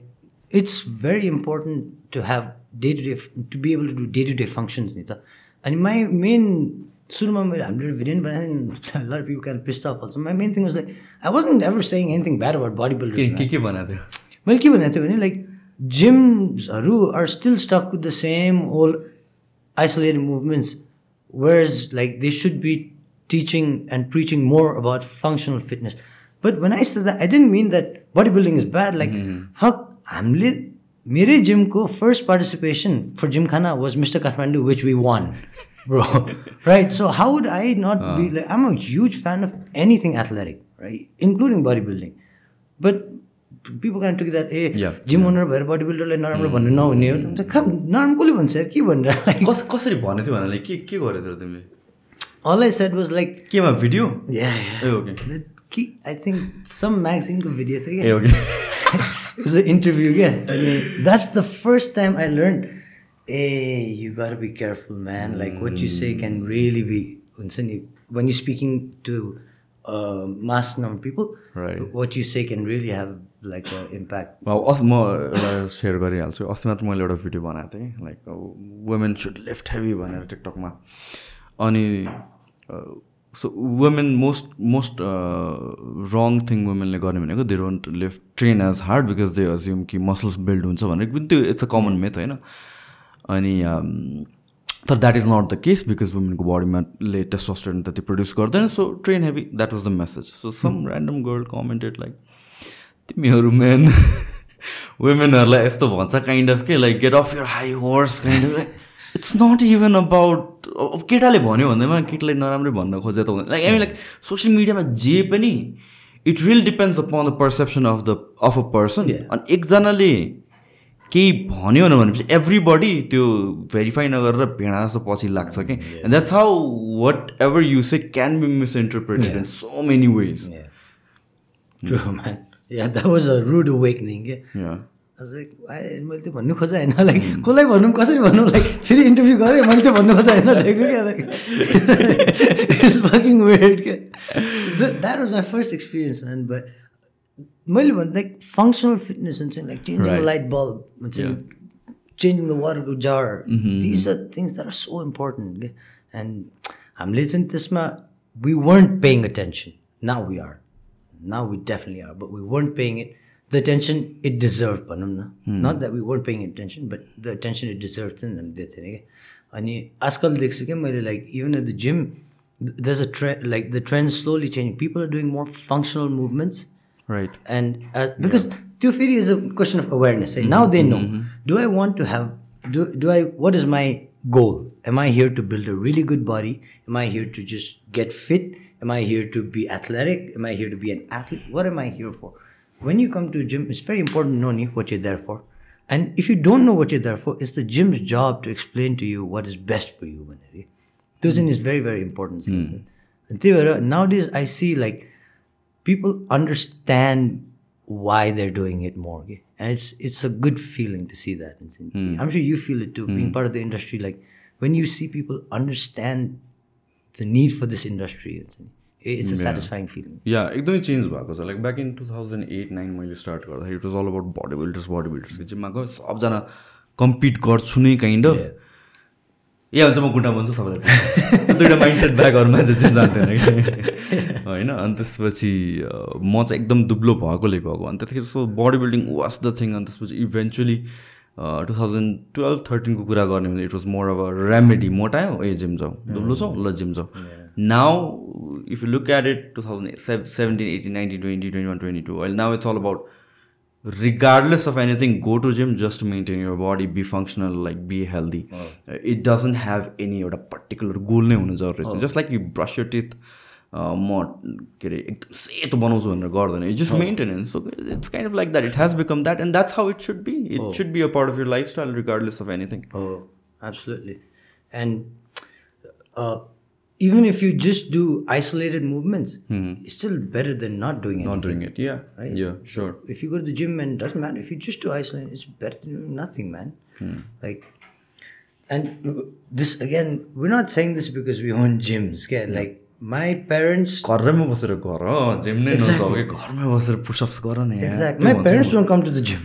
it's very important to have day to day, to be able to do day to day functions. नि त And my main सुरुमा मैले हामीले भिडियो बनाएँ lot people can pissed off also my main thing was like I wasn't ever saying anything bad about body के बिल्डर के के बनाएको थियो मैले के भनेको थिएँ भने like जिम्सहरू are still stuck with the same old isolated movements whereas like they should be teaching and preaching more about functional fitness but when I said that, I didn't mean that bodybuilding is bad. Like, fuck, हामीले मेरै जिमको first participation for Gymkhana was mister Kathmandu which we won bro right so how would i not be like i'm a huge fan of anything athletic right including bodybuilding but people kind of took that hey Yeah. Gym owner भएर बडी बिल्डरलाई नराम्रो भन्नु नहुने हो खा नराम्रो कसले भन्छ? के भनेर लाइक कस कसरी भनेको थियो भन्नाले के के गरेको थियो तिमीले all I said was like केमा भिडियो या कि आई थिङ्क सम म्यागजिनको भिडियो थियो क्या इन्टरभ्यू क्या अनि that's the first time I learn uh you gotta be careful man like what you say can really be हुन्छ नि when you speaking to mass number of people Right. what you say can really have like an impact. अब अस् म एउटा सेयर गरिहाल्छु अस्ति मात्र मैले एउटा भिडियो बनाएको थिएँ like women should lift heavy भनेर टिकटकमा अनि so women most most wrong thing वुमेनले गर्ने भनेको they don't lift train as hard because they assume कि मसल्स बिल्ड हुन्छ भनेर। पनि त्यो इट्स अ कमन मेथ होइन? अनि um, तर that is not the case because वुमेनको बडीमा ले टेस्टोस्टेरोन त्यति प्रड्युस गर्दैन। So train heavy that was the message so some random girl commented like तिमीहरू मेन वुमेनहरूलाई यस्तो भन्छ काइन्ड अफ के? Like get off your high horse kind of it's not even about अब केटाले भन्यो भन्दैमा केटाले नराम्रै भन्न खोजे त हुँदैन। लाइक आई लाइक सोसियल मिडियामा जे पनि it real depends upon the perception of the of a person अनि एकजनाले केही भन्यो न भनेपछि एभ्री बडी त्यो भेरिफाई नगरेर भेडा जस्तो पछि लाग्छ कि? That's how whatever you say can be misinterpreted in so many ways true man. Yeah that was I- मैले त्यो भन्नु खोजेँ होइन लाइक कसलाई भनौँ कसरी भनौँ लाइक फेरि इन्टरभ्यू गरेँ मैले त्यो भन्नु खोजेँ होइन क्या लाइक इट्स फकिङ वेड क्या that was my first experience man but मैले भन्दा लाइक फङ्सनल फिटनेस हुन्छ लाइक चेन्जिङ. लाइट बल्ब हुन्छ changing the वाटरको jar these are things that are so important क्या एन्ड हामीले चाहिँ त्यसमा we weren't paying attention now we are now we definitely are, but we weren't paying it. the attention it deserved. भनौँ न not that we weren't paying attention, but the attention it deserved चाहिँ हामीले दिएको थिएन क्या अनि आजकल देख्छु क्या मैले like even at the gym there's a trend like the trend slowly changing people are doing more functional movements right and uh, because त्यो फेरि is a question of awareness hey? now they know do i want to have do, do i what is my goal am i here to build a really good body am i here to just get fit am i here to be athletic am i here to be an athlete what am i here for when you come to a gym, it's very important knowing what you're there for. And if you don't know what you're there for, it's the gym's job to explain to you what is best for you. Those is very, very important. Mm. Nowadays, I see like people understand why they're doing it more. And it's it's a good feeling to see that. Mm. I'm sure you feel it too, mm. being hmm. part of the industry. Like when you see people understand the need for this industry, it's a satisfying feeling. या एकदमै चेन्ज भएको छ. Like back in two thousand eight nine मैले स्टार्ट गर्दाखेरि it was all about body builders body builders जिममा गयो सबजना कम्पिट गर्छु नै काइन्ड अफ ए हुन्छ म गुन्डा भन्छु सबैलाई दुइटा माइन्ड सेट ब्याकहरू मान्छे चाहिँ जान्थेन कि। होइन अनि त्यसपछि अ, म चाहिँ एकदम दुब्लो भएकोले गएको अनि त्यतिखेर so body building was the thing अनि त्यसपछि इभेन्चुली टु थाउजन्ड टुवेल्भ थर्टिनको कुरा गर्ने भने इट वाज मोर अब रेमेडी मोटायो ए जिम जाउँ दुब्लो छौँ? ल जिम जाउँ Now if you look at it two thousand seven seventeen eighteen nineteen twenty twenty one twenty two अहिले now it's all about regardless of anything go to gym just to maintain your body be functional like be healthy Uh, it doesn't have any एउटा particular goal नै हुनु जरुरी छ just like you brush your teeth uh, म के अरे एकदम सेतो बनाउँछु भनेर गर्दैन it just maintenance so it's kind of like that it has become that and that's how it should be it should be a part of your lifestyle regardless of anything Oh, absolutely. And uh, even if you just do isolated movements, it's still better than not doing anything. Not doing it yeah yeah sure If you go to the gym and it doesn't matter, if you just do isolate, it's better than doing nothing, man. Like, and this again, we're not saying this because we own gyms. Okay? Like, my parents घरमै बसेर गर जिम नै नसके घरमै बसेर पुसअप्स गर न यहाँ। Exactly. My parents don't come to the gym.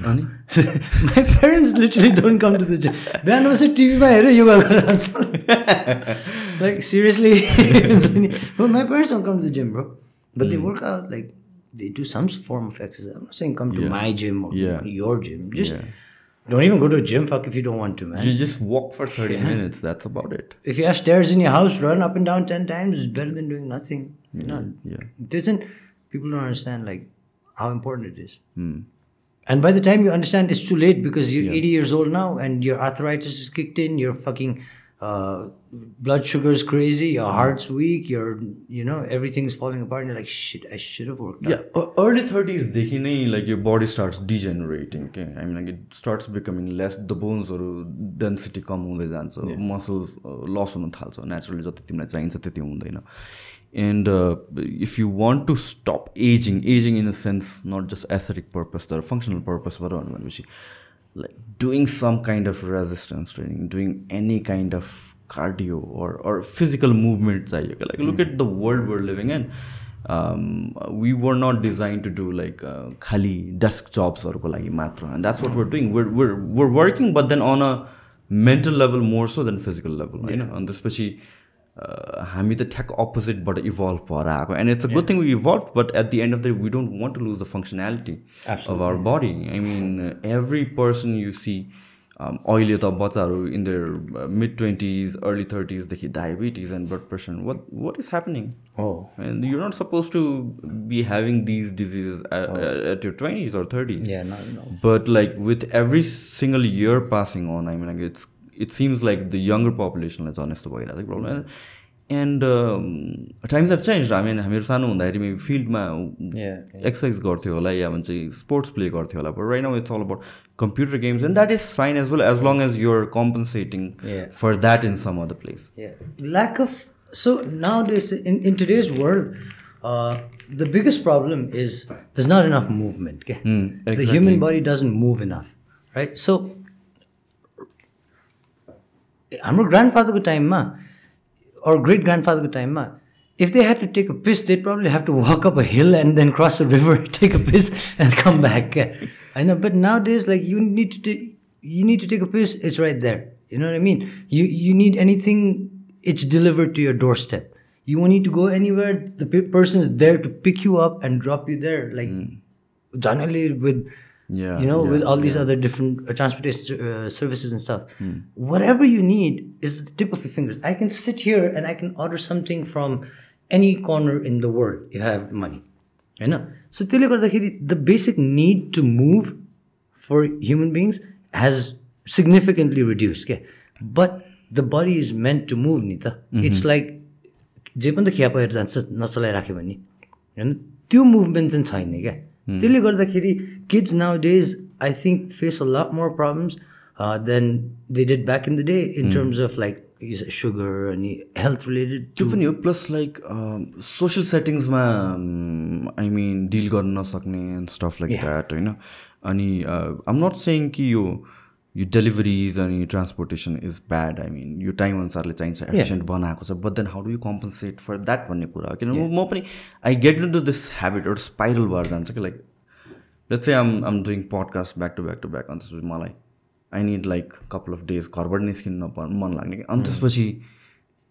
My parents literally don't come to the gym. बिहान बसेर टिभीमा हेरेर योगा गरेर like seriously. but my parents don't come to the gym, bro. But they work out like they do some form of exercise. I'm not saying come to my gym or Yeah. your gym. Just Yeah. don't even go to a gym fuck if you don't want to, man. You just walk for 30 minutes, that's about it. If you have stairs in your house, run up and down ten times is better than doing nothing. You know, yeah. doesn't people don't understand like how important it is. Hmm. And by the time you understand, it's too late because you're 80 years old now and your arthritis is kicked in. Your fucking blood sugar is crazy. Your heart's weak. Your you know everything's falling apart. And you're like, shit, I should have worked. out. Yeah, e- early 30s देखि नै like your body starts degenerating के I mean like it starts becoming less the bones हरू density कम हुँदै जान्छ muscles लस हुन थाल्छ नेचुरली जति तिमीलाई चाहिन्छ त्यति हुँदैन and if you want to stop ageing ageing in a sense not just aesthetic purpose तर फङ्सनल पर्पसबाट भनेपछि like doing some kind of resistance training doing any kind of cardio or, or physical movement like. Look hmm. at the world we're living in. Um, we were not designed to do like uh, khali desk jobs or lagi matra and that's what we're doing. We're, we're, we're working but then on a mental level more so than physical level yeah. you know and especially हामी त ठ्याक अपोजिटबाट इभल्भ भएर आएको and it's a good thing we evolve but at the end of the we don't want to lose the functionality of our body I mean every person you see अहिले त बच्चाहरू in their mid twenties early थर्टिजदेखि diabetes and blood pressure what what is happening Oh. And you're not supposed to be having these diseases at, at your 20s or 30s. Yeah, no, no. But like with every single year passing on, I mean, like it's it seems like the younger population is honest about it. problem. And um, times have changed. I mean, हामीहरू सानो हुँदाखेरि मेबी फिल्डमा Yeah. एक्सर्साइज गर्थ्यो होला या भन्छ स्पोर्ट्स प्ले गर्थ्यो होला but right now it's all about computer games and that is fine as well as long as you're compensating Yeah. For that in some other place Yeah. Lack of so nowadays in, in today's world, uh, the biggest problem is there's not enough movement. Okay? The exactly. human body doesn't move enough, right? So हाम्रो ग्रान्डफादरको टाइममा or great grandfatherको टाइममा if they had to take a piss they'd probably have to walk up a hill and then cross a river take a piss and come back क्या I know but nowadays like you need to take you need to take a piss it's right there you know what I mean you you need anything it's delivered to your doorstep you won't need to go anywhere the pe- person is there to pick you up and drop you there like generally with Yeah, you know yeah, with all these other different uh, transportation uh, services and stuff whatever you need is the tip of your fingers i can sit here and i can order something from any corner in the world if i have money you know so त्यसले गर्दाखेरि the basic need to move for human beings has significantly reduced okay? but the body is meant to move नि त it's like जे पनि त खिया परेर जान्छ नचलाइराख्यो भने होइन त्यो मुभमेन्ट चाहिँ छैन क्या त्यसले गर्दाखेरि kids nowadays I think face a lot more problems than they did back in the day in terms of like sugar अनि हेल्थ रिलेटेड त्यो पनि हो प्लस लाइक सोसियल सेटिङ्समा आई मिन डिल गर्न नसक्ने एन्ड स्टफ लाइक द्याट होइन? अनि आम नट सेङ कि यो यो डेलिभरिज अनि transportation is bad I mean यो टाइम अनुसारले चाहिन्छ एफिसियन्ट बनाएको छ but then how do you compensate for that भन्ने कुरा हो? किनभने म पनि I get into this habit एउटा स्पाइरल भएर जान्छ कि लाइक लेट्स चाहिँ आम आम doing podcast back to back to back अनि त्यसपछि मलाई I need like couple of days घरबाट निस्किनु मन लाग्ने कि। अनि त्यसपछि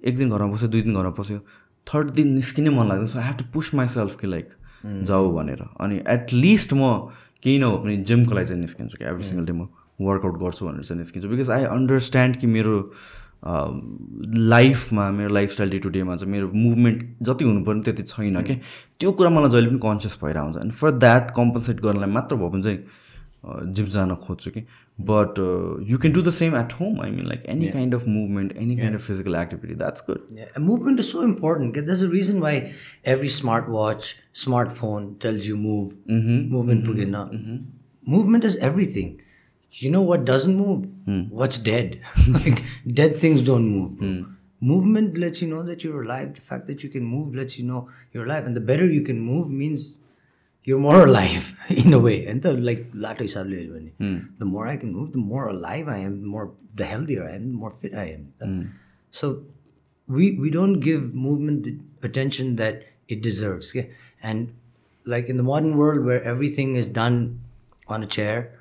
एक दिन घरमा बस्यो दुई दिन घरमा बस्यो थर्ड दिन निस्किनै मन लाग्दैन so I have to push myself कि लाइक जाऊ भनेर। अनि एटलिस्ट म केही नभए पनि जिमको लागि चाहिँ निस्किन्छु कि एभ्री सिङ्गल डे म। वर्कआउट गर्छु भनेर चाहिँ निस्किन्छु। बिकज आई अन्डरस्ट्यान्ड कि मेरो लाइफमा मेरो लाइफस्टाइल डे टु डेमा चाहिँ मेरो मुभमेन्ट जति हुनुपर्ने त्यति छैन कि? त्यो कुरा मलाई जहिले पनि कन्सियस भएर आउँछ। अनि फर द्याट कम्पन्सेट गर्नलाई मात्र भए पनि चाहिँ जिम जान खोज्छु कि? But you can do the same at home I mean like any kind of movement any kind of physical activity that's good Yeah, and movement is so important. 'cause There's a reason why every smartwatch, smartphone tells you move. Movement pugina. Movement is everything. you know what doesn't move? Mm. What's dead? like, dead things don't move. Mm. Movement lets you know that you're alive. The fact that you can move lets you know you're alive. And the better you can move means you're more alive in a way. And the like mm. the more I can move, the more alive I am, the more the healthier I am, the more fit I am. Mm. So we we don't give movement the attention that it deserves. Okay? And like in the modern world where everything is done on a chair,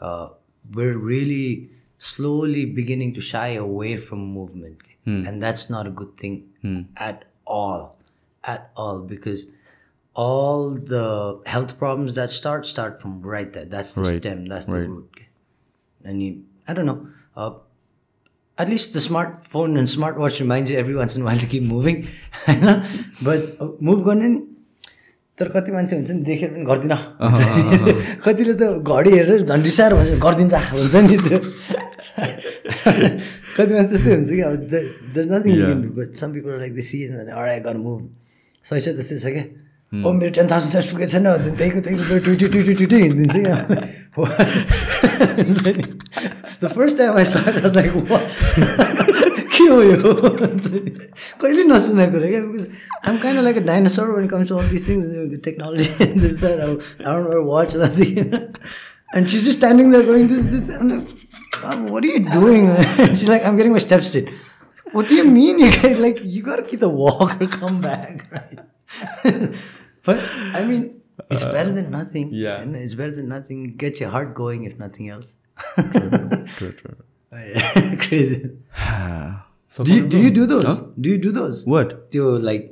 uh, we're really slowly beginning to shy away from movement. Hmm. And that's not a good thing hmm. at all at all because all the health problems that start start from right there. That's the right. stem that's the right. root. And you, i don't know uh, at least the smartphone and smartwatch reminds you every once in a while to keep moving but uh, move on in. तर कति मान्छे हुन्छ नि देखेर पनि गर्दिन कतिले त घडी हेरेर झन् रिसाएर भन्छ गरिदिन्छ हुन्छ नि त्यो कति मान्छे त्यस्तै हुन्छ कि अब there's nothing some people like the सी अराई गर मुभ सही छ त्यस्तै छ क्या ओ मेरो टेन थाउजन्ड सर्च पुगेको छैन भने त्यहीको त्यहीको ट्विटी ट्विटी ट्विटी हिँडिदिन्छ क्या the first time I saw like के हो यो हुन्छ नि। कहिले नसुनेको कुरा क्या because I'm kind like a dinosaur when comes to all this things technology this that अब I don't watch nothing and she just standing there going this this I'm like "Mom, what are you doing man?" she's like I'm getting my steps in what do you mean you guys like you gotta keep the walk or come back right but I mean it's better than nothing yeah. and it's better than nothing get your heart going if nothing else True, true. crazy So do you, do you do those? Do you do those? What? त्यो लाइक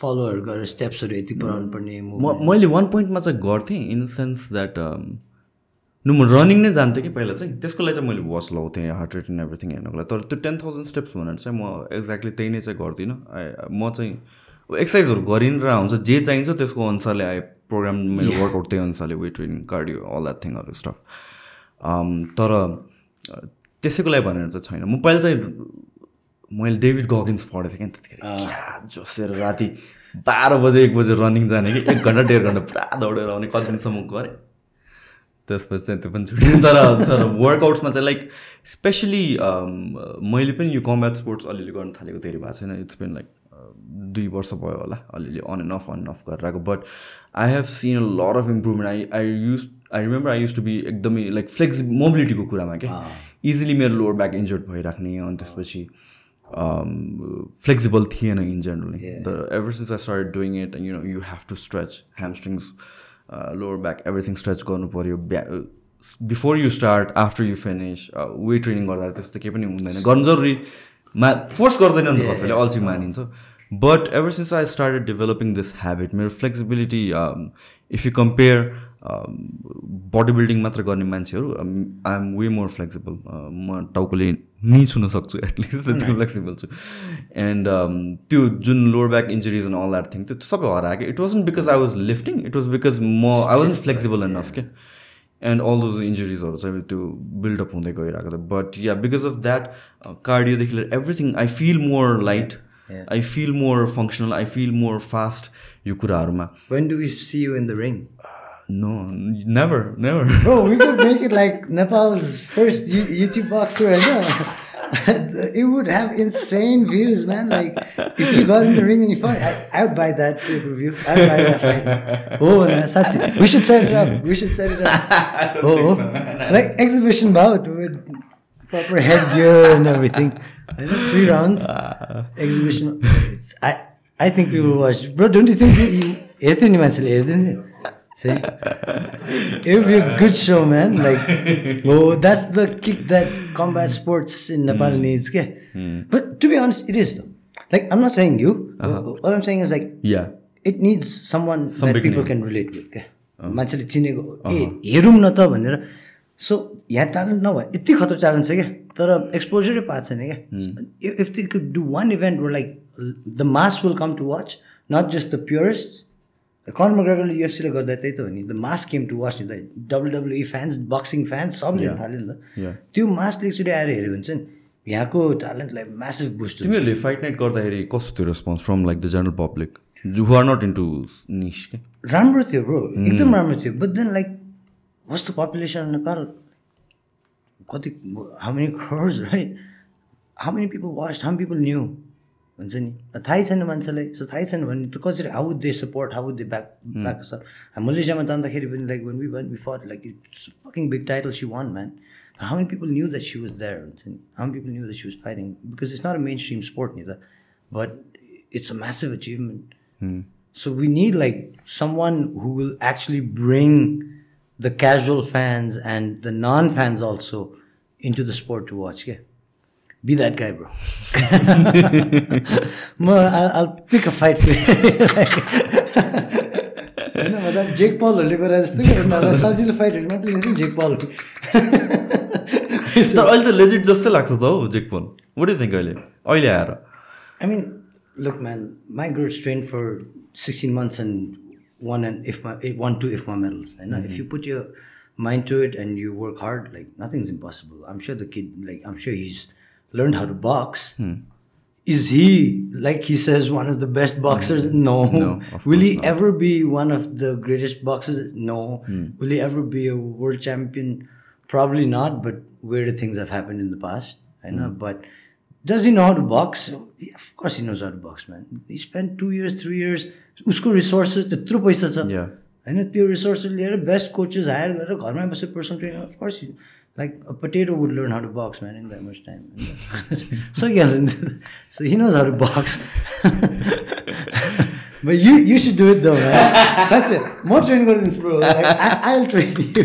फलोहरू गरेर स्टेप्सहरू यति पुऱ्याउनु पर्ने म मैले वान पोइन्टमा चाहिँ गर्थेँ इन सेन्स द्याट नु म रनिङ नै जान्थेँ कि पहिला चाहिँ। त्यसको लागि चाहिँ मैले वाच लाउँथेँ हार्ट रेट एन्ड एभ्रिथिङ हेर्नुको लागि। तर त्यो टेन थाउजन्ड स्टेप्स भनेर चाहिँ म एक्ज्याक्टली त्यही नै चाहिँ गर्दिनँ। म चाहिँ एक्सर्साइजहरू गरिनर हुन्छ जे चाहिन्छ त्यसको अनुसारले आए प्रोग्राम मेरो वर्कआउट त्यही अनुसारले weight training cardio all that थिङहरू stuff तर त्यसैको लागि भनेर चाहिँ छैन। म पहिला चाहिँ मैले डेभिड गगिन्स पढेको थिएँ क्या त्यतिखेर। क्या जोसेर राति बाह्र बजे एक बजे रनिङ जाने कि एक घन्टा डेढ घन्टा पुरा दौडेर आउने कति दिनसम्म गरेँ। त्यसपछि चाहिँ त्यो पनि छुट्यो। तर तर वर्कआउट्समा चाहिँ लाइक स्पेसली मैले पनि यो कम्ब्याट स्पोर्ट्स अलिअलि गर्न थालेको धेरै भएको छैन। इट्स बिन लाइक दुई वर्ष भयो होला अलिअलि on and off on and off गरेर आएको but I have seen a lot of improvement I I use I remember I used to be एकदमै लाइक फ्लेक्सि मोबिलिटीको कुरामा क्या। इजिली मेरो लोवर ब्याक इन्जर्ड भइराख्ने अनि त्यसपछि फ्लेक्सिबल थिएन in generally the ever since I start doing it you know you have to stretch hamstrings lower back everything stretch गर्नु पऱ्यो. ब्या before you start after you finish weight training गर्दा त्यस्तो केही पनि हुँदैन. गर्नु जरुरी मा फोर्स गर्दैन नि त कसैले अल्छी मानिन्छ. But ever since I started developing this habit मेरो flexibility if you compare body building मात्र गर्ने मान्छेहरू I am way more flexible म टाउकोले नि छुन सक्छु एटलिस्ट फ्लेक्सिबल छु। एन्ड त्यो जुन lower back injuries and all that thing त्यो सबै हरायो क्या। It wasn't because I was lifting it was because म आई वाजन्ट फ्लेक्सिबल एनफ क्या। एन्ड अल दोज इन्जुरिजहरू चाहिँ त्यो बिल्डअप हुँदै गइरहेको थियो but ya because of that कार्डियोदेखि लिएर everything I feel more light I feel more functional I feel more fast यो कुराहरूमा। When do we see you in the No, never, never. Bro, we could make it like Nepal's first YouTube boxer now it would have insane views, man. Like if you got in the ring and you fought, I, I would buy that review. I would buy that fight. Oh, that's Satsi. we should set it up. We should set it up. Oh, oh, so, like exhibition bout with proper headgear and everything. three rounds exhibition. I I think people watch. Bro, don't you think? You, you, See? It would be a good show, man. Like, oh, that's the kick that combat sports in Nepal needs. Yeah. But to be honest, it is though. Like, I'm not saying you. What I'm saying is like, yeah it needs someone Some that people name. can relate with. क्या मान्छेले चिनेको ए हेरौँ न त भनेर सो यहाँ ट्यालेन्ट नभए यति खतरा ट्यालेन्ट छ क्या तर एक्सपोजरै पाएको छैन क्या if they could do one event where like the mass will come to watch not just the purest Conor मग्रेगरले युएफसीले गर्दा त्यही त हो नि। The mass came to watch नि त। डब्लुडब्लुई फ्यान्स बक्सिङ फ्यान्स सबले हेर्न थाल्यो नि त. त्यो मासले एकचोटि आएर हेऱ्यो भने चाहिँ यहाँको ट्यालेन्टलाई म्यासिभ बुस्ट तिमीहरूले फाइट नाइट गर्दाखेरि कस्तो थियो response from like the general public who are not into niche के? राम्रो थियो ब्रो एकदम राम्रो थियो। But then like the population Nepal कति how many crores right how many people watch how people knew हुन्छ नि थाहै छैन मान्छेलाई सो थाहै छैन भने त कसरी how would they support how would they back back sir मलेसियामा जाँदाखेरि पनि like when we won we for like it's fucking big title she won man how many people knew that she was there हुन्छ नि how many people knew that she was fighting because it's not a mainstream sport नि त but it's a massive achievement. So we need like someone who will actually bring the casual fans and the non-fans also into the sport to watch. Yeah, विदा म आल पिक अ फाइट होइन मजा जेक पलहरूले गर्दा जस्तै सजिलो फाइटहरू मात्रै हुन्छ जेक पल अहिले त लेजिट जस्तो लाग्छ त हौ जेक पल वाट यु थिङ्क अहिले अहिले आएर I mean look man my ग्रुस trained for sixteen months and one and इफमा one two इफमा मेडल्स होइन if you put your mind to it and you work hard like nothing is impossible I am so the kid like I'm so his learned how to box. Is he like he says one of the best boxers? No. No, of Will he course not. ever be one of the greatest boxers? No. Will he ever be a world champion? Probably not. But weirder things have happened in the past. I know. But does he know how to box? Yeah, of course he knows how to box, man. He spent two years, three years. उसको रिसोर्सेस त्यत्रो पैसा छ Yeah. होइन त्यो रिसोर्सेस लिएर बेस्ट कोचेस हायर गरेर घरमै बसेर personal trainer of course Like a potato would learn how to box man in that much time so he so he knows how to box But you you should do it though, man. That's it. म ट्रेन गरिदिन्छु bro I will train you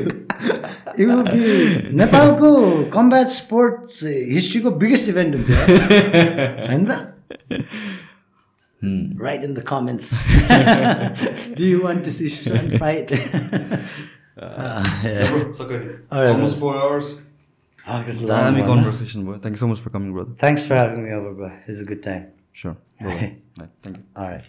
you be नेपालको कम्ब्याट स्पोर्ट्स हिस्ट्रीको बिगेस्ट इभेन्ट हुन्थ्यो होइन त right in the comments do Uh, yeah. It's okay. Almost four hours. Islamic conversation, bro. Thank you so much for coming, brother. Thanks for having me over, bro. It's a good time. Sure. Bye. Thank you. All right.